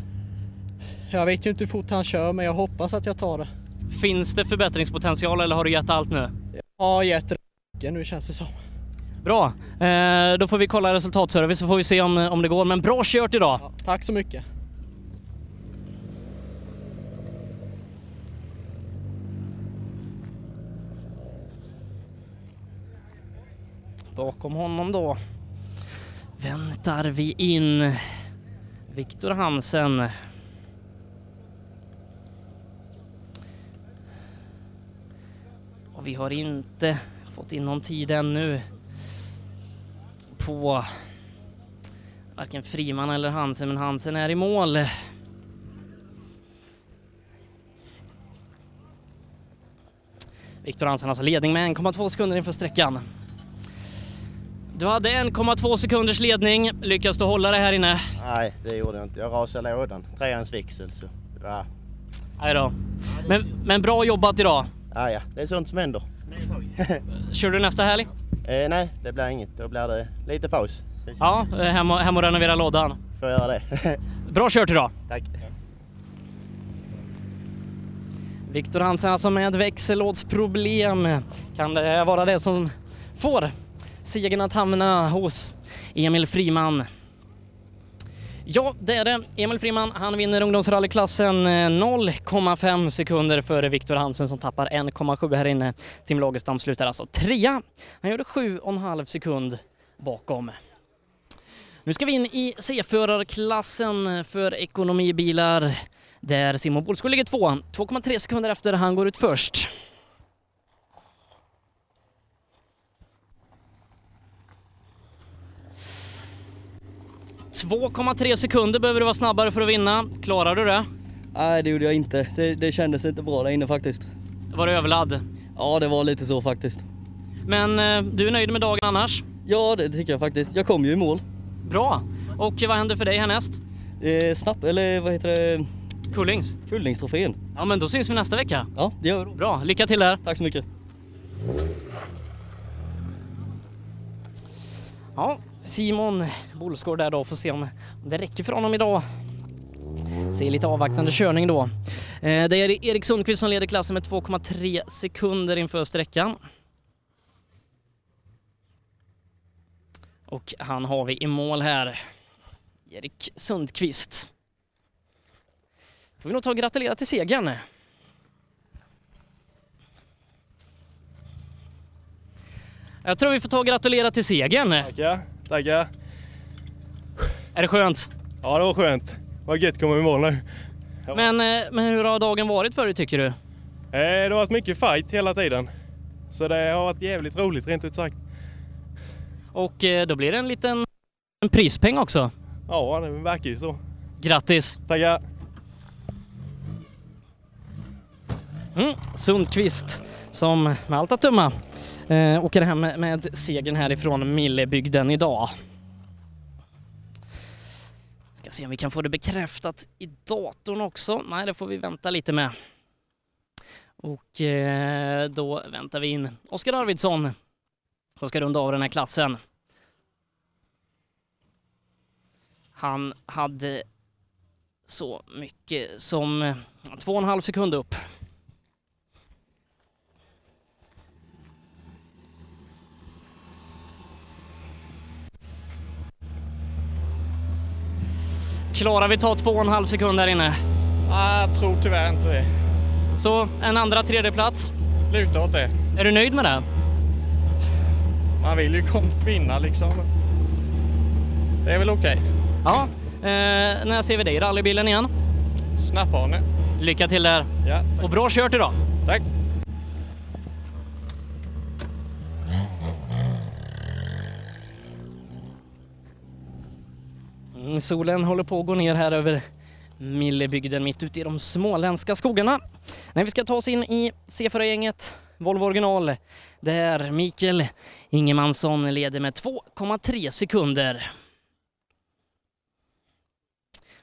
Jag vet ju inte hur fort han kör, men jag hoppas att jag tar det. Finns det förbättringspotential eller har du gett allt nu? Ja, jättemycket nu känns det som. Bra, eh, då får vi kolla resultatservice så får vi se om, om det går. Men bra kört idag! Ja, tack så mycket. Bakom honom då väntar vi in Viktor Hansen. Och vi har inte fått in någon tid ännu på varken Friman eller Hansen, men Hansen är i mål. Viktor Hansen alltså ledning med 1,2 sekunder inför sträckan. Du hade 1,2 sekunders ledning. Lyckas du hålla det här inne? Nej, det gjorde jag inte. Jag rasade lådan. Treans växel så... Ja. Nej då. Men, men bra jobbat idag. Ja, ja, det är sånt som händer. Kör du nästa helg? Eh, nej, det blir inget. Då blir det lite paus. Ja, eh, hem och, hem och renovera lådan. Får jag göra det. Bra kört idag! Tack. Viktor Hansen alltså med växellådsproblem. Kan det vara det som får segern att hamna hos Emil Friman? Ja, det är det. Emil Friman, han vinner ungdomsrallyklassen eh, 0,5 sekunder före Viktor Hansen som tappar 1,7 här inne. Tim Lagerstam slutar alltså trea. Han gjorde 7,5 sekund bakom. Nu ska vi in i C-förarklassen för ekonomibilar där Simon Bolskog ligger tvåa. 2,3 sekunder efter han går ut först. ...2,3 sekunder behöver du vara snabbare för att vinna. Klarar du det? Nej, det gjorde jag inte. Det, det kändes inte bra där inne faktiskt. Var du överladd? Ja, det var lite så faktiskt. Men eh, du är nöjd med dagen annars? Ja, det, tycker jag faktiskt. Jag kom ju i mål. Bra! Och vad händer för dig härnäst? Eh, snabb, eller vad heter det? Kullings? Kullingstrofén. Ja men då syns vi nästa vecka. Ja, det gör vi. Bra, lycka till där. Tack så mycket. Ja, Simon Bolsgård där då, får se om det räcker för honom idag. Ser lite avvaktande körning då. Eh, det är Erik Sundqvist som leder klassen med 2,3 sekunder inför sträckan. Och han har vi i mål här. Erik Sundqvist. Får vi nog ta och gratulera till segern. Jag tror vi får ta och gratulera till segern. Tackar, tackar. Är det skönt? Ja, det var skönt. Vad gött att komma i mål nu. Men, eh, men hur har dagen varit för dig tycker du? Eh, Det har varit mycket fight hela tiden. Så det har varit jävligt roligt rent ut sagt. Och eh, då blir det en liten en prispeng också. Ja, det verkar ju så. Grattis! Tackar! Mm, Sundqvist som med allt att döma eh, åker hem med, med segern härifrån Millebygden idag. Ska se om vi kan få det bekräftat i datorn också. Nej, det får vi vänta lite med. Och eh, då väntar vi in Oskar Arvidsson som ska runda av den här klassen. Han hade så mycket som två och en halv sekund upp. Klarar vi ta två och en halv sekund där inne? Jag tror tyvärr inte det. Så en andra, tredje plats. Lutar åt det. Är du nöjd med det? Man vill ju vinna liksom. Det är väl okej. Ja. Eh, när ser vi dig i rallybilen igen? Snappane. Lycka till där. Ja. Och bra kört idag. Tack. Solen håller på att gå ner här över Millebygden mitt ute i de småländska skogarna. Nej, vi ska ta oss in i C4-gänget Volvo original där Mikael Ingemansson leder med 2,3 sekunder.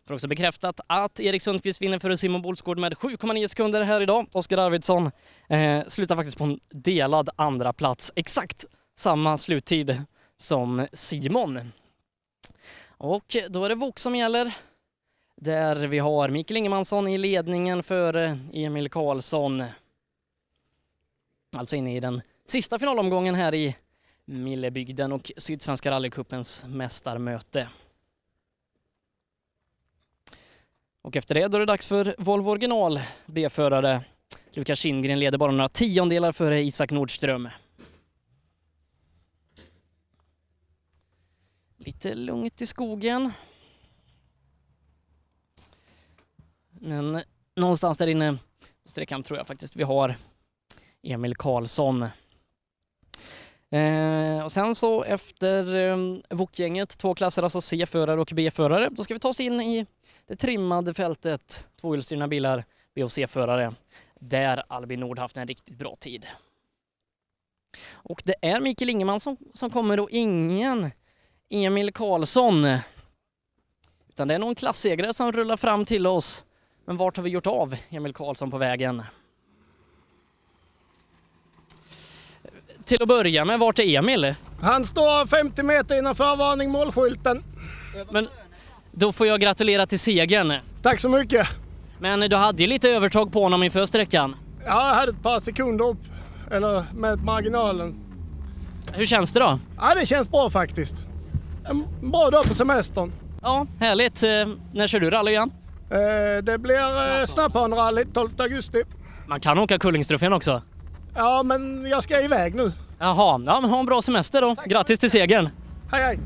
Får också bekräftat att Erik Sundqvist vinner före Simon Bolsgård med 7,9 sekunder här idag. Oskar Arvidsson eh, slutar faktiskt på en delad andra plats. Exakt samma sluttid som Simon. Och då är det Vok som gäller. Där vi har Mikael Ingemansson i ledningen för Emil Karlsson. Alltså inne i den sista finalomgången här i Millebygden och Sydsvenska rallycupens mästarmöte. Och efter det då är det dags för Volvo original B-förare. Lukas Kindgren leder bara några tiondelar före Isak Nordström. Lite lugnt i skogen. Men någonstans där inne på sträckan tror jag faktiskt vi har Emil Karlsson. Eh, och sen så efter eh, Wok-gänget, två klasser, alltså C-förare och B-förare, då ska vi ta oss in i det trimmade fältet, tvåhjulsdrivna bilar, B och C-förare, där Albin Nord haft en riktigt bra tid. Och det är Mikael Ingeman som, som kommer och ingen Emil Karlsson. Utan det är någon klassegrare som rullar fram till oss. Men vart har vi gjort av Emil Karlsson på vägen? Till att börja med, vart är Emil? Han står 50 meter innanför varning målskylten. Men då får jag gratulera till segern. Tack så mycket. Men du hade ju lite övertag på honom inför sträckan. Ja, jag hade ett par sekunder upp, eller med marginalen. Hur känns det då? Ja, det känns bra faktiskt. En bra dag på semestern. Ja, härligt. Eh, när kör du rally igen? Eh, det blir eh, Snapphanerallyt 12 augusti. Man kan åka Kullingstrofén också. Ja, men jag ska iväg nu. Jaha, ja, men ha en bra semester då. Grattis till segern. Hej, hej.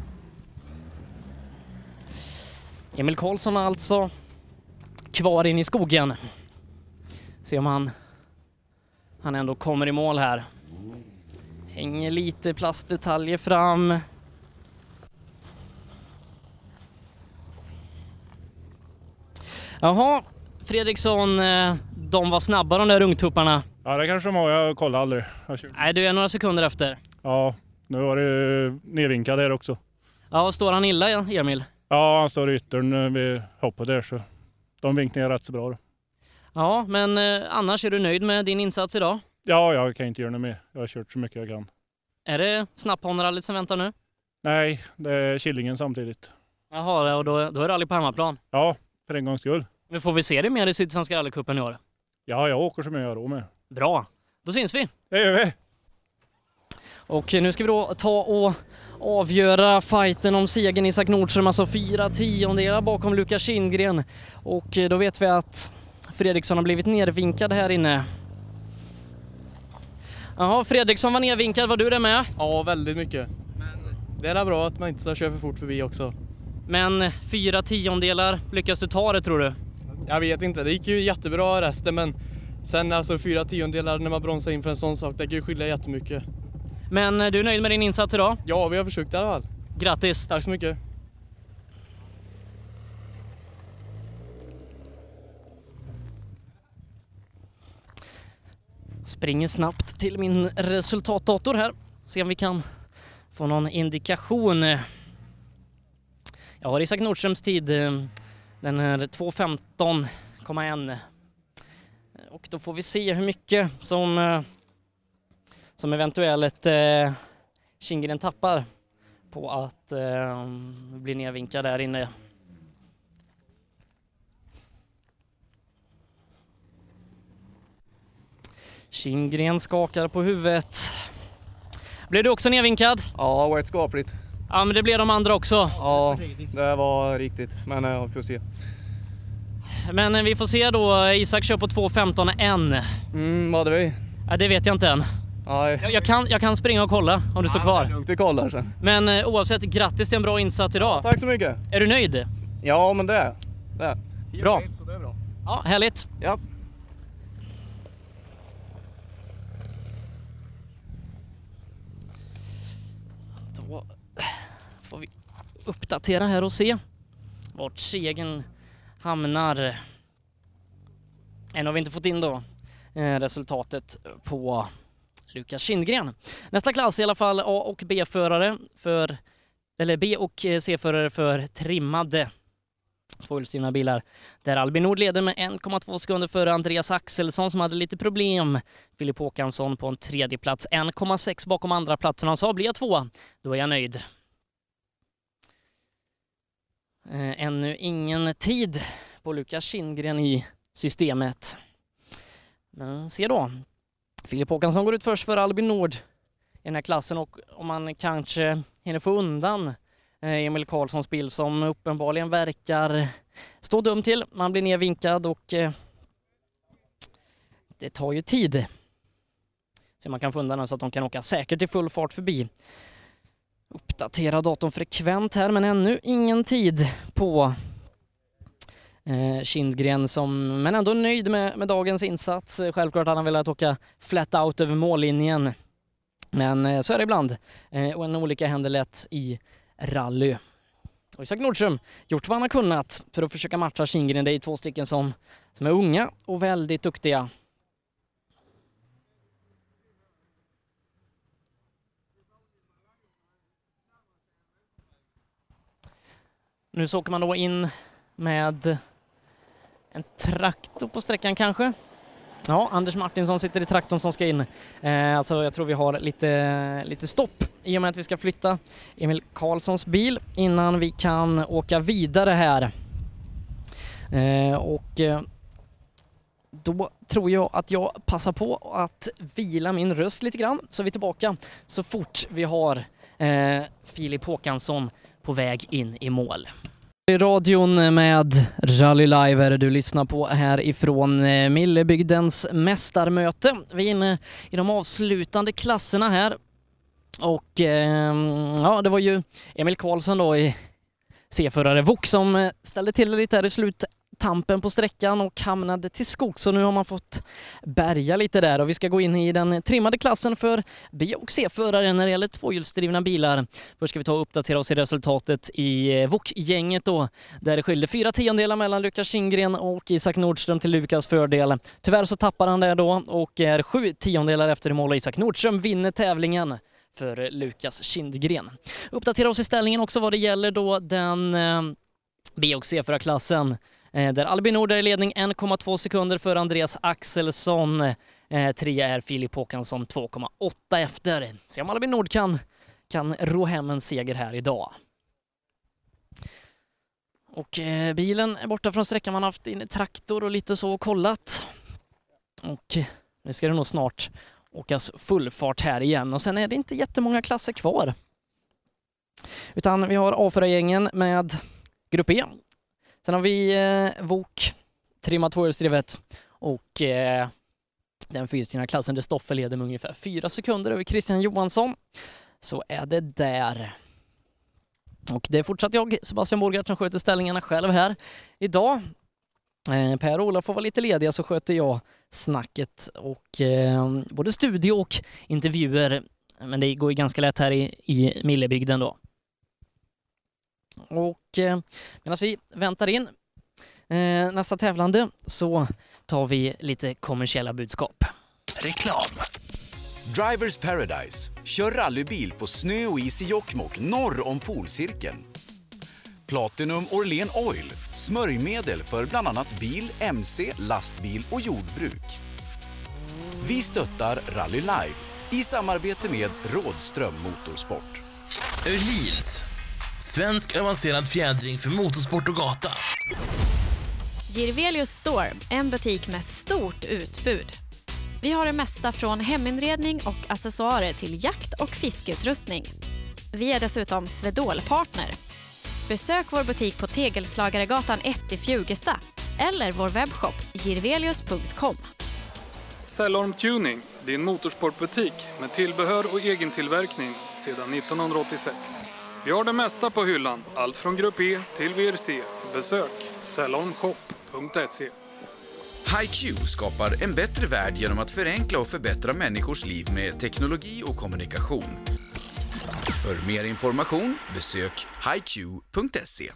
Emil Karlsson alltså kvar in i skogen. Se om han, han ändå kommer i mål här. Hänger lite plastdetaljer fram. Jaha, Fredriksson, eh, de var snabba de där ungtupparna. Ja, det kanske de har. Jag kollar aldrig. Jag. Nej, du är några sekunder efter. Ja, nu var det nedvinkad där också. Ja, står han illa Emil? Ja, han står i yttern eh, vid hoppet där så de vinkningar rätt så bra. Då. Ja, men eh, annars är du nöjd med din insats idag? Ja, jag kan inte göra något mer. Jag har kört så mycket jag kan. Är det Snapphanerallyt som väntar nu? Nej, det är Killingen samtidigt. Jaha, och då, då är rally på hemmaplan? Ja, för en gångs skull. Men får vi se dig mer i Sydsvenska rallycupen i år? Ja, jag åker som jag gör med. Bra, då syns vi. Det gör vi. Och nu ska vi då ta och avgöra fighten om segern Isak Nordström, alltså fyra tiondelar bakom Lukas Kindgren. Och då vet vi att Fredriksson har blivit nervinkad här inne. Jaha, Fredriksson var nervinkad, var du det med? Ja, väldigt mycket. Men det är bra att man inte ska köra för fort förbi också. Men fyra tiondelar, lyckas du ta det tror du? Jag vet inte, det gick ju jättebra resten men sen alltså fyra tiondelar när man bromsar in för en sån sak, det kan ju skilja jättemycket. Men du är nöjd med din insats idag? Ja, vi har försökt i alla fall. Grattis! Tack så mycket! Springer snabbt till min resultatdator här. Se om vi kan få någon indikation. Jag har Isak Nordströms tid. Den är 2.15,1. Och då får vi se hur mycket som, eh, som eventuellt eh, Kindgren tappar på att eh, bli nedvinkad där inne. Kindgren skakar på huvudet. Blev du också nedvinkad? Ja, det var ett skapligt. Ja, men det blev de andra också. Ja, det var riktigt. Men ja, vi får se. Men eh, vi får se då. Isak kör på 2.15,1. Mm, vad hade vi? Ja, det vet jag inte än. Nej. Jag, jag, kan, jag kan springa och kolla om du står kvar. Det är lugnt, vi kollar sen. Men eh, oavsett, grattis till en bra insats idag. Tack så mycket. Är du nöjd? Ja, men det är det. är. Bra. Så det är bra. Ja, härligt. Ja. Då får vi uppdatera här och se vart segern hamnar. Än har vi inte fått in då eh, resultatet på Lukas Kindgren. Nästa klass i alla fall A och B-förare för eller B och C-förare för trimmade tvåhjulsdrivna bilar. Där Albin Nord leder med 1,2 sekunder före Andreas Axelsson som hade lite problem. Filip Håkansson på en tredje plats 1,6 bakom andra platsen. Han sa blir jag tvåa, då är jag nöjd. Eh, ännu ingen tid på Lukas Kindgren i systemet. Men se då. Filip Håkansson går ut först för Albin Nord i den här klassen och om man kanske hinner få undan eh, Emil Karlssons bil som uppenbarligen verkar stå dum till. Man blir nedvinkad och eh, det tar ju tid. Så man kan få undan den så att de kan åka säkert i full fart förbi. Uppdatera datorn frekvent här men ännu ingen tid på eh, Kindgren som, men ändå nöjd med, med dagens insats. Självklart hade han velat åka flat out över mållinjen. Men eh, så är det ibland. Eh, och en olycka händer lätt i rally. Och Isak Nordström gjort vad han har kunnat för att försöka matcha Kindgren. Det är två stycken som, som är unga och väldigt duktiga. Nu så åker man då in med en traktor på sträckan kanske. Ja, Anders Martinsson sitter i traktorn som ska in. Eh, alltså jag tror vi har lite, lite stopp i och med att vi ska flytta Emil Karlssons bil innan vi kan åka vidare här. Eh, och eh, då tror jag att jag passar på att vila min röst lite grann så är vi tillbaka så fort vi har eh, Filip Håkansson på väg in i mål. I radion med Rally Live är det du lyssnar på här ifrån eh, Millebygdens mästarmöte. Vi är inne i de avslutande klasserna här och eh, ja, det var ju Emil Karlsson då i C-förare Vok som eh, ställde till det lite här i slutet tampen på sträckan och hamnade till skog så nu har man fått bärga lite där och vi ska gå in i den trimmade klassen för B och C-förare när det gäller tvåhjulsdrivna bilar. Först ska vi ta och uppdatera oss i resultatet i eh, VOK-gänget då där det skilde fyra tiondelar mellan Lukas Kindgren och Isak Nordström till Lukas fördel. Tyvärr så tappar han det då och är sju tiondelar efter i mål och Isak Nordström vinner tävlingen för Lukas Kindgren. Uppdatera oss i ställningen också vad det gäller då den eh, B och C-förarklassen Eh, där Albin Nord är i ledning 1,2 sekunder för Andreas Axelsson. Eh, trea är Filip Håkansson 2,8 efter. Se om Albin Nord kan, kan ro hem en seger här idag. Och eh, bilen är borta från sträckan man har haft in i traktor och lite så och kollat. Och nu ska det nog snart åkas full fart här igen och sen är det inte jättemånga klasser kvar. Utan vi har A4-gängen med Grupp E. Sen har vi eh, VOK, trimma tvåhjulsdrivet och eh, den fyrhjulsdrivna klassen där Stoffe leder med ungefär fyra sekunder över Christian Johansson. Så är det där. Och det är fortsatt jag, Sebastian Borgart, som sköter ställningarna själv här idag. Eh, Per och Ola får vara lite lediga så sköter jag snacket och eh, både studio och intervjuer. Men det går ju ganska lätt här i, i Millebygden då. Och eh, medan vi väntar in eh, nästa tävlande så tar vi lite kommersiella budskap. Reklam. Drivers Paradise. Kör rallybil på snö och is i Jokkmokk norr om polcirkeln. Platinum Orlen Oil. Smörjmedel för bland annat bil, mc, lastbil och jordbruk. Vi stöttar Rally Live i samarbete med Rådström Motorsport. Öhlins. Svensk avancerad fjädring för motorsport och gata. Girvelius Store, en butik med stort utbud. Vi har det mesta från heminredning och accessoarer till jakt och fiskeutrustning. Vi är dessutom Swedol-partner. Besök vår butik på Tegelslagaregatan 1 i Fjugesta eller vår webbshop girvelius.com. Cellorm Tuning, din motorsportbutik med tillbehör och egen tillverkning sedan 1986. Vi har det mesta på hyllan, allt från Grupp E till VRC. Besök cellormshop.se. HiQ skapar en bättre värld genom att förenkla och förbättra människors liv med teknologi och kommunikation. För mer information besök hiq.se.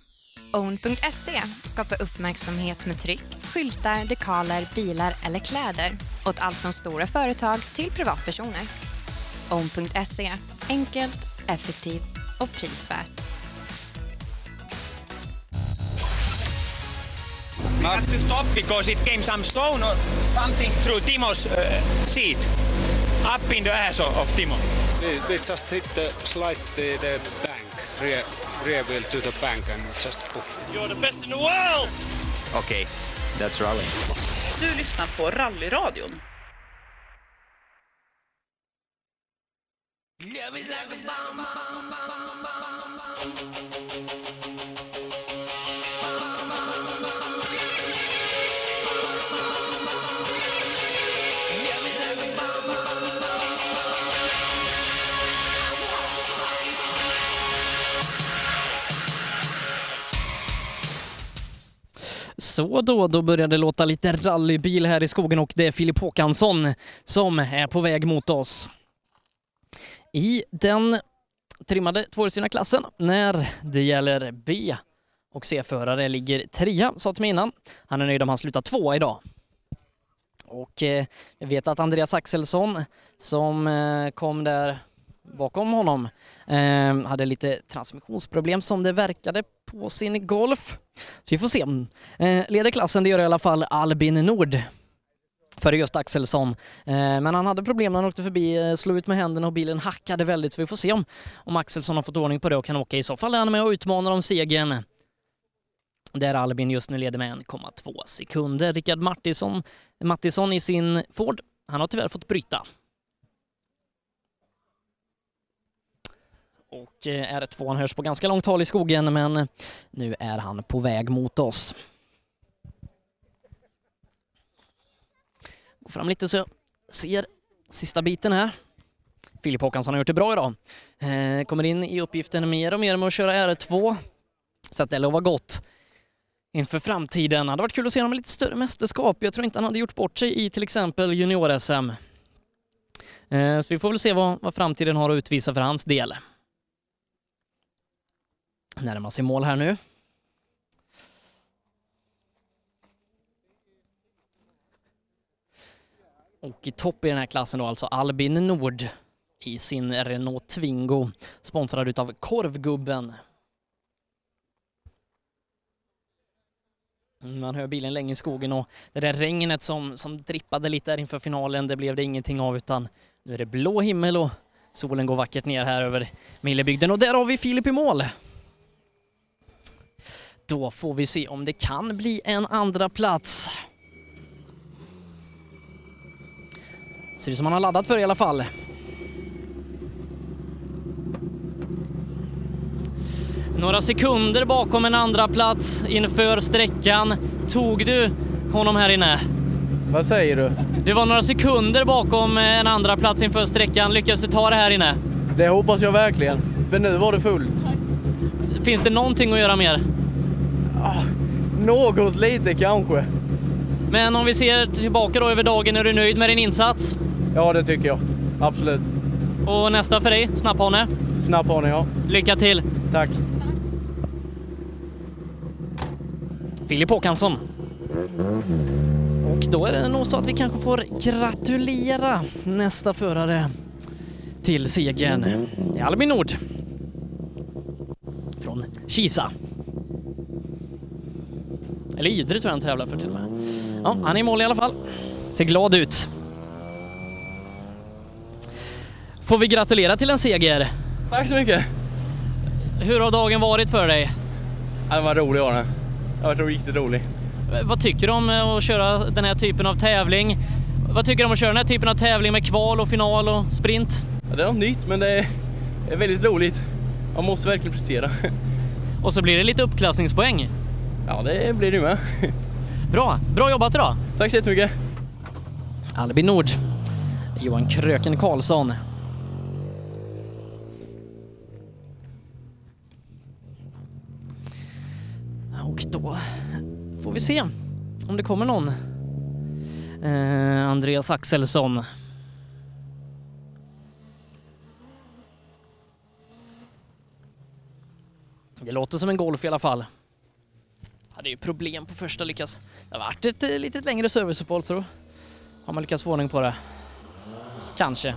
Own.se skapar uppmärksamhet med tryck, skyltar, dekaler, bilar eller kläder åt allt från stora företag till privatpersoner. Own.se enkelt, effektivt och prisvärt. We had to stop because it came some stone or something through Timo's uh, seat, up in the ass of, Timo. They just hit the slide the, the bank, rear, rear wheel to the bank and just poof. You're the best in the world! Okay, that's rally. Du lyssnar på Rallyradion. Så då, då började det låta lite rallybil här i skogen och det är Filip Håkansson som är på väg mot oss. I den trimmade tvåhjulsdrivna klassen när det gäller B och C-förare ligger trea, sa till mig innan. Han är nöjd om han slutar tvåa idag. Och eh, jag vet att Andreas Axelsson som eh, kom där bakom honom eh, hade lite transmissionsproblem som det verkade på sin Golf. Så vi får se. Eh, leder klassen, det gör i alla fall Albin Nord före just Axelsson. Eh, men han hade problem när han åkte förbi, eh, slog ut med händerna och bilen hackade väldigt. Så vi får se om, om Axelsson har fått ordning på det och kan åka. I så fall är han med och utmanar om segern. Där Albin just nu leder med 1,2 sekunder. Rickard Martinsson, Mattisson i sin Ford, han har tyvärr fått bryta. Och eh, R2 han hörs på ganska långt håll i skogen men nu är han på väg mot oss. Går fram lite så jag ser sista biten här. Filip Håkansson har gjort det bra idag. Eh, kommer in i uppgiften mer och mer med att köra R2. Så att det lovar gott inför framtiden. Det hade varit kul att se honom i lite större mästerskap. Jag tror inte han hade gjort bort sig i till exempel junior-SM. Eh, så vi får väl se vad, vad framtiden har att utvisa för hans del. Närmar sig mål här nu. Och i topp i den här klassen då alltså Albin Nord i sin Renault Twingo sponsrad utav Korvgubben. Mm, man hör bilen länge i skogen och det där regnet som, som drippade lite där inför finalen, det blev det ingenting av utan nu är det blå himmel och solen går vackert ner här över Millebygden och där har vi Filip i mål. Då får vi se om det kan bli en andra plats. Ser ut som han har laddat för i alla fall. Några sekunder bakom en andra plats inför sträckan. Tog du honom här inne? Vad säger du? Det var några sekunder bakom en andra plats inför sträckan. Lyckades du ta det här inne? Det hoppas jag verkligen, för nu var det fullt. Finns det någonting att göra mer? Ah, något lite kanske. Men om vi ser tillbaka då över dagen, är du nöjd med din insats? Ja, det tycker jag. Absolut. Och nästa för dig, Snapphane? Snapphane, ja. Lycka till! Tack. Filip Håkansson. Och då är det nog så att vi kanske får gratulera nästa förare till segern. Albin Nord. Från Kisa. Eller Ydre tror jag han tävlar för till och med. Ja, han är i mål i alla fall. Ser glad ut. Får vi gratulera till en seger. Tack så mycket. Hur har dagen varit för dig? Ja, Den var rolig var den. Den var riktigt rolig. Vad tycker du om att köra den här typen av tävling? Vad tycker du om att köra den här typen av tävling med kval och final och sprint? Ja, det är något nytt men det är väldigt roligt. Man måste verkligen prestera. Och så blir det lite uppklassningspoäng. Ja, det blir det med. Bra, bra jobbat idag. Tack så jättemycket. Albin Nord, Johan Kröken Karlsson. Och då får vi se om det kommer någon. Eh, Andreas Axelsson. Det låter som en Golf i alla fall. Hade ju problem på första lyckas. Det har varit ett eh, lite längre serviceuppehåll så då har man lyckats få ordning på det. Kanske.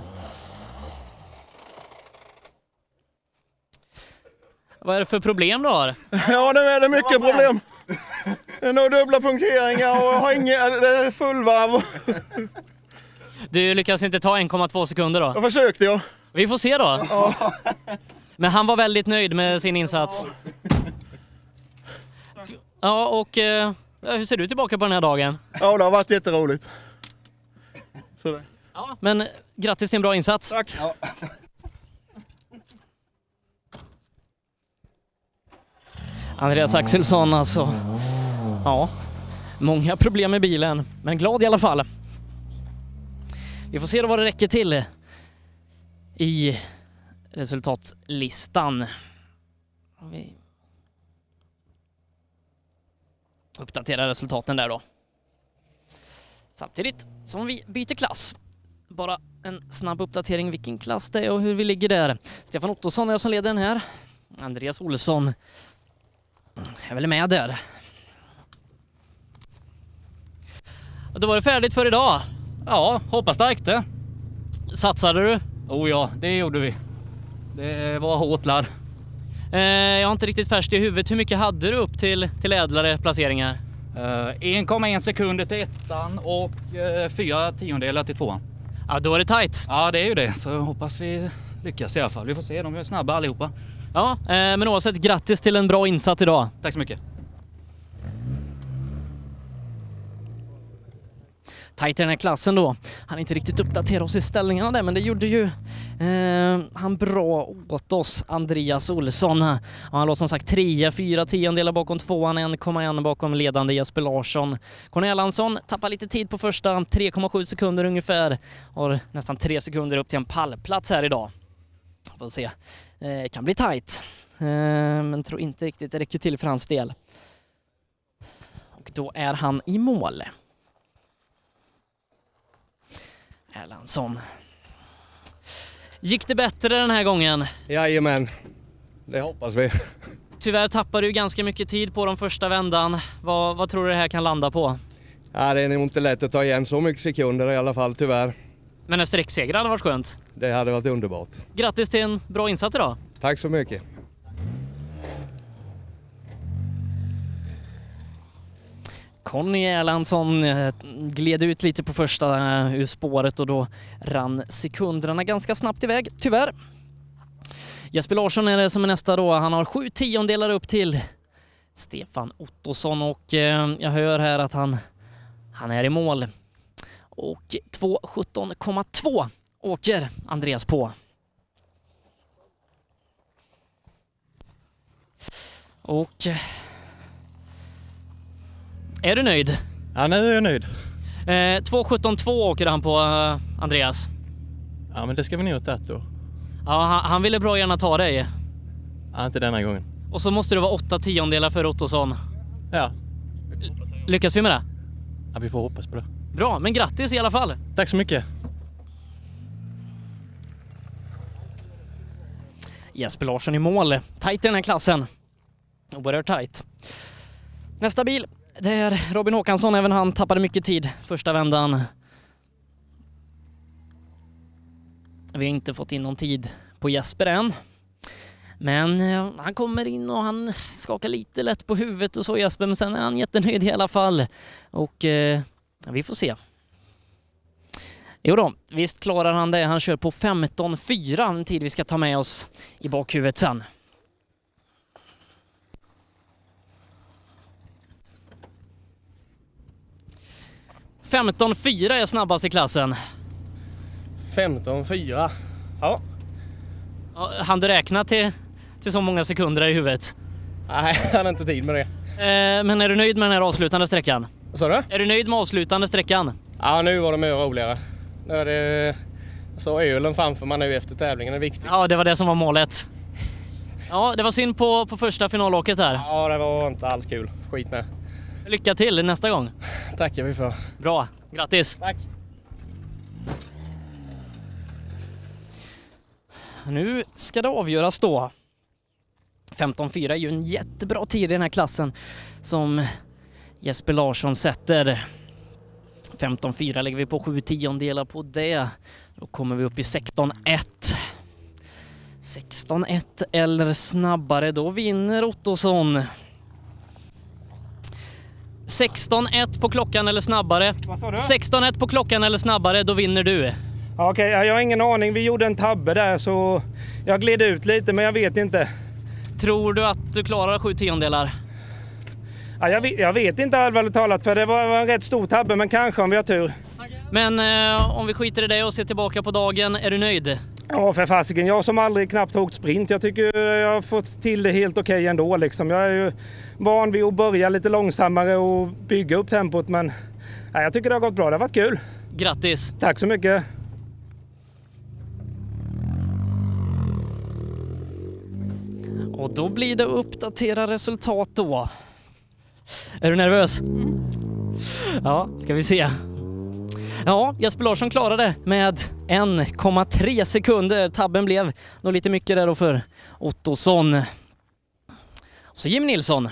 Vad är det för problem du har? Ja, det är det mycket problem. Det är nog dubbla punkteringar och har inget, det är fullvarv. Du lyckas inte ta 1,2 sekunder då? Jag försökte jag. Vi får se då. Men han var väldigt nöjd med sin insats. Ja, och eh, hur ser du tillbaka på den här dagen? Ja, det har varit jätteroligt. Så det. Ja, men grattis till en bra insats. Tack. Andreas Axelsson alltså. Ja, många problem med bilen, men glad i alla fall. Vi får se då vad det räcker till i resultatlistan. Vi uppdaterar resultaten där då. Samtidigt som vi byter klass. Bara en snabb uppdatering vilken klass det är och hur vi ligger där. Stefan Ottosson är som leder den här. Andreas Olsson är väl med där. Och Då var det färdigt för idag. Ja, hoppas det räckte. Satsade du? Oh ja, det gjorde vi. Det var hårt ladd. Eh, jag har inte riktigt färskt i huvudet. Hur mycket hade du upp till, till ädlare placeringar? Uh, 1,1 sekunder till ettan och uh, fyra tiondelar till tvåan. Ja, då är det tight. Ja, det är ju det. Så hoppas vi lyckas i alla fall. Vi får se. De är snabba allihopa. Ja, eh, men oavsett grattis till en bra insats idag. Tack så mycket. Tajt i den här klassen då. Han inte riktigt uppdaterat oss i ställningarna där, men det gjorde ju eh, han bra åt oss, Andreas Olsson. Ja, han låg som sagt trea, fyra tiondelar bakom tvåan, 1,1 bakom ledande Jesper Larsson. Cornel Erlandsson tappar lite tid på första, 3,7 sekunder ungefär. Har nästan tre sekunder upp till en pallplats här idag. Får se. Eh, kan bli tajt, eh, men tror inte riktigt det räcker till för hans del. Och då är han i mål. Erlandsson. Gick det bättre den här gången? Jajamän, det hoppas vi. Tyvärr tappade du ganska mycket tid på de första vändan. Vad, vad tror du det här kan landa på? Ja, det är nog inte lätt att ta igen så mycket sekunder i alla fall, tyvärr. Men en sträckseger hade varit skönt. Det hade varit underbart. Grattis till en bra insats idag. Tack så mycket. Conny Erlandsson eh, gled ut lite på första eh, ur spåret och då rann sekunderna ganska snabbt iväg, tyvärr. Jesper Larsson är det som är nästa då. Han har sju tiondelar upp till Stefan Ottosson och eh, jag hör här att han, han är i mål. Och 2.17,2 åker Andreas på. Och är du nöjd? Ja, nu är jag nöjd. Eh, 2.17,2 åker han på eh, Andreas. Ja, men det ska vi nog ha tagit då. Ja, han, han ville bra gärna ta dig. Ja, inte denna gången. Och så måste det vara åtta tiondelar för Ottosson. Ja. Lyckas vi med det? Ja, vi får hoppas på det. Bra, men grattis i alla fall. Tack så mycket. Jesper Larsson i mål. Tajt i den här klassen. Oerhört tajt. Nästa bil, det är Robin Håkansson. Även han tappade mycket tid första vändan. Vi har inte fått in någon tid på Jesper än. Men eh, han kommer in och han skakar lite lätt på huvudet och så Jesper, men sen är han jättenöjd i alla fall. Och eh, vi får se. Jo då, visst klarar han det. Han kör på 15.4, en tid vi ska ta med oss i bakhuvudet sen. .15.4 är snabbast i klassen. 15.4. Ja. Ja, Han du räkna till, till så många sekunder i huvudet? Nej, jag hade inte tid med det. Eh, men är du nöjd med den här avslutande sträckan? Vad sa du? Är du nöjd med avslutande sträckan? Ja, nu var det mer roligare. Nu är det så ölen framför man nu efter tävlingen är viktigt. Ja, det var det som var målet. Ja, det var synd på, på första finalåket där. Ja, det var inte alls kul. Skit med. Lycka till nästa gång. Tackar vi för. Bra, grattis. Tack. Nu ska det avgöras då. 15.4 är ju en jättebra tid i den här klassen som Jesper Larsson sätter. 15.4 lägger vi på 7 tiondelar på det. Då kommer vi upp i 16.1. 16.1 eller snabbare, då vinner Ottosson. 16.1 på klockan eller snabbare. Vad sa du? 16.1 på klockan eller snabbare, då vinner du. Ja, Okej, ja, jag har ingen aning. Vi gjorde en tabbe där så jag gled ut lite men jag vet inte. Tror du att du klarar 7 tiondelar? Ja, jag, vet, jag vet inte allvarligt talat för det var, var en rätt stor tabbe men kanske om vi har tur. Men eh, om vi skiter i det och ser tillbaka på dagen, är du nöjd? Ja för fasiken, jag som aldrig knappt åkt sprint. Jag tycker jag har fått till det helt okej ändå liksom. Jag är ju van vid att börja lite långsammare och bygga upp tempot men ja, jag tycker det har gått bra. Det har varit kul. Grattis! Tack så mycket! Och då blir det uppdatera resultat då. Är du nervös? Ja, ska vi se. Ja, Jesper Larsson klarade med 1,3 sekunder. Tabben blev nog lite mycket där då för Ottosson. Och så Jim Nilsson.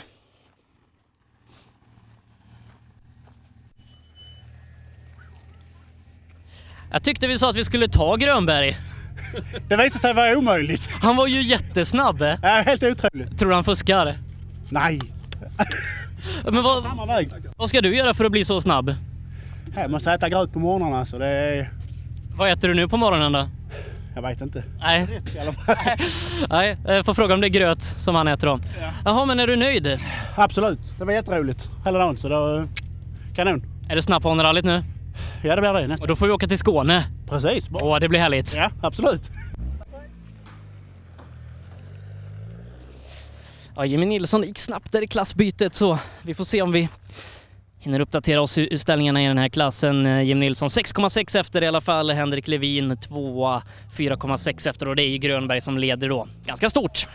Jag tyckte vi sa att vi skulle ta Grönberg. Det visade sig vara omöjligt. Han var ju jättesnabb. Ja, helt otroligt. Tror du han fuskar? Nej. Men vad, vad ska du göra för att bli så snabb? Jag måste äta gröt på morgnarna så det är... Vad äter du nu på morgonen då? Jag vet inte. Nej. I alla fall. Nej, jag får fråga om det är gröt som han äter då. Jaha, men är du nöjd? Absolut. Det var jätteroligt hela dagen så det var kanon. Är du snabb på rallyt nu? Ja, det blir det nästan. Och då får vi åka till Skåne. Precis. Åh, det blir härligt. Ja, absolut. Ja, Jimmy Nilsson gick snabbt där i klassbytet så vi får se om vi hinner uppdatera oss ur ställningarna i den här klassen. Eh, Jim Nilsson 6,6 efter i alla fall. Henrik Levin 2 4,6 efter och det är ju Grönberg som leder då. Ganska stort.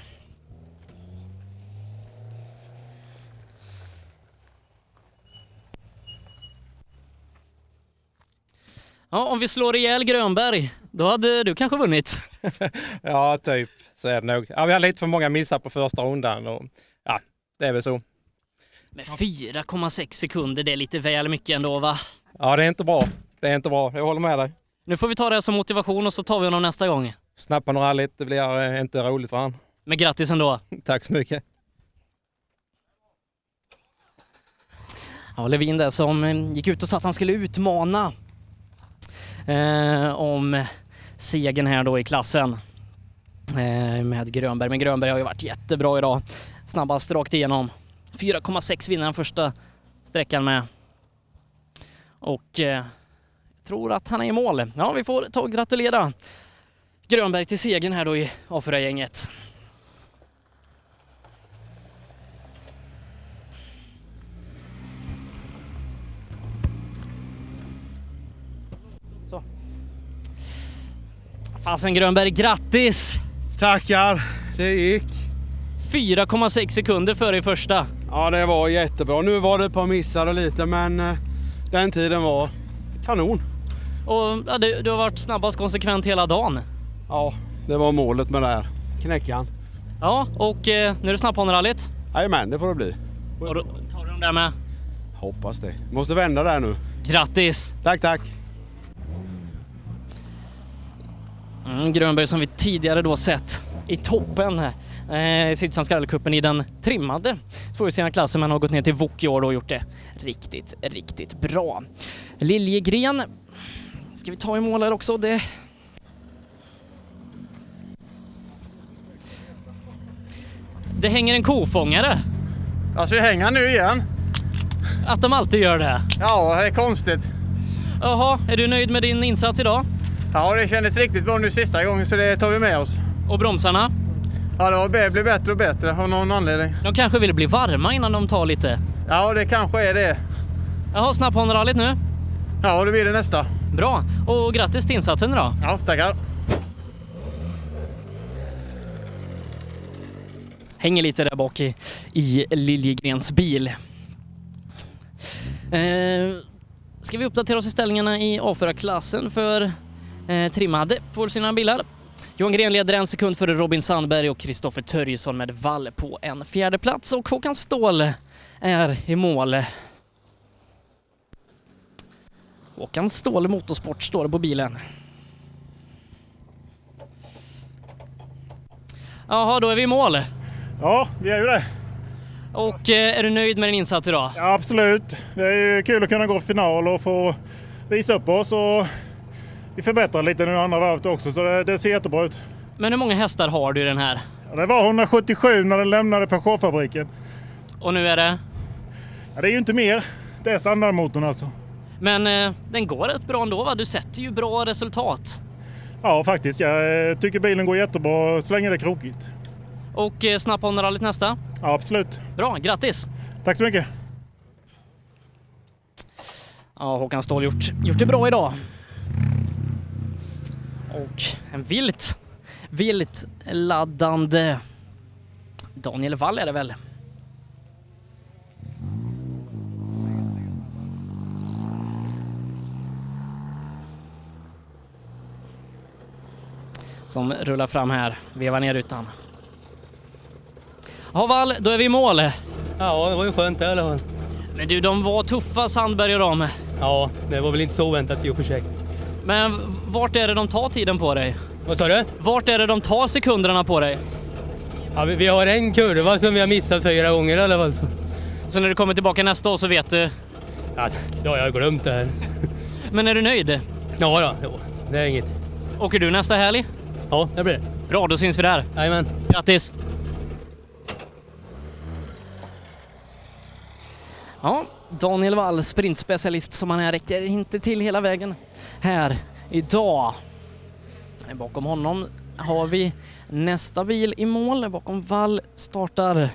Ja, om vi slår ihjäl Grönberg, då hade du kanske vunnit. Ja, typ. Så är det nog. Ja, vi hade lite för många missar på första rundan och ja, det är väl så. Med 4,6 sekunder, det är lite väl mycket ändå va? Ja, det är inte bra. Det är inte bra. Jag håller med dig. Nu får vi ta det som motivation och så tar vi honom nästa gång. Snappa något rallyt, det blir eh, inte roligt för han. Men grattis ändå. Tack så mycket. Ja, Levin där som eh, gick ut och sa att han skulle utmana eh, om segern här då i klassen eh, med Grönberg. Men Grönberg har ju varit jättebra idag. Snabbast rakt igenom. 4,6 vinner den första sträckan med. Och eh, tror att han är i mål. Ja, vi får ta och gratulera Grönberg till segern här då i A4-gänget. Så. Fasen Grönberg, grattis! Tackar, det gick. 4,6 sekunder före i första. Ja, det var jättebra. Nu var det ett par missar och lite, men eh, den tiden var kanon. Och ja, du, du har varit snabbast konsekvent hela dagen. Ja, det var målet med det här. Knäcka han. Ja, och eh, nu är det snabbhanerallyt. Jajamän, det får det bli. Och då tar du dem där med. Hoppas det. Måste vända där nu. Grattis! Tack, tack. Mm, Grönberg som vi tidigare då sett i toppen eh, Sydsvenska rallycupen i den trimmade tvåhjulsdrivna klassen men har gått ner till VOK i år och gjort det riktigt, riktigt bra. Liljegren ska vi ta i mål här också. Det... Det hänger en kofångare. Alltså, hänga nu igen. Att de alltid gör det. Ja, det är konstigt. Jaha, är du nöjd med din insats idag? Ja, det kändes riktigt bra nu sista gången så det tar vi med oss. Och bromsarna? Ja, det blivit bättre och bättre av någon anledning. De kanske vill bli varma innan de tar lite. Ja, det kanske är det. Jaha, snabbhanerallyt nu? Ja, det blir det nästa. Bra, och grattis till insatsen då. Ja, tackar. Hänger lite där bak i, i Liljegrens bil. Eh, ska vi uppdatera oss i ställningarna i A4-klassen för eh, trimmade tvåhjulsdrivna bilar. Johan Gren leder en sekund före Robin Sandberg och Kristoffer Törjesson med vall på en fjärde plats och Håkan Ståhl är i mål. Håkan Ståhl Motorsport står på bilen. Jaha, då är vi i mål. Ja, vi är ju det. Och eh, är du nöjd med din insats idag? Ja, absolut. Det är ju kul att kunna gå final och få visa upp oss. Och vi förbättrar lite nu andra varvet också, så det, det ser jättebra ut. Men hur många hästar har du i den här? Ja, det var 177 när den lämnade Peugeot-fabriken. Och nu är det? Ja, det är ju inte mer. Det är standardmotorn alltså. Men eh, den går rätt bra ändå va? Du sätter ju bra resultat. Ja, faktiskt. Jag eh, tycker bilen går jättebra så länge det är krokigt. Och eh, snabbhanerallyt nästa? Ja, absolut. Bra, grattis! Tack så mycket. Ja, Håkan Ståhl gjort, gjort det bra idag. Och en vilt, vilt laddande Daniel Wall är det väl? Som rullar fram här, vevar ner rutan. Ja Wall, då är vi i mål. Ja, det var ju skönt det eller Men du, de var tuffa Sandberg och dem. Ja, det var väl inte så oväntat i och för sig. Men vart är det de tar tiden på dig? Vad sa du? Vart är det de tar sekunderna på dig? Ja, vi, vi har en kurva som vi har missat fyra gånger i alla fall. Så. Så när du kommer tillbaka nästa år så vet du? Ja, ja jag har glömt det här. Men är du nöjd? Ja, ja, ja, det är inget. Åker du nästa helg? Ja, det blir det. Bra, då syns vi där. Jajamän. Grattis! Ja, Daniel Wall, sprintspecialist som han är, räcker inte till hela vägen här idag. Bakom honom har vi nästa bil i mål. Bakom Wall startar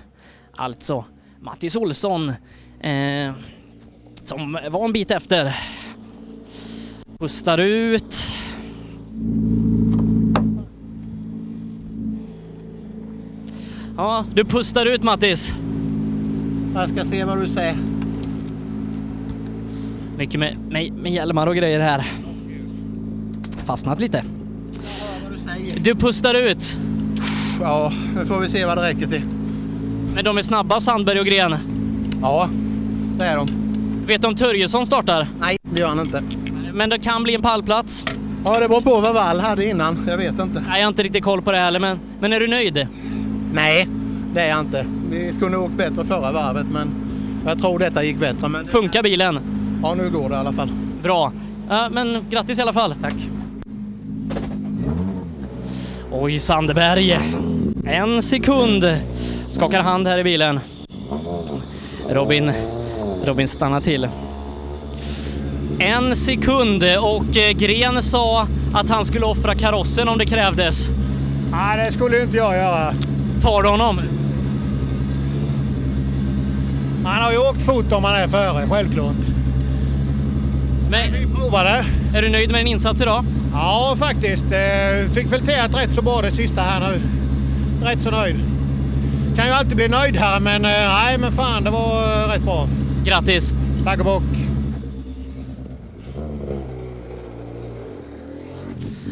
alltså Mattis Olsson eh, som var en bit efter. Pustar ut. Ja, du pustar ut Mattis. Jag ska se vad du säger. Mycket med, med, med hjälmar och grejer här. Fastnat lite. Du pustar ut. Ja, nu får vi se vad det räcker till. Men de är snabba, Sandberg och Gren. Ja, det är de. Vet du om Törjesson startar? Nej, det gör han inte. Men det kan bli en pallplats. Ja, det beror på vad Wall hade innan. Jag vet inte. Nej, jag har inte riktigt koll på det heller, men, men är du nöjd? Nej, det är jag inte. Vi skulle nog åkt bättre förra varvet, men jag tror detta gick bättre. Men... Funkar bilen? Ja, nu går det i alla fall. Bra. Ja, men grattis i alla fall. Tack. Oj, Sandberg. En sekund. Skakar hand här i bilen. Robin, Robin stannar till. En sekund och eh, Gren sa att han skulle offra karossen om det krävdes. Nej, det skulle inte jag göra. Tar du honom? Han har ju åkt fort om han är före, självklart. Men, Vi provade. är du nöjd med din insats idag? Ja, faktiskt. Eh, Fick väl att rätt så bra det sista här nu. Rätt så nöjd. Kan ju alltid bli nöjd här, men eh, nej, men fan, det var eh, rätt bra. Grattis! Tack och bock.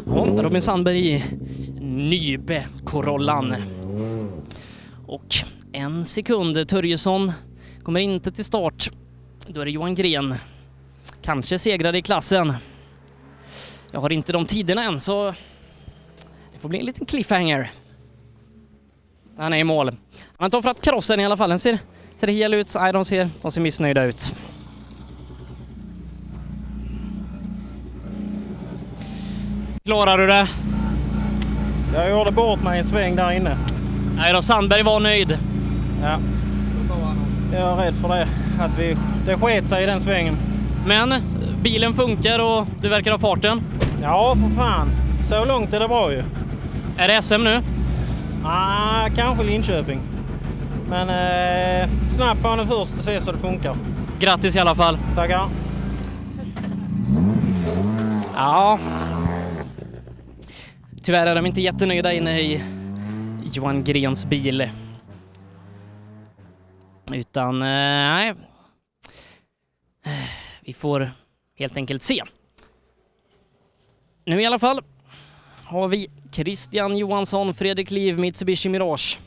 Ja, Robin Sandberg i Nybe Corollan. Och en sekund. Törjesson kommer inte till start. Då är det Johan Gren. Kanske segrade i klassen. Jag har inte de tiderna än så det får bli en liten cliffhanger. Han är i mål. Han har inte offrat karossen i alla fall. Den ser, ser hel ut. Nej, de ser, de ser missnöjda ut. Klarar du det? Jag gjorde bort mig en sväng där inne. Nej då, Sandberg var nöjd. Ja. Jag är rädd för det. Att vi, det sket sig i den svängen. Men bilen funkar och du verkar ha farten. Ja, för fan. Så långt är det bra ju. Är det SM nu? Ah, kanske Linköping. Men eh, snabbt på den först och se så det funkar. Grattis i alla fall. Tackar. Ja. Tyvärr är de inte jättenöjda inne i Johan Grens bil. Utan, eh, nej. Vi får helt enkelt se. Nu i alla fall har vi Christian Johansson, Fredrik Liv, Mitsubishi Mirage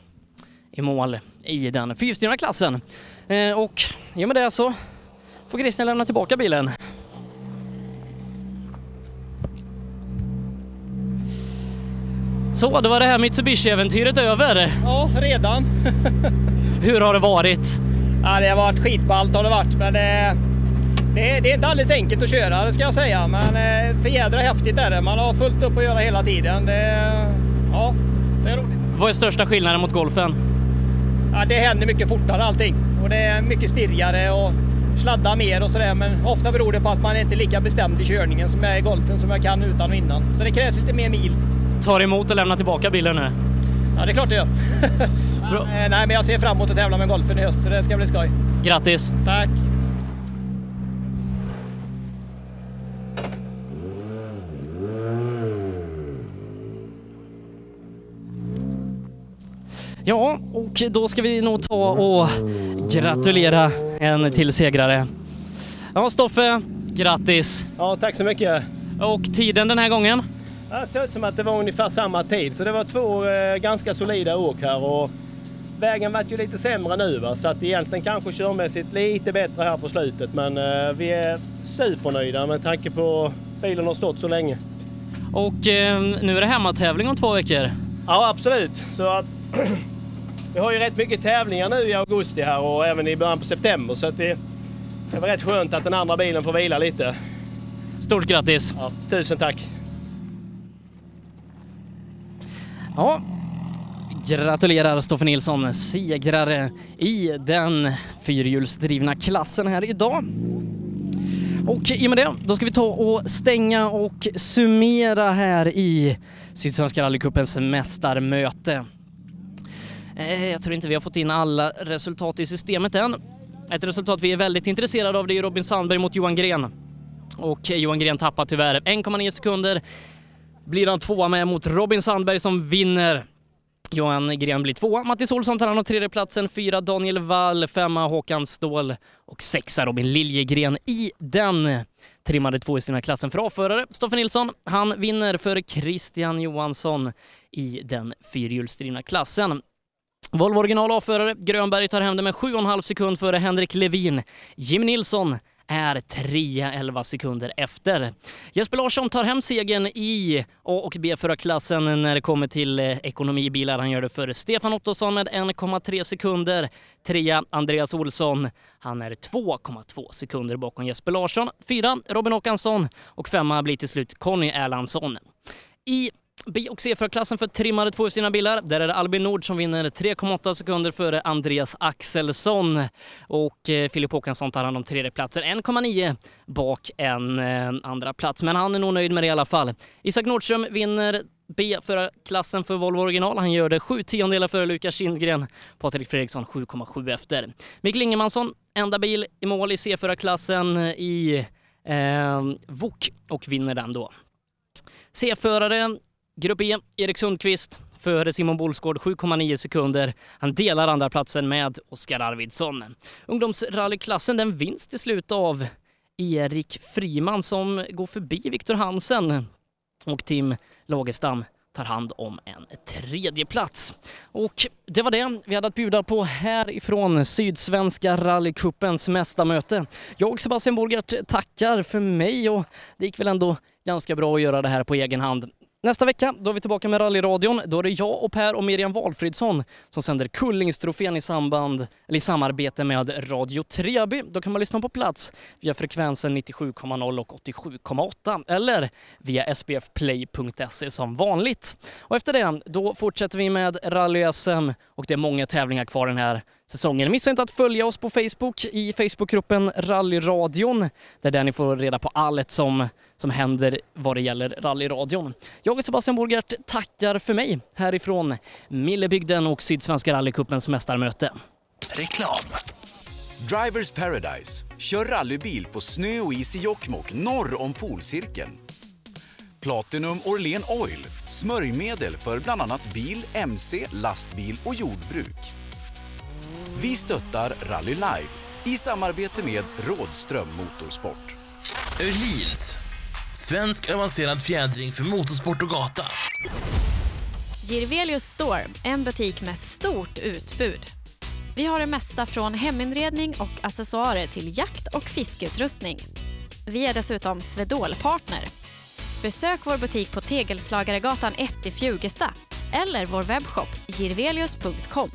i mål i den fyrstyrna klassen. Eh, och i och med det så får Christian lämna tillbaka bilen. Så, då var det här Mitsubishi-äventyret över. Ja, redan. Hur har det varit? Ja, det har varit skitballt har det varit, men det, det, det är inte alldeles enkelt att köra, det ska jag säga. Men eh, för jädra häftigt är det. Man har fullt upp att göra hela tiden. Det, ja, det är roligt. Vad är största skillnaden mot golfen? Ja, det händer mycket fortare allting och det är mycket stirrigare och sladdar mer och sådär. Men ofta beror det på att man inte är lika bestämd i körningen som jag är i golfen som jag kan utan och innan. Så det krävs lite mer mil. Tar emot och lämnar tillbaka bilen nu. Ja, det är klart det gör. Bra. Nej, men jag ser fram emot att tävla med golfen i höst så det ska bli skoj. Grattis! Tack! Ja, och då ska vi nog ta och gratulera en till segrare. Ja, Stoffe, grattis! Ja, tack så mycket. Och tiden den här gången? Ja, Det såg ut som att det var ungefär samma tid, så det var två eh, ganska solida åk här och vägen vart ju lite sämre nu va? så att egentligen kanske körmässigt lite bättre här på slutet men eh, vi är supernöjda med tanke på bilen har stått så länge. Och eh, nu är det hemmatävling om två veckor. Ja, absolut. Så att, vi har ju rätt mycket tävlingar nu i augusti här och även i början på september. Så att det, det var rätt skönt att den andra bilen får vila lite. Stort grattis! Ja, tusen tack! Ja, gratulerar Stoffe Nilsson, segrare i den fyrhjulsdrivna klassen här idag. Och i och med det, då ska vi ta och stänga och summera här i Sydsvenska rallycupens mästarmöte. Eh, jag tror inte vi har fått in alla resultat i systemet än. Ett resultat vi är väldigt intresserade av det är Robin Sandberg mot Johan Gren. Och Johan Gren tappar tyvärr 1,9 sekunder. Blir han tvåa med mot Robin Sandberg som vinner. Johan Gren blir tvåa, Mattis Olsson tar hand om tredjeplatsen, fyra Daniel Wall, femma Håkan Ståhl och sexa Robin Liljegren i den trimmade tvåhjulsdrivna klassen för A-förare. Stoffe Nilsson, han vinner för Christian Johansson i den fyrhjulsdrivna klassen. Volvo original avförare, Grönberg tar hem det med 7,5 sekund före Henrik Levin. Jim Nilsson är trea 11 sekunder efter. Jesper Larsson tar hem segern i A och B-förarklassen när det kommer till eh, ekonomibilar. Han gör det för Stefan Ottosson med 1,3 sekunder. Trea Andreas Olsson. Han är 2,2 sekunder bakom Jesper Larsson. Fyra Robin Håkansson och femma blir till slut Conny Erlandsson. I B och C-förarklassen för trimmade två ur sina bilar. Där är det Albin Nord som vinner 3,8 sekunder före Andreas Axelsson. Och eh, Filip Håkansson tar hand om tredjeplatsen, 1,9 bak en eh, andra plats. Men han är nog nöjd med det i alla fall. Isak Nordström vinner B-förarklassen för Volvo original. Han gör det sju tiondelar före Lukas Kindgren. Patrik Fredriksson 7,7 efter. Mikael Ingemansson, enda bil i mål i C-förarklassen eh, i eh, VOK och vinner den då. C-förare Grupp E, Erik Sundqvist före Simon Bolsgård 7,9 sekunder. Han delar andra platsen med Oskar Arvidsson. Ungdomsrallyklassen den vinns till slut av Erik Friman som går förbi Viktor Hansen och Tim Lagerstam tar hand om en tredje plats. Och det var det vi hade att bjuda på härifrån Sydsvenska rallycupens mästarmöte. Jag, Sebastian Borgert, tackar för mig och det gick väl ändå ganska bra att göra det här på egen hand. Nästa vecka då är vi tillbaka med rallyradion. Då är det jag och Per och Miriam Valfridsson som sänder Kullingstrofén i, samband, eller i samarbete med Radio Treby. Då kan man lyssna på plats via frekvensen 97,0 och 87,8 eller via sbfplay.se som vanligt. Och efter det, då fortsätter vi med rally-SM och det är många tävlingar kvar den här säsongen. Missa inte att följa oss på Facebook i Facebookgruppen Rallyradion. Det är där ni får reda på allt som, som händer vad det gäller rallyradion. Jag och Sebastian Borgert tackar för mig härifrån Millebygden och Sydsvenska rallycupens mästarmöte. Reklam. Drivers Paradise. Kör rallybil på snö och is i Jokkmokk norr om polcirkeln. Platinum Orlen Oil. Smörjmedel för bland annat bil, mc, lastbil och jordbruk. Vi stöttar Rally Life i samarbete med Rådström Motorsport. Öhlins. Svensk avancerad fjädring för motorsport och gata. Girvelius Store, en butik med stort utbud. Vi har det mesta från heminredning och accessoarer till jakt och fiskeutrustning. Vi är dessutom Swedol-partner. Besök vår butik på Tegelslagaregatan 1 i Fjugesta eller vår webbshop girvelius.com.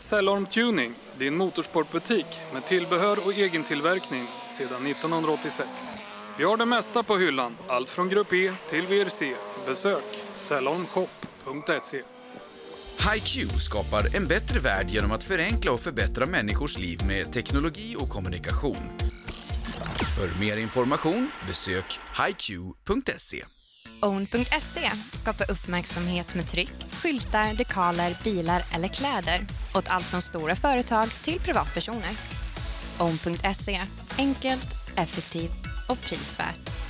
Cellorm Tuning, din motorsportbutik med tillbehör och egen tillverkning sedan 1986. Vi har det mesta på hyllan, allt från Grupp E till VRC. Besök cellormshop.se. HiQ skapar en bättre värld genom att förenkla och förbättra människors liv med teknologi och kommunikation. För mer information besök hiq.se. Own.se skapar uppmärksamhet med tryck, skyltar, dekaler, bilar eller kläder åt allt från stora företag till privatpersoner. Own.se enkelt, effektivt och prisvärt.